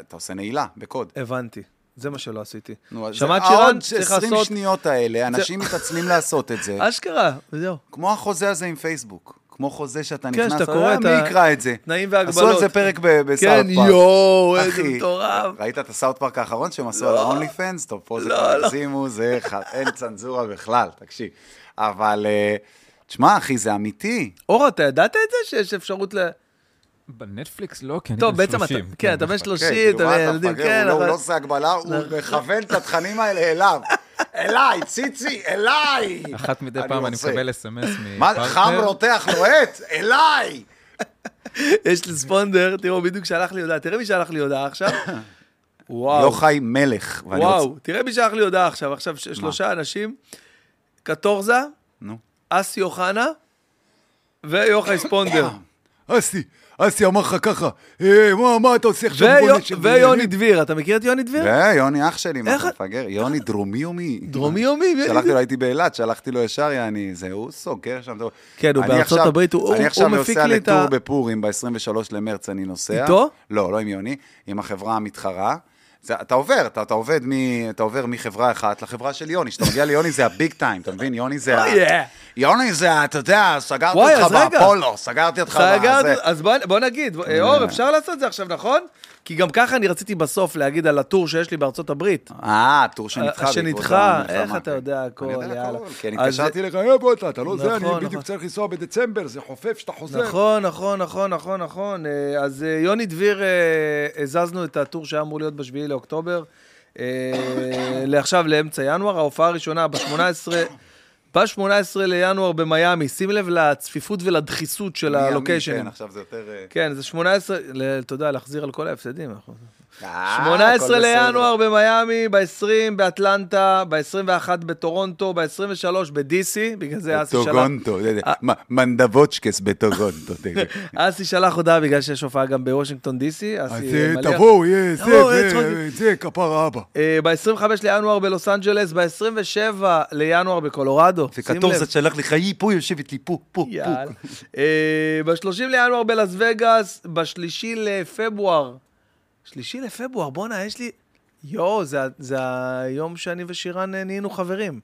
אתה עושה נעילה, בקוד. הבנתי. זה מה שלא עשיתי. נו, שמעת שירן? העוד צריך 20 לעשות... שניות האלה, אנשים מתעצלים לעשות את זה. אשכרה, וזהו. כמו החוזה הזה עם פייסבוק. כמו חוזה שאתה כן, נכנס, שאתה אה, קורא את מי ה- יקרא את זה? תנאים עשו על והגבלות. זה פרק ב- בסאוט כן. יואו, איזה מטורף. ראית את הסאוט פארק האחרון שהם עשו על ה-only fans? טוב, פה זה לא, כבר לא. הגזימו, זה אין צנזורה בכלל, תקשיב. אבל אה, תשמע, אחי, זה אמיתי. אור, אתה ידעת את זה שיש אפשרות ל... בנטפליקס לא, כי אני טוב, בן בעצם 30. אתה, כן, אתה בן כן, 30, כאילו, אתה מה אתה ילדים? כן, הוא לא- הוא אבל... לא עושה הגבלה, הוא מכוון את התכנים האלה אליו. אליי, ציצי, אליי! אחת מדי פעם אני. מקבל אס.אם.אס מה, מפרטנר. חם רותח לוהט? אליי! יש לי ספונדר, תראו, בדיוק שלח לי הודעה, תראה מי שלח לי הודעה עכשיו. וואו, יוחאי מלך. ואני רוצה- וואו, תראה מי שלח לי הודעה עכשיו, עכשיו שלושה אנשים, קטורזה, נו. אסי אוחנה ויוחאי ספונדר. אסי, אסי אמר לך ככה, אה, מה, מה אתה עושה עכשיו ויו- בונט של ויוני? דביר, אתה מכיר את יוני דביר? ויוני אח שלי, מה אתה מפגר? יוני דרומיומי. דרומי יומי, מי- שלחתי לו, הייתי באילת, שלחתי לו ישר, יעני, זה, הוא סוגר שם. כן, הוא אני בארצות עכשיו- הברית, הוא- אני עכשיו מפיק נוסע לי את ה- לטור בפורים, ב-23 למרץ אני נוסע. איתו? לא, לא עם יוני, עם החברה המתחרה. זה, אתה עובר, אתה, אתה עובד מ... אתה עובר מחברה אחת לחברה של יוני. כשאתה מגיע ליוני זה הביג טיים, אתה מבין? יוני זה ה... Oh. יוני זה, ה- אתה יודע, סגרתי אותך. באפולו, סגרתי אותך בזה. אז בוא, נגיד, אה, אור, אפשר לעשות את זה עכשיו, נכון? כי גם ככה אני רציתי בסוף להגיד על הטור שיש לי בארצות הברית. אה, טור שנדחה. בעקבות שנדחה, המלחמה, איך אתה כן. יודע הכל, אני יודע יאללה. הכל, כי אני אז- התקשרתי לך, אה בוא, אתה, אתה לא זה, אני נכון, בדיוק נכון. צריך לנסוע בדצמבר, זה חופף שאתה חוזר. נכון, נכון, נכון, נכון, נכון. אה, אז אה, יוני דביר, אה, הזזנו את הטור שהיה אמור להיות ב-7 לאוקטובר, אה, לעכשיו לאמצע ינואר, ההופעה הראשונה ב-18... ב-18 לינואר במיאמי, שים לב לצפיפות ולדחיסות של מיאמי, הלוקיישנים. כן, עכשיו זה יותר... אה, כן, זה 18, ל- אתה יודע, להחזיר על כל ההפסדים. אנחנו- 18 הכל לינואר במיאמי, ב-20 באטלנטה, ב-21 בטורונטו, ב-23 ב-DC, בגלל זה אסי שלח... טוגונטו, אתה יודע, אה. מנדבוצ'קס בטוגונטו. אסי שלח הודעה בגלל שיש הופעה גם בוושינגטון DC, אז אסי אה, מליח. תבואו, יהיה, זה, תבואו, זה. זה, כפר אבא. ב-25 לינואר בלוס אנג'לס, ב-27 לינואר בקולורדו. לב. וקטורזה שלח לך, היא פה יושבת לי, פה, פה. פה. אה, ב-30 לינואר בלאס וגאס, בשלישי לפברואר. שלישי לפברואר, בואנה, יש לי... יואו, זה, זה היום שאני ושירן אה, נהיינו חברים.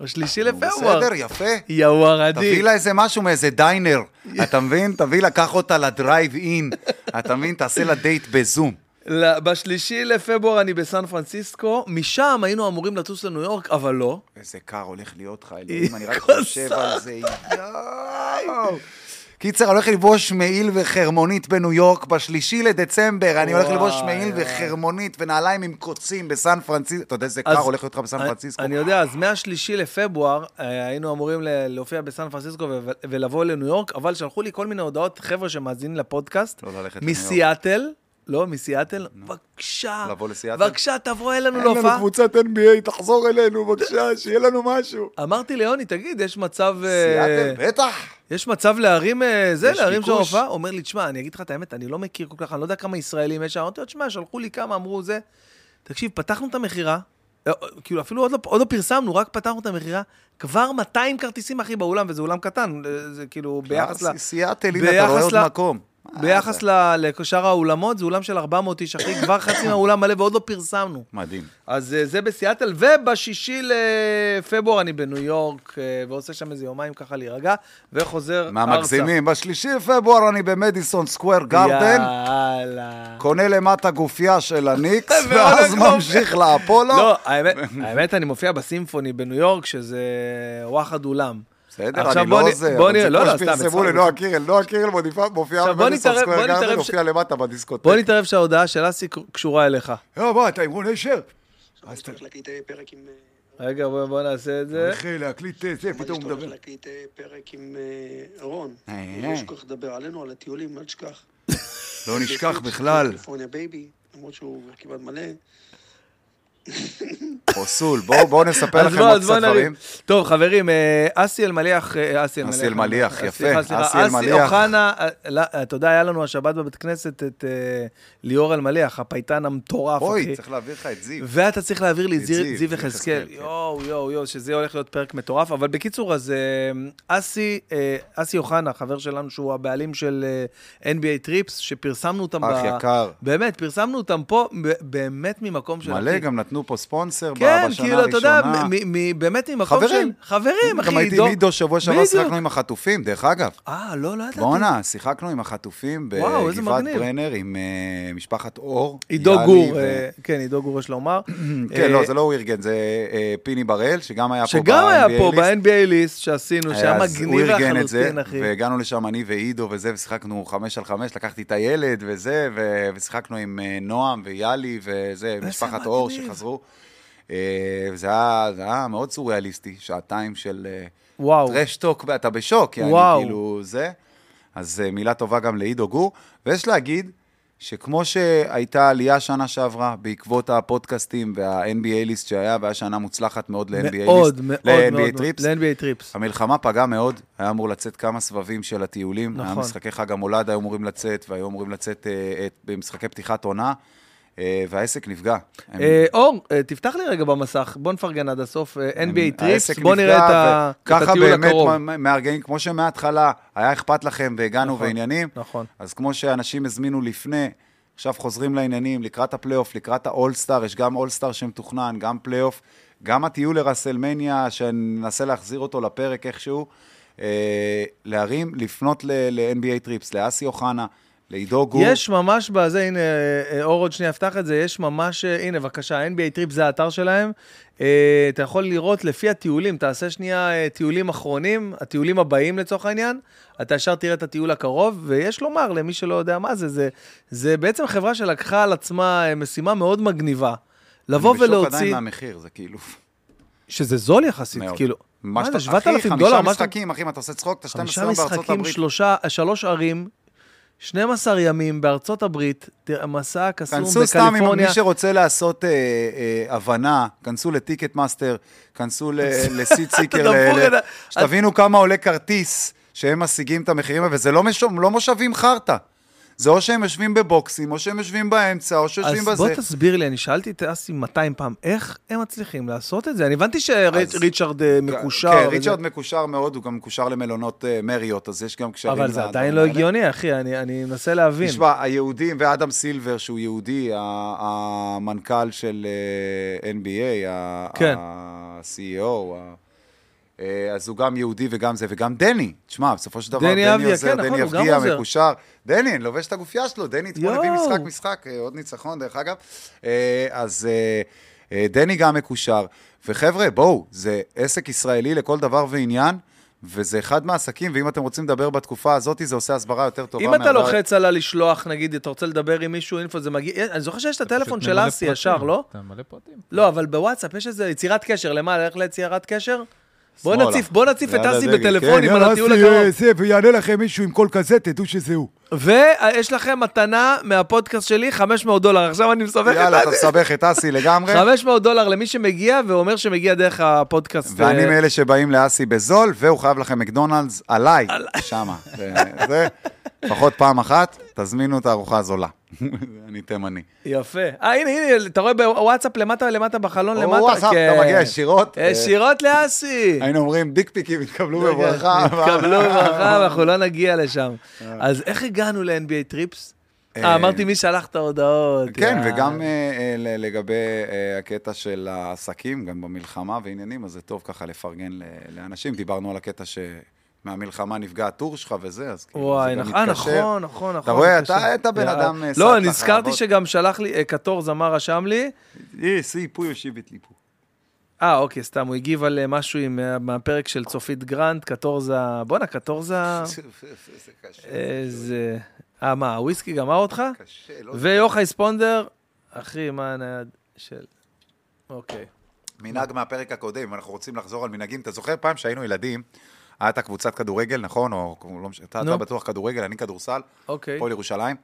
השלישי לפברואר. בסדר, יפה. יואו, הרדי. תביא לה איזה משהו מאיזה diner, אתה מבין? תביא, לקח אותה לדרייב אין, אתה מבין? תעשה לה דייט בזום. ל- בשלישי לפברואר אני בסן פרנסיסקו, משם היינו אמורים לטוס לניו יורק, אבל לא. איזה קר הולך להיות לך, אלוהים, אני רק חושב על זה, יואו. קיצר, אני הולך ללבוש מעיל וחרמונית בניו יורק בשלישי לדצמבר, אני הולך ללבוש מעיל. וחרמונית ונעליים עם קוצים בסן פרנסיסקו. אתה יודע איזה קר הולך להיות לך בסן פרנסיסקו? אני יודע, אז מהשלישי לפברואר אה, היינו אמורים להופיע בסן פרנסיסקו ולבוא לניו יורק, אבל שלחו לי כל מיני הודעות, חבר'ה שמאזינים לפודקאסט, לא. מסיאטל, לא, מסיאטל, בבקשה, לבוא לסיאטל? בבקשה, תבוא אלינו אין לנו להופעה. קבוצת NBA, תחזור אלינו, בבקשה, שיהיה לנו משהו. אמרתי ליוני, תגיד, יש מצב... אה, סיאטל, בטח. יש מצב להרים, אה, זה, להרים שם. הופעה? אומר לי, תשמע, אני אגיד לך את האמת, אני לא מכיר כל כך, אני לא יודע כמה ישראלים יש שם. אמרתי לו, תשמע, שלחו לי כמה, אמרו זה. תקשיב, פתחנו את המכירה, אה, כאילו אפילו עוד לא, עוד לא פרסמנו, רק פתחנו את המכירה, כבר 200 כרטיסים, אחי, באולם, וזה אולם קטן, זה כאילו ביחס ל... סיאטל, הנה, אתה רואה עוד מקום. ביחס ל- לשאר האולמות, זה אולם של 400 איש, אחי, כבר חצי מהאולם מלא ועוד לא פרסמנו. מדהים. אז אה, זה בסיאטל, ובשישי לפברואר אני בניו יורק, אה, ועושה שם איזה יומיים ככה להירגע, וחוזר מה מגזימים? בשלישי לפברואר אני במדיסון סקוואר גרדן, יאללה. קונה למטה גופייה של הניקס, ואז. ממשיך לאפולו. לא, האמת, אני מופיע בסימפוני בניו יורק, שזה וואחד אולם. בסדר, אני בוא לא זה, בוא נראה, לא, כמו לא, סתם, שפרסמו הצחקנו. לנועה קירל, נועה קירל מופיעה בוא במדיסון בוא גרדן, מופיעה למטה בדיסקוטק. בוא נתערב שההודעה של אסי קשורה אליך. לא, מה, אתה עם רון אשר? אז צריך להקליט אה, פרק עם... אה, רגע, בוא בוא נעשה את זה. צריך להקליט אה, זה, פתאום הוא מדבר. להקליט פרק עם רון. אה, לא אה. תשכח לדבר עלינו, על הטיולים, אל תשכח. לא נשכח בכלל. למרות שהוא כמעט מלא. חוסול, בואו בואו נספר לכם בוא, עוד בוא קצת. דברים. טוב, חברים, אה, אסי אלמליח, אה, אסי אלמליח. אסי אלמליח, אה, יפה, סליחה, סליחה, אסי אלמליח. אסי אוחנה, לא, אתה יודע, היה לנו השבת בבית כנסת את ליאור אלמליח, הפייטן המטורף, אוי, אחי. צריך להעביר לך את זיו. ואתה צריך להעביר לי את זיו יחזקאל. כן. יואו, יואו, יואו, שזה הולך להיות פרק מטורף. אבל בקיצור, אז אסי, אסי אוחנה, חבר שלנו, שהוא הבעלים של NBA טריפס, שפרסמנו אותם אח יקר. באמת, פרסמנו אותם פה, ב- באמת ממקום של... מלא, גם נתנו פה ספונסר כן, כן, בשנה כאילו, אתה יודע, הראשונה. מ- מ- באמת ממקום של... חברים. חברים, אחי. גם הייתי עם עידו שבוע שעבר. שיחקנו עם החטופים, דרך אגב. אה, לא, לא ידעתי. בואנה, שיחקנו עם החטופים בגבעת. ברנר עם אה, משפחת אור. עידו גור, אה, כן, עידו גור יש לומר. כן, לא, זה לא הוא ארגן, זה אה, פיני בראל, שגם היה פה שגם היה ב-NBA פה ליסט. ב-NBA ליסט שעשינו, שהיה אז מגניב הוא ארגן את זה, לחלוטין, אחי. והגענו לשם אני ועידו וזה, ושיחקנו חמש על חמש, לקחתי את הילד וזה, ושיחקנו עם נועם ויאלי וזה, משפחת אור מגניב. שחזרו. אה, זה היה זה היה מאוד סוריאליסטי, שעתיים של אה, וואו. טרשטוק, ואתה בשוק, יעני, וואו. כאילו זה. אז אה, מילה טובה גם לעידו גור. ויש להגיד שכמו שהייתה עלייה שנה שעברה בעקבות הפודקאסטים וה-NBA ליסט שהיה, והיה שנה מוצלחת מאוד ל-NBA ליסט, מאוד, מאוד, מאוד. Trips, ל-NBA Trips. המלחמה פגעה מאוד, היה אמור לצאת כמה סבבים של הטיולים. נכון. היה משחקי חג המולד היו אמורים לצאת, והיו אמורים לצאת אה, את- במשחקי פתיחת עונה, אה, והעסק נפגע. אה, אור, אה, תפתח לי רגע במסך, בוא נפרגן עד הסוף, אה, NBA Trips, בוא נראה את הטיול באמת הקרוב. מ- מארגנים, כמו שמההתחלה היה אכפת לכם והגענו נכון, ועניינים, נכון. אז כמו שאנשים הזמינו לפני, עכשיו חוזרים לעניינים, לקראת הפלייאוף, לקראת האולסטאר, יש גם אולסטאר שמתוכנן, גם פלייאוף, גם הטיול לרסלמניה, שננסה להחזיר אותו לפרק איכשהו, אה, להרים, לפנות ל- NBA Trips, לאסי אוחנה, לעידו גור. יש ממש בזה, הנה, אה, אור עוד שנייה יפתח את זה, יש ממש, אה, הנה, בבקשה, NBA Trip זה האתר שלהם. אה, אתה יכול לראות לפי הטיולים, תעשה שנייה אה, טיולים אחרונים, הטיולים הבאים לצורך העניין, אתה ישר תראה את הטיול הקרוב, ויש לומר, למי שלא יודע מה זה, זה, זה בעצם חברה שלקחה על עצמה אה, משימה מאוד מגניבה. לבוא אני בשוק ולהוציא, עדיין מהמחיר, זה כאילו... שזה זול יחסית, מאוד. כאילו, מה זה, 7,000 אחי, דולר? חמישה מה שאתה- משחקים, אחי, אם אתה עושה צחוק, אתה 12 חמישה יום בארצות משחקים, הברית. שלושה, שלוש ערים, 12 ימים בארצות הברית, תראה, מסע קסום כנסו סתם עם בקליפורניה. מי שרוצה לעשות אה, אה, הבנה, כנסו ל Ticketmaster, כנסו ל SeatGeek, שתבינו כמה עולה כרטיס, שהם משיגים את המחירים, וזה לא, משו, לא מושבים חרטא. זה או שהם יושבים בבוקסים, או שהם יושבים באמצע, או שיושבים אז בוא בזה. תסביר לי, אני שאלתי את אסי 200 פעם, איך הם מצליחים לעשות את זה? אני הבנתי שריצ'רד אה, מקושר. כן, ריצ'רד מקושר מאוד, הוא גם מקושר למלונות אה, מריות, אז יש גם קשרים. אבל זה עדיין לא. הגיוני, אחי, אני אני מנסה להבין. תשמע, היהודים ואדם סילבר, שהוא יהודי, המנכ"ל של אה, NBA, כן. ה-CEO, אה, אז הוא גם יהודי וגם זה, וגם דני. תשמע, בסופו של דבר, דני עוזר, כן, נכון, דני אבדיה עוזר. מקושר. דני, אני לובש את הגופייה שלו, דני אתמול הביא. משחק משחק, אה, עוד ניצחון, דרך אגב. אה, אז אה, אה, דני גם מקושר. וחבר'ה, בואו, זה עסק ישראלי לכל דבר ועניין. וזה אחד מהעסקים, ואם אתם רוצים לדבר בתקופה הזאת, זה עושה הסברה יותר טובה. אם אתה לוחץ על הלשלוח, נגיד, אתה רוצה לדבר עם מישהו, אינפו, זה מגיע, אני זוכר שיש את הטלפון של אסי. ישר, לא? אתה מלא פרטים. לא, אבל בוואטסאפ יש איזה יצירת קשר, למה? ללכת ליצירת קשר? בוא. נציף, בוא נציף את אסי. בטלפונים כן, על יאללה, הטיול הקרוב. זה, ויענה לכם מישהו עם קול כזה, תדעו שזה הוא. ויש לכם מתנה מהפודקאסט שלי, 500 דולר. עכשיו אני מסבך יאללה, את אתה אסי. מסבך את אסי לגמרי. 500 דולר למי שמגיע ואומר שמגיע דרך הפודקאסט. ואני אה, מאלה שבאים לאסי בזול, והוא חייב לכם מקדונלדס עליי, שמה. לפחות פעם אחת, תזמינו את הארוחה הזולה. אני תימני. יפה. אה, הנה, הנה, אתה רואה בוואטסאפ למטה, למטה, בחלון למטה? וואטסאפ, כן. אתה מגיע ישירות. אה, ישירות לאסי. היינו אומרים, dick pic ים יתקבלו בברכה. קבלו ברכה, ואנחנו לא נגיע לשם. אז איך הגענו ל-NBA trips? אה, אמרתי מי שלח את ההודעות. כן. וגם אה, אה, לגבי אה, הקטע של העסקים, גם במלחמה ועניינים, אז זה טוב ככה לפרגן לאנשים. דיברנו על הקטע שמהמלחמה נפגע הטור שלך וזה, אז כאילו, וואי, זה גם נכון, אה, מתקשר. נכון, נכון, נכון. אתה רואה, מתקשר. אתה אתה בן. אדם... אה, לא, נזכרתי. שגם שלח לי, אה, קטור זמר רשם לי. אה, סי, פה יושבת לי פה. אה, אוקיי, סתם, הוא הגיב על אה, משהו עם, אה, מהפרק של צופית גרנט, קטורזה, בואנה, קטורזה, זה קשה. איזה... אה, מה, הוויסקי גמר אותך? קשה, לא... ויוחאי ספונדר, אחי, מה הנייד של... אוקיי. מנהג מהפרק הקודם, אנחנו רוצים לחזור על מנהגים, אתה זוכר פעם שהיינו ילדים, הייתה קבוצת כדורגל, נכון? או לא משנה, אתה. אתה בטוח כדורגל, אני כדורסל, אוקיי, הפועל ירושלים,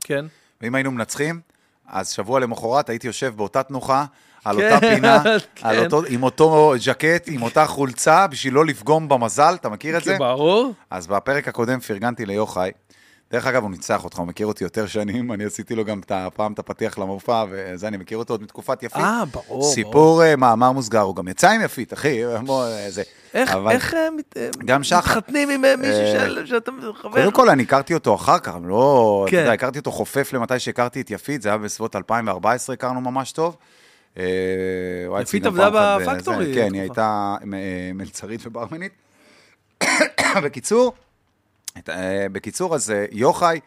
כן. ואם היינו מנצחים, אז שבוע למחרת הייתי יושב באותה תנוחה, על כן, אותה פינה, כן. על אותו, עם אותו ז'קט, עם אותה חולצה, בשביל לא לפגום במזל, אתה מכיר את זה? ברור. אז בפרק הקודם פרגנתי ליוחאי. דרך אגב, הוא ניצח אותך, הוא מכיר אותי יותר שנים, אני עשיתי לו גם את הפעם את הפתיח למופע, וזה, אני מכיר אותו עוד מתקופת יפית. אה, ברור, ברור. סיפור אה, מאמר מוסגר, הוא גם יצא עם יפית, אחי, בוא, זה. איך, אבל- איך אה, אה, גם שחר. מתחתנים עם מישהו אה, שאתה חבר? קודם כל, אני הכרתי אותו אחר כך, לא... כן. אתה יודע, הכרתי אותו חופף למתי שהכרתי את יפית, זה היה בסביבות 2014, הכרנו ממש טוב. יפית עבדה פעם בפקטורי כן, היא. הייתה מלצרית וברמנית. בקיצור, בקיצור, אז אה, יוחאי,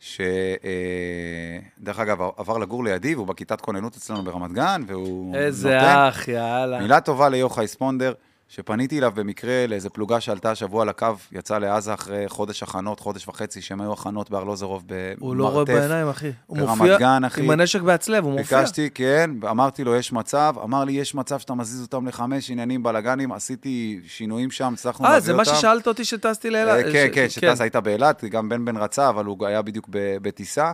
שדרך אגב עבר לגור לידי, והוא בכיתת כוננות אצלנו ברמת גן, והוא איזה נותן. אח, יאללה. מילה טובה ליוחאי ספונדר, שפניתי אליו במקרה לאיזה פלוגה שעלתה השבוע לקו, יצא לעזה אחרי חודש הכנות, חודש וחצי, שהם היו הכנות בארלוזרוב במרתף. הוא לא רואה בעיניים, אחי. הוא מופיע גן, אחי. עם הנשק בהצלב, הוא מופיע. ביקשתי, כן, אמרתי לו, יש מצב, אמר לי, יש מצב שאתה מזיז אותם לחמש עניינים, בלאגנים, עשיתי שינויים שם, הצלחנו אה, להביא זה אותם. מה ששאלת אותי שטסתי לאילת? אה, כן, ש- כן, שטס היית באילת, גם בן בן רצה, אבל הוא היה בדיוק ב- בטיסה.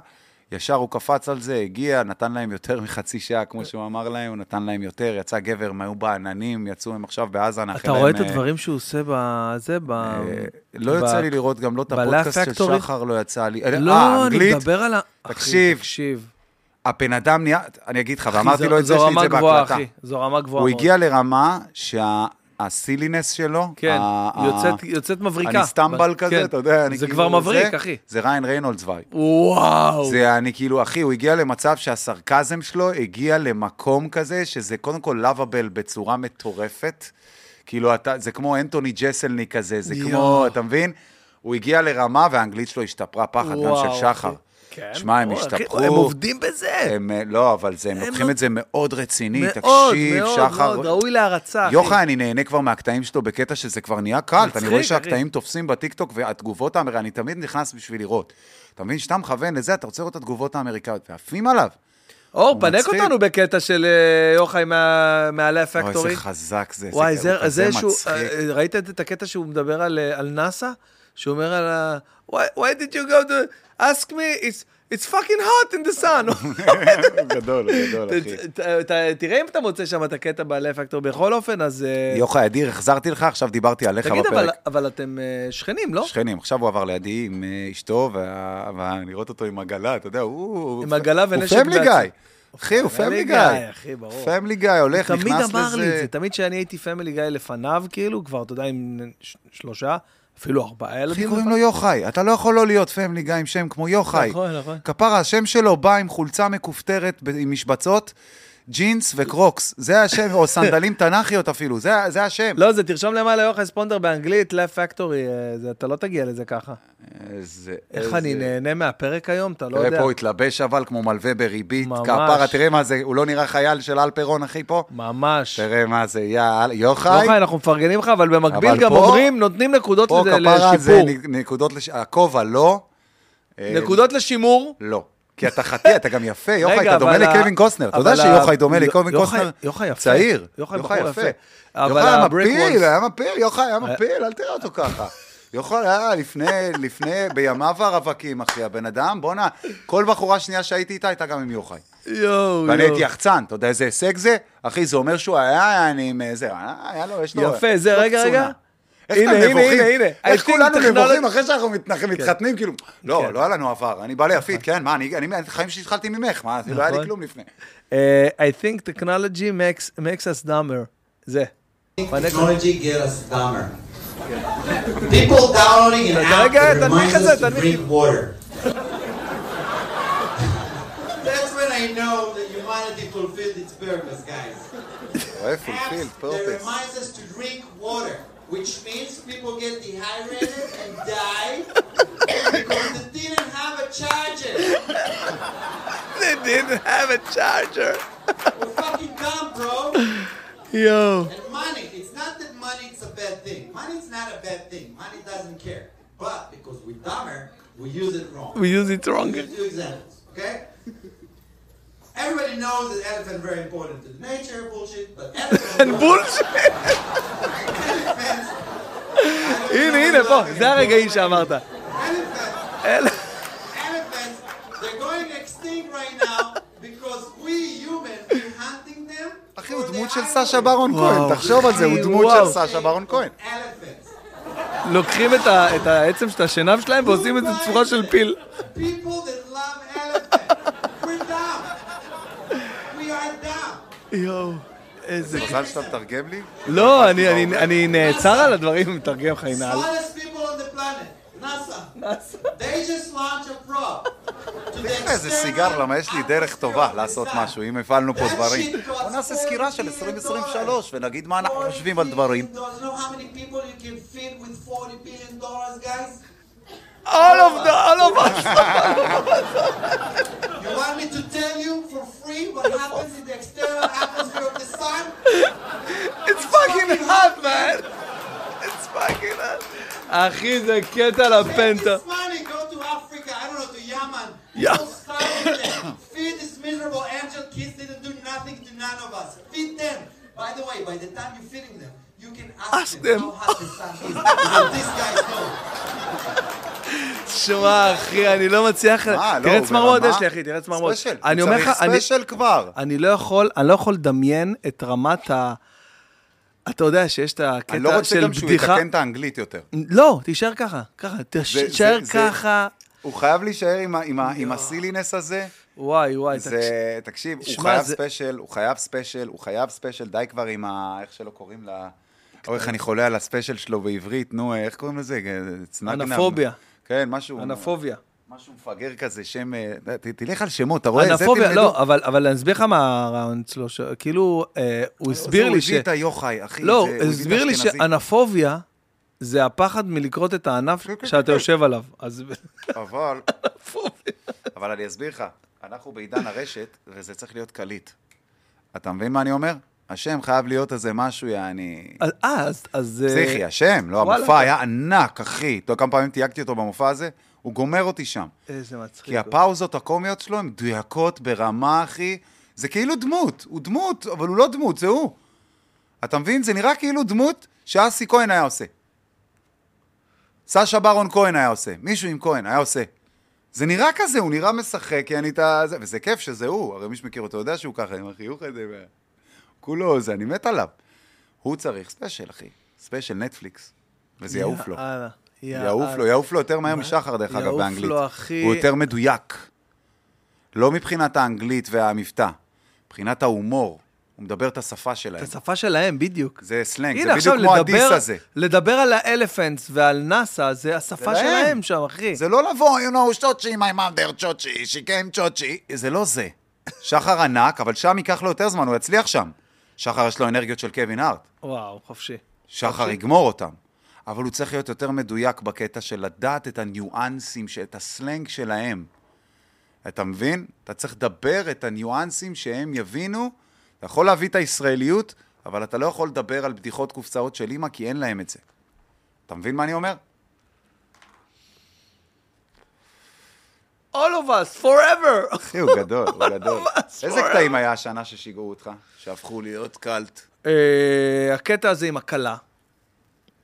ישר הוא קפץ על זה, הגיע, נתן להם יותר מחצי שעה, כמו שהוא אמר להם, הוא נתן להם יותר, יצא גבר, הם היו בעננים, יצאו הם עכשיו בעזה, נאחל אתה להם... רואה את אה, הדברים שהוא עושה בזה, ב... אה, לא יוצא לי לראות גם לא את הפודקאסט של? שחר, לא יצא לי. אה, לא, אני מדבר על ה... תקשיב. הבן אדם נהיה, אני אגיד לך, ואמרתי זו- לו את זה, זו יש לי את רמה זה גבוהה, בהקלטה. אחי. זו רמה גבוהה הוא. הגיע לרמה שהסילינס שלו, כן, ה- ה- יוצאת- יוצאת מבריקה. אני סטמבל ב- כזה, כן. אתה יודע, אני זה כאילו... כבר מבריק, זה- אחי. זה ריין ריינולדס וייב. וואו. זה אני כאילו, אחי, הוא הגיע למצב שהסרקזם שלו הגיע למקום כזה, שזה קודם כל לאביבל בצורה מטורפת. כאילו, אתה, זה כמו אנטוני ג'סלני כזה, זה יואו. כמו, אתה מבין? הוא הגיע לרמה והאנגלית שלו השתפרה פחד, גם וואו, של שחר. אחי. כן. שמע, הם השתפכו. הם עובדים בזה. הם, אה, לא, אבל זה, הם הם לוקחים לא- את זה מאוד רציני, מאוד, תקשיב, מאוד, שחר. מאוד, ראוי להערצה. יוחאי, אני נהנה כבר מהקטעים שלו בקטע שזה כבר נהיה קל. מצחיק, אני רואה. שהקטעים תופסים בטיקטוק והתגובות האמריקאיות, אני תמיד נכנס בשביל לראות. אתה מבין, שאתה מכוון לזה, אתה רוצה לראות את התגובות האמריקאיות, ועפים עליו. אור, פנק מצחיק. אותנו בקטע של אה, יוחאי מה- מהעלה אוי, הפקטורי. איזה חזק זה, וואי, זה זה, זה מצחיק. אה, ראית את הקטע שהוא מדבר על, על נאסא? שהוא אומר על ה... Why, why did you go to ask me? It's, it's fucking hot in the sun. גדול, גדול, אחי. תראה אם אתה מוצא שם את הקטע בעלי פקטור. בכל אופן, אז... אה, יוחאי, אדיר, החזרתי לך, עכשיו דיברתי עליך תגיד, בפרק. אבל, אבל אתם אה, שכנים, לא? שכנים, עכשיו הוא עבר לידי עם אה, אשתו, וה- ולראות אותו עם עגלה, אתה יודע, הוא... עם עגלה ונשק הוא family בעצמו. guy. אחי, הוא family guy. אחי, ברור. family guy, הולך, נכנס תמיד לזה. אמר לי את זה, תמיד כשאני הייתי family guy לפניו, כאילו, כבר, אתה יודע, עם שלושה, אפילו ארבעה אחי, ילדים. קוראים לו יוחאי. אתה לא יכול לא להיות family guy עם שם כמו יוחאי. נכון, נכון. כפרה, השם שלו בא עם חולצה מכופתרת עם משבצות, ג'ינס וקרוקס. זה השם, או סנדלים תנ"כיות אפילו, זה זה השם. לא, זה תרשום למעלה יוחאי ספונדר באנגלית, לב פקטורי, אתה לא תגיע לזה ככה. איזה... איך איזה- אני נהנה מהפרק היום, אתה לא תראה יודע. פה, הוא התלבש אבל כמו מלווה בריבית. ממש. כפרה, תראה מה זה, הוא לא נראה חייל של אל פירון, אחי, פה? ממש. תראה מה זה, יא... יוחאי. יוחאי, אנחנו מפרגנים לך, אבל במקביל אבל גם פה- אומרים, נותנים נקודות פה לזה כפרה זה לשיפור. נקודות, לש- הכובע לא. אה, נקודות לשימור. לא. כי אתה חטא, אתה גם יפה, יוחאי, אתה דומה לקווין קוסטנר. אתה יודע שיוחאי דומה לקווין קוסטנר? יוחאי יפה. צעיר. יוחאי יפה. יוחאי היה מפיל, היה מפיל, יוחאי היה מפיל, אל תראה אותו ככה. יוחאי היה לפני, לפני, בימיו הרווקים, אחי, הבן אדם, בואנה, כל בחורה שנייה שהייתי איתה הייתה גם עם יוחאי. יואו, ואני יואו. הייתי יחצן, אתה יודע איזה הישג זה? אחי, זה אומר שהוא היה, אני עם זה, היה לו, יש לו... יפה, זה, רגע. רגע. איך הנה, אתם הנה, נבוכים? הנה, הנה. איך I think כולנו נבוכים אחרי שאנחנו מתחתנים, כאילו, לא, כן. לא היה לנו עבר, אני בא ליפית, כן, מה, אני, אני, חיים שהתחלתי ממך, מה, לא היה לי נכון. כלום לפני. אה, I think technology makes, makes us dumber. זה. Technology get us dumber. People downloading an app that reminds זה, us to drink water. That's when I know that humanity fulfilled its purpose, guys. Apps that reminds us to drink water, which means people get dehydrated and die because they didn't have a charger. they didn't have a charger. We're fucking dumb, bro. Yo. And money, it's not that money is a bad thing. Money's not a bad thing. Money doesn't care. But because we're dumber, we use it wrong. We use it wrong. Two examples, okay? Everybody knows that elephant very important to the nature, bullshit, but elephants... בולשיט. elephants, הנה, הנה, פה, זה הרגעים שאמרת. elephants, they're going extinct right now because we humans, we're hunting them אחי, הוא דמות של. סשה ברון כהן, תחשוב על זה, הוא דמות. של סשה ברון כהן. Elephants. לוקחים את ה- את העצם של השנב שלהם ועושים את זה צורה של פיל. People that love elephants. We're dumb. We are dumb. יואו, איזה... מזל שאתה מתרגם לי. לא, אני- אני- אני נעצר על הדברים, מתרגם לך, the תראה איזה סיגר, למה יש לי דרך טובה לעשות. משהו, אם הפעלנו פה דברים. בוא נעשה 40 סקירה של billion 2023 ונגיד מה אנחנו 40 חושבים על דברים. all of the, all of us. You want me to tell you for free what happens in the external atmosphere of the sun? It's fucking hot, man. It's fucking hot. אחי, זה קטע לפנטה. Take this money, go to Africa, I don't know, to Yemen. Yeah. Go starve with them. Feed these miserable angel kids, they didn't do nothing to none of us. Feed them. By the way, by the time you're feeding them, you can ask, Ask them. שמע, אחי, אני לא מצליח... מה, לא, תראה הוא צמרמורת יש לי, אחי, תראה צמרמורת. ספיישל, אני הוא אומר לך, צריך אני- ספיישל כבר. אני לא יכול, אני לא יכול לדמיין את רמת ה... אתה יודע שיש את הקטע אני לא רוצה של גם שהוא בדיחה... יתקן את האנגלית יותר. לא, תישאר ככה, ככה, תישאר ככה. הוא חייב להישאר עם ה silliness הזה. וואי, וואי, תקשיב. זה, תקשיב, הוא שמע, חייב זה- ספיישל, הוא חייב ספיישל, הוא חייב ספיישל, די כבר עם ה... איך שלא קוראים לה... או איך אני חולה על הספיישל שלו בעברית, נו, איך קוראים לזה? אנפוביה. כן, משהו... אנפוביה. משהו מפגר כזה, שם... אה, ת- תלך על שמות, אתה רואה? זה אנפוביה. לא, אבל אבל אני אסביר לך מה הרעיון אצלו, ש- כאילו, אה, הוא הסביר זה, לי הוא ש... הביא את היוחאי, אחי. לא, זה- הוא הסביר לי. שאנפוביה זה הפחד מלכרות את הענף כן, כן, שאתה כן. יושב עליו. אז אבל. אבל אני אסביר לך, אנחנו בעידן הרשת, וזה צריך להיות קליט. אתה מבין מה אני אומר? השם חייב להיות איזה משהו, יעני... אז- אה, אז... אז, אה, פסיכי, השם, לא. המופע היה ענק, אחי. אתה יודע כמה פעמים תייגתי אותו במופע הזה? הוא גומר אותי שם. איזה מצחיק. כי הפאוזות הקומיות שלו הן מדויקות ברמה, אחי. זה כאילו דמות, הוא דמות, אבל הוא לא דמות, זה הוא. אתה מבין? זה נראה כאילו דמות שאסי כהן היה עושה. סשה ברון כהן היה עושה, מישהו עם כהן היה עושה. זה נראה כזה, הוא נראה משחק, יעני את ה... זה- וזה כיף שזה הוא, הרי מי שמכיר אותו יודע שהוא ככה, עם החיוך הזה. כולו זה, אני מת עליו. הוא צריך ספיישל, אחי. ספיישל נטפליקס. וזה יעוף לו. יעוף לו, יעוף לו יותר מהר משחר, דרך אגב, יעוף באנגלית. לו, אחי. הוא יותר מדויק. לא מבחינת האנגלית והמבטא, מבחינת ההומור. הוא מדבר את השפה שלהם. את השפה שלהם, בדיוק. זה סלנג, זה בדיוק כמו הדיס הזה. לדבר על ה elephants ועל נאסא, זה השפה. שלהם שם, אחי. זה לא לבוא, you know, צ'וצ'י, my mother, צ'וצ'י, she came צ'וצ'י. זה לא זה. שחר ענק, אבל שם ייקח לו יותר זמן, הוא יצליח שם. שחר יש לו אנרגיות של קווין הארט. וואו, חופשי. שחר יגמור אותם. אבל הוא צריך להיות יותר מדויק בקטע של לדעת את הניואנסים, את הסלנג שלהם. אתה מבין? אתה צריך לדבר את הניואנסים שהם יבינו. אתה יכול להביא את הישראליות, אבל אתה לא יכול לדבר על בדיחות קופסאות של אימא, כי אין להם את זה. אתה מבין מה אני אומר? All of us, forever. אחי, הוא גדול, הוא גדול. איזה קטעים היה השנה ששיגעו אותך? שהפכו להיות קאלט. אה, הקטע הזה עם הכלה.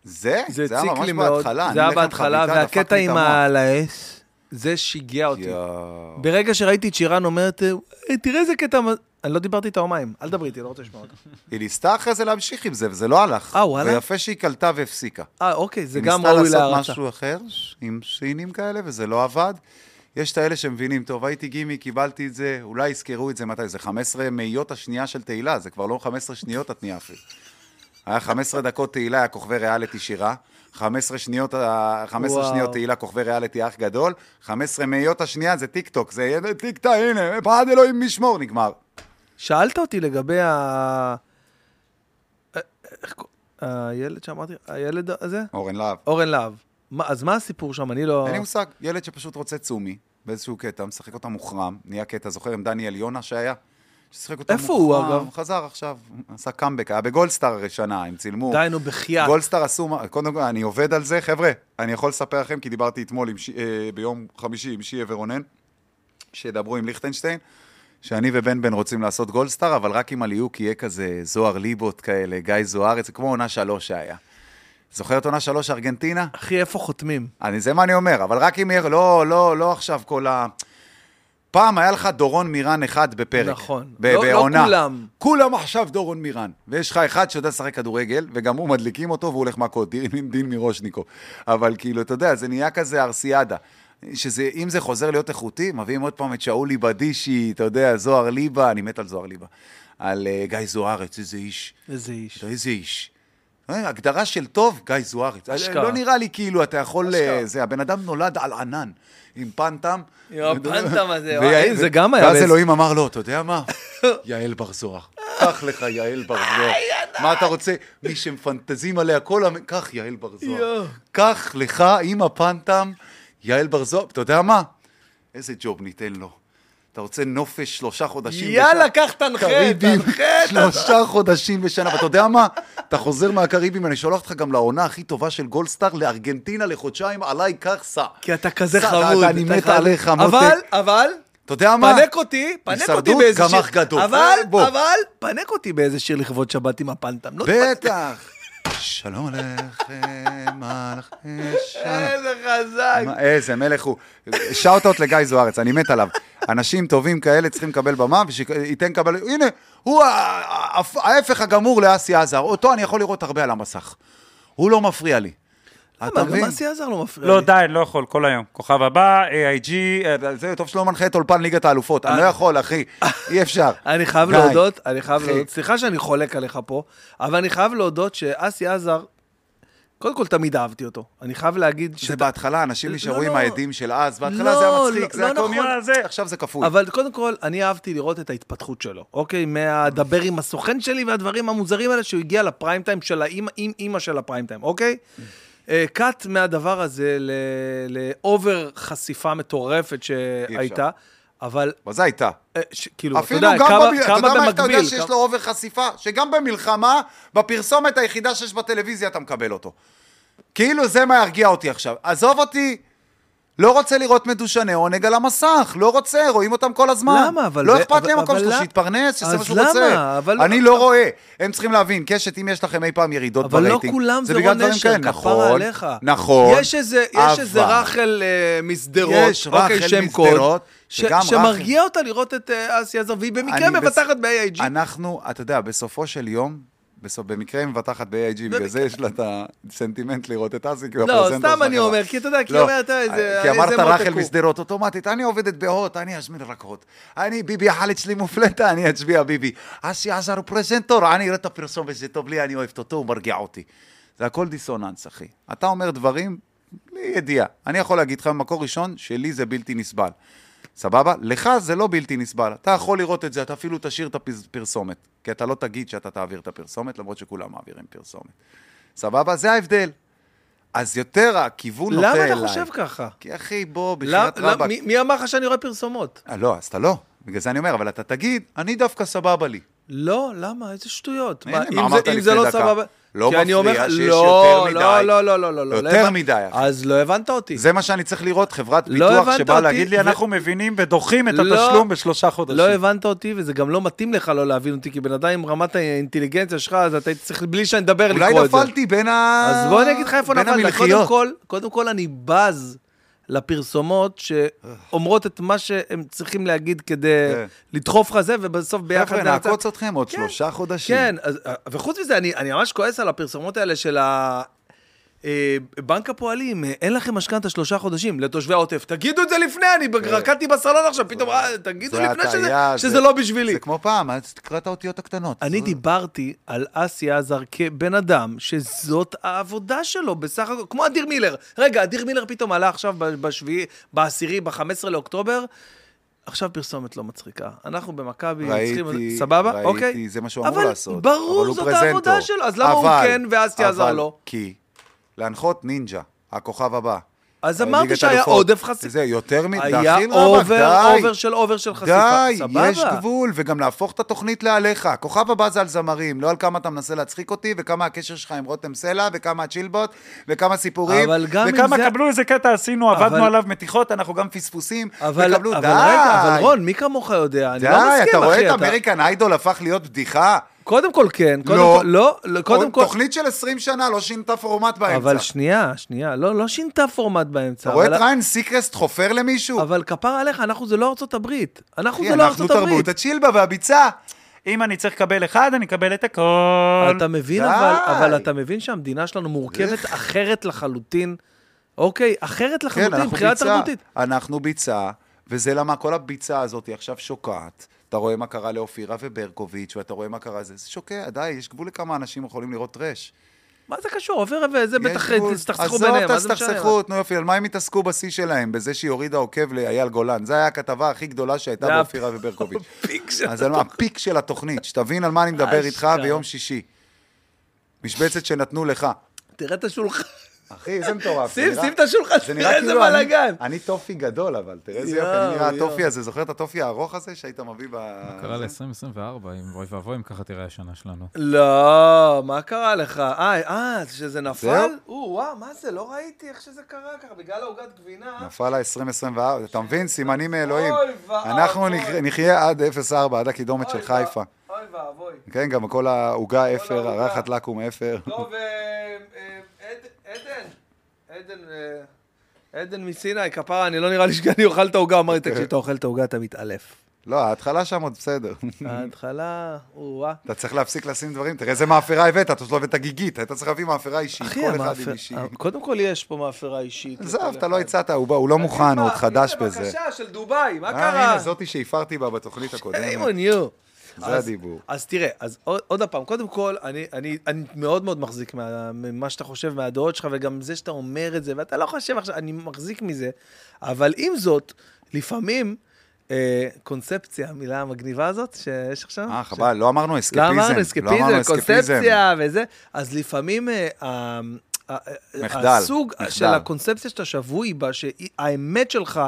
זה? זה היה הציק ממש לי מאוד. בהתחלה. זה היה בהתחלה, והקטע עם המוח. ה- על האש, זה שיגע אותי. ברגע שראיתי את שירן אומרת, "אה, תראה איזה קטע... מ-" אני לא דיברתי איתה יומיים, אל דברי איתי, לא רוצה לשמוע אותה. היא ניסתה אחרי זה להמשיך עם זה, וזה לא הלך. אה, וואלה? ויפה שהיא קלטה והפסיקה. אה, אוקיי, זה היא גם ניסתה ראוי לעשות להערצה. משהו אחר, עם סינים כאלה, וזה לא עבד. יש את האלה שמבינים, טוב, הייתי גימיק, קיבלתי את זה, אולי יזכרו את זה מתי, זה 15 מאיות השנייה של תהילה, זה כבר לא 15 שניות את נהיה אפילו. היה 15 דקות תהילה, היה כוכבי ריאליטי שירה. 15 שניות, ה- 15 וואו. שניות תהילה, כוכבי ריאליטי אח גדול. 15 מאיות השנייה זה טיק טוק, זה טיק טוק, הנה, בעד אלוהים משמור, נגמר. שאלת אותי לגבי ה... אה, הילד שאמרתי, הילד הזה? אורן להב. אורן להב. מה- אז מה הסיפור שם? אני לא... אין לי מושג, ילד שפשוט רוצה צומי, באיזשהו קטע, משחק אותה מוחרם, נהיה קטע, זוכר עם דניאל יונה שהיה? ששיחק אותה איפה. הוא, אגב? חזר עכשיו, עשה קאמבק, היה בגולדסטאר הראשונה, הם צילמו. די, נו, בחייאת. גולדסטאר עשו, קודם כל, אני עובד על זה, חבר'ה, אני יכול לספר לכם, כי דיברתי אתמול ש... אה, ביום חמישי עם שיה ורונן, שידברו עם ליכטנשטיין, שאני ובן בן רוצים לעשות גולדסטאר, אבל רק אם הליהוק יהיה כזה זוהר ליבוט כאלה, גיא זוהר, זה כמו עונה שלוש שהיה. זוכר את עונה שלוש ארגנטינה? אחי, איפה חותמים? אני, זה מה אני אומר, אבל רק אם יהיה, לא, לא, לא עכשיו כל ה... פעם היה לך דורון מירן אחד בפרק. נכון. ב- לא- לא בעונה. כולם. כולם עכשיו דורון מירן. ויש לך אחד שיודע לשחק כדורגל, וגם הוא מדליקים אותו והוא הולך מכות, דין, דין מראשניקו. אבל כאילו, אתה יודע, זה נהיה כזה ארסיאדה. שזה, אם זה חוזר להיות איכותי, מביאים עוד פעם את שאולי בדישי, אתה יודע, זוהר ליבה, אני מת על זוהר ליבה. על uh, גיא זוארץ, איזה איש. איזה איש. איזה איש. אה, הגדרה של טוב, גיא זוארץ. אשכרה. לא נראה לי כאילו אתה יכול... אשכרה. אה, זה, הבן אדם נולד על ענן, עם פנטם. עם הפנטם הזה, ויעל- וואי, זה גם היה ואז אלוהים אמר לו, אתה יודע מה? יעל בר זוהר. קח לך יעל בר זוהר. מה אתה רוצה? מי שמפנטזים עליה כל המ... קח יעל בר זוהר. קח לך עם הפנטם יעל בר זוהר. אתה יודע מה? איזה ג'וב ניתן לו. אתה רוצה נופש שלושה חודשים יאללה, קח תנחה, קריבים, תנחה, שלושה חודשים בשנה, ואתה יודע מה? אתה חוזר מהקריבים, אני שולח אותך גם לעונה הכי טובה של גולדסטאר, לארגנטינה לחודשיים, עליי קח סע. כי אתה כזה סע, חמוד. אני מת. עליך, אבל, מותק. אבל, אתה יודע מה? פנק אותי, פנק אותי הישרדות, באיזה שיר. גמח גדול. אבל, בוא. אבל, פנק אותי באיזה שיר לכבוד שבת עם הפנטם. לא. בטח. שלום עליכם, מלאכי שלום. איזה חזק. איזה מלך הוא. שאוט-אוט לגיא זוארץ, אני מת עליו. אנשים טובים כאלה צריכים לקבל במה, ושייתן קבל... הנה, הוא ההפך הגמור לאסי עזר. אותו אני יכול לראות הרבה על המסך. הוא לא מפריע לי. אתה מה, גם מבין? אסי עזר לא מפריע לא, לי. די, אני לא יכול, כל היום. כוכב הבא, AIG, אה, זה טוב שלא מנחה את אולפן ליגת האלופות. אני לא יכול, אחי. אי אפשר. אני חייב די. להודות, אני חייב. להודות, סליחה שאני חולק עליך פה, אבל אני חייב להודות שאסי עזר, קודם כל תמיד אהבתי אותו. אני חייב להגיד זה בהתחלה, אנשים נשארו לא, עם לא. העדים של אז, בהתחלה לא, זה היה מצחיק, לא, זה לא היה נכון. קומי, זה, עכשיו זה כפוי. אבל קודם כל, אני אהבתי לראות את ההתפתחות שלו, אוקיי? מהדבר עם הסוכן שלי והדברים המוזרים האלה, שהוא הגיע לפריים טיים של האימא, עם אימא של הפריים טיים, אוקיי? אה, קאט מהדבר הזה ל- לאובר חשיפה מטורפת שהייתה, אבל מה זה הייתה? אה, ש- כאילו, אתה יודע, כמה במ... אתה יודע מה, אתה יודע במקביל, שיש כמה- לו אובר חשיפה? שגם במלחמה, בפרסומת היחידה שיש בטלוויזיה, אתה מקבל אותו. כאילו זה מה ירגיע אותי עכשיו. עזוב אותי, לא רוצה לראות מדושני עונג על המסך, לא רוצה, רואים אותם כל הזמן. למה? אבל לא אכפת לי המקום שלו, למה? שיתפרנס, שיעשה אז מה שהוא למה? רוצה. אבל- אני לא רואה. הם צריכים להבין, קשת, אם יש לכם אי פעם ירידות אבל לא ברייטינג, כולם זה רון כאלה. כפרה נכון, עליך. נכון, יש איזה, רחל אה, משדרות, יש אוקיי, רחל משדרות, ש- שמרגיע אותה לראות את אה, אסי עזר, והיא במקרה מבטחת ב-AIG. אנחנו, אתה יודע, בסופו של יום, בסוף, במקרה היא מבטחת ב-AIG, בגלל זה יש לה את הסנטימנט לראות את אסי, כי הוא לא, הפרזנטור סתם של אני החברה. אומר, כי אתה יודע, כי לא, אומרת, איזה כי אמרת רחל הוא. משדרות אוטומטית, אני עובדת בהוט, אני אזמין רק הוט. אני, ביבי החלץ שלי מופלטה, אני אצביע ביבי. אסי עזר הוא פרזנטור, אני אראה את הפרסומת, זה טוב לי, אני אוהבת אותו, הוא מרגיע אותי. זה הכל דיסוננס, אחי. אתה אומר דברים בלי ידיעה. אני יכול להגיד לך במקור ראשון, שלי זה בלתי נסבל. סבבה? לך זה לא בלתי נסבל. אתה יכול לראות את זה, אתה אפילו תשאיר את הפרסומת. כי אתה לא תגיד שאתה תעביר את הפרסומת, למרות שכולם מעבירים פרסומת. סבבה? זה ההבדל. אז יותר הכיוון נוטה אליי. למה אתה חושב ככה? כי אחי, בוא, למה- בחייאת למה- רבאק. מי- מי אמר לך שאני רואה פרסומות? אה, לא, אז אתה לא. בגלל זה אני אומר, אבל אתה תגיד, אני דווקא סבבה לי. לא, למה? איזה שטויות. הנה, מה, מה אם אמרת זה- אם לפני זה לא? סבבה... לא מפריע אומר שיש לא, יותר לא, מדי. לא, לא, לא, לא, לא. יותר לא מדי. אז לא הבנת אותי. זה מה שאני צריך לראות, חברת לא ביטוח הבנת שבאה להגיד לי, ו- אנחנו... מבינים ודוחים את לא- התשלום בשלושה חודשים. לא הבנת אותי, וזה גם לא מתאים לך לא להבין אותי, כי בן אדם עם רמת האינטליגנציה שלך, אז אתה צריך בלי שאני אדבר לקרוא אולי את זה. נפלתי בין ה... אז בוא אני אגיד לך איפה נפלת. קודם. כל, קודם כל אני בז לפרסומות שאומרות את מה שהם צריכים להגיד כדי כן. לדחוף לך זה, ובסוף ביחד... חבר'ה. נעקוץ אתכם עוד כן. שלושה חודשים. כן, וחוץ מזה, אני, אני ממש כועס על הפרסומות האלה של ה... אה, בנק הפועלים, אה, אין לכם משכנתה שלושה חודשים לתושבי העוטף. תגידו את זה לפני, אני רקדתי בסלון עכשיו, פתאום, אה, תגידו לפני שזה, לא בשבילי. זה כמו פעם, אז תקרא את האותיות הקטנות. אני דיברתי על אסי עזר כבן אדם שזאת העבודה שלו, בסך הכל, כמו אדיר מילר. רגע, אדיר מילר פתאום עלה עכשיו בשביעי, בעשירי, ב-15 לאוקטובר. עכשיו פרסומת לא מצחיקה. אנחנו במכבי ראיתי, צריכים... סבבה? ראיתי, אוקיי? זה מה שהוא אמור לעשות. ברור, אבל הוא זאת. העבודה שלו, אז למה הוא אבל- כן ואסי עזר אבל לא? כי להנחות נינג'ה, הכוכב הבא. אז אמרתי שהיה אלופות. עודף חשיפה. זה יותר מ... היה אובר, די. אובר של אובר של חשיפה. די, סבבה. יש גבול, וגם להפוך את התוכנית לעליך. כוכב הבא זה על זמרים, לא על כמה אתה מנסה להצחיק אותי, וכמה הקשר שלך עם רותם סלע, וכמה הצ'ילבוט, וכמה סיפורים, אבל גם אם וכמה זה- קבלו איזה קטע עשינו, אבל- עבדנו עליו מתיחות, אנחנו גם פספוסים, אבל, וקבלו, אבל די. רגע, אבל רון, מי כמוך יודע? אני די, לא מסכים, אתה רואה אחי, את אמריקן איידול הפך להיות בדיחה? קודם כל כן, קודם לא. כל, לא, לא, קודם כל... תוכנית של 20 שנה לא שינתה פורמט באמצע. אבל שנייה, שנייה, לא, לא שינתה פורמט באמצע. אתה רואה את ריין סיקרסט חופר למישהו? אבל כפר עליך, אנחנו זה לא ארצות הברית. אנחנו זה לא אנחנו ארצות הברית. תרבות הצ'ילבה והביצה. אם אני צריך לקבל אחד, אני אקבל את הכל. אתה מבין. אבל, אבל אתה מבין שהמדינה שלנו מורכבת אחרת לחלוטין. אוקיי, אחרת כן, לחלוטין, אנחנו מבחינה. תרבותית. אנחנו ביצה, וזה למה כל הביצה הזאת עכשיו שוקעת. אתה רואה מה קרה לאופירה וברקוביץ', ואתה רואה מה קרה לזה, זה שוקע, די, יש גבול לכמה אנשים יכולים לראות טרש. מה זה קשור? עופר וזה בטח. תסתכסכו ביניהם, מה עזוב, זה משנה? תסתכסכו, תנו יופי, על מה הם התעסקו בשיא שלהם? בזה שהיא הורידה עוקב לאייל גולן. זו הייתה הכתבה הכי גדולה שהייתה זה באופירה וברקוביץ'. אז על מה? הפיק של התוכנית, שתבין על מה אני מדבר איתך. ביום שישי. משבצת שנתנו לך. תראה את השולחן. אחי, איזה מטורף. זה שים, שים את השולחן, זה תראה נראה איזה כאילו אני- בלאגן. אני טופי גדול, אבל תראה איזה יופי, אני נראה. הטופי הזה. זוכר את הטופי הארוך הזה שהיית מביא ב... מה קרה ל-2024, אם אוי ואבוי אם ככה תראה השנה שלנו. לא, מה קרה לך? אה, אה, שזה נפל? או, וואו, מה זה? לא ראיתי איך שזה קרה ככה, בגלל העוגת גבינה. נפל ה-2024, אתה מבין? סימנים מאלוהים. אוי ואבוי. אנחנו נח- נחיה עד 0-4, עד הקידומת של חיפה. אוי ואבוי. כן, גם כל העוגה אפר. הרחת לקום אפר. טוב, אה, אה, עדן, עדן, אה, עדן מסיני, כפרה, אני לא נראה לי שאני אוכל את העוגה, אמרתי, תקשיב, אתה אוכל את העוגה, אתה מתעלף. לא, ההתחלה שם עוד בסדר. ההתחלה, או-אה. אתה צריך להפסיק לשים דברים, תראה איזה מאפרה הבאת, אתה לא הבאת גיגית, היית צריך להביא מאפרה אישית, כל אחד עם אישי. קודם כל יש פה מאפרה אישית. עזוב, אתה לא. הצעת, הוא לא מוכן, הוא עוד חדש הנה, בזה. בבקשה, של דובאי, מה אה, קרה? הנה, זאתי שהפרתי בה בתוכנית הקודמת. זה אז- הדיבור. אז תראה, אז עוד, עוד פעם, קודם כל, אני, אני, אני מאוד מאוד מחזיק מה, ממה שאתה חושב, מהדעות שלך, וגם זה שאתה אומר את זה, ואתה לא חושב עכשיו, אני מחזיק מזה, אבל עם זאת, לפעמים, אה, קונספציה, המילה המגניבה הזאת שיש עכשיו. אה, ש- חבל, לא אמרנו לא אסקפיזם. אמרנו לא אסקפיזם, אמרנו קונספציה וזה, אז לפעמים אה, מחדל, הסוג מחדל. של הקונספציה שאתה שבוי בה, שהאמת שלך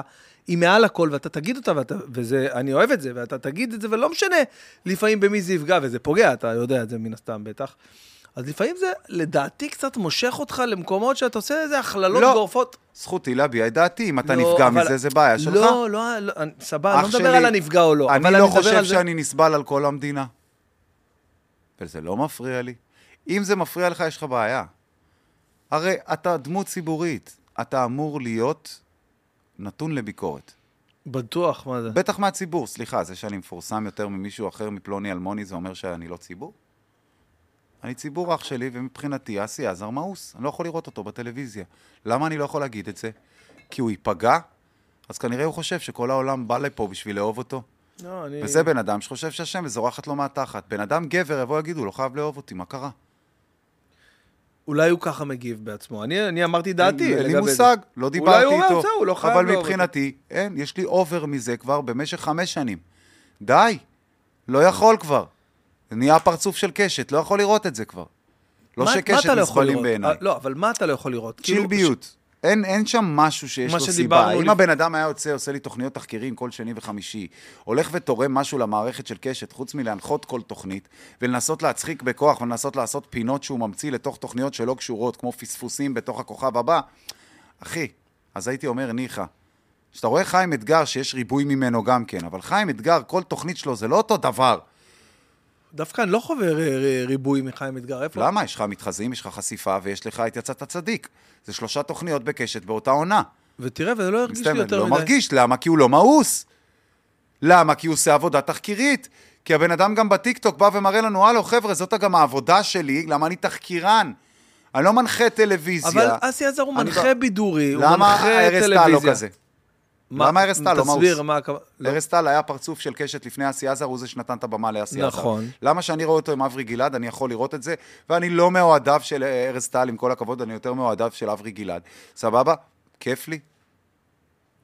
היא מעל הכל, ואתה תגיד אותה, ואתה, וזה, אני אוהב את זה, ואתה תגיד את זה, ולא משנה לפעמים במי זה יפגע, וזה פוגע, אתה יודע את זה מן הסתם בטח. אז לפעמים זה, לדעתי, קצת מושך אותך למקומות שאתה עושה איזה הכללות לא. גורפות. זכותי להביע את דעתי, אם אתה לא, נפגע אבל- מזה, זה בעיה שלך. לא, לא, לא, אני- סבבה, אני לא מדבר שלי, על הנפגע או לא, אני לא מדבר חושב על זה- שאני נסבל על כל המדינה. וזה לא מפריע לי. אם זה מפריע לך, יש לך בעיה. הרי אתה דמות ציבורית, אתה אמור להיות נתון לביקורת. בטוח, מה זה? בטח מהציבור, סליחה, זה שאני מפורסם יותר ממישהו אחר מפלוני אלמוני, זה אומר שאני לא ציבור? אני ציבור אח שלי, ומבחינתי אסי עזר מאוס. אני לא יכול לראות אותו בטלוויזיה. למה אני לא יכול להגיד את זה? כי הוא ייפגע? אז כנראה הוא חושב שכל העולם בא לפה בשביל לאהוב אותו. לא, אני... וזה בן אדם שחושב שהשם וזורחת לו מהתחת. בן אדם גבר יבוא יגידו, לא חייב לאהוב אותי, מה קרה? אולי הוא ככה מגיב בעצמו. אני, אני אמרתי דעתי. אין לי מושג, זה. לא אולי דיברתי הוא אומר, איתו. זהו, הוא לא חייב אבל מבחינתי, אין, יש לי אובר מזה כבר במשך חמש שנים. די, לא יכול כבר. נהיה פרצוף של קשת, לא יכול לראות את זה כבר. לא מה- שקשת לא נסבלים לראות? בעיניי. לא, אבל מה אתה לא יכול לראות? כאילו, צ'ילביות. אין, אין שם משהו שיש לו סיבה. אם לפ- הבן אדם היה יוצא, עושה לי תוכניות תחקירים כל שני וחמישי, הולך ותורם משהו למערכת של קשת, חוץ מלהנחות כל תוכנית, ולנסות להצחיק בכוח, ולנסות לעשות פינות שהוא ממציא לתוך תוכניות שלא קשורות, כמו פספוסים בתוך הכוכב הבא, אחי, אז הייתי אומר, ניחא. כשאתה רואה חיים אתגר, שיש ריבוי ממנו גם כן, אבל חיים אתגר, כל תוכנית שלו זה לא אותו דבר. דווקא אני לא חווה ריבוי מחיים אתגר. איפה? למה? יש לך מתחזים, יש לך חשיפה, ויש לך את יצאת צדיק. זה שלושה תוכניות בקשת באותה עונה. ותראה, וזה לא הרגיש לי יותר לא מדי. מרגיש, למה? כי הוא לא מאוס. למה? כי הוא עושה עבודה תחקירית. כי הבן אדם גם בטיקטוק בא ומראה לנו, הלו חבר'ה, זאת גם העבודה שלי, למה אני תחקירן. אני לא מנחה טלוויזיה. אבל אסי עזר הוא מנחה לא- בידורי, הוא למה מנחה ארז טל טלוויזיה. לא כזה? מה- למה ארז טל לא מאוס? תסביר מה הכוונה. לא. ארז טל היה פרצוף של קשת לפני אסי עזר, הוא זה שנתן את הבמה לאסי עזר. נכון. למה שאני רואה אותו עם אברי גלעד, אני יכול לראות את זה, ואני לא מאוהדיו של ארז טל, עם כל הכבוד, אני יותר מאוהדיו של אברי גלעד. סבבה? כיף לי.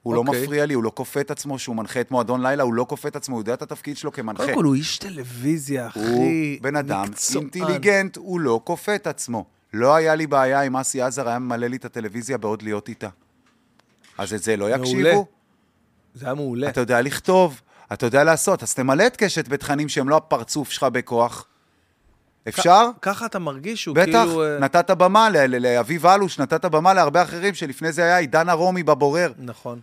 הוא לא אוקיי. מפריע לי, הוא לא כופה את עצמו, שהוא מנחה את מועדון לילה, הוא לא כופה את עצמו, הוא יודע את התפקיד שלו כמנחה. קודם כל, הוא איש טלוויזיה, הוא אחי. בן אדם מקצוען. אינטליגנט, הוא לא כופה את עצמו. לא היה לי בעיה אם אסי עזר היה ממלא לי את הטלוויזיה בעוד להיות איתה. אז את זה לא מעולה. יקשיבו? זה היה מעולה. אתה יודע לכתוב, אתה יודע לעשות, אז תמלא את קשת בתכנים שהם לא הפרצוף שלך בכוח. אפשר? ככה אתה מרגיש שהוא בטח, כאילו... אה, נתת במה לאביב אלוש, נתת במה להרבה אחרים שלפני זה היה עידן הרומי בבורר, נכון,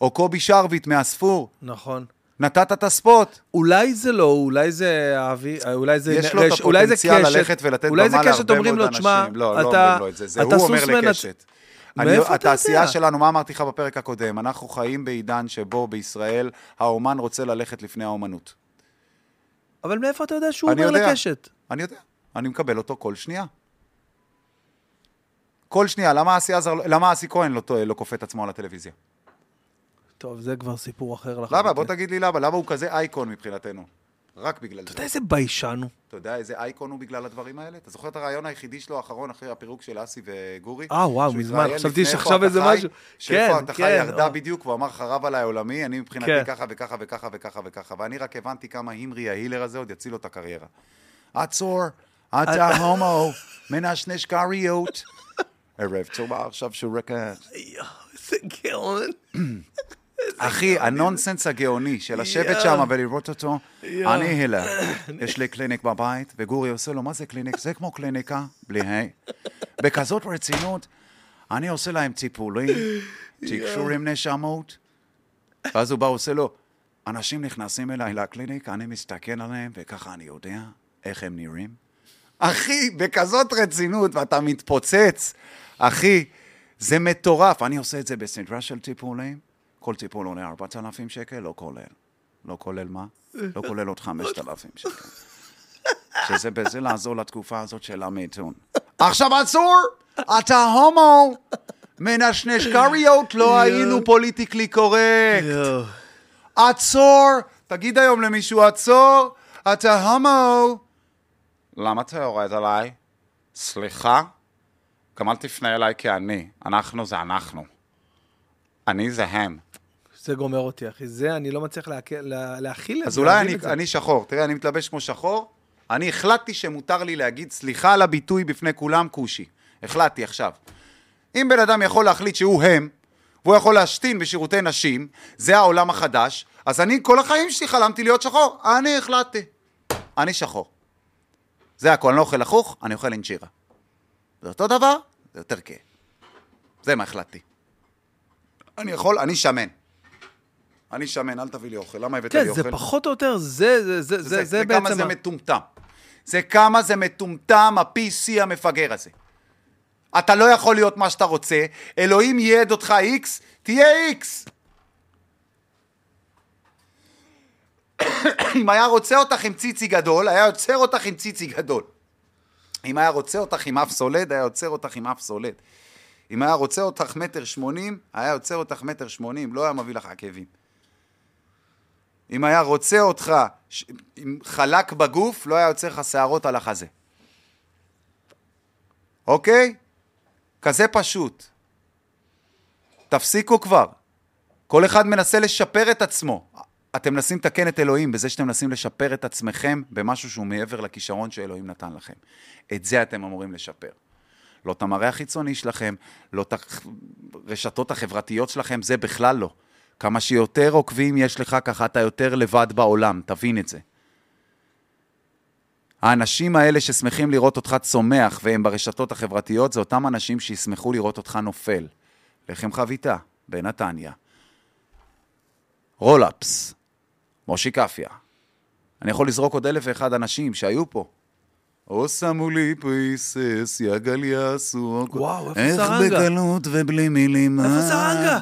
או קובי שרביט מהספור. נכון. נתת את הספוט. אולי זה לא, אולי זה אבי, אולי זה יש לו את רש- אולי זה הפוטנציאל קשת, ללכת ולתת אולי זה במה קשת להרבה אומרים מאוד לו, תשמע, אנשים. לא, לא אומרים לו את זה, זה הוא אומר לקשת. אני, מאיפה אתה התעשייה יודע? שלנו, מה אמרתי לך בפרק הקודם? אנחנו חיים בעידן שבו בישראל האומן רוצה ללכת לפני האומנות. אבל מאיפה אתה יודע שהוא אומר יודע. לקשת? אני יודע, אני מקבל אותו כל שנייה. כל שנייה, למה אסי עזר, למה אסי כהן לא, לא כופה את עצמו על הטלוויזיה? טוב, זה כבר סיפור אחר לחלוטין. למה? בוא תגיד לי למה, למה הוא כזה אייקון מבחינתנו? רק בגלל אתה זה. יודע איזה ביישן הוא? אתה יודע איזה אייקון הוא בגלל הדברים האלה? אתה זוכר את הרעיון היחידי שלו האחרון אחרי הפירוק של אסי וגורי? אה, וואו, מזמן, חשבתי שעכשיו איזה אתה משהו. שאיפה כן, אתה כן, ירדה אה. בדיוק, והוא אמר חרב עליי עולמי, אני כן. מבחינתי ככה וככה וככה וככה וככה, ואני רק הבנתי כמה הימרי ההילר הזה עוד יציל לו את הקריירה. עצור, אתה הומו, מנשנש כריות. ערב טוב עכשיו שהוא רקע... איזה גאון. אחי, הנונסנס הגאוני של לשבת. שם ולראות אותו. אני הילר, יש לי קליניק בבית, וגורי עושה לו, מה זה קליניק? זה כמו קליניקה, בלי ה'. בכזאת רצינות, אני עושה להם טיפולים, תקשור עם נשמות, ואז הוא בא, עושה לו, אנשים נכנסים אליי לקליניק, אני מסתכל עליהם, וככה אני יודע איך הם נראים. אחי, בכזאת רצינות, ואתה מתפוצץ, אחי, זה מטורף. אני עושה את זה בסדרה של טיפולים, כל טיפול עולה 4,000 שקל, לא כולל. לא כולל מה? לא כולל עוד 5,000 שקל. שזה בזה לעזור לתקופה הזאת של המיתון. עכשיו עצור! אתה הומו! מנשנש כריות, לא היינו פוליטיקלי קורקט. עצור! תגיד היום למישהו, עצור! אתה הומו! למה אתה יורד עליי? סליחה? גם אל תפנה אליי כאני. אנחנו זה אנחנו. אני זה הם. זה גומר אותי, אחי. זה, אני לא מצליח להכ- לה- להכיל את אז זה. אולי להבין אני. אני שחור. תראה, אני מתלבש כמו שחור. אני החלטתי שמותר לי להגיד סליחה על הביטוי בפני כולם, כושי. החלטתי עכשיו. אם בן אדם יכול להחליט שהוא הם, והוא יכול להשתין בשירותי נשים, זה העולם החדש, אז אני כל החיים שלי חלמתי להיות שחור. אני החלטתי. אני שחור. זה הכל, אני לא אוכל לחוך, אני אוכל אינג'ירה. זה אותו דבר, זה יותר כיף. זה מה החלטתי. אני יכול, אני שמן. אני שמן, אל תביא לי אוכל. למה הבאת לי כן, אוכל? זה פחות או יותר, זה, זה, זה, זה, זה כמה בעצם... זה ה- מטומטם. זה כמה זה מטומטם, ה-PC המפגר הזה. אתה לא יכול להיות מה שאתה רוצה, אלוהים ייעד אותך X, תהיה X. אם היה רוצה אותך עם ציצי גדול, היה יוצר אותך עם ציצי גדול. אם היה רוצה אותך עם אף סולד, היה יוצר אותך עם אף סולד. אם היה רוצה אותך מטר שמונים, היה יוצר אותך מטר שמונים, לא היה מביא לך עקבים. אם היה רוצה אותך ש... חלק בגוף, לא היה יוצר לך שערות על החזה. אוקיי? כזה פשוט. תפסיקו כבר. כל אחד מנסה לשפר את עצמו. אתם מנסים לתקן את אלוהים בזה שאתם מנסים לשפר את עצמכם במשהו שהוא מעבר לכישרון שאלוהים נתן לכם. את זה אתם אמורים לשפר. לא את המראה החיצוני שלכם, לא את הרשתות החברתיות שלכם, זה בכלל לא. כמה שיותר עוקבים יש לך, ככה אתה יותר לבד בעולם, תבין את זה. האנשים האלה ששמחים לראות אותך צומח והם ברשתות החברתיות, זה אותם אנשים שישמחו לראות אותך נופל. לחם חביתה, בנתניה. רולאפס, מושי קפיה. אני יכול לזרוק עוד אלף ואחד אנשים שהיו פה. או שמו לי פריסס, יא גליאסו. וואו, איפה איך סרנגה? בקלות ובלי מילים. איפה סרנגה?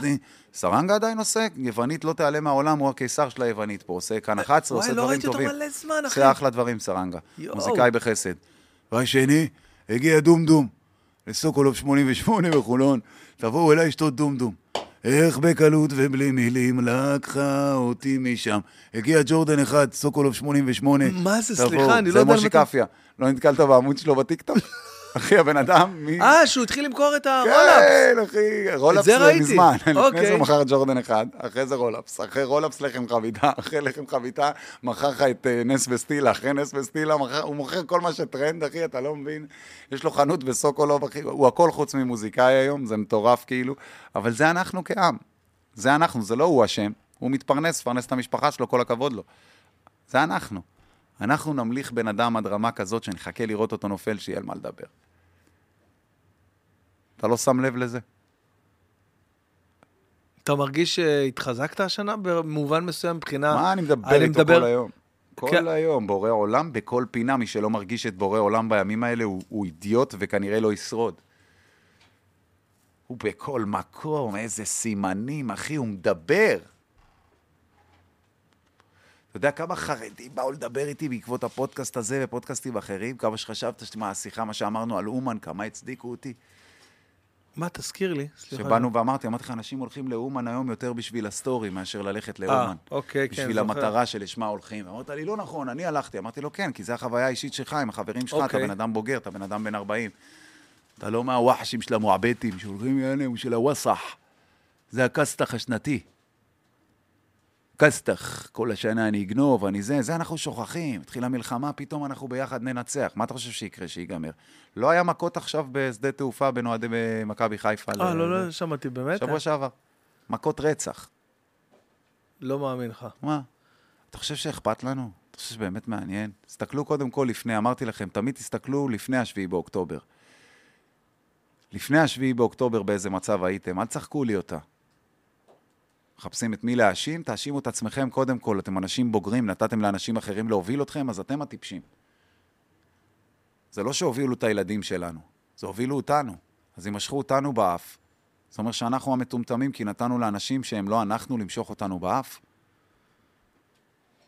סרנגה עדיין עושה, יוונית לא תיעלם מהעולם, הוא הקיסר של היוונית פה, עושה כאן 11, וואי, עושה לא דברים ראיתי אותו טובים. מלא זמן, אחי. עושה אחלה דברים, סרנגה. מוזיקאי בחסד. והשני, הגיע דום דום, לסוקולוב 88 בחולון, תבואו אליי לשתות דום דום. איך בקלות ובלי מילים לקחה אותי משם. הגיע ג'ורדן אחד, סוקולוב 88. מה זה? סליחה, אני לא זה יודע על מושי מה אתה- קפיה. לא נתקלת בעמוד שלו בטיקטוק? אחי, הבן אדם, מי... אה, שהוא התחיל למכור את הרולאפס. כן, אחי, רולאפס זה ראיתי. מזמן. לפני אוקיי. זה הוא מכר ג'ורדן אחד, אחרי זה רולאפס, אחרי רולאפס לחם חביתה, אחרי לחם חביתה מכר לך את אה, נס וסטילה, אחרי נס וסטילה הוא מוכר כל מה שטרנד, אחי, אתה לא מבין? יש לו חנות בסוקולוב, אחי, הוא הכל חוץ ממוזיקאי היום, זה מטורף כאילו, אבל זה אנחנו כעם. זה אנחנו, זה לא הוא אשם, הוא מתפרנס, מפרנס את המשפחה שלו, כל הכבוד לו. זה אנחנו. אנחנו נמליך בן אדם עד רמה כזאת שנחכה לראות אותו נופל, שיהיה על מה לדבר. אתה לא שם לב לזה? אתה מרגיש שהתחזקת השנה במובן מסוים מבחינה... מה אני מדבר אני איתו מדבר- כל היום? כל כן. היום, בורא עולם בכל פינה, מי שלא מרגיש את בורא עולם בימים האלה הוא, הוא אידיוט וכנראה לא ישרוד. הוא בכל מקום, איזה סימנים, אחי, הוא מדבר. אתה יודע כמה חרדים באו לדבר איתי בעקבות הפודקאסט הזה ופודקאסטים אחרים? כמה שחשבת, מה, השיחה, מה שאמרנו על אומן, כמה הצדיקו אותי? מה, תזכיר לי. סליחה. שבאנו ואמרתי, אמרתי לך, אנשים הולכים לאומן היום יותר בשביל ה story מאשר ללכת לאומן. אוקיי, כן, בשביל זוכר. המטרה שלשמה הולכים. אמרת לי, לא נכון, אני הלכתי. אמרתי לו, כן, כי זו החוויה האישית שלך עם החברים שלך, אתה אוקיי. בן אדם בוגר, אתה בן אדם בן 40. אתה לא מהווחשים של המועמטים, שהולכים, יעני, הוא של הווסח. זה הכסתח השנתי. כסתח, כל השנה אני אגנוב, אני זה, זה אנחנו שוכחים. התחילה מלחמה, פתאום אנחנו ביחד ננצח. מה אתה חושב שיקרה שיגמר? לא היה מכות עכשיו בשדה תעופה בין אוהדי מכבי חיפה. אה, לא, לא שמעתי, באמת? שבוע שעבר. מכות רצח. לא מאמין לך. מה? אתה חושב שאכפת לנו? אתה חושב שבאמת מעניין? תסתכלו קודם כל לפני, אמרתי לכם, תמיד תסתכלו לפני השביעי באוקטובר. לפני השביעי באוקטובר באיזה מצב הייתם, אל תשחקו לי אותה. מחפשים את מי להאשים, תאשימו את עצמכם קודם כל, אתם אנשים בוגרים, נתתם לאנשים אחרים להוביל אתכם, אז אתם הטיפשים. זה לא שהובילו את הילדים שלנו, זה הובילו אותנו. אז אם משכו אותנו באף, זאת אומרת שאנחנו המטומטמים כי נתנו לאנשים שהם לא אנחנו למשוך אותנו באף.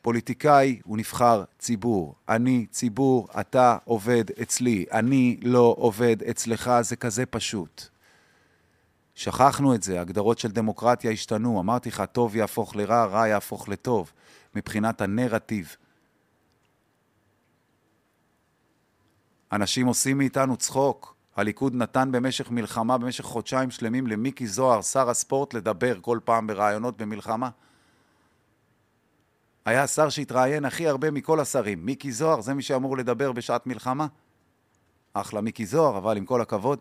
פוליטיקאי הוא נבחר ציבור. אני ציבור, אתה עובד אצלי. אני לא עובד אצלך, זה כזה פשוט. שכחנו את זה, הגדרות של דמוקרטיה השתנו. אמרתי לך, טוב יהפוך לרע, רע יהפוך לטוב, מבחינת הנרטיב. אנשים עושים מאיתנו צחוק. הליכוד נתן במשך מלחמה, במשך חודשיים שלמים, למיקי זוהר, שר הספורט, לדבר כל פעם בראיונות במלחמה. היה השר שהתראיין הכי הרבה מכל השרים. מיקי זוהר, זה מי שאמור לדבר בשעת מלחמה. אחלה מיקי זוהר, אבל עם כל הכבוד.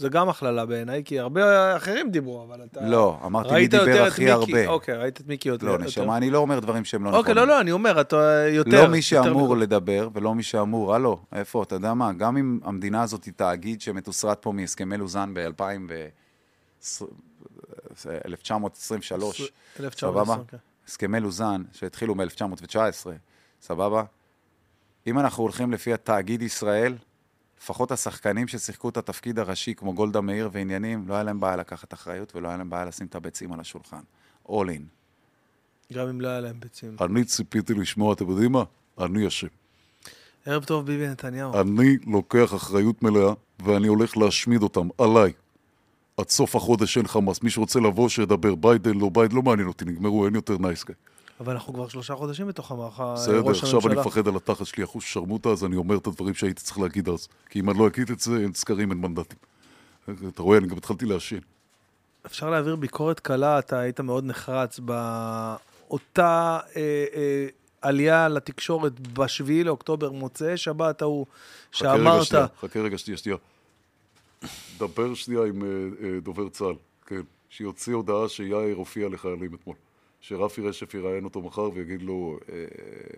זה גם הכללה בעיניי, כי הרבה אחרים דיברו, אבל אתה... לא, אמרתי מי יותר דיבר הכי מיקי. הרבה. אוקיי, ראית את מיקי יותר. לא, יותר. נשמה, אני לא אומר דברים שהם לא נכונים. אוקיי, לא, לא, אני אומר, אתה יותר... לא מי יותר שאמור מכל- לדבר, ולא מי שאמור, הלו, איפה, אתה יודע מה, גם אם המדינה הזאת היא תאגיד שמתוסרט פה מהסכמי לוזאן ב-2000 ו... 1923, 1920, סבבה? כן. הסכמי לוזאן שהתחילו מ-1919, סבבה? אם אנחנו הולכים לפי התאגיד ישראל, לפחות השחקנים ששיחקו את התפקיד הראשי, כמו גולדה מאיר ועניינים, לא היה להם בעיה לקחת אחריות ולא היה להם בעיה לשים את הביצים על השולחן. all in. גם אם לא היה להם ביצים. אני ציפיתי לשמוע, אתם יודעים מה? אני אשם. ערב טוב, ביבי נתניהו. אני לוקח אחריות מלאה, ואני הולך להשמיד אותם, עליי. עד סוף החודש אין חמאס. מי שרוצה לבוא, שידבר. ביידן, לא ביידן, לא מעניין אותי, נגמרו, אין יותר נייס גיי. אבל אנחנו כבר שלושה חודשים בתוך המערכה, בסדר, ראש עכשיו אני הממשלה. מפחד על התחת שלי, אחוז שרמוטה, אז אני אומר את הדברים שהייתי צריך להגיד אז. כי אם אני לא אגיד את זה, אין סקרים, אין מנדטים. אתה רואה, אני גם התחלתי להשין. אפשר להעביר ביקורת קלה, אתה היית מאוד נחרץ באותה אה, אה, עלייה לתקשורת בשביעי לאוקטובר, מוצאי שבת ההוא, חכה רגע שאמרת, שנייה, חכה רגע שנייה, שנייה. דבר שנייה עם אה, אה, דובר צה"ל, כן. שיוציא הודעה שיאיר הופיע לחיילים אתמול. שרפי רשף יראיין אותו מחר ויגיד לו אה,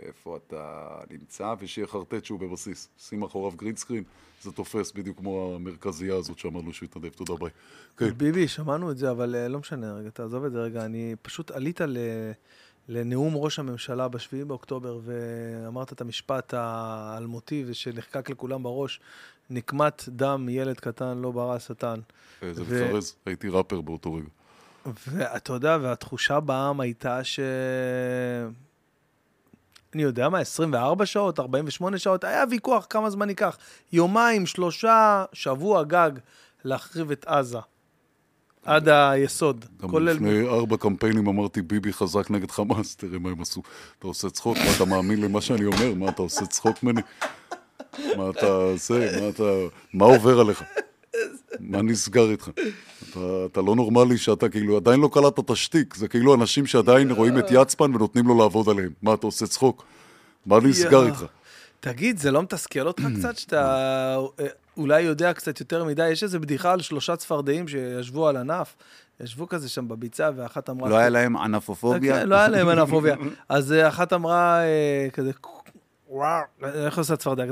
איפה אתה נמצא, ושיחרטט שהוא בבסיס. שים מאחוריו גרינסקרין, זה תופס בדיוק כמו המרכזייה הזאת שאמרנו שהוא יתנדב. תודה ביי. כן. ביבי, שמענו את זה, אבל אה, לא משנה, רגע, תעזוב את זה רגע. אני פשוט עלית ל... לנאום ראש הממשלה בשביעי באוקטובר, ואמרת את המשפט האלמותי ושנחקק לכולם בראש, נקמת דם ילד קטן לא ברא השטן. אה, זה ו- מפרז, הייתי ראפר באותו רגע. ואתה יודע, והתחושה בעם הייתה ש... אני יודע מה, 24 שעות, 48 שעות, היה ויכוח כמה זמן ייקח. יומיים, שלושה, שבוע גג, להחריב את עזה. עד היסוד. גם כולל... לפני ארבע קמפיינים אמרתי ביבי חזק נגד חמאס, תראה מה הם עשו. אתה עושה צחוק? מה אתה מאמין למה שאני אומר? מה אתה עושה צחוק ממני? מה אתה עושה? מה אתה... מה עובר עליך? מה נסגר איתך? אתה, אתה לא נורמלי שאתה כאילו עדיין לא קלטת את השטיק, זה כאילו אנשים שעדיין רואים את יצפן ונותנים לו לעבוד עליהם. מה אתה עושה צחוק? מה נסגר. איתך? תגיד, זה לא מתסכל אותך קצת שאתה אה, אולי יודע קצת יותר מדי? יש איזו בדיחה על שלושה צפרדעים שישבו על ענף, ישבו כזה שם בביצה, ואחת אמרה... לא היה להם ענפופוביה? כן, לא היה להם ענפוביה. אז אה, אחת אמרה אה, כזה... וואו, איך עושה צפרדע?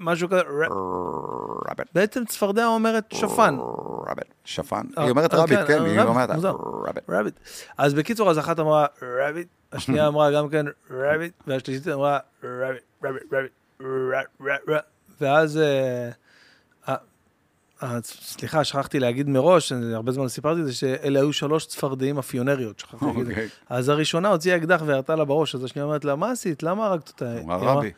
משהו כזה. בעצם צפרדע אומרת שפן. שפן? אה, היא אומרת אה, רביט, כן, כן, אה, היא אומרת. רביט. אז בקיצור, אז אחת אמרה רביט, השנייה אמרה גם כן רביט, והשלישית אמרה רביט, רביט, רביט. ואז... אה, סליחה, שכחתי להגיד מראש, אני הרבה זמן לא סיפרתי את זה, שאלה היו שלוש צפרדעים אפיונריות, שכחתי להגיד. אוקיי. אז הראשונה הוציאה אקדח וירתה לה בראש, אז השנייה אומרת לה, מה עשית? למה הרגת אותה? אמרה, רבי.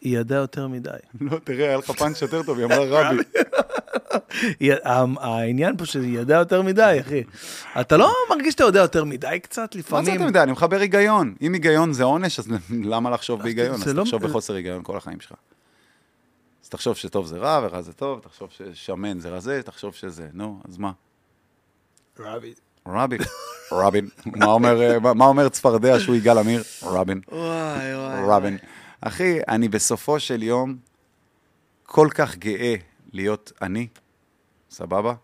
היא ידעה יותר מדי. לא, תראה, היה לך פאנץ' יותר טוב, היא אמרה רבי. העניין פה שהיא ידעה יותר מדי, אחי. אתה לא מרגיש שאתה יודע יותר מדי קצת מה זה לפעמים? אתה יודע? אני מחבר היגיון. אם היגיון זה עונש, אז למה לחשוב בהיגיון? אז לא- תחשוב בחוסר היגיון כל החיים שלך. תחשוב שטוב זה רע ורע זה טוב, תחשוב ששמן זה רזה, תחשוב שזה, נו, אז מה? רבי. רבין. רבין. מה אומר, אה, מה- מה אומר צפרדע שהוא יגאל עמיר? רבין. וואי, וואי. רבין. אחי, אני בסופו של יום כל כך גאה להיות אני, סבבה?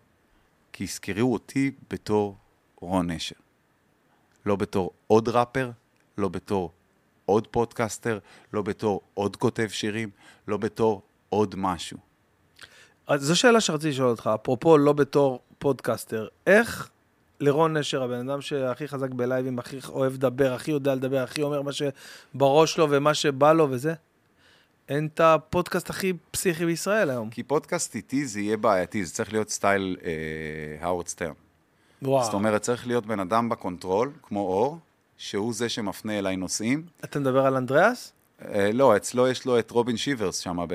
כי יזכרו אותי בתור רון נשר. לא בתור עוד ראפר, לא בתור עוד פודקאסטר, לא בתור עוד כותב שירים, לא בתור עוד משהו. אז זו שאלה שרציתי לשאול אותך, אפרופו לא בתור פודקאסטר, איך לרון נשר, הבן אדם שהכי חזק ב לייבים, הכי אוהב לדבר, הכי יודע לדבר, הכי אומר מה שבראש לו ומה שבא לו וזה, אין את הפודקאסט הכי פסיכי בישראל היום. כי פודקאסט איטי זה יהיה בעייתי, זה צריך להיות style אה, האוורד סטרן. וואו. זאת אומרת, צריך להיות בן אדם ב control, כמו אור, שהוא זה שמפנה אליי נושאים. אתה מדבר על אנדריאס? אה, לא, אצלו יש לו את רובין קוויברס שם ב...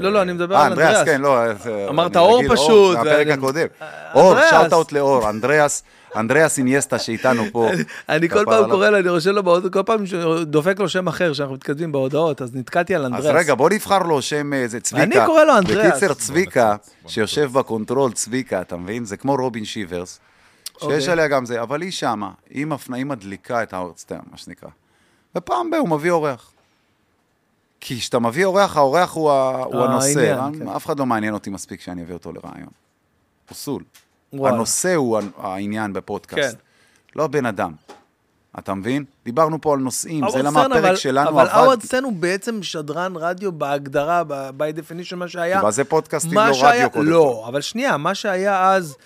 לא, לא, אני מדבר אה, על אנדריאס. כן, לא. אז, אה, אמרת אור פשוט, זה הפרק ואני- הקודם. אור, אנדריאס. shout out לאור, אנדריאס, אנדריאס אינייסטה שאיתנו פה. אני כל פעם. קורא לו, אני רושם לו באוטו, כל פעם דופק לו שם אחר, שאנחנו מתכתבים בהודעות, אז נתקעתי על אז אנדריאס. רגע, בוא נבחר לו שם איזה צביקה. אני קורא לו אנדריאס. בקיצר, צביקה, שיושב ב control, צביקה, אתה מבין? זה כמו רובין קוויברס, שיש אוקיי. עליה גם זה, אבל היא שמה, היא מפנה, היא מדליקה את סטרן, מה שנקרא. ופעם ב- הוא מביא אורח. כי כשאתה מביא אורח, האורח הוא, ה- הוא הנושא. העניין, כן. אף אחד לא מעניין אותי מספיק שאני אביא אותו לריאיון. פסול. וואלה. הנושא הוא העניין בפודקאסט. כן. לא הבן אדם. אתה מבין? דיברנו פה על נושאים, זה למה הפרק אבל- שלנו אבל עבד. האוורד סטרן הוא בעצם שדרן רדיו בהגדרה, ב- by definition, מה שהיה. מה זה פודקאסטים לא שהיה- רדיו קודם לא, אבל שנייה, מה שהיה אז,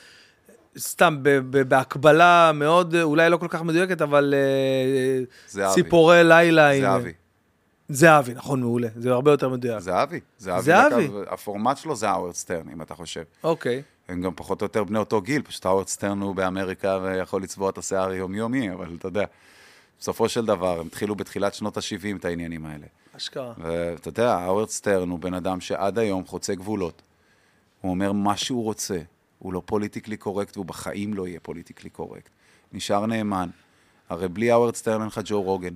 סתם ב- ב- בהקבלה מאוד, אולי לא כל כך מדויקת, אבל אה. ציפורי לילה. זהבי. זהבי, נכון, מעולה. זה הרבה יותר מדויק. זהבי. זהבי. זהבי. דקה, הפורמט שלו זה האוורד סטרן, אם אתה חושב. אוקיי. הם גם פחות או יותר בני אותו גיל, פשוט האוורד סטרן הוא באמריקה ויכול לצבוע את השיער יומיומי, אבל אתה יודע, בסופו של דבר, הם התחילו בתחילת שנות ה-70 את העניינים האלה. אשכרה. ואתה יודע, האוורד סטרן הוא בן אדם שעד היום חוצה גבולות. הוא אומר מה שהוא רוצה, הוא לא politically correct, והוא בחיים לא יהיה politically correct. נשאר נאמן. הרי בלי האוורד סטרן אין לך ג'ו רוגן.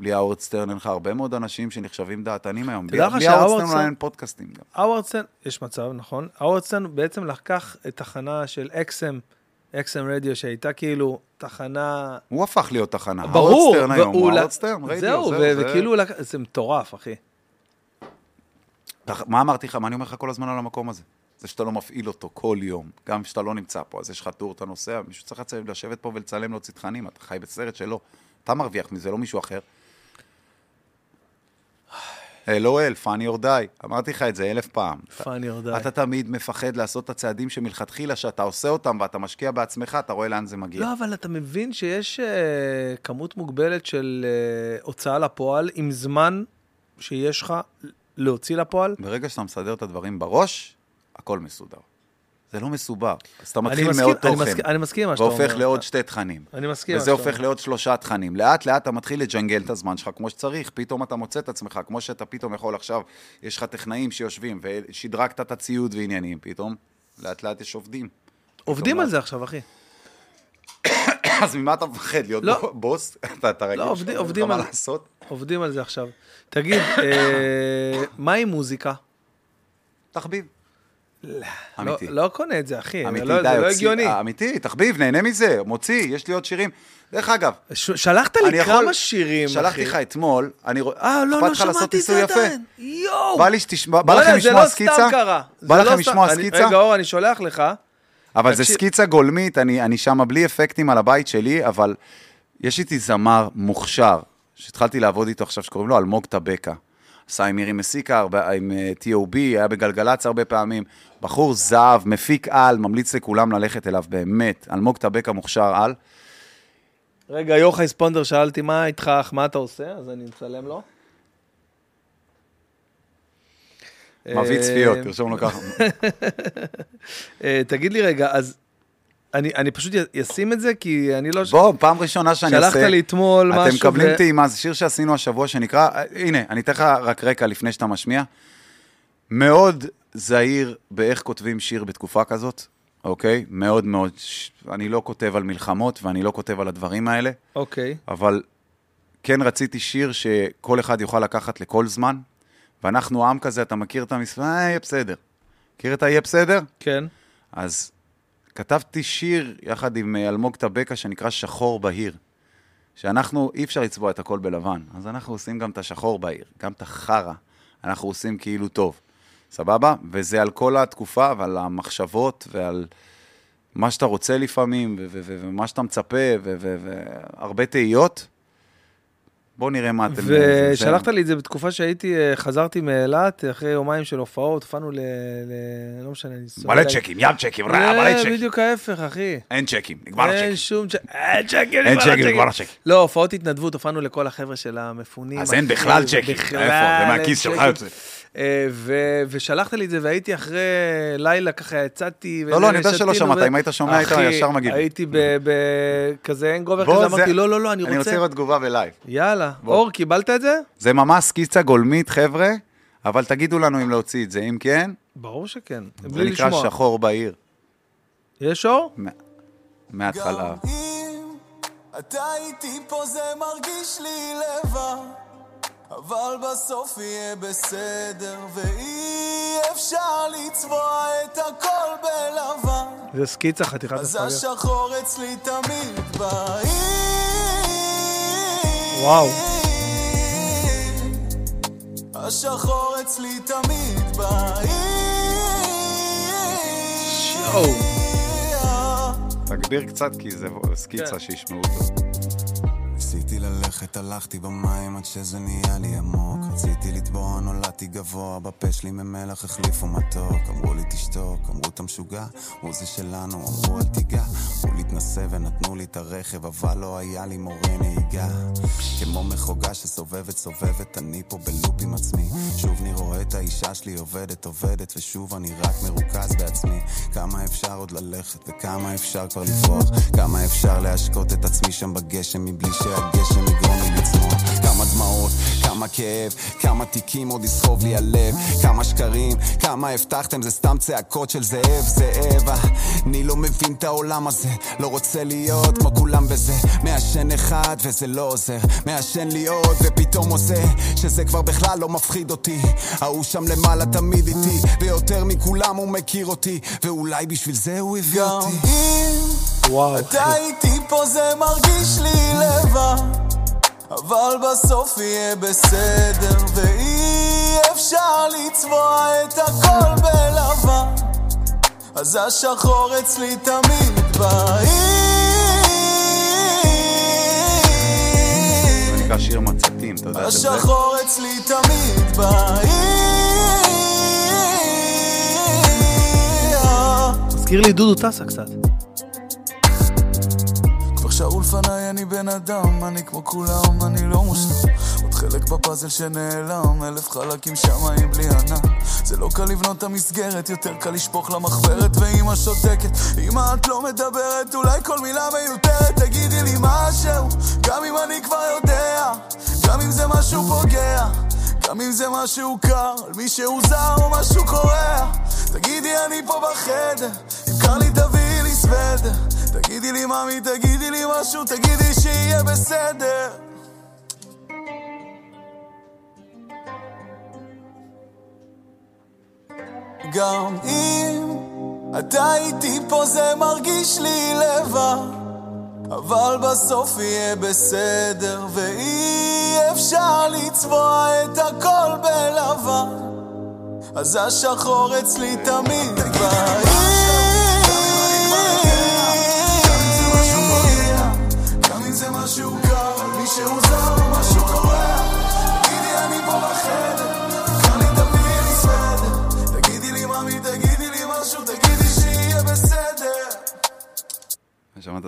בלי האוורד סטרן אין לך הרבה מאוד אנשים שנחשבים דעתנים היום. בלי האוורד סטרן סטרן- אין פודקאסטים גם. האוורד סטרן, יש מצב, נכון? האוורד סטרן בעצם לקח את תחנה של XM, XM רדיו, שהייתה כאילו תחנה... הוא הפך להיות תחנה. ברור, האוורד סטרן היום הוא האוורד סטרן, רדיו, זהו, וכאילו, זה מטורף, אחי. מה אמרתי לך? מה אני אומר לך כל הזמן על המקום הזה? זה שאתה לא מפעיל אותו כל יום, גם כשאתה לא נמצא פה, אז יש לך טור, אתה נוסע, מישהו צריך לשבת פה ולצלם להוציא תכנים, אתה חי בסרט שלו. אתה מרוויח מזה, לא מישהו אחר. LOL, funny or die, אמרתי לך את זה אלף פעם. פאני יורדי. אתה תמיד מפחד לעשות את הצעדים שמלכתחילה, שאתה עושה אותם ואתה משקיע בעצמך, אתה רואה לאן זה מגיע. לא, אבל אתה מבין שיש אה, כמות מוגבלת של אה, הוצאה לפועל עם זמן שיש לך להוציא לפועל. ברגע שאתה מסדר את הדברים בראש, הכל מסודר. זה לא מסובך. אז אתה מתחיל מסכים- מעוד אני תוכן. מסכים- אני מסכים מה שאתה אומר. והופך לעוד שתי תכנים. אני מסכים וזה הופך אומר. לעוד שלושה תכנים. לאט לאט אתה מתחיל לג'נגל את הזמן שלך כמו שצריך. פתאום אתה מוצא את עצמך, כמו שאתה פתאום יכול עכשיו, יש לך טכנאים שיושבים, ושדרגת את הציוד ועניינים, פתאום לאט לאט יש עובדים. עובדים על זה עכשיו, אחי. אז ממה אתה מפחד? להיות לא. בוס? אתה אתה רגיל לא, לך עובדים מה על- לעשות? עובדים על זה עכשיו. תגיד, אה, מה עם מוזיקה? תחביב. לא, אמיתי. לא קונה את זה, אחי. אמיתי, לא- די, זה לא הגיוני. אמיתי, תחביב, נהנה מזה, מוציא, יש לי עוד שירים. דרך אגב, ש- שלחת לי יכול- כמה שירים, אחי. שלחתי לך אתמול, אני רואה, אה, לא, לא שמעתי את זה? עדיין. יואו. בא לי שתשמע, בא לכם זה לשמוע לא סקיצה? סתם קרה. בא זה לכם לא לשמוע סקיצה? רגע, אור, אני שולח לך. אבל זה סקיצה גולמית, אני, אני שם בלי אפקטים על הבית שלי, אבל יש איתי זמר מוכשר, שהתחלתי לעבוד איתו עכשיו, שקוראים לו אלמוג טבקה. עשה עם מירי מסיקה, עם אה, T.O.B, היה בגלגלצ הרבה פעמים. בחור זהב, מפיק על, ממליץ לכולם ללכת אליו, באמת. אלמוג טבקה מוכשר על. רגע, יוחאי ספונדר, שאלתי מה איתך, מה אתה עושה? אז אני מצלם לו. מביא אה, צפיות, תרשום לו ככה. אה, תגיד לי רגע, אז אני, אני פשוט אשים את זה, כי אני לא... בוא, פעם ראשונה שאני שלחת עושה... לי אתמול משהו אתם מקבלים ו- טעימה, זה שיר שעשינו השבוע שנקרא, אה, הנה, אני אתן לך רק רקע לפני שאתה משמיע. מאוד זהיר באיך כותבים שיר בתקופה כזאת, אוקיי? מאוד מאוד. ש- אני לא כותב על מלחמות ואני לא כותב על הדברים האלה, אוקיי. אבל כן רציתי שיר שכל אחד יוכל לקחת לכל זמן, ואנחנו עם כזה, אתה מכיר את המספר, אה, יהיה בסדר. מכיר את ה"יהיה בסדר"? כן. אז כתבתי שיר יחד עם אה, אלמוג טבקה שנקרא שחור בהיר. שאנחנו, אי אפשר לצבוע את הכל בלבן, אז אנחנו עושים גם את השחור בהיר, גם את החרא, אנחנו עושים כאילו טוב, סבבה? וזה על כל התקופה ועל המחשבות ועל מה שאתה רוצה לפעמים, ומה שאתה מצפה, והרבה תהיות. בואו נראה מה אתם... ושלחת לי את זה בתקופה שהייתי, אה, חזרתי מאילת, אחרי יומיים של הופעות, הופענו ל... ל- לא משנה, לנסוע... מלא ל- צ'קים, ים צ'קים, רע, מלא צ'קים. בדיוק ההפך, אחי. אין צ'קים, נגמר אין הצ'קים. שום צ'ק... אין צ'קים, אין צ'קים. נגמר הצ'קים. לא, הופעות התנדבות, הופענו לכל החבר'ה של המפונים. אז אין בכלל צ'קים. איפה? זה מהכיס שלך. יוצא. אה, ו- ושלחת לי את זה, והייתי אחרי לילה, ככה יצאתי. לא, לא, אני יודע שלא שמעת, אם היית שומע, היית ישר מגיב. הייתי בכזה hangover בוא, כזה, זה- אמרתי, לא, לא, לא, אני אני רוצה רוצה... לראות תגובה בלייב. יאללה. בוא. אור, קיבלת את זה? זה ממש סקיצה גולמית, חבר'ה, אבל תגידו לנו אם להוציא את זה. אם כן, ברור שכן. זה בלי נקרא לשמוע. שחור בהיר. יש אור? מההתחלה. אתה איתי פה זה מרגיש לי לבד אבל בסוף יהיה בסדר ואי אפשר לצבוע את הכל בלבן זה סקיצה, חתיכת אז מפגר. השחור אצלי תמיד בעיר וואו. השחור אצלי תמיד בעיר שואו. תגביר קצת, כי זה סקיצה כן. שישמעו אותו. ללכת, הלכתי במים עד שזה נהיה לי עמוק. רציתי לטבוע, נולדתי גבוה, בפה שלי ממלח החליפו מתוק. אמרו לי תשתוק, אמרו אתה משוגע, אמרו זה שלנו, אמרו אל תיגע אמרו לי תנסה ונתנו לי את הרכב, אבל לא היה לי מורה נהיגה כמו מחוגה שסובבת סובבת, אני פה בלופ עם עצמי. שוב אני רואה את האישה שלי עובדת עובדת ושוב אני רק מרוכז בעצמי. כמה אפשר עוד ללכת וכמה אפשר כבר לברוח? כמה אפשר להשקות את עצמי שם בגשם מבלי שהגשם יגרום לי לצמוח כמה דמעות, כמה כאב, כמה תיקים עוד יסחוב לי הלב כמה שקרים, כמה הבטחתם זה סתם צעקות של זאב זאב. אה, אני לא מבין את העולם הזה לא רוצה להיות כמו כולם בזה. מעשן אחד וזה לא עוזר מעשן לי עוד ופתאום עושה שזה כבר בכלל לא מפחיד אותי. ההוא שם למעלה תמיד איתי ויותר מכולם הוא מכיר אותי ואולי בשביל זה הוא הביא אותי. וואו, אתה איתי פה זה מרגיש לי לבד אבל בסוף יהיה בסדר ואי אפשר לצבוע את הכל בלבן אז השחור אצלי תמיד בעיר זה נקרא שיר מצתים, אתה יודע את זה? השחור אצלי תמיד בעיר מזכיר לי דודו טסה קצת. שרו לפניי אני בן אדם, אני כמו כולם, אני לא מושלם. עוד חלק בפאזל שנעלם, אלף חלקים שמיים בלי ענן זה לא קל לבנות את המסגרת, יותר קל לשפוך למחברת ואמא שותקת. אמא את לא מדברת, אולי כל מילה מיותרת. תגידי לי משהו, גם אם אני כבר יודע גם אם זה משהו פוגע גם אם זה משהו קר, על מישהו זר או משהו קורע. תגידי אני פה בחדר, אם קר לי תביאי לי סוודר תגידי לי ממי, תגידי לי משהו, תגידי שיהיה בסדר. גם אם אתה איתי פה זה מרגיש לי לבד. אבל בסוף יהיה בסדר ואי אפשר לצבוע את הכל בלבן אז השחור אצלי תמיד בעיר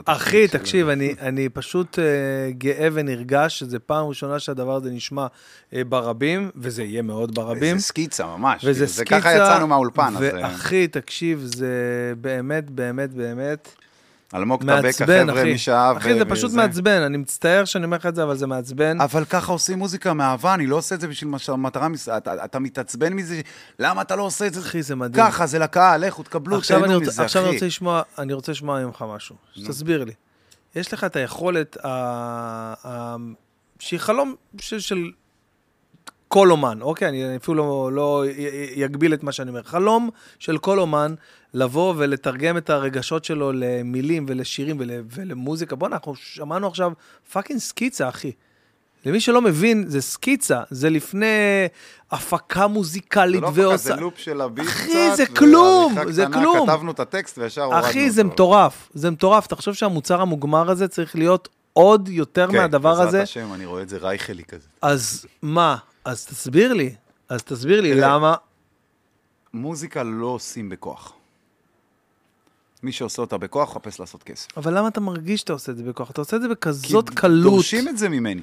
אחי, תקשיב, אני, אני פשוט uh, גאה ונרגש, שזו פעם ראשונה שהדבר הזה נשמע uh, ברבים, וזה יהיה מאוד ברבים. זה סקיצה ממש, וזה כאילו, זה סקיצה, ככה יצאנו מהאולפן, אז... אה, ואחי, תקשיב, זה באמת, באמת, באמת, אלמוג טבק, החבר'ה אחי. משאב. אחי, זה ו- פשוט. מעצבן, אני מצטער שאני אומר לך את זה, אבל זה מעצבן. אבל ככה עושים מוזיקה מאהבה, אני לא עושה את זה בשביל מטרה, אתה, מתעצבן מזה, למה אתה לא עושה את זה? אחי, זה מדהים. ככה, זה לקהל, לכו, תקבלו, תהנו מזה, עכשיו אני אחי. רוצה לשמוע, אני רוצה לשמוע ממך משהו. שתסביר לי. יש לך את היכולת, שהיא חלום של, כל אומן, אוקיי? אני אפילו לא, לא י- יגביל את מה שאני אומר. חלום של כל אומן לבוא ולתרגם את הרגשות שלו למילים ולשירים ול, ולמוזיקה. בוא'נה, אנחנו שמענו עכשיו fucking סקיצה, אחי. למי שלא מבין, זה סקיצה, זה לפני הפקה מוזיקלית זה לא ועושה... כזה לופ של הביט קצת, אחי, זה כלום, זה קטנה, כלום. כתבנו את הטקסט וישר הורדנו אותו. אחי, זה מטורף, זה מטורף. תחשוב שהמוצר המוגמר הזה צריך להיות עוד יותר כן, מהדבר בעזרת הזה. השם, אני רואה את זה רייכלי כזה. אז מה? אז תסביר לי. אז תסביר לי. למה... מוזיקה לא עושים בכוח. מי שעושה אותה בכוח, מחפש לעשות כסף. אבל למה אתה מרגיש שאתה עושה את זה בכוח? אתה עושה את זה כי בכזאת קלות. דורשים את זה ממני.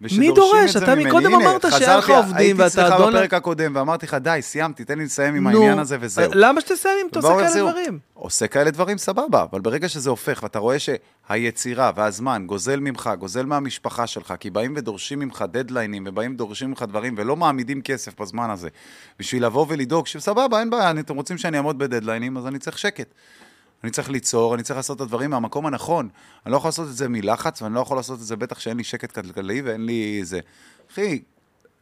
ושדורשים דורש? אתה מקודם אמרת שאין לך עובדים ואתה הייתי אדון- אצלך בפרק הקודם ואמרתי לך, די, סיימתי, תן לי לסיים עם העניין הזה וזהו. למה שתסיים אם אתה עושה כאלה. דברים? עושה כאלה דברים, סבבה, אבל ברגע שזה הופך, ואתה רואה שהיצירה והזמן גוזל ממך, גוזל מהמשפחה שלך, כי באים ודורשים ממך דדליינים, ובאים ודורשים ממך דברים, ולא מעמידים כסף בזמן הזה, בשביל לבוא ולדאוג, שסבבה, אין בעיה, אתם רוצים שאני אעמוד בדדליינים, אז אני צריך שקט. אני צריך ליצור, אני צריך לעשות את הדברים מהמקום הנכון. אני לא יכול לעשות את זה מלחץ, ואני לא יכול לעשות את זה בטח שאין לי שקט כלכלי ואין לי זה. אחי,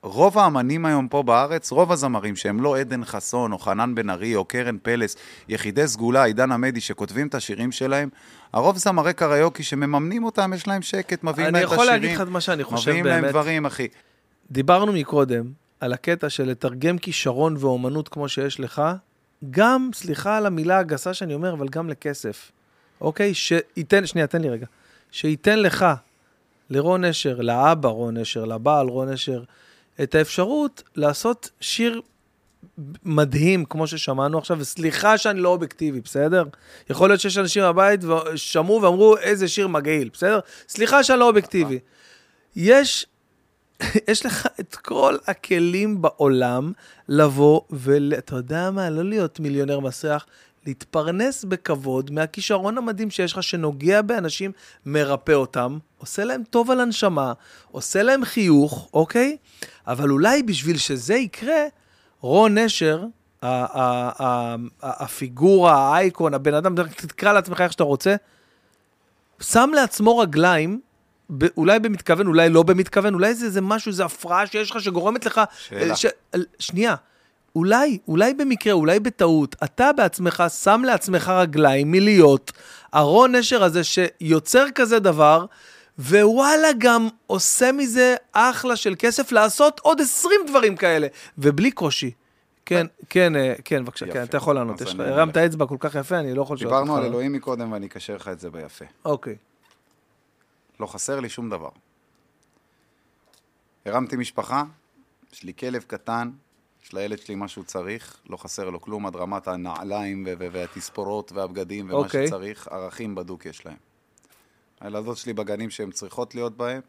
רוב האמנים היום פה בארץ, רוב הזמרים שהם לא עדן חסון, או חנן בן ארי, או קרן פלס, יחידי סגולה, עידן עמדי, שכותבים את השירים שלהם, הרוב זמרי קריוקי שמממנים אותם, יש להם שקט, מביאים אני להם את יכול השירים. להגיד לך את מה שאני חושב מביאים להם באמת. דברים, אחי. דיברנו מקודם על הקטע של לתרגם כישרון ואומנות כמו שיש לך, גם, סליחה על המילה הגסה שאני אומר, אבל גם לכסף. אוקיי? שייתן, שנייה, תן לי רגע. שייתן לך, לרון נשר, לאבא רון נשר, לבעל רון נשר, את האפשרות לעשות שיר מדהים, כמו ששמענו עכשיו, וסליחה שאני לא אובייקטיבי, בסדר? יכול להיות שיש אנשים בבית ושמעו ואמרו, איזה שיר מגעיל, בסדר? סליחה שאני לא אובייקטיבי. יש יש לך את כל הכלים בעולם לבוא ול... אתה יודע מה? לא להיות מיליונר מסריח, להתפרנס בכבוד מהכישרון המדהים שיש לך, שנוגע באנשים, מרפא אותם, עושה להם טוב על הנשמה, עושה להם חיוך, אוקיי? אבל אולי בשביל שזה יקרה, רון נשר, הפיגורה, האייקון, הבן אדם, תקרא לעצמך איך שאתה רוצה, שם לעצמו רגליים, ב- אולי במתכוון, אולי לא במתכוון, אולי זה, זה משהו, זה הפרעה שיש לך שגורמת לך... שאלה. ש... שנייה, אולי, אולי במקרה, אולי בטעות, אתה בעצמך שם לעצמך רגליים מלהיות ארון נשר הזה שיוצר כזה דבר, ווואלה גם עושה מזה אחלה של כסף לעשות עוד 20 דברים כאלה, ובלי קושי. כן, כן, אה, כן, בבקשה, כן, אתה יכול לענות. הרמת אצבע כל כך יפה, אני לא יכול לשאול אותך. דיברנו על אלוהים מקודם ואני אקשר לך את זה ביפה. אוקיי. לא חסר לי שום דבר. הרמתי משפחה, יש לי כלב קטן, יש לילד שלי מה שהוא צריך, לא חסר לו כלום עד רמת הנעליים והתספורות והבגדים ומה אוקיי. שצריך, ערכים בדוק יש להם. הילדות שלי בגנים שהן צריכות להיות בהם,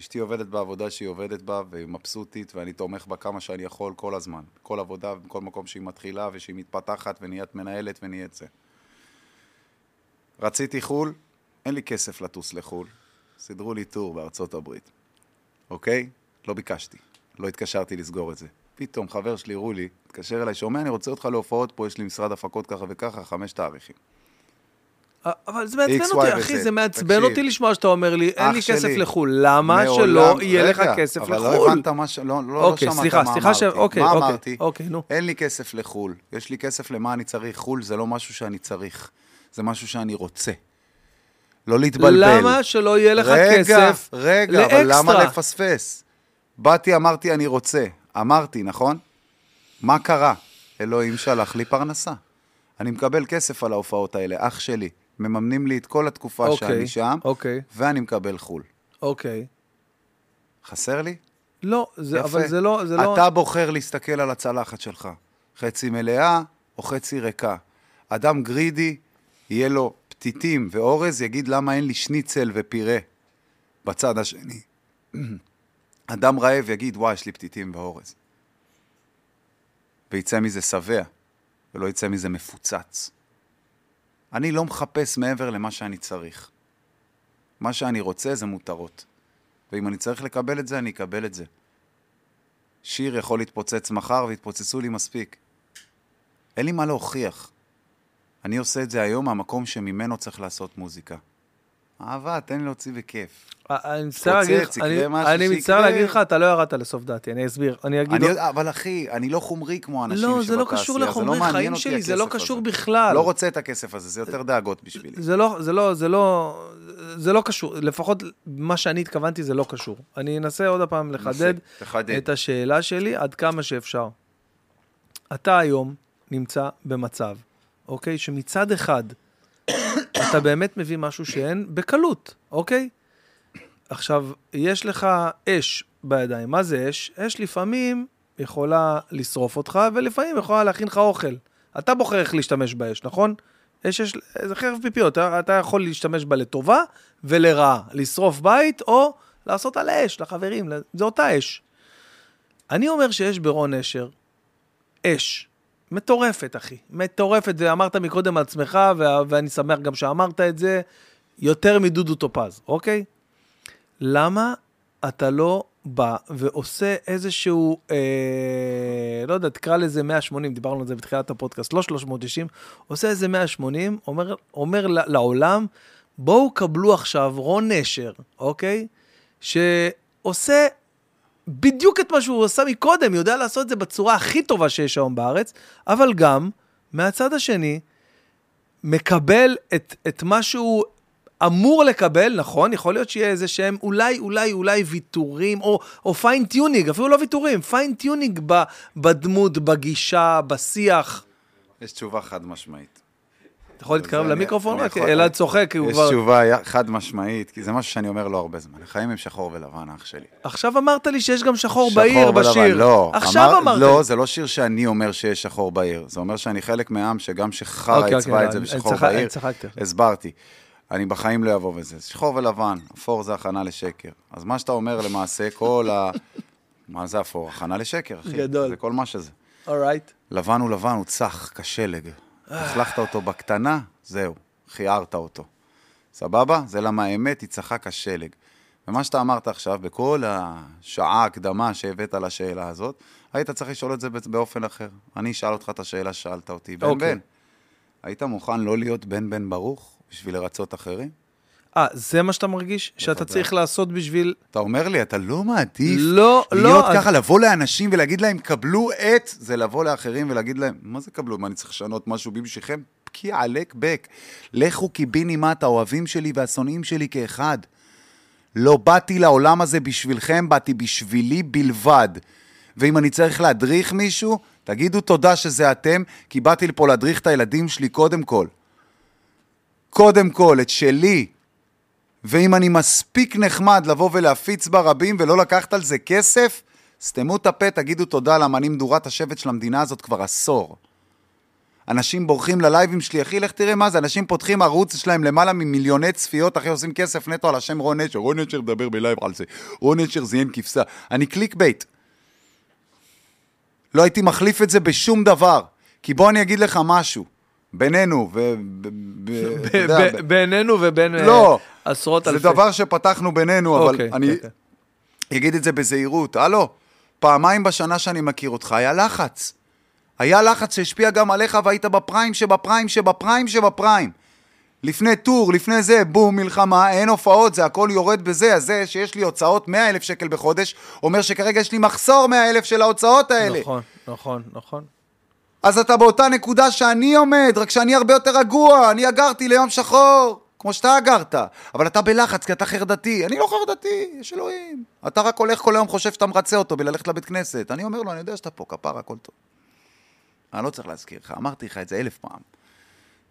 אשתי עובדת בעבודה שהיא עובדת בה והיא מבסוטית ואני תומך בה כמה שאני יכול כל הזמן. כל עבודה, בכל מקום שהיא מתחילה ושהיא מתפתחת ונהיית מנהלת ונהיית זה. רציתי חו"ל, אין לי כסף לטוס לחו"ל. סידרו לי טור בארצות הברית, אוקיי? לא ביקשתי, לא התקשרתי לסגור את זה. פתאום חבר שלי, רולי, התקשר אליי, שומע, אני רוצה אותך להופעות פה, יש לי משרד הפקות ככה וככה, חמש תאריכים. אבל זה מעצבן אותי, אחי. זה מעצבן. אותי לשמוע שאתה אומר לי, אין לי כסף לחו"ל. למה שלא יהיה לך כסף אבל לחו"ל? לא הבנת מה ש... לא, לא, לא אוקיי, שמעת סליחה, מה סליחה ש- אמרתי. אוקיי, מה אוקיי, אמרתי? אוקיי, נו. אין לי כסף לחו"ל, יש לי כסף למה אני צריך. חו"ל זה לא משהו שאני צריך, זה משהו שאני רוצה. לא להתבלבל. למה שלא יהיה לך רגע, כסף רגע, אבל למה לאקסטרה? לפספס? באתי, אמרתי, אני רוצה. אמרתי, נכון? מה קרה? אלוהים שלח לי פרנסה. אני מקבל כסף על ההופעות האלה, אח שלי. מממנים לי את כל התקופה אוקיי, שאני שם, אוקיי. ואני מקבל חו"ל. אוקיי. חסר לי? לא, זה, יפה. אבל זה לא, זה לא... אתה בוחר להסתכל על הצלחת שלך, חצי מלאה או חצי ריקה. אדם גרידי, יהיה לו פתיתים ואורז, יגיד למה אין לי שניצל ופירה בצד השני. אדם רעב יגיד, וואי, יש לי פתיתים ואורז. ויצא מזה שבע, ולא יצא מזה מפוצץ. אני לא מחפש מעבר למה שאני צריך. מה שאני רוצה זה מותרות. ואם אני צריך לקבל את זה, אני אקבל את זה. שיר יכול להתפוצץ מחר ויתפוצצו לי מספיק. אין לי מה להוכיח. אני עושה את זה היום מהמקום שממנו צריך לעשות מוזיקה. אהבה, תן לי להוציא בכיף. אני מצטער להגיד לך, אני- אני מצטער. להגיד לך, אתה לא ירדת לסוף דעתי, אני אסביר. אני אגיד... אני, יודע- אבל אחי, אני לא חומרי כמו אנשים לא, שבתעשייה. זה לא קשור לחומרי מעניין חיים שלי, זה לא קשור הזה. בכלל. לא רוצה את הכסף הזה, זה יותר דאגות בשבילי. זה לא, זה לא, זה לא, זה לא קשור, לפחות מה שאני התכוונתי זה לא קשור. אני אנסה עוד פעם לחדד. את השאלה שלי עד כמה שאפשר. אתה היום נמצא במצב, אוקיי? שמצד אחד אתה באמת מביא משהו שאין בקלות, אוקיי? עכשיו, יש לך אש בידיים. מה זה אש? אש לפעמים יכולה לשרוף אותך, ולפעמים יכולה להכין לך אוכל. אתה בוחר איך להשתמש באש, נכון? אש, יש, זה חרב פיפיות, אתה, אתה יכול להשתמש בה לטובה ולרעה. לשרוף בית או לעשות על האש, לחברים, זה אותה אש. אני אומר שיש ברון נשר אש. מטורפת, אחי. מטורפת, ואמרת מקודם על עצמך, ואני שמח גם שאמרת את זה, יותר מדודו טופז, אוקיי? למה אתה לא בא ועושה איזשהו, אה, לא יודע, תקרא לזה 180, דיברנו על זה בתחילת הפודקאסט, לא 390, עושה איזה 180, אומר, אומר לעולם, בואו קבלו עכשיו רון נשר, אוקיי? שעושה בדיוק את מה שהוא עשה מקודם, יודע לעשות את זה בצורה הכי טובה שיש היום בארץ, אבל גם, מהצד השני, מקבל את, את מה שהוא אמור לקבל, נכון, יכול להיות שיהיה איזה שהם אולי, אולי, אולי ויתורים, או, או fine-tuning, אפילו לא ויתורים, fine-tuning בדמות, בגישה, בשיח. יש תשובה חד משמעית. אתה יכול להתקרב למיקרופון? רק אלעד צוחק, כי הוא יש כבר... תשובה חד משמעית, כי זה משהו שאני אומר לו הרבה זמן. החיים הם שחור ולבן, אח שלי. עכשיו אמרת לי שיש גם שחור, בעיר בשיר. לא. עכשיו אמר- אמרת. לא, זה לא שיר שאני אומר שיש שחור בעיר. זה אומר שאני חלק מעם שגם שחרא אוקיי, הצבע אוקיי, את זה בשחור בעיר. הסברתי. אני בחיים לא אבוא בזה. שחור ולבן, אפור זה הכנה לשקר. אז מה שאתה אומר למעשה, כל ה... מה זה אפור? הכנה לשקר, אחי. גדול. זה כל מה שזה. אורייט. לבן הוא לבן, הוא צח, כשלג. החלכת אותו בקטנה, זהו, חיערת אותו. סבבה? זה למה האמת היא צחה כשלג. ומה שאתה אמרת עכשיו, בכל השעה הקדמה שהבאת לשאלה הזאת, היית צריך לשאול את זה באופן אחר. אני אשאל אותך את השאלה ששאלת אותי. בן אוקיי. בן, היית מוכן לא להיות בן בן ברוך בשביל לרצות אחרים? אה, זה מה שאתה מרגיש? שאתה צריך לעשות בשביל... אתה אומר לי, אתה לא מעדיף לא, לא, להיות אז- ככה, לבוא לאנשים ולהגיד להם, קבלו את, זה לבוא לאחרים ולהגיד להם, מה זה קבלו? מה, אני צריך לשנות משהו בי בשבילכם? פקי עלק בק. לכו קיבינימט, האוהבים שלי והשונאים שלי כאחד. לא באתי לעולם הזה בשבילכם, באתי בשבילי בלבד. ואם אני צריך להדריך מישהו, תגידו תודה שזה אתם, כי באתי לפה להדריך את הילדים שלי קודם כל. קודם כל, את שלי. ואם אני מספיק נחמד לבוא ולהפיץ ברבים ולא לקחת על זה כסף, סתמו את הפה, תגידו תודה, למה אני מדורת השבט של המדינה הזאת כבר עשור. אנשים בורחים ללייבים שלי, אחי, לך תראה מה זה, אנשים פותחים ערוץ, יש להם למעלה ממיליוני צפיות, אחי, עושים כסף נטו על השם רון נשר, רון נשר מדבר בלייב על זה, רון נשר זיין כבשה. אני clickbait. לא הייתי מחליף את זה בשום דבר, כי בוא אני אגיד לך משהו, בינינו, ו... בינינו ובין אה, לא, עשרות זה אלפי. דבר שפתחנו בינינו, אבל אוקיי, אני אוקיי. אגיד את זה בזהירות. הלו, פעמיים בשנה שאני מכיר אותך, היה לחץ. היה לחץ שהשפיע גם עליך והיית בפריים שבפריים שבפריים שבפריים. לפני טור, לפני זה, בום, מלחמה, אין הופעות, זה הכל יורד בזה. אז זה שיש לי הוצאות 100 אלף שקל בחודש, אומר שכרגע יש לי מחסור 100 אלף של ההוצאות האלה. נכון, נכון, נכון. אז אתה באותה נקודה שאני עומד, רק שאני הרבה יותר רגוע, אני אגרתי ליום שחור, כמו שאתה אגרת. אבל אתה בלחץ כי אתה חרדתי. אני לא חרדתי, יש אלוהים. אתה רק הולך כל היום חושב שאתה מרצה אותו בללכת לבית כנסת. אני אומר לו, אני יודע שאתה פה, כפרה, הכל טוב. אני לא צריך להזכיר לך, אמרתי לך את זה אלף פעם.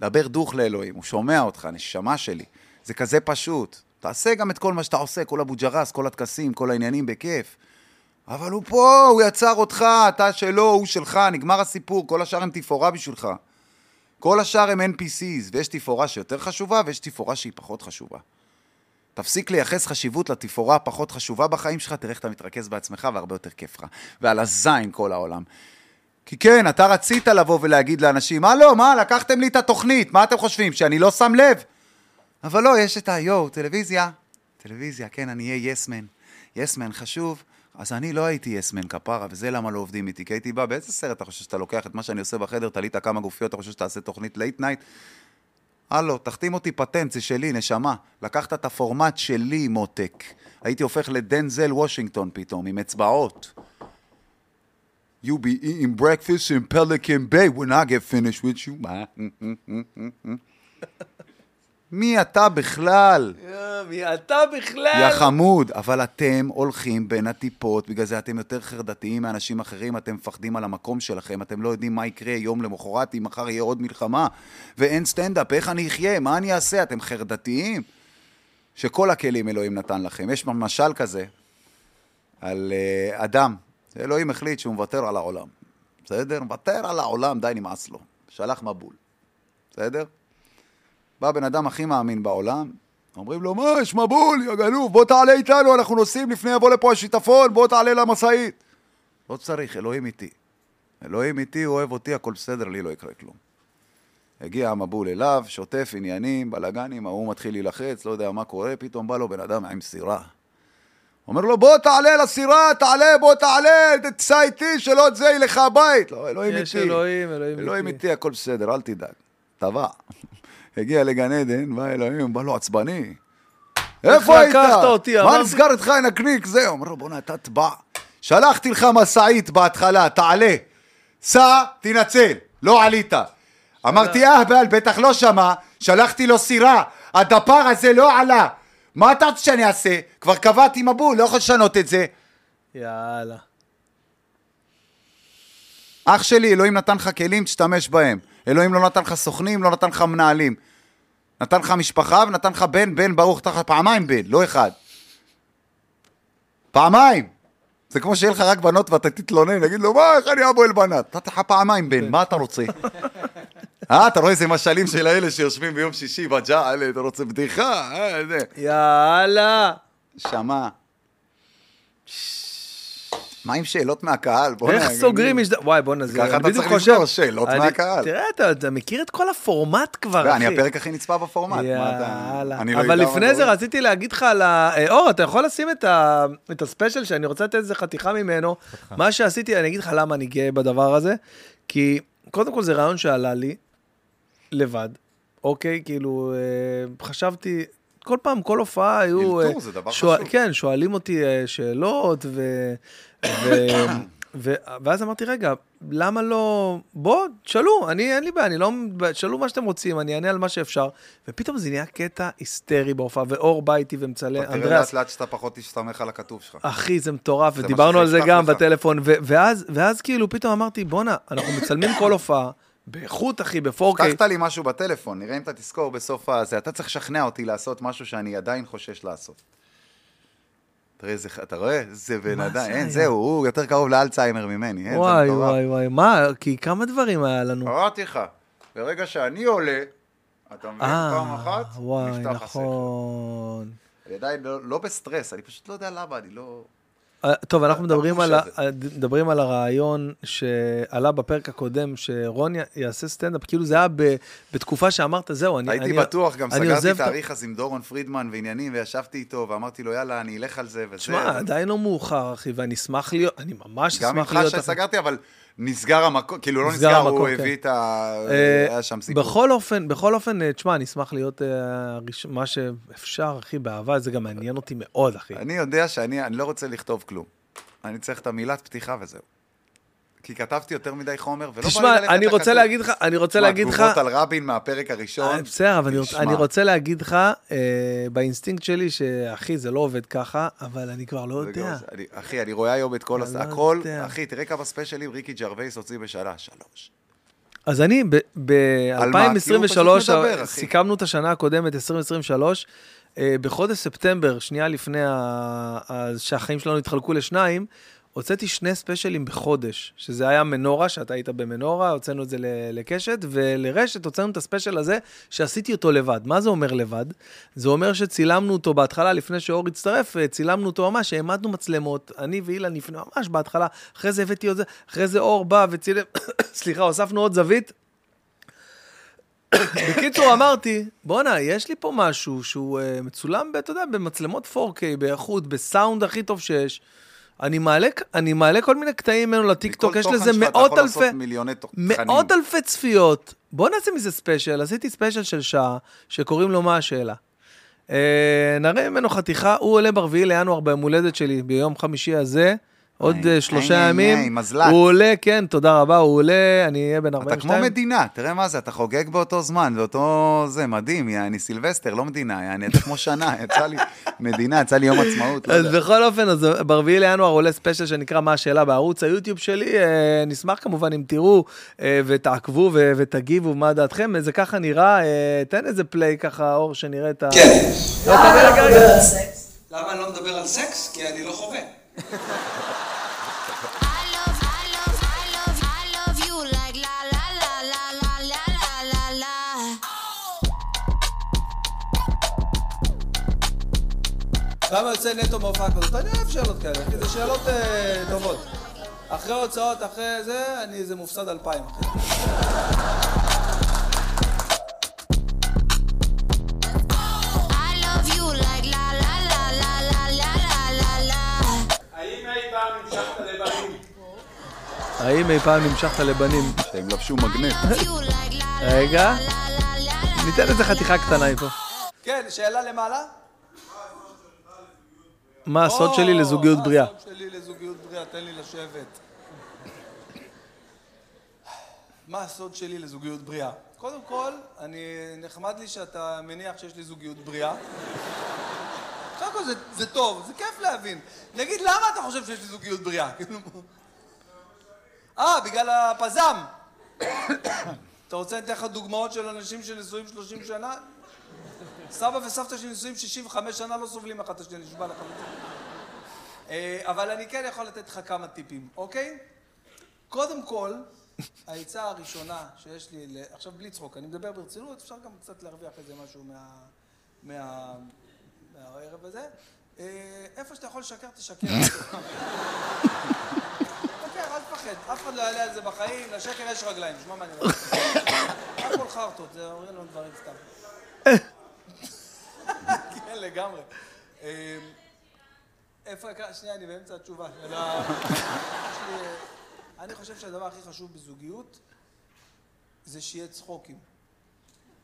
דבר דוך לאלוהים, הוא שומע אותך, נשמה שלי. זה כזה פשוט. תעשה גם את כל מה שאתה עושה, כל אבו ג'רס, כל הטקסים, כל העניינים, בכיף. אבל הוא פה, הוא יצר אותך, אתה שלו, הוא שלך, נגמר הסיפור, כל השאר הם תפאורה בשבילך. כל השאר הם NPCs, ויש תפאורה שיותר חשובה, ויש תפאורה שהיא פחות חשובה. תפסיק לייחס חשיבות לתפאורה הפחות חשובה בחיים שלך, תראה איך אתה מתרכז בעצמך והרבה יותר כיף לך. ועל הזין כל העולם. כי כן, אתה רצית לבוא ולהגיד לאנשים, הלו, מה, לקחתם לי את התוכנית, מה אתם חושבים, שאני לא שם לב? אבל לא, יש את היואו, טלוויזיה. טלוויזיה, כן, אני אהיה yes man. yes man חשוב. אז אני לא הייתי yes man כפרה, וזה למה לא עובדים איתי, כי הייתי בא, באיזה סרט אתה חושב שאתה לוקח את מה שאני עושה בחדר, תלית כמה גופיות, אתה חושב שתעשה תוכנית late night? הלו, תחתים אותי פטנט, זה שלי, נשמה. לקחת את הפורמט שלי, מותק. הייתי הופך לדנזל וושינגטון פתאום, עם אצבעות. You be eating breakfast in Pelican Bay when I get finished with you. מי אתה בכלל? מי אתה בכלל? יא חמוד, אבל אתם הולכים בין הטיפות, בגלל זה אתם יותר חרדתיים מאנשים אחרים, אתם מפחדים על המקום שלכם, אתם לא יודעים מה יקרה יום למחרת, אם מחר יהיה עוד מלחמה, ואין סטנדאפ, איך אני אחיה, מה אני אעשה, אתם חרדתיים? שכל הכלים אלוהים נתן לכם. יש משל כזה על uh, אדם, אלוהים החליט שהוא מוותר על העולם. בסדר? מוותר על העולם, די נמאס לו. שלח מבול. בסדר? בא בן אדם הכי מאמין בעולם, אומרים לו, מה, יש מבול, יא גנוב, בוא תעלה איתנו, אנחנו נוסעים, לפני יבוא לפה השיטפון, בוא תעלה למשאית. לא צריך, אלוהים איתי. אלוהים איתי, הוא אוהב אותי, הכל בסדר, לי לא יקרה כלום. הגיע המבול אליו, שוטף עניינים, בלאגנים, ההוא מתחיל להילחץ, לא יודע מה קורה, פתאום בא לו בן אדם עם סירה. אומר לו, בוא תעלה לסירה, תעלה, בוא תעלה, תצא איתי, שלא זה ילך הבית. לא, אלוהים איתי. יש אלוהים, אלוהים אלוהים איתי, הכל בסדר, אל תדאג. טבע. הגיע לגן עדן, בא אלוהים, בא לו עצבני. איפה היית? אותי? מה נסגר איתך עם הקניק? זהו. אומר לו, בוא'נה, אתה טבע. שלחתי לך משאית בהתחלה, תעלה. סע, תנצל. לא עלית. אמרתי, אהבל, בטח לא שמע, שלחתי לו סירה, הדפר הזה לא עלה. מה אתה רוצה שאני אעשה? כבר קבעתי מבול, לא יכול לשנות את זה. יאללה. אח שלי, אלוהים נתן לך כלים, תשתמש בהם. אלוהים לא נתן לך סוכנים, לא נתן לך מנהלים. נתן לך משפחה ונתן לך בן, בן ברוך, לך פעמיים בן, לא אחד. פעמיים. זה כמו שיהיה לך רק בנות ואתה תתלונן, נגיד לו, מה, איך אני אבוא אל בנת? נתתי לך פעמיים בן, מה אתה רוצה? אה, אתה רואה איזה משלים של האלה שיושבים ביום שישי בג'עלה, אתה רוצה בדיחה? אה. יאללה. שמע. מה עם שאלות מהקהל? בוא'נה, איך סוגרים משדר... וואי, בואנה, זה... ככה אתה צריך חושב- לסגור שאלות אני- מהקהל. תראה, אתה- אתה מכיר את כל הפורמט כבר, לא, אחי. אני הפרק הכי נצפה בפורמט. אתה- יאללה. אני לא אבל לפני אתה זה. רציתי להגיד לך על ה... אה, אור, אתה יכול לשים את ה- את הספיישל שאני רוצה לתת איזה חתיכה ממנו. מה שעשיתי, אני אגיד לך למה אני גאה בדבר הזה. כי קודם כל זה רעיון שעלה לי לבד, אוקיי? כאילו, אה, חשבתי... כל פעם, כל הופעה היו... אלתור אה, זה דבר שואל- חשוב. כן, שואלים אותי שאלות, ו... ו... ו... ואז אמרתי, רגע, למה לא... בוא, תשאלו, אני, אין לי בעיה, אני לא... תשאלו מה שאתם רוצים, אני אענה על מה שאפשר. ופתאום זה נהיה קטע היסטרי בהופעה, ואור בא איתי ומצלם, תראה אנדריאס, לאט לאט שאתה פחות תסתמך על הכתוב שלך. אחי, זה מטורף, ודיברנו על זה גם לך. בטלפון, ו- ואז, ואז כאילו פתאום אמרתי, בואנה, אנחנו מצלמים כל הופעה, באיכות, אחי, ב-4K. הבטחת לי משהו בטלפון, נראה אם אתה תזכור בסוף הזה. אתה צריך לשכנע אותי לעשות משהו שאני עדיין חושש לעשות. תראה, איזה- אתה רואה? זה בן אדם, זה אין? זהו, הוא יותר קרוב לאלצהיימר ממני. אין, זה וואי. וואי, וואי, מה, כי כמה דברים היה לנו. אמרתי לך, ברגע שאני עולה, אתה מבין, פעם אה, אחת, וואי, נפתח הסכר. נכון. אני עדיין לא- לא בסטרס, אני פשוט לא יודע למה, אני לא... אה, טוב, אנחנו מדברים החוש על. מדברים על הרעיון שעלה בפרק הקודם, שרון יעשה סטנדאפ, כאילו זה היה ב, בתקופה שאמרת, זהו, אני... הייתי אני, בטוח, גם סגרתי תאריך אז עם דורון פרידמן ועניינים, וישבתי איתו, ואמרתי לו, יאללה, אני אלך על זה, וזה. אבל- עדיין לא מאוחר, אחי, ואני אשמח להיות, אני ממש גם אשמח איתך להיות... שסגרתי, אבל נסגר המקום, כאילו לא נסגר המקום, הוא כן. הביא את ה... אה, היה שם סיפור. בכל אופן, בכל אופן, אה, תשמע, אני אשמח להיות הראש- מה שאפשר, אחי, באהבה, זה גם מעניין אותי מאוד, אחי. אני יודע שאני אני לא רוצה לכתוב כלום. אני צריך את המילת פתיחה וזהו. כי כתבתי יותר מדי חומר, ולא בא לי תשמע, ללכת אני רוצה לכתוב. להגיד לך, אני רוצה להגיד לך... תגובות על רבין מהפרק הראשון. אה, בסדר, אבל אני רוצה- תשמע. אני רוצה להגיד לך, אה, באינסטינקט שלי, שאחי, זה לא עובד ככה, אבל אני כבר לא יודע. אני- אחי, אני רואה היום את כל... הס- לא הכל. אחי, תראה כמה ספיישלים ריקי ג'רווייס הוציא בשנה, שלוש. אז אני, על מה? כי הוא ב-2023, פשוט מדבר, אחי. סיכמנו את השנה הקודמת, 2023, אה, בחודש ספטמבר, שנייה לפני ה- שהחיים שלנו התחלקו לשניים, הוצאתי שני ספיישלים בחודש, שזה היה מנורה, שאתה היית במנורה, הוצאנו את זה לקשת, ולרשת הוצאנו את הספיישל הזה, שעשיתי אותו לבד. מה זה אומר לבד? זה אומר שצילמנו אותו בהתחלה, לפני שאור הצטרף, אה, צילמנו אותו ממש, העמדנו מצלמות, אני ואילן לפני, ממש בהתחלה, אחרי זה הבאתי עוד זה, אחרי זה אור בא וצילם, סליחה, הוספנו עוד זווית. בקיצור, אמרתי, בואנה, יש לי פה משהו שהוא uh, מצולם, אתה יודע, במצלמות 4K, באיכות, בסאונד הכי טוב שיש. אני מעלה, אני מעלה כל מיני קטעים ממנו לטיקטוק, יש לזה מאות אלפי, מאות. אלפי צפיות. בוא נעשה מזה ספיישל, עשיתי ספיישל של שעה, שקוראים לו מה השאלה. אה, נראה ממנו חתיכה, הוא עולה ברביעי לינואר ביום הולדת שלי, ביום חמישי הזה, עוד איי, אה, שלושה איי, ימים. איי, מזל"ט. הוא עולה, כן, תודה רבה, הוא עולה, אני אהיה בן אתה 42. כמו מדינה, תראה מה זה, אתה חוגג באותו זמן, באותו זה, מדהים, יעני סילבסטר, לא מדינה, יעני, אתה כמו שנה, יצא לי מדינה, יצא לי יום עצמאות, לא אז יודע. בכל אופן, אז ברביעי לינואר עולה ספיישל שנקרא מה השאלה בערוץ היוטיוב שלי. אה, נשמח כמובן אם תראו אה, ותעקבו ו- ותגיבו מה דעתכם. זה ככה נראה, אה, תן איזה play ככה, אור, שנראה את ה... כן. לא, רגע. למה אני לא מדבר על סקס? כי אני לא חווה. כמה יוצא נטו מהופעה כזאת? אני אוהב שאלות כאלה, כי זה שאלות אה, טובות. אחרי הוצאות, אחרי זה, אני איזה מופסד אלפיים. האם אי פעם המשכת לבנים? שהם לבשו מגנט. רגע, ניתן איזה חתיכה קטנה מפה. כן, שאלה למעלה? מה הסוד שלי לזוגיות בריאה? מה הסוד שלי לזוגיות בריאה? תן לי לשבת. מה הסוד שלי לזוגיות בריאה? קודם כל, אני נחמד לי שאתה מניח שיש לי זוגיות בריאה. קודם כל זה, זה טוב, זה כיף להבין. נגיד, למה אתה חושב שיש לי זוגיות בריאה? כאילו... אה, בגלל הפזם. אתה רוצה לתת לך דוגמאות של אנשים שנשואים 30 שנה? סבא וסבתא שלי נשואים 65 שנה לא סובלים אחד את השני, נשבע לך. אה, אבל אני כן יכול לתת לך כמה טיפים, אוקיי? קודם כל, העצה הראשונה שיש לי, ל- עכשיו בלי צחוק, אני מדבר ברצינות, אפשר גם קצת להרוויח איזה משהו מה... מה... מהערב הזה. אה, איפה שאתה יכול לשקר, תשקר. תשקר, אל תפחד, אף אחד לא יעלה על זה בחיים, לשקר יש רגליים, שמע מה אני אומר. הכל חרטות, זה אומרים לנו דברים סתם. כן, לגמרי. אה, איפה, שנייה, אני באמצע התשובה. יש לי, אה, אני חושב שהדבר הכי חשוב בזוגיות זה שיהיה צחוקים.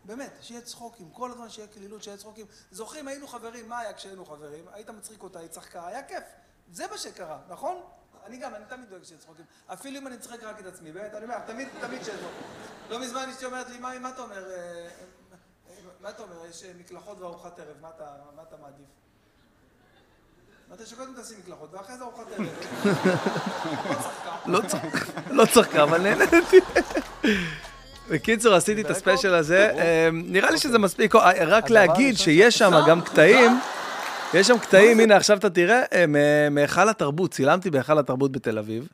באמת, שיהיה צחוקים. כל הזמן שיהיה קלילות, שיהיה צחוקים. זוכרים, היינו חברים, מה היה כשהיינו חברים? היית מצחיק אותה, היא צחקה, היה כיף. זה מה שקרה, נכון? אני גם, אני תמיד דואג שיהיה צחוקים. אפילו אם אני צוחק רק את עצמי, באמת, אני אומר, תמיד, תמיד שיהיה צחוקים. לא מזמן אשתי אומרת לי, מה, מה אתה אומר? מה אתה אומר? יש אה, מקלחות וארוחת ערב, מה אתה, מה אתה מעדיף? אמרתי שקודם תשים מקלחות, ואחרי זה ארוחת ערב. לא צחקה. לא צחקה, אבל נהניתי. בקיצור, עשיתי את הספיישל הזה. אה, נראה לי שזה מספיק. אה, רק להגיד שיש שם גם קטעים. יש שם קטעים, הנה עכשיו אתה תראה, אה, מהיכל התרבות, צילמתי בהיכל התרבות בתל אביב.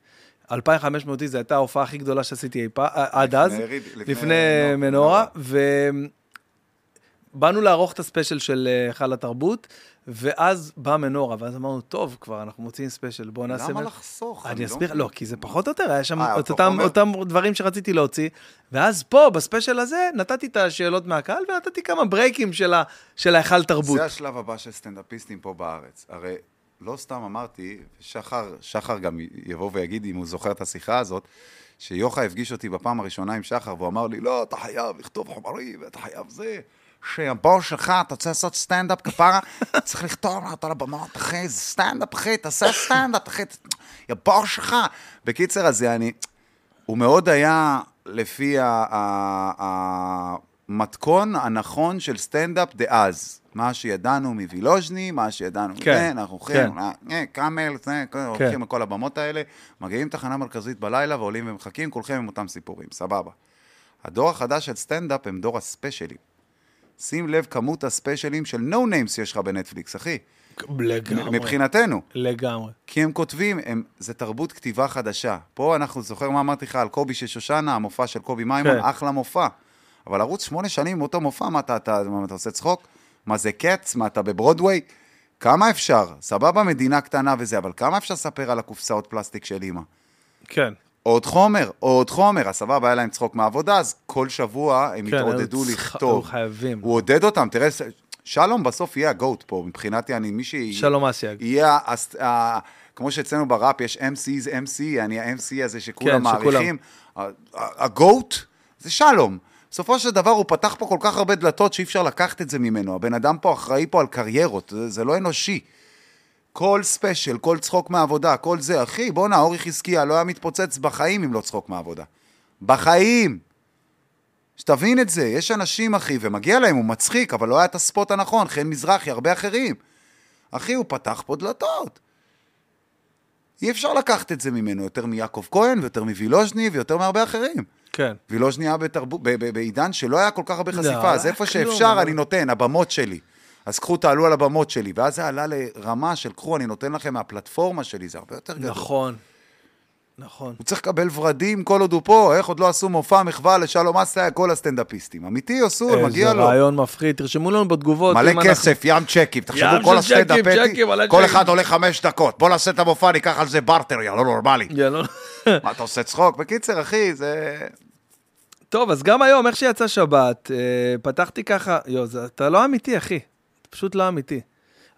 2,500 איש, זו הייתה ההופעה הכי גדולה שעשיתי אי פעם, עד אז, לפני מנורה. ובאנו לערוך את הספיישל של אה, היכל התרבות, ואז באה מנורה, ואז אמרנו, טוב, כבר אנחנו מוציאים ספיישל, בואו נעשה... למה מ-" לחסוך? אני לא אסביר. לא, כי זה פחות או יותר, היה שם אה, את אותם, דברים שרציתי להוציא, ואז פה, בספיישל הזה, נתתי את השאלות מהקהל, ונתתי כמה ברייקים של ההיכל תרבות. זה השלב הבא של סטנדאפיסטים פה בארץ. הרי לא סתם אמרתי, שחר, שחר גם יבוא ויגיד, אם הוא זוכר את השיחה הזאת, שיוחא הפגיש אותי בפעם הראשונה עם שחר, והוא אמר לי, לא, אתה חייב לכתוב חומרים, ואתה חייב זה. שהבור שלך, אתה רוצה לעשות סטנדאפ כפרה, צריך לכתוב אותו לבמות, אחי, זה סטנדאפ, אחי, תעשה סטנדאפ, אחי, יא בור שלך. בקיצר, אז אני, הוא מאוד היה לפי המתכון הנכון של סטנדאפ דאז. מה שידענו מווילוז'ני, מה שידענו כן, מזה, אנחנו הולכים, כן. אה, אה, קאמל, זה, כל- הולכים לכל הבמות האלה, מגיעים תחנה מרכזית בלילה ועולים ומחכים, כולכם עם אותם סיפורים, סבבה. הדור החדש של סטנדאפ הם דור הספיישלים. שים לב כמות הספיישלים של no names שיש לך בנטפליקס, אחי. לגמרי. מבחינתנו. לגמרי. כי הם כותבים, הם, זה תרבות כתיבה חדשה. פה אנחנו, זוכר מה אמרתי לך על קובי של שושנה, המופע של קובי מימון, כן. אחלה מופע. אבל ערוץ שמונה שנים, אותו מופע, מה אתה, אתה, מה, אתה עושה צחוק? מה זה קץ? מה אתה בברודוויי? כמה אפשר? סבבה, מדינה קטנה וזה, אבל כמה אפשר לספר על הקופסאות פלסטיק של אימא? כן. עוד חומר, עוד חומר, אז סבבה, היה להם צחוק מהעבודה, אז כל שבוע הם כן, התעודדו צח- לכתוב. היו חייבים. הוא עודד אותם, תראה, שלום בסוף יהיה הגוט פה, מבחינתי, אני, מי ש... שלום אסיאג. יהיה, הס- ה- כמו שאצלנו בראפ יש MC's MC, אני ה-MC הזה שכולם כן. מעריכים. הגוט זה שלום. בסופו של דבר הוא פתח פה כל כך הרבה דלתות שאי אפשר לקחת את זה ממנו. הבן אדם פה אחראי פה על קריירות, זה, זה לא אנושי. כל ספיישל, כל צחוק מהעבודה, כל זה, אחי, בואנה, אורי חזקיה לא היה מתפוצץ בחיים אם לא צחוק מהעבודה. בחיים. שתבין את זה, יש אנשים, אחי, ומגיע להם, הוא מצחיק, אבל לא היה את הספוט הנכון, חן מזרחי, הרבה אחרים. אחי, הוא פתח פה דלתות. אי אפשר לקחת את זה ממנו יותר מיעקב כהן, ויותר מווילוז'ני, ויותר מהרבה אחרים. כן. וילוז'ני היה בתרבות, ב- ב- בעידן שלא היה כל כך הרבה לא, חשיפה, אז היה איפה כלום, שאפשר אני נותן, הבמות שלי. אז קחו, תעלו על הבמות שלי. ואז זה עלה לרמה של קחו, אני נותן לכם מהפלטפורמה שלי, זה הרבה יותר גדול. נכון. נכון. הוא צריך לקבל ורדים כל עוד הוא פה, איך עוד לא עשו מופע מחווה לשלום אסיה, כל הסטנדאפיסטים. אמיתי, עשו, מגיע לו. איזה רעיון מפחיד. תרשמו לנו בתגובות. מלא כסף, ים צ'קים, תחשבו כל הסטנדאפיסטים, כל. אחד עולה חמש דקות, בוא נעשה את המופע, ניקח על זה בארטר, יא לא נורמלי. יאללה. מה, אתה עושה צחוק? בקיצר, אחי, זה... טוב, אז גם היום, איך שיצא שבת, אה, פתחתי ככה, יו, אתה לא אמיתי, אחי. פשוט לא אמיתי.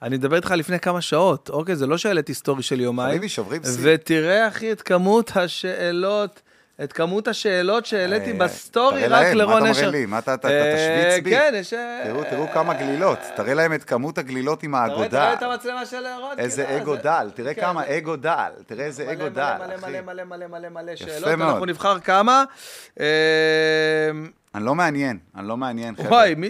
אני מדבר איתך לפני כמה שעות, אוקיי? זה לא שהעליתי סטורי של יומיים. חביבי, שוברים שיא. ותראה, אחי, את כמות השאלות, את כמות השאלות שהעליתי אה, בסטורי תראה רק להם, לרון מה אתה. מראה לי? מה אתה, אתה, אתה אה, תשוויץ בי? כן, יש... אה, תראו, כמה גלילות, תראה להם את כמות הגלילות עם האגודה. רואה את המצלמה של רון? איזה כאילו, אגו דל, תראה כן, כמה אגו דל, תראה איזה אגו דל, אחי. מלא, מלא, מלא, מלא, מלא שאלות. אנחנו נבחר כמה. אני לא מעניין, אני לא מעניין, חבר'ה. וואי, מי-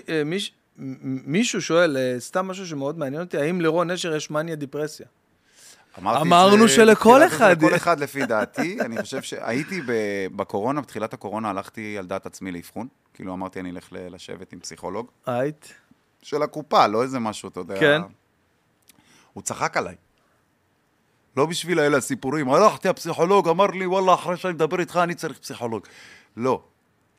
מישהו שואל, אה, סתם משהו שמאוד מעניין אותי, האם לרון נשר יש מניה דיפרסיה? אמרנו זה שלכל אחד לכל. אחד לפי דעתי. אני חושב שהייתי בקורונה, בתחילת הקורונה הלכתי על דעת עצמי לאבחון. כאילו אמרתי, אני אלך לשבת עם פסיכולוג. היית? של הקופה, לא איזה משהו, אתה יודע. כן. הוא צחק עליי. לא בשביל האלה הסיפורים. הלכתי הפסיכולוג, אמר לי, וואלה, אחרי שאני מדבר איתך, אני צריך פסיכולוג. לא.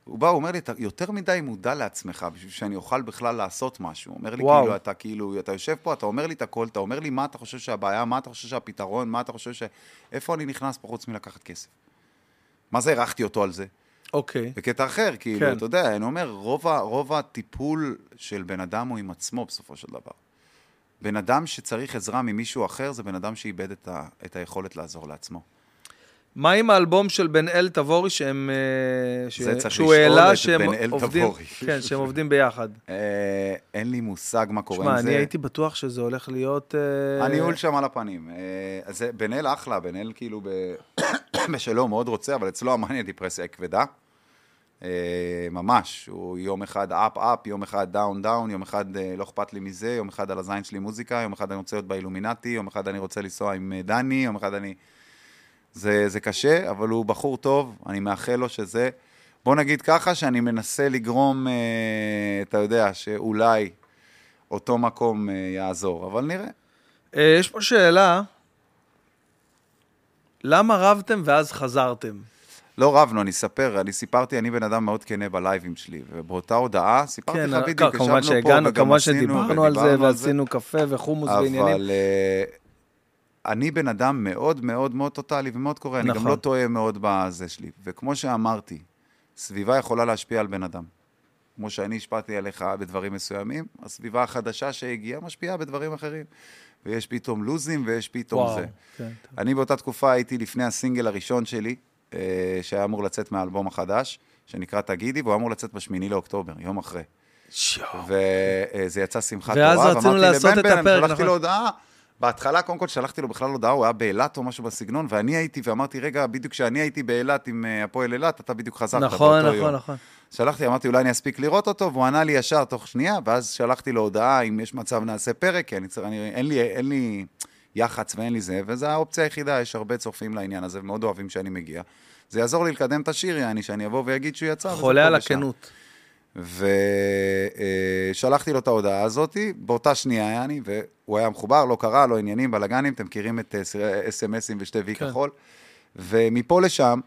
הוא בא, הוא אומר לי, אתה יותר מדי מודע לעצמך בשביל שאני אוכל בכלל לעשות משהו. הוא אומר לי, וואו. כאילו, אתה כאילו, אתה יושב פה, אתה אומר לי את הכל, אתה אומר לי מה אתה חושב שהבעיה, מה אתה חושב שהפתרון, מה אתה חושב ש... איפה אני נכנס פה חוץ מלקחת כסף? מה זה הערכתי אותו על זה? אוקיי. בקטע אחר, כאילו, כן. אתה יודע, אני אומר, רוב, רוב הטיפול של בן אדם הוא עם עצמו בסופו של דבר. בן אדם שצריך עזרה ממישהו אחר, זה בן אדם שאיבד את, ה, את היכולת לעזור לעצמו. מה עם האלבום של בן אל תבורי שהם... אה, ש- זה צריך שהוא לשאול העלה את שהם בן אל עובדים- תבורי. כן, שהם עובדים ביחד. אה, אין לי מושג מה קורה שמע, עם זה. אני הייתי בטוח שזה הולך להיות... אה, הניהול שם על הפנים. זה- בן אל אחלה, בן אל כאילו ב- בשלו מאוד רוצה, אבל אצלו המאניה דיפרסיה כבדה. ממש, הוא יום אחד up up, יום אחד down down, יום אחד לא אכפת לי מזה, יום אחד על הזין שלי מוזיקה, יום אחד אני רוצה להיות באילומינטי, יום אחד אני רוצה לנסוע עם דני, יום אחד אני... זה, זה קשה, אבל הוא בחור טוב, אני מאחל לו שזה... בוא נגיד ככה, שאני מנסה לגרום, אה, אתה יודע, שאולי אותו מקום אה, יעזור, אבל נראה. אה, יש פה שאלה, למה רבתם ואז חזרתם? לא רבנו, אני אספר, אני סיפרתי, אני בן אדם מאוד כנה בלייבים שלי, ובאותה הודעה סיפרתי כן, לך בדיוק, כמובן ישבנו פה שהגענו, וגם כמובן עשינו, שדיברנו על זה, ועשינו קפה וחומוס ועניינים. אבל אה, אני בן אדם מאוד מאוד מאוד טוטאלי ומאוד קורא, אני גם נכון. לא טועה מאוד בזה שלי. וכמו שאמרתי, סביבה יכולה להשפיע על בן אדם. כמו שאני השפעתי עליך בדברים מסוימים, הסביבה החדשה שהגיעה משפיעה בדברים אחרים. ויש פתאום לוזים ויש פתאום וואו, זה. כן. אני באותה תקופה הייתי לפני הסינגל הראשון שלי, אה, שהיה אמור לצאת מהאלבום החדש, שנקרא תגידי, והוא אמור לצאת בשמיני לאוקטובר, יום אחרי. וזה יצא שמחת תורה, ואמרתי לבן בן, הפרק, שלחתי נכון. לו הודעה, בהתחלה, קודם כל, שלחתי לו בכלל הודעה, הוא היה באילת או משהו בסגנון, ואני הייתי, ואמרתי, רגע, בדיוק כשאני הייתי באילת עם אה, הפועל אילת, אתה בדיוק חזרת נכון, באותו נכון, יום. נכון. שלחתי, אמרתי, אולי אני אספיק לראות אותו, והוא ענה לי ישר תוך שנייה, ואז שלחתי לו הודעה, אם יש מצב נעשה פרק, כי אני צריך, אני, אין, לי, אין לי יח"צ ואין לי זה, וזו האופציה היחידה, יש הרבה צופים לעניין הזה, ומאוד אוהבים שאני מגיע. זה יעזור לי לקדם את השיר, יעני, שאני אבוא ואגיד שהוא יצא. חולה על. הכנות. ושלחתי לו את ההודעה הזאת, באותה שנייה, יעני, והוא היה מחובר, לא קרה, לא עניינים, בלאגנים, אתם מכירים את אה, אס.אם.אסים ושתי וי כן. כחול. ומפה לשם,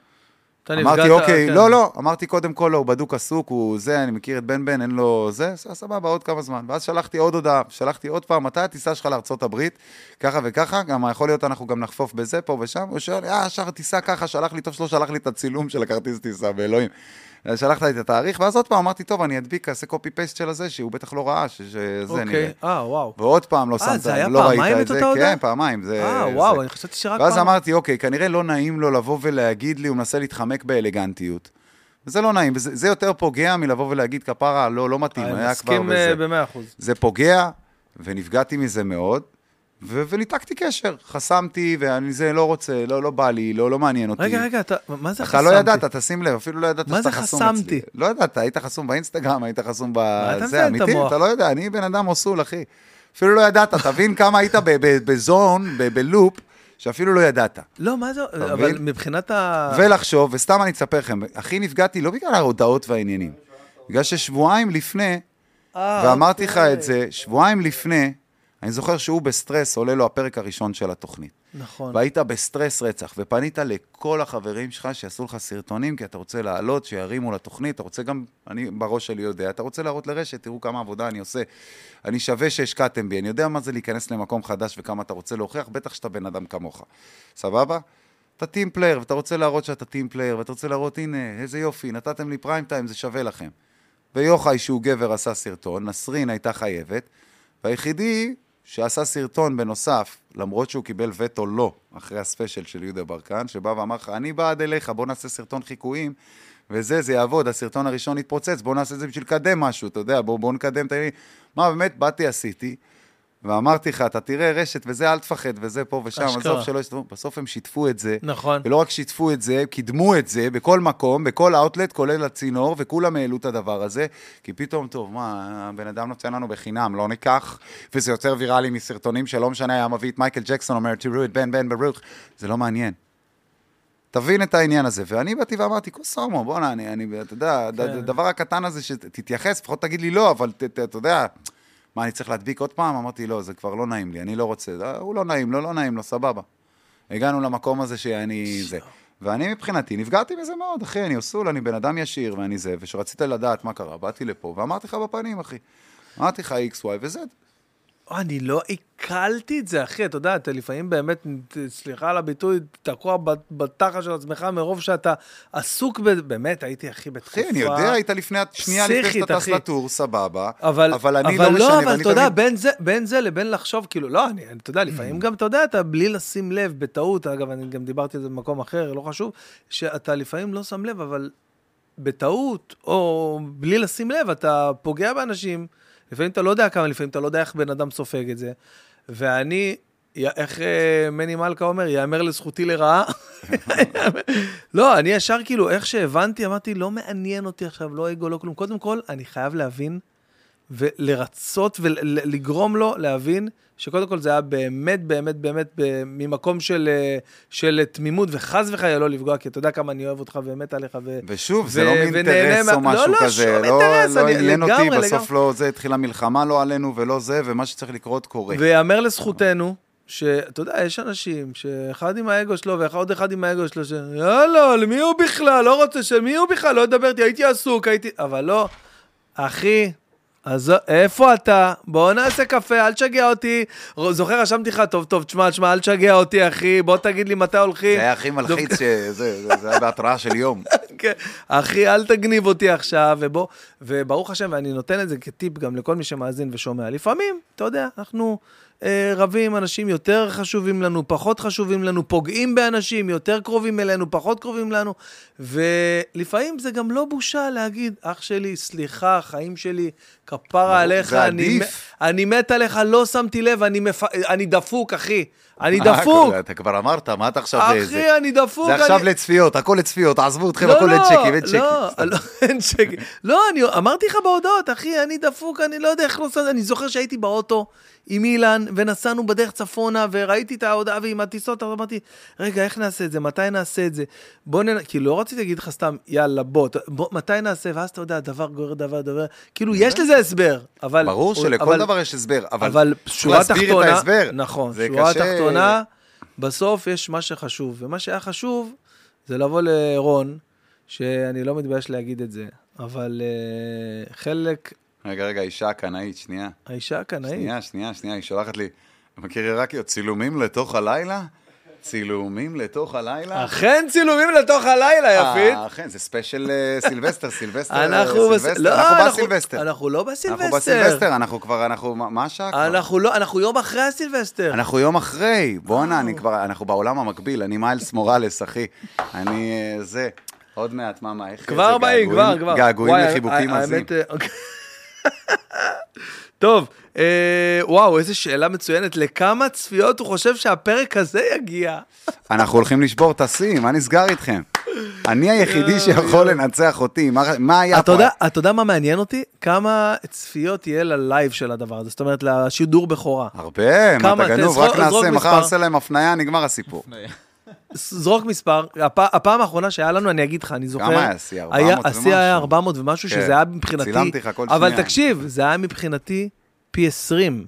אמרתי, אוקיי, כן. לא, לא, אמרתי, קודם כל, לא, הוא בדוק עסוק, הוא זה, אני מכיר את בן בן, אין לו זה, ס- סבבה, עוד כמה זמן. ואז שלחתי עוד הודעה, שלחתי עוד פעם, מתי הטיסה שלך לארצות הברית? ככה וככה, גם יכול להיות אנחנו גם נחפוף בזה, פה ושם. הוא שואל, אה, ישר טיסה ככה, שלח לי, טוב שלא שלח לי את הצילום של הכרטיס טיסה, באלוהים. אז שלחת לי את התאריך, ואז עוד פעם אמרתי, טוב, אני אדביק, אעשה קופי פייסט של הזה, שהוא בטח לא ראה, שזה נראה. אוקיי, אה, וואו. ועוד פעם לא אה, שמת, זה היה לא ראית פעמיים את את זה, אותה הודעה? כן, פעמיים. זה- אה, זה- וואו, אני חשבתי שרק ואז פעם. אמרתי, אוקיי, כנראה לא נעים לו לבוא ולהגיד לי, הוא מנסה להתחמק באלגנטיות. וזה לא נעים, וזה זה יותר פוגע מלבוא ולהגיד, כפרה, לא, לא מתאים, אני היה כבר מסכים וזה. אה, במאה אחוז. זה פוגע, ונפגעתי מזה מאוד, ו- וניתקתי קשר. חסמתי, ואני זה לא רוצה, לא, לא בא לי, לא, לא מעניין אותי. רגע, רגע, אתה, מה זה אתה חסמתי? לא ידעת, תשים לב, אפילו לא ידעת מה שאתה זה חסום חסמתי? אצלי. לא ידעת, היית חסום באינסטגרם, היית חסום אתה בזה, מזיין את אמיתי, המוח? אתה לא יודע, אני בן אדם אוסול, אחי. אפילו לא ידעת, תבין כמה היית בזון, בלופ, שאפילו לא ידעת. לא, מה זה, אתה אבל? מבחינת ה... ולחשוב, וסתם אני אספר לכם, הכי נפגעתי לא בגלל ההודעות והעניינים, בגלל ששבועיים לפני, אה, ואמרתי לך אוקיי. את זה, שבועיים לפני, אני זוכר שהוא בסטרס, עולה לו הפרק הראשון של התוכנית. נכון. והיית בסטרס רצח, ופנית לכל החברים שלך שיעשו לך סרטונים, כי אתה רוצה לעלות, שירימו לתוכנית, אתה רוצה גם, אני בראש שלי יודע, אתה רוצה להראות לרשת, תראו כמה עבודה אני עושה. אני שווה שהשקעתם בי, אני יודע מה זה להיכנס למקום חדש וכמה אתה רוצה להוכיח, בטח שאתה בן אדם כמוך. סבבה? אתה team player, ואתה רוצה להראות שאתה team player, ואתה רוצה להראות, הנה, איזה יופי, נתתם לי פריים טיים, זה שווה לכם. ויוחאי, שהוא גבר, עשה סרטון, נסרין הייתה חייבת, והיחידי שעשה סרטון בנוסף, למרות שהוא קיבל וטו לא, אחרי הספיישל של יהודה ברקן, שבא ואמר לך, אני בעד אליך, בוא נעשה סרטון חיקויים, וזה, זה יעבוד, הסרטון הראשון יתפוצץ, בוא נעשה את זה בשביל לקדם משהו, אתה יודע, בוא, בוא נקדם את העניינים. מה, באמת, באתי, עשיתי, ואמרתי לך, אתה תראה רשת וזה, אל תפחד, וזה פה ושם. עזוב שלא ישתתפו, בסוף הם שיתפו את זה. נכון. ולא רק שיתפו את זה, קידמו את זה בכל מקום, בכל אאוטלט, כולל הצינור, וכולם העלו את הדבר הזה, כי פתאום, טוב, מה, הבן אדם נותן לנו בחינם, לא ניקח, וזה יותר ויראלי מסרטונים שלא משנה, היה מביא את מייקל ג'קסון, אומר, תראו את בן בן ברוך, זה לא מעניין. תבין את העניין הזה. ואני באתי ואמרתי, כוס הומו, בואנה, אני, אני, אתה יודע, כן. הדבר הקטן הזה שתתייחס, לפחות תגיד לי לא, אבל ת- ת- אתה יודע, מה, אני צריך להדביק עוד פעם? אמרתי, לא, זה כבר לא נעים לי, אני לא רוצה. "אה, הוא לא נעים, לא, לא נעים לו, סבבה. הגענו למקום הזה שאני זה. ואני מבחינתי נפגעתי בזה מאוד, אחי, אני אוסול, אני בן אדם ישיר ואני זה, וכשרצית לדעת מה קרה, באתי לפה ואמרתי לך בפנים, אחי. אמרתי לך x, y ו-z. או, אני לא עיכלתי את זה, אחי, אתה יודע, אתה לפעמים באמת, סליחה על הביטוי, תקוע בת- בתחת של עצמך מרוב שאתה עסוק ב... באמת, הייתי, אחי, בתקופה... אחי, אני יודע, היית לפני, שנייה לפני שאתה טס. לטור, סבבה. אבל, אבל אני אבל לא משנה, אבל אתה יודע, תמיד- בין זה, בין זה לבין לחשוב, כאילו, לא, אני, אתה יודע, לפעמים גם, אתה יודע, אתה בלי לשים לב, בטעות, אגב, אני גם דיברתי על זה במקום אחר, לא חשוב, שאתה לפעמים לא שם לב, אבל בטעות, או בלי לשים לב, אתה פוגע באנשים, לפעמים אתה לא יודע כמה, לפעמים אתה לא יודע איך בן אדם סופג את זה, ואני, איך אה, מני מלכה אומר, יאמר לזכותי לרעה. לא, אני ישר כאילו, איך שהבנתי, אמרתי, לא מעניין אותי עכשיו, לא אגו, לא כלום. קודם כל, אני חייב להבין ולרצות ולגרום לו להבין שקודם כל זה היה באמת, באמת, באמת ב- ממקום של, אה, של תמימות, וחס וחלילה לא לפגוע, כי אתה יודע כמה אני אוהב אותך ומת עליך. ו... ושוב, זה ו- לא ונהנה מאינטרס או משהו לא, לא, כזה. שום לא, אינטרס, לא אני- עניין אותי, לגמרי, בסוף לגמרי. לא זה, התחילה מלחמה לא עלינו ולא זה, ומה שצריך לקרות קורה. ויאמר לזכותנו, שאתה יודע, יש אנשים שאחד עם האגו שלו ועוד אחד עם האגו שלו, שיאללה, למי הוא בכלל? לא רוצה שמי הוא בכלל? לא ידבר איתי, הייתי עסוק, הייתי... אבל לא, אחי, אז איפה אתה? בוא נעשה קפה, אל תשגע אותי. זוכר, רשמתי לך, טוב, טוב, תשמע, תשמע, אל תשגע אותי, אחי, בוא תגיד לי מתי הולכים. זה היה הכי מלחיץ, זה- היה בהתראה של יום. כן. אחי, אל תגניב אותי עכשיו, ובוא, וברוך השם, ואני נותן את זה כטיפ גם לכל מי שמאזין ושומע. לפעמים, אתה יודע, אנחנו רבים עם אנשים יותר חשובים לנו, פחות חשובים לנו, פוגעים באנשים, יותר קרובים אלינו, פחות קרובים לנו, ולפעמים זה גם לא בושה להגיד, אח שלי, סליחה, חיים שלי, כפרה עליך, אני, אני מת עליך, לא שמתי לב, אני, מפ... אני דפוק, אחי. אני מה, דפוק. אתה כבר אמרת, מה אתה עכשיו... אחי, אני דפוק. זה עכשיו לצפיות, הכל לצפיות, עזבו אתכם, לא, הכל אין לא, צ'קים, אין צ'קים. לא, לא, אין צ'קים. לא, אני אמרתי לך בהודעות, אחי, אני דפוק, אני לא יודע איך לא... אני זוכר שהייתי באוטו עם אילן, ונסענו בדרך צפונה, וראיתי את ההודעה ועם הטיסות, אז אמרתי, רגע, איך נעשה את זה? מתי נעשה את זה? בוא נ... כאילו, לא רציתי להגיד לך סתם, יאללה, בוא, בוא, מתי נעשה? ואז אתה יודע, דבר גורר דבר, דבר, כאילו, יש לזה הסבר, אבל... ברור שלכל אבל- דבר יש הסבר, אבל, אבל שורה תחתונה, ההסבר. נכון, שורה קשה. תחתונה, בסוף יש מה שחשוב, ומה שהיה חשוב זה לבוא לרון, שאני לא מתבייש להגיד את זה, אבל אה, חלק, רגע, רגע, אישה קנאית, שנייה. האישה הקנאית, שנייה, שנייה, שנייה, היא שולחת לי, מכיר עיראקיות, צילומים לתוך הלילה? צילומים לתוך הלילה? אכן צילומים לתוך הלילה, יפית. אה, אכן, זה ספיישל אה, סילבסטר, סילבסטר, אנחנו סילבסטר, לא, אנחנו בסילבסטר. אנחנו לא בסילבסטר. אנחנו בסילבסטר, אנחנו כבר, אנחנו, מה- השעה כבר? אנחנו לא, אנחנו יום אחרי הסילבסטר. אנחנו יום אחרי, בואנה, אני כבר, אנחנו בעולם המקביל, אני מיילס מוראלס, אחי. אני, אה, זה, עוד מעט, מה, מה, איך כבר זה, באים, געגועים- כבר, כבר. געגועים וואי, לחיבוקים עזים. טוב, אה, וואו, איזו שאלה מצוינת. לכמה צפיות הוא חושב שהפרק הזה יגיע? אנחנו הולכים לשבור את השיא, מה נסגר איתכם? אני היחידי שיכול לנצח אותי, מה- מה היה אתה פה? אתה יודע מה מעניין אותי? כמה צפיות יהיה ללייב של הדבר הזה, זאת אומרת, לשידור בכורה. הרבה, מה כמה? אתה גנוב, רק נעשה, מחר. נעשה להם הפניה, נגמר הסיפור. זרוק מספר, הפ- הפעם האחרונה שהיה לנו, אני אגיד לך, אני זוכר... כמה היה השיא? 400 היה- ומשהו? השיא היה 400 ומשהו, כן. שזה היה מבחינתי... צילמתי לך כל אבל שנייה. תקשיב, זה היה מבחינתי פי 20.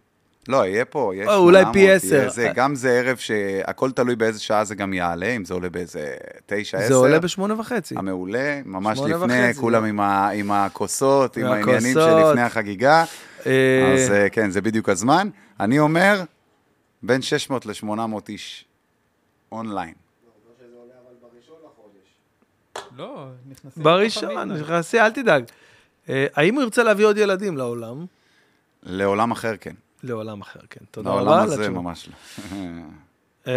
לא, יהיה פה, יש או, אולי 800, פי יהיה עשר. זה, גם זה ערב שהכל תלוי באיזה שעה זה גם יעלה, אם זה עולה באיזה תשע, עשר. זה עולה בשמונה וחצי. המעולה, ממש לפני, וחצי, כולם. עם, ה, עם הכוסות, עם העניינים. שלפני החגיגה. אה, אז אה, כן, זה בדיוק הזמן. אני אומר, בין 600 ל-800 איש אונליין. לא, נכנסים... בראשון, נכנסי, אל תדאג. אה, האם הוא ירצה להביא עוד ילדים לעולם? לעולם אחר, כן. לעולם אחר, כן. תודה לעולם רבה. על הזה. ממש לא. אה,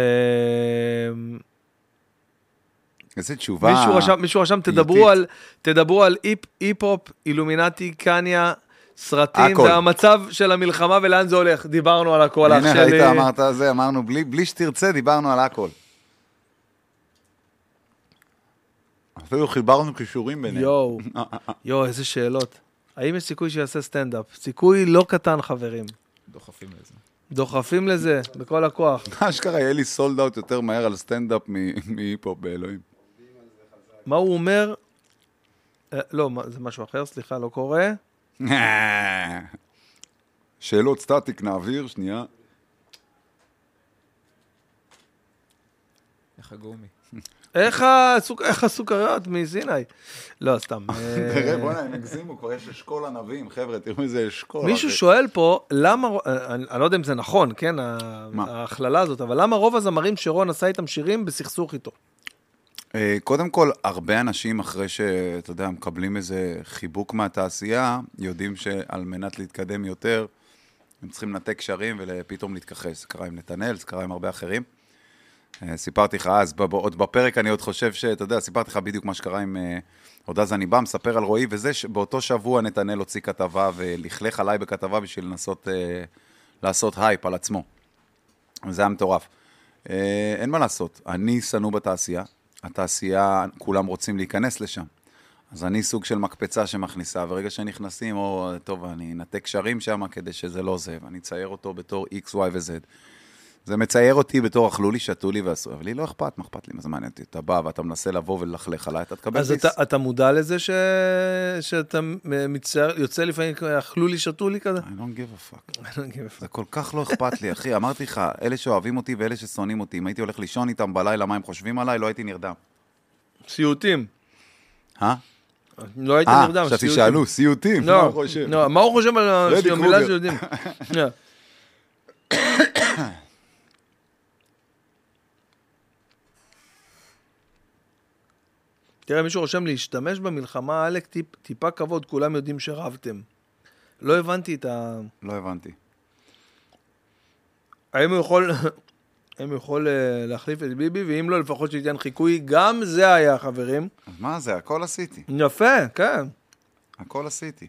איזה תשובה. מישהו רשם, מישהו רשם, תדברו. על, תדברו על היפ- היפ-הופ, אילומינטי, קניה, סרטים, הכל. והמצב של המלחמה ולאן זה הולך. דיברנו על הכל, אח הנה, שלי. ראית, אמרת זה, אמרנו, בלי, בלי שתרצה, דיברנו על הכל. אפילו חיברנו קישורים ביניהם. יואו, יואו, איזה שאלות. האם יש סיכוי שיעשה סטנדאפ? סיכוי לא קטן, חברים. דוחפים לזה. דוחפים לזה, בכל הכוח. אשכרה יהיה לי sold out יותר מהר על סטנדאפ מ- מהיפ-הופ באלוהים. מה הוא אומר? אה, לא, זה משהו אחר, סליחה, לא קורה. שאלות סטטיק נעביר, שנייה. איך הגומי. איך הסוכ- איך הסוכריות מסיני? לא, סתם. אה, תראה, בוא'נה, הם הגזימו, כבר יש אשכול ענבים, חבר'ה, תראו איזה אשכול. מישהו אחי. שואל פה, למה, אה, אני לא יודע אם זה נכון, כן? ההכללה הזאת, אבל למה רוב הזמרים שרון עשה איתם שירים בסכסוך איתו? אה, קודם כל, הרבה אנשים אחרי שאתה יודע, מקבלים איזה חיבוק מהתעשייה, יודעים שעל מנת להתקדם יותר, הם צריכים לנתק קשרים ופתאום להתכחש. זה קרה עם נתנאל, זה קרה עם הרבה אחרים. אה, סיפרתי לך אז, עוד בפרק אני עוד חושב שאתה יודע, סיפרתי לך בדיוק מה שקרה עם... אה, עוד אז אני בא, מספר על רועי, וזה שבאותו שבוע נתנאל הוציא כתבה ולכלך עליי בכתבה בשביל לנסות אה, לעשות הייפ על עצמו. וזה היה מטורף. אה, אין מה לעשות, אני שנוא בתעשייה, התעשייה, כולם רוצים להיכנס לשם. אז אני סוג של מקפצה שמכניסה, וברגע שנכנסים, או, טוב, אני אנתק קשרים שם כדי שזה לא זה, ואני אצייר אותו בתור X, Y ו-Z. זה מצייר אותי בתור אכלו לי, שתו לי ועשו, אבל לי לא אכפת, מה אכפת לי, מה זה מעניין אותי? אתה בא ואתה מנסה לבוא וללכלך עליי, אתה תקבל אז diss. אתה, אתה מודע לזה ש... שאתה מצטער, יוצא לפעמים, אכלו לי, שתו לי כזה? I don't give a fuck. I don't give a fuck. זה כל כך לא אכפת לי, אחי. אמרתי לך, אלה שאוהבים אותי ואלה ששונאים אותי, אם הייתי הולך לישון איתם בלילה, מה הם חושבים עליי, לא הייתי נרדם. סיוטים. אה? לא הייתי אה, נרדם, חשבתי סיוטים. שאלו, סיוטים, מה לא, הוא חושב? לא, מה הוא חושב על פרדי המילה קרוגר. סיוטים? שנייה. תראה, מישהו רושם להשתמש במלחמה, עלק, טיפ, טיפה כבוד, כולם יודעים שרבתם. לא הבנתי את ה... לא הבנתי. האם הוא יכול... האם הוא יכול אה, להחליף את ביבי, ואם לא, לפחות שייתן חיקוי. גם זה היה, חברים. אז מה זה, הכל עשיתי. יפה, כן. הכל עשיתי.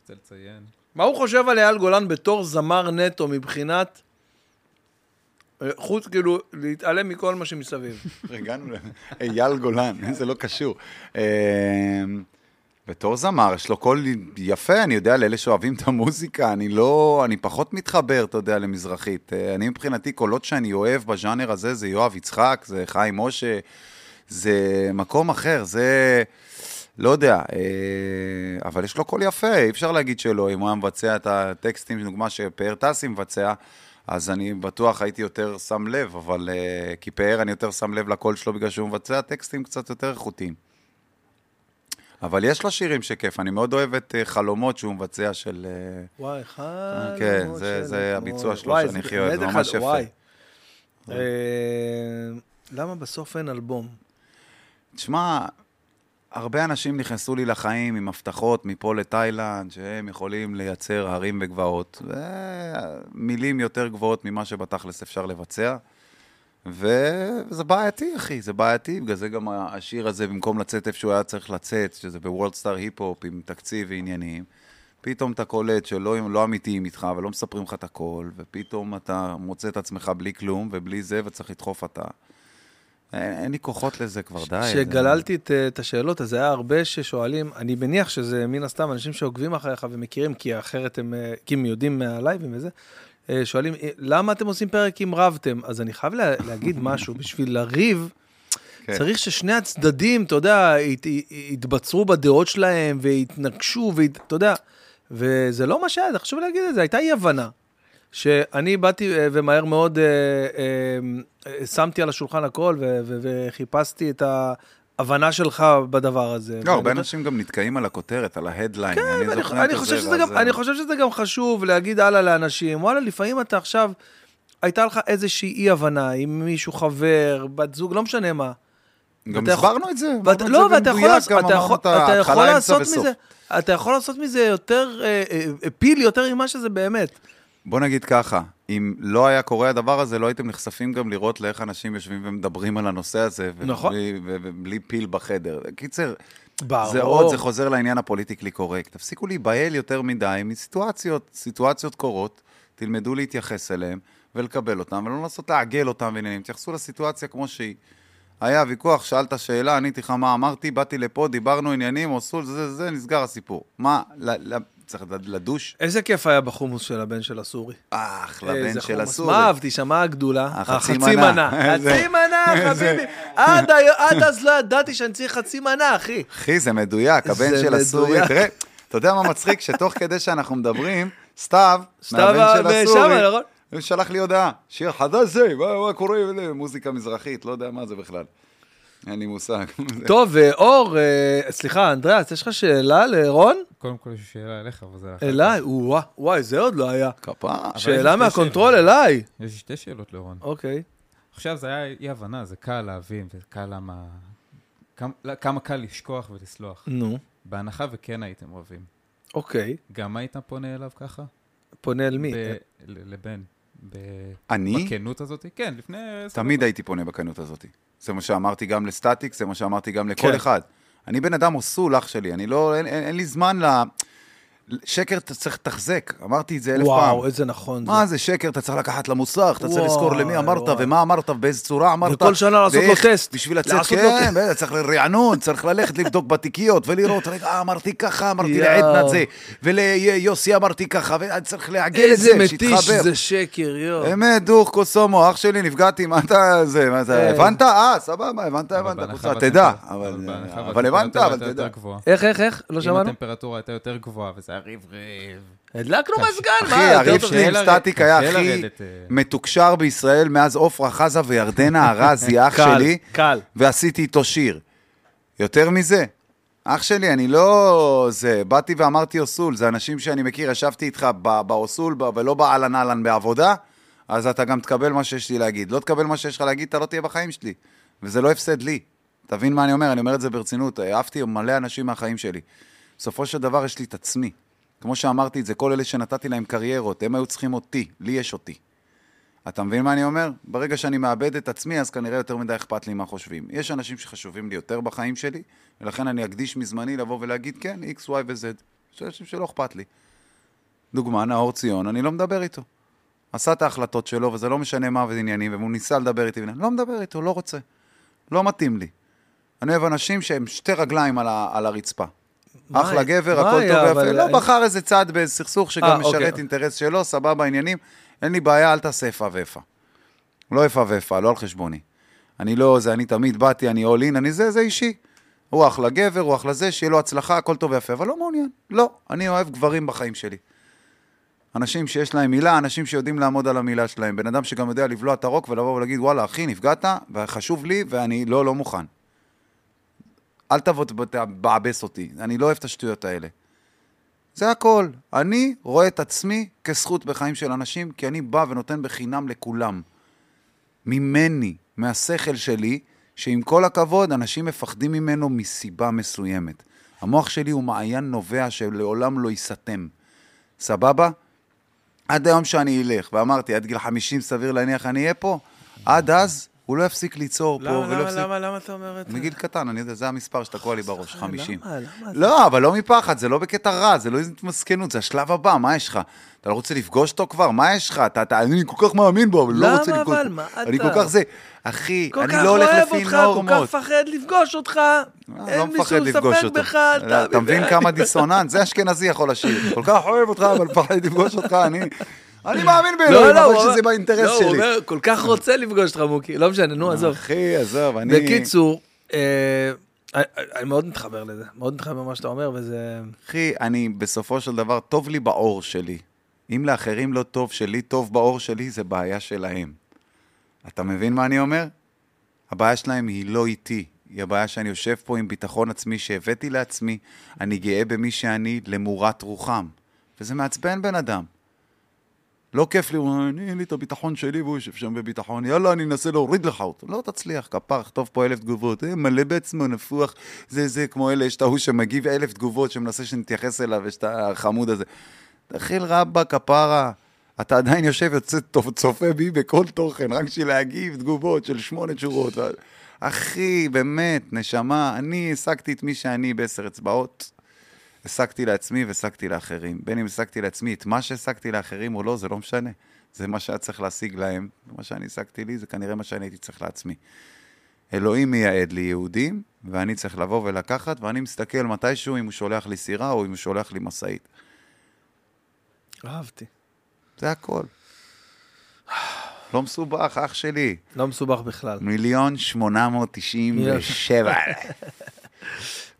רוצה לציין. מה הוא חושב על אייל גולן בתור זמר נטו מבחינת... חוץ, כאילו, להתעלם מכל מה שמסביב. הגענו לאייל גולן, זה לא קשור. אה, בתור זמר, יש לו קול יפה, אני יודע, לאלה שאוהבים את המוזיקה, אני לא, אני פחות מתחבר, אתה יודע, למזרחית. אה, אני מבחינתי, קולות שאני אוהב בז'אנר הזה, זה יואב יצחק, זה חיים משה, זה מקום אחר, זה, לא יודע, אה, אבל יש לו קול יפה, אי אפשר להגיד שלא, אם הוא היה מבצע את הטקסטים, דוגמה שפאר טסי מבצע, אז אני בטוח הייתי יותר שם לב, אבל אה, כי פאר אני יותר שם לב לקול שלו בגלל שהוא מבצע טקסטים קצת יותר איכותיים. אבל יש לו שירים שכיף, אני מאוד אוהב את אה, חלומות שהוא מבצע של... אה, וואי, חלומות כן, זה- של זה אתמול. הביצוע שלו שאני זה הכי אוהב, זה ממש יפה. וואי. אה, למה בסוף אין אלבום? תשמע, הרבה אנשים נכנסו לי לחיים עם הבטחות מפה לתאילנד, שהם יכולים לייצר הרים וגבעות, ומילים יותר גבוהות ממה שבתכלס אפשר לבצע. וזה בעייתי, אחי, זה בעייתי, בגלל זה גם השיר הזה, במקום לצאת איפה שהוא היה צריך לצאת, שזה בוורלד סטאר היפ-הופ עם תקציב ועניינים, פתאום אתה קולט שלא לא אמיתיים איתך ולא מספרים לך את הכל, ופתאום אתה מוצא את עצמך בלי כלום ובלי זה, וצריך לדחוף אתה. אין, אין לי כוחות לזה כבר, די. כשגללתי את, את השאלות, אז היה הרבה ששואלים, אני מניח שזה מן הסתם אנשים שעוקבים אחריך ומכירים, כי אחרת הם, אה, כי הם יודעים מהלייבים וזה, אה, שואלים, "אה, למה אתם עושים פרק אם רבתם? אז אני חייב לה, להגיד משהו, בשביל לריב, כן. צריך ששני הצדדים, אתה יודע, ית, יתבצרו בדעות שלהם ויתנגשו, ואתה יודע, וזה לא מה שהיה, חשוב להגיד את זה, הייתה אי-הבנה. שאני באתי אה, ומהר מאוד אה, אה, שמתי על השולחן הכל וחיפשתי את ההבנה שלך בדבר הזה. לא, הרבה אנשים גם נתקעים על הכותרת, על ההדליין. כן, אני חושב זה, שזה גם- זה- אני חושב שזה גם חשוב להגיד הלאה לאנשים, וואלה, לפעמים אתה עכשיו, הייתה לך איזושהי אי-הבנה עם מישהו, חבר, בת זוג, לא משנה מה. גם הסברנו את זה, אמרנו ואתה- את לא, ואתה יכול גם אתה יכול- את אתה יכול לעשות. מזה, אתה יכול לעשות מזה יותר אה, אה, פיל יותר ממה שזה באמת. בוא נגיד ככה, אם לא היה קורה הדבר הזה, לא הייתם נחשפים גם לראות לאיך אנשים יושבים ומדברים על הנושא הזה, נכון. ובלי- פיל בחדר. קיצר, ברור. זה עוד, זה חוזר לעניין הפוליטיקלי קורקט. תפסיקו להיבהל יותר מדי מסיטואציות, סיטואציות קורות, תלמדו להתייחס אליהן ולקבל אותן, ולא לנסות לעגל אותן ועניינים. תייחסו לסיטואציה כמו שהיא. היה ויכוח, שאלת שאלה, עניתי לך מה אמרתי, באתי לפה, דיברנו עניינים, עשו זה, זה, זה, נסגר הסיפור. מה, צריך לדוש? איזה כיף היה בחומוס של הבן של הסורי. אחלה, איזה בן של. הסורי. מה אהבתי שם, מה הגדולה? החצי מנה. חצי מנה, חביבי. עד אז לא ידעתי שאני צריך חצי מנה, אחי. אחי, זה מדויק, הבן של הסורי. תראה, אתה יודע מה מצחיק? שתוך כדי שאנחנו מדברים, סתיו, מהבן של הסורי, נכון? הוא שלח לי הודעה, שיר חדש זה, מה קורה, מוזיקה מזרחית, לא יודע מה זה בכלל. אין לי מושג. טוב, אה, אור, אה, סליחה, אנדריאס, יש לך שאלה לרון? קודם כל יש לי שאלה אליך, אבל זה... אליי? וואי, זה עוד לא היה. כפרה. יש שאלה מה control. אליי. יש לי שתי שאלות לרון. אוקיי. עכשיו זה היה אי הבנה, זה קל להבין, וקל למה... כמה- כמה קל לשכוח ולסלוח. נו, בהנחה וכן הייתם אוהבים. אוקיי. גם היית פונה אליו ככה? פונה אל מי? לבן. ב- אני? בכנות הזאת? כן, לפני... תמיד דקות. הייתי פונה בכנות הזאת. זה מה שאמרתי גם לסטטיק, זה מה שאמרתי גם לכל כן. אחד. אני בן אדם אוסול, אח שלי, אני לא, אין, אין, אין לי זמן ל... שקר אתה צריך לתחזק, אמרתי את זה אלף פעם. וואו, איזה נכון מה זה. זה שקר? אתה צריך לקחת למוסך, אתה צריך לזכור למי אמרת וואי. ומה אמרת ובאיזה צורה אמרת. וכל שנה לעשות לו ואיך, טסט. בשביל לצאת, לו כן. בטח, צריך רענון, צריך ללכת לבדוק בתיקיות ולראות, רגע, אה, אמרתי ככה, אמרתי. לעדנה זה, וליוסי אמרתי ככה, ואני צריך לעגל את איזה זה, מתיש שיתחבר. זה שקר, יואו. אמת, דוך, קוסומו, אח שלי, נפגעתי, מה אתה, זה, מה זה, אה. הבנת? אה, סבבה, הבנת, הבנת, תדע, אבל הבנת, אבל תדע. איך, איך, איך? לא אם שמענו? הטמפרטורה הייתה יותר גבוהה, וזה היה ריב ריב. הדלקנו. מזגן, אחי, מה? יותר הריב? שלי עם סטטיק היה הכי אה. מתוקשר בישראל מאז עופרה חזה וירדנה ארזי, אח קל, שלי, קל. ועשיתי איתו שיר. יותר מזה, אח שלי, אני לא... זה, באתי ואמרתי אוסול, זה אנשים שאני מכיר, ישבתי איתך באוסול ולא באהלן אהלן בעבודה, אז אתה גם תקבל מה שיש לי להגיד. לא תקבל מה שיש לך להגיד, אתה לא תהיה בחיים שלי. וזה לא הפסד לי. תבין מה אני אומר? אני אומר את זה ברצינות. העפתי מלא אנשים מהחיים שלי. בסופו של דבר יש לי את עצמי. כמו שאמרתי את זה, כל אלה שנתתי להם קריירות, הם היו צריכים אותי, לי יש אותי. אתה מבין מה אני אומר? ברגע שאני מאבד את עצמי, אז כנראה יותר מדי אכפת לי מה חושבים. יש אנשים שחשובים לי יותר בחיים שלי, ולכן אני אקדיש מזמני לבוא ולהגיד, כן, X, Y ו-Z. יש אנשים שלא אכפת לי. דוגמה, נאור ציון, אני לא מדבר איתו. עשה את ההחלטות שלו, וזה לא משנה מה ועניינים, והוא ניסה לדבר איתי, לא מדבר איתו, לא רוצה. לא מתאים לי. אני אוהב אנשים שהם שתי רגליים על, ה- על הרצפה. אחלה גבר, הכל טוב ויפה. לא, בחר איזה צד בסכסוך אה, שגם אוקיי. משרת אינטרס שלו, סבבה עניינים. אין לי בעיה, אל תעשה איפה ואיפה. לא איפה ואיפה, לא על חשבוני. אני לא, זה אני תמיד באתי, אני all in, אני זה, זה אישי. הוא אחלה גבר, הוא אחלה זה, שיהיה לו הצלחה, הכל טוב ויפה, אבל לא מעוניין. לא, אני אוהב גברים בחיים שלי. אנשים שיש להם מילה, אנשים שיודעים לעמוד על המילה שלהם. בן אדם שגם יודע לבלוע את הרוק ולבוא ולהגיד, וואלה, אחי, נפגעת, וחשוב לי, ואני לא, לא מוכן. אל תבוא תבעבס אותי, אני לא אוהב את השטויות האלה. זה הכל. אני רואה את עצמי כזכות בחיים של אנשים, כי אני בא ונותן בחינם לכולם. ממני, מהשכל שלי, שעם כל הכבוד, אנשים מפחדים ממנו מסיבה מסוימת. המוח שלי הוא מעיין נובע שלעולם לא ייסתם. סבבה? עד היום שאני אלך, ואמרתי, עד גיל 50 סביר להניח אני אהיה פה, עד אז הוא לא יפסיק ליצור פה, למה, ולא למה, יפסיק... למה, למה אתה אומר את זה? מגיל קטן, אני יודע, זה המספר שתקוע לי בראש, 50. למה? למה? לא, אבל לא מפחד, זה לא בקטע רע, זה לא התמסכנות, זה השלב הבא, מה יש לך? אתה לא רוצה לפגוש אותו כבר? מה יש לך? אתה, אתה, אני כל כך מאמין בו, אבל לא למה רוצה לפגוש אבל? אותו. מה אני אתה? כל כך זה... אחי, כל אני כך לא הולך אוהב לפי אותך, נורמות. כל כך מפחד לפגוש אותך, לא אין מפחד מישהו לפגוש ספק. בך, אתה אתה מבין כמה דיסוננס? זה אשכנזי יכול לשיר. כל כך אוהב אותך, אבל מפחד לפגוש אותך, אני... אני מאמין באלוהים, לא, לא, אבל שזה באינטרס לא, הוא שלי. אומר, כל כך רוצה לפגוש אותך, מוקי. לא משנה, נו, עזוב. אחי, עזוב, אני... בקיצור, אה, אני אני מאוד מתחבר לזה, מאוד מתחבר למה שאתה אומר, וזה... אחי, אני בסופו של דבר, טוב לי בעור שלי. אם לאחרים לא טוב, שלי טוב בעור שלי, זה בעיה שלהם. אתה מבין מה אני אומר? הבעיה שלהם היא לא איתי. היא הבעיה שאני יושב פה עם ביטחון עצמי שהבאתי לעצמי, אני גאה במי שאני למורת רוחם. וזה מעצבן בן אדם. לא כיף לי, הוא אומר, אין לי את הביטחון שלי, והוא יושב שם בביטחון, יאללה, אני אנסה להוריד לך אותו. לא תצליח, כפר, כתוב פה אלף תגובות, אה, מלא בעצמו, נפוח, זה זה, כמו אלה, יש את ההוא שמגיב אלף תגובות, שמנסה שנתייחס אליו, יש את החמוד הזה. תכיל רבא, כפרה, אתה עדיין יושב, יוצא, צופה בי בכל תוכן, רק בשביל להגיב תגובות של שמונה שורות. אחי, באמת, נשמה, אני השגתי את מי שאני בעשר אצבעות. השגתי לעצמי והשגתי לאחרים. בין אם השגתי לעצמי את מה שהשגתי לאחרים או לא, זה לא משנה. זה מה שהיה צריך להשיג להם, מה שאני השגתי לי, זה כנראה מה שאני הייתי צריך לעצמי. אלוהים מייעד לי יהודים, ואני צריך לבוא ולקחת, ואני מסתכל מתישהו אם הוא שולח לי סירה או אם הוא שולח לי משאית. אהבתי. זה הכל. לא מסובך, אח שלי. לא מסובך בכלל. מיליון שמונה מאות תשעים ושבע.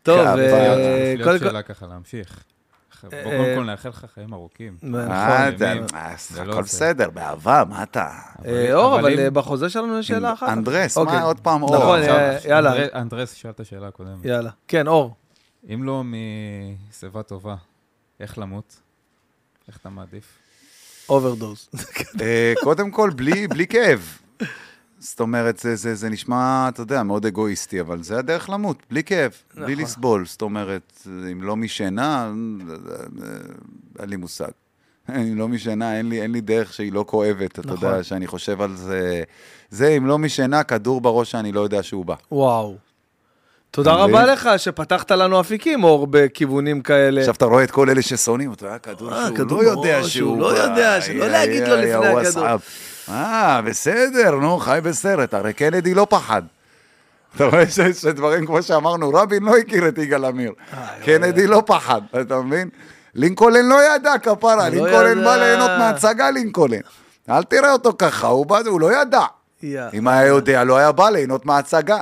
טוב, כפרה. אה, יש לי קודם כל... שאלה ככה להמשיך. בוא אה, קודם כל נאחל לך חיים ארוכים. נכון. מה אתה, ימים. אה, זה לא הכל זה. בסדר, באהבה, מה אתה? אור, אבל בחוזה שלנו יש שאלה אחת. אנדרס, אוקיי. מה עוד פעם אור? נכון, עכשיו, אה, יאללה, אנדרס- שאל את השאלה הקודמת. יאללה. כן, אור. אם לא משיבה טובה, איך למות? איך אתה מעדיף? אוברדוז. קודם כל, בלי, בלי כאב. זאת אומרת, זה, זה, זה נשמע, אתה יודע, מאוד אגואיסטי, אבל זה הדרך למות, בלי כאב, בלי נכון. לסבול. זאת אומרת, אם לא משינה, אין לי מושג. אם לא משינה, אין לי, אין לי דרך שהיא לא כואבת, אתה נכון. יודע, שאני חושב על זה. זה, אם לא משינה, כדור בראש שאני לא יודע שהוא בא. וואו. תודה רבה? לך שפתחת לנו אפיקים, אור, בכיוונים כאלה. עכשיו אתה רואה את כל אלה ששונאים אותו, היה כדור אה, שהוא כדור לא יודע שהוא שהוא לא. יודע, שלא להגיד לו לפני הכדור. אה, בסדר, נו, חי בסרט, הרי קנדי לא פחד. אתה רואה ש- שדברים כמו שאמרנו, רבין לא הכיר את יגאל עמיר. אה, קנדי לא פחד, אתה מבין? לינקולן לא ידע, כפרה, לא לינקולן. בא ליהנות מההצגה, לינקולן. אל תראה אותו ככה, הוא לא ידע. אם היה יודע, לא היה בא ליהנות מההצגה.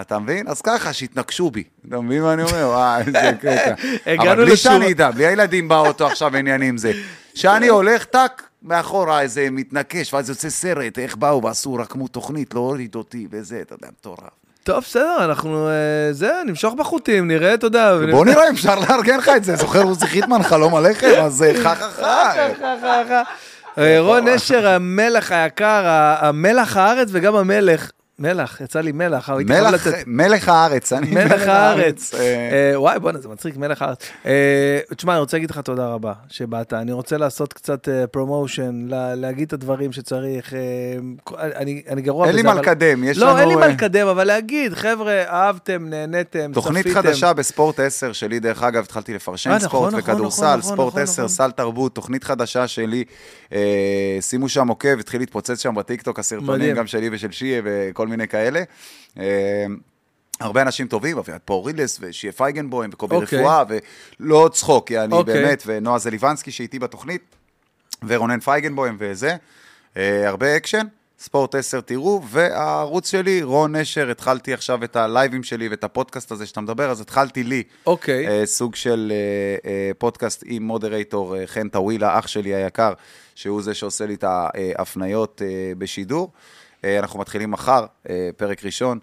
אתה מבין? אז ככה, שיתנקשו בי. אתה מבין מה אני אומר? וואי, איזה קטע. אבל בלי שאני אדע, בלי הילדים באוטו עכשיו עניינים זה. שאני הולך, טאק, מאחורה איזה מתנקש, ואז יוצא סרט, איך באו ועשו, רקמו תוכנית, לא הוריד אותי וזה, אתה יודע, מטורף. טוב, בסדר, אנחנו... אה, זה, נמשוך בחוטים, נראה, אתה יודע. בוא נראה אפשר לארגן לך את זה. זוכר עוזי חיטמן, חלום עליכם? אז חה חה חה. רון נשר, המלך היקר, המלח הארץ וגם המלך. מלח, יצא לי מלח, אבל מלך- לתת... מלך הארץ, אני מלך הארץ. אה, אה, וואי, בואנה, זה מצחיק, מלך הארץ. אה, תשמע, אני רוצה להגיד לך תודה רבה שבאת. אני רוצה לעשות קצת promotion, להגיד את הדברים שצריך. אה, אני אני גרוע אין לי בזה, מה אבל- לקדם, יש לא, אין לי לנו, מה אה, לקדם, אבל להגיד, חבר'ה, אהבתם, נהניתם, תוכנית צפיתם. חדשה בספורט 10 שלי, דרך אגב, התחלתי אה, לפרשן נכון, ספורט נכון, וכדורסל, נכון, נכון, ספורט נכון, 10, נכון. סל תרבות, תוכנית חדשה שלי, אה, שימו שם עוקב, התחיל להתפוצץ שם בטיקטוק, הסרטונים. גם שלי ושל שיה וכל מיני כאלה. אה, הרבה אנשים טובים, אביעד פורילס ושיהיה פייגנבוים וקובי אוקיי. רפואה, ולא צחוק, יעני, אוקיי. באמת, ונועה זליבנסקי שאיתי בתוכנית, ורונן פייגנבוים וזה. אה, הרבה אקשן, ספורט 10 תראו, והערוץ שלי, רון נשר, התחלתי עכשיו את הלייבים שלי ואת הפודקאסט הזה שאתה מדבר, אז התחלתי לי. אוקיי. אה, סוג של אה, אה, פודקאסט עם moderator אה, חן טווילה, אח שלי היקר, שהוא זה שעושה לי את ההפניות אה, בשידור. אה, אנחנו מתחילים מחר, אה, פרק ראשון.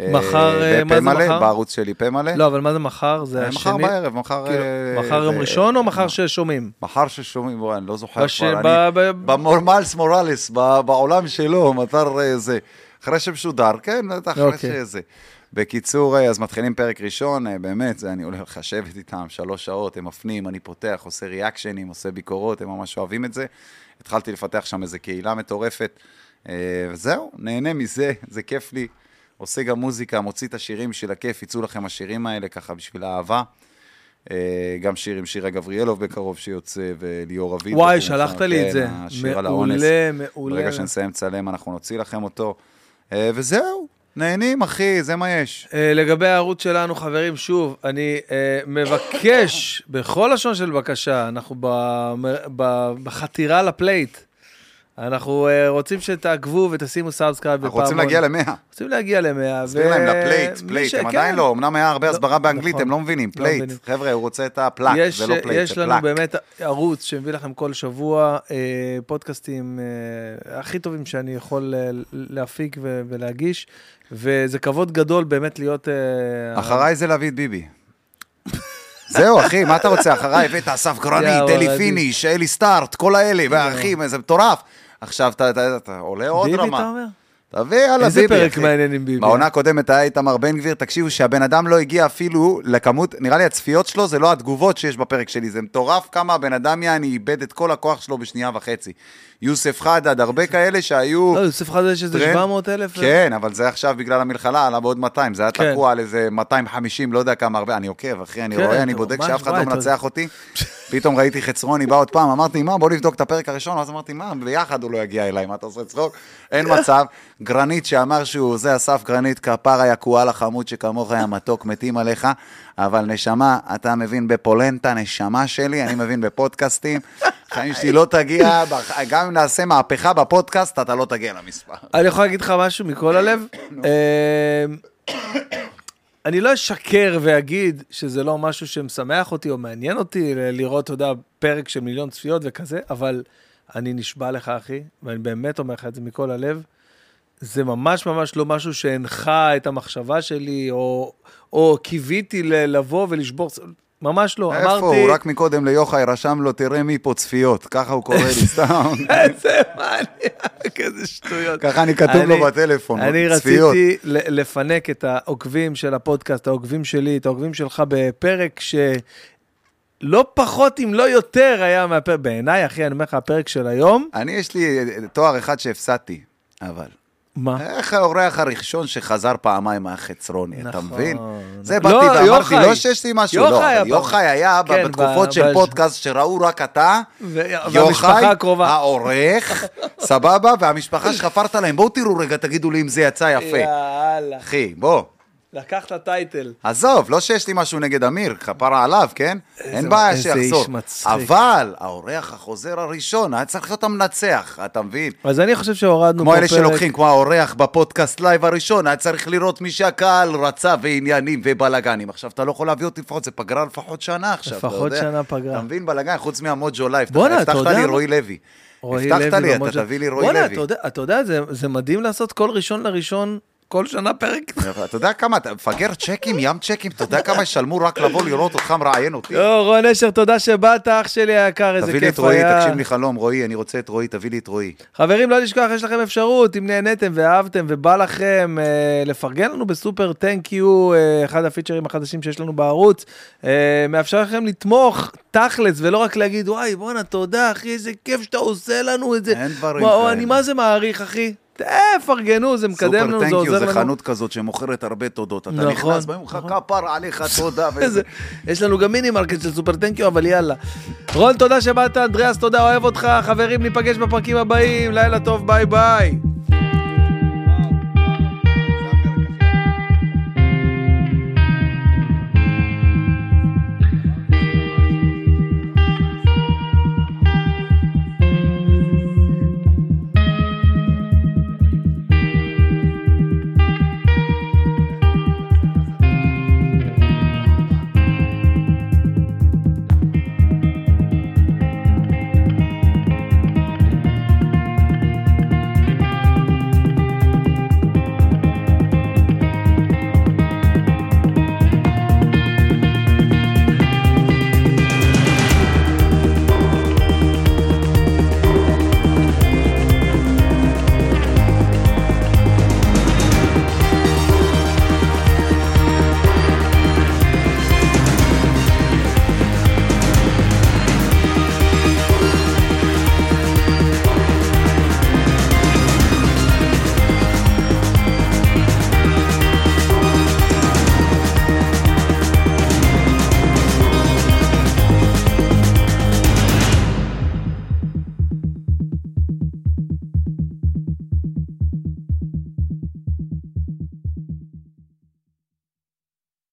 אה, מחר, מה בפה זה מלא, מחר? בערוץ שלי פה מלא. לא, אבל מה זה מחר? זה השני? מחר בערב, מחר... כאילו, מחר יום ראשון או מחר ששומעים? מחר ששומעים, בוא, אני לא זוכר כבר, במורמלס מורליס, ב- בעולם שלו, מטר זה. אחרי שמשודר, כן, בטח, אחרי אוקיי. שזה. בקיצור, אז מתחילים פרק ראשון, באמת, זה, אני הולך לשבת איתם שלוש שעות, הם מפנים, אני פותח, עושה ריאקשנים, עושה ביקורות, הם ממש אוהבים את זה. התחלתי לפתח שם איזו קהילה מטורפת, וזהו, נהנה מזה, זה כיף לי. עושה גם מוזיקה, מוציא את השירים של הכיף, יצאו לכם השירים האלה ככה בשביל האהבה. אה, גם שיר עם שירה גבריאלוב בקרוב שיוצא, וליאור אביב. וואי, שלחת לי את כן, זה. השיר על מעולה, האונס. מעולה. ברגע שנסיים לצלם, אנחנו נוציא לכם אותו. אה, וזהו, נהנים, אחי, זה מה יש. אה, לגבי הערוץ שלנו, חברים, שוב, אני אה, מבקש, בכל לשון של בקשה, אנחנו בחתירה ל plate, אנחנו אה, רוצים שתעקבו ותשימו subscribe אנחנו רוצים להגיע למאה. רוצים להגיע למאה. תסביר להם, ל plate, plate, ש- הם כן. עדיין לא, אמנם היה הרבה לא, הסברה באנגלית, נכון. הם לא מבינים, לא plate. מבינים. חבר'ה, הוא רוצה את ה plaque, יש, זה לא plate, יש לנו plaque. באמת ערוץ שמביא לכם כל שבוע אה, פודקאסטים אה, הכי טובים שאני יכול אה, להפיק ו- ולהגיש, וזה כבוד גדול באמת להיות... אה, אחריי זה להביא את ביבי. זהו, אחי, מה אתה רוצה? אחריי הבאת אסף אלי עדיף. פיניש, אלי start, כל האלה, ואחי, זה מטורף. עכשיו אתה- אתה אתה עולה עוד ביבי, רמה. אתה אומר? תביא, יאללה, איזה ביבי, פרק אחי. מעניין עם ביבי? בעונה הקודמת היה איתמר בן גביר, תקשיבו שהבן אדם לא הגיע אפילו לכמות, נראה לי הצפיות שלו זה לא התגובות שיש בפרק שלי, זה מטורף כמה הבן אדם יעני איבד את כל הכוח שלו בשנייה וחצי. יוסף חדד, הרבה כאלה שהיו... לא, יוסף חדד יש איזה טרנד. 700 אלף. כן, אבל זה עכשיו בגלל המלחמה, עלה בעוד 200, זה היה כן. תקוע על איזה 250, לא יודע כמה הרבה, אני עוקב, אחי, אני כן, רואה, אני בודק שאף אחד לא מנצח אותי. פתאום ראיתי חצרוני בא עוד פעם, אמרתי, מה, בוא נבדוק את הפרק הראשון, ואז אמרתי, מה, ביחד הוא לא יגיע אליי, מה אתה עושה צחוק? אין מצב. גרנית שאמר שהוא, זה אסף גרנית, כפר היקואל החמוד שכמוך היה מתוק, מתים עליך, אבל נשמה, אתה מבין בפולנטה, נשמה שלי, אני מבין בפודקאסטים. חיים שלי לא תגיע, גם אם נעשה מהפכה בפודקאסט, אתה לא תגיע למספר. אני יכול להגיד לך משהו מכל הלב? אה, אני לא אשקר ואגיד שזה לא משהו שמשמח אותי או מעניין אותי לראות, אתה יודע, פרק של מיליון צפיות וכזה, אבל אני נשבע לך, אחי, ואני באמת אומר לך את זה מכל הלב, זה ממש ממש לא משהו שהנחה את המחשבה שלי, או, או קיוויתי לבוא ולשבור, ממש לא. איפה אמרתי, הוא? רק מקודם ליוחאי רשם לו, תראה מי פה צפיות. ככה הוא קורא לי, סתם. איזה מניאק, איזה שטויות. ככה אני כתוב לו אני- בטלפון, אני צפיות. רציתי ל- לפנק את העוקבים של הפודקאסט, העוקבים שלי, את העוקבים שלך בפרק שלא פחות אם לא יותר היה מהפרק, בעיניי, אחי, אני אומר לך, הפרק של היום, אני, יש לי תואר אחד שהפסדתי, אבל. מה? איך האורח הראשון שחזר פעמיים מהחצרוני, אתה נכון, מבין? נכון. זה לא, באתי ואמרתי, יוחאי. לא שיש לי משהו, לא, יוחאי אבל אבל- יוחאי היה כן, בתקופות ב- של ב- פודקאסט שראו רק אתה, ו- יוחאי. העורך, סבבה, והמשפחה שחפרת להם, בואו תראו רגע, תגידו לי אם זה יצא יפה. יאללה, אחי, בוא. לקחת title. עזוב, לא שיש לי משהו נגד אמיר, כפרה עליו, כן? אין בעיה איזה שיחזור. איש מצחיק. אבל האורח החוזר הראשון היה צריך להיות המנצח, אתה מבין? אז אני חושב שהורדנו כמו פה אלה פרק. שלוקחים, כמו האורח בפודקאסט live הראשון, היה צריך לראות מי שהקהל רצה ועניינים ובלאגנים. עכשיו, אתה לא יכול להביא אותי לפחות, זה פגרה לפחות שנה עכשיו, אתה לפחות יודע. שנה פגרה. אתה מבין בלאגן, חוץ מהמוג'ו לייב. בואנה, אתה הבטחת יודע לי מה? רועי לוי. רועי הבטחת לי, אתה תביא לי רועי בואנה, לוי. יודע- אתה יודע, זה- זה מדהים לעשות כל ראשון לראשון, כל שנה פרק. אתה יודע כמה, אתה מפגר צ'קים, ים צ'קים, אתה יודע כמה ישלמו רק לבוא לראות אותך מראיין אותי? יואו, רון אשר, תודה שבאת, אח שלי היקר, איזה תביא לי את כיף רועי, היה. תקשיב לי חלום, רועי, אני רוצה את רועי, תביא לי את רועי. חברים, לא לשכוח, יש לכם אפשרות, אם נהניתם ואהבתם ובא לכם אה, לפרגן לנו בסופר תנק יו, אה, אחד הפיצ'רים החדשים שיש לנו בערוץ, אה, מאפשר לכם לתמוך תכלס, ולא רק להגיד, וואי, בואנה, תודה, אחי, איזה כיף שאתה עושה לנו את זה. אין דברים כאלה. אני מה זה מעריך, אחי. תפרגנו, זה מקדם לנו, סופר זה טנקיו עוזר זה לנו. חנות כזאת שמוכרת הרבה תודות. אתה נכון, נכנס, באים לך כפר עליך תודה. יש לנו גם מיני מרקט של super thank you, אבל יאללה. רון, תודה שבאת, אנדריאס, תודה, אוהב אותך. חברים, ניפגש בפרקים הבאים, לילה טוב, ביי ביי.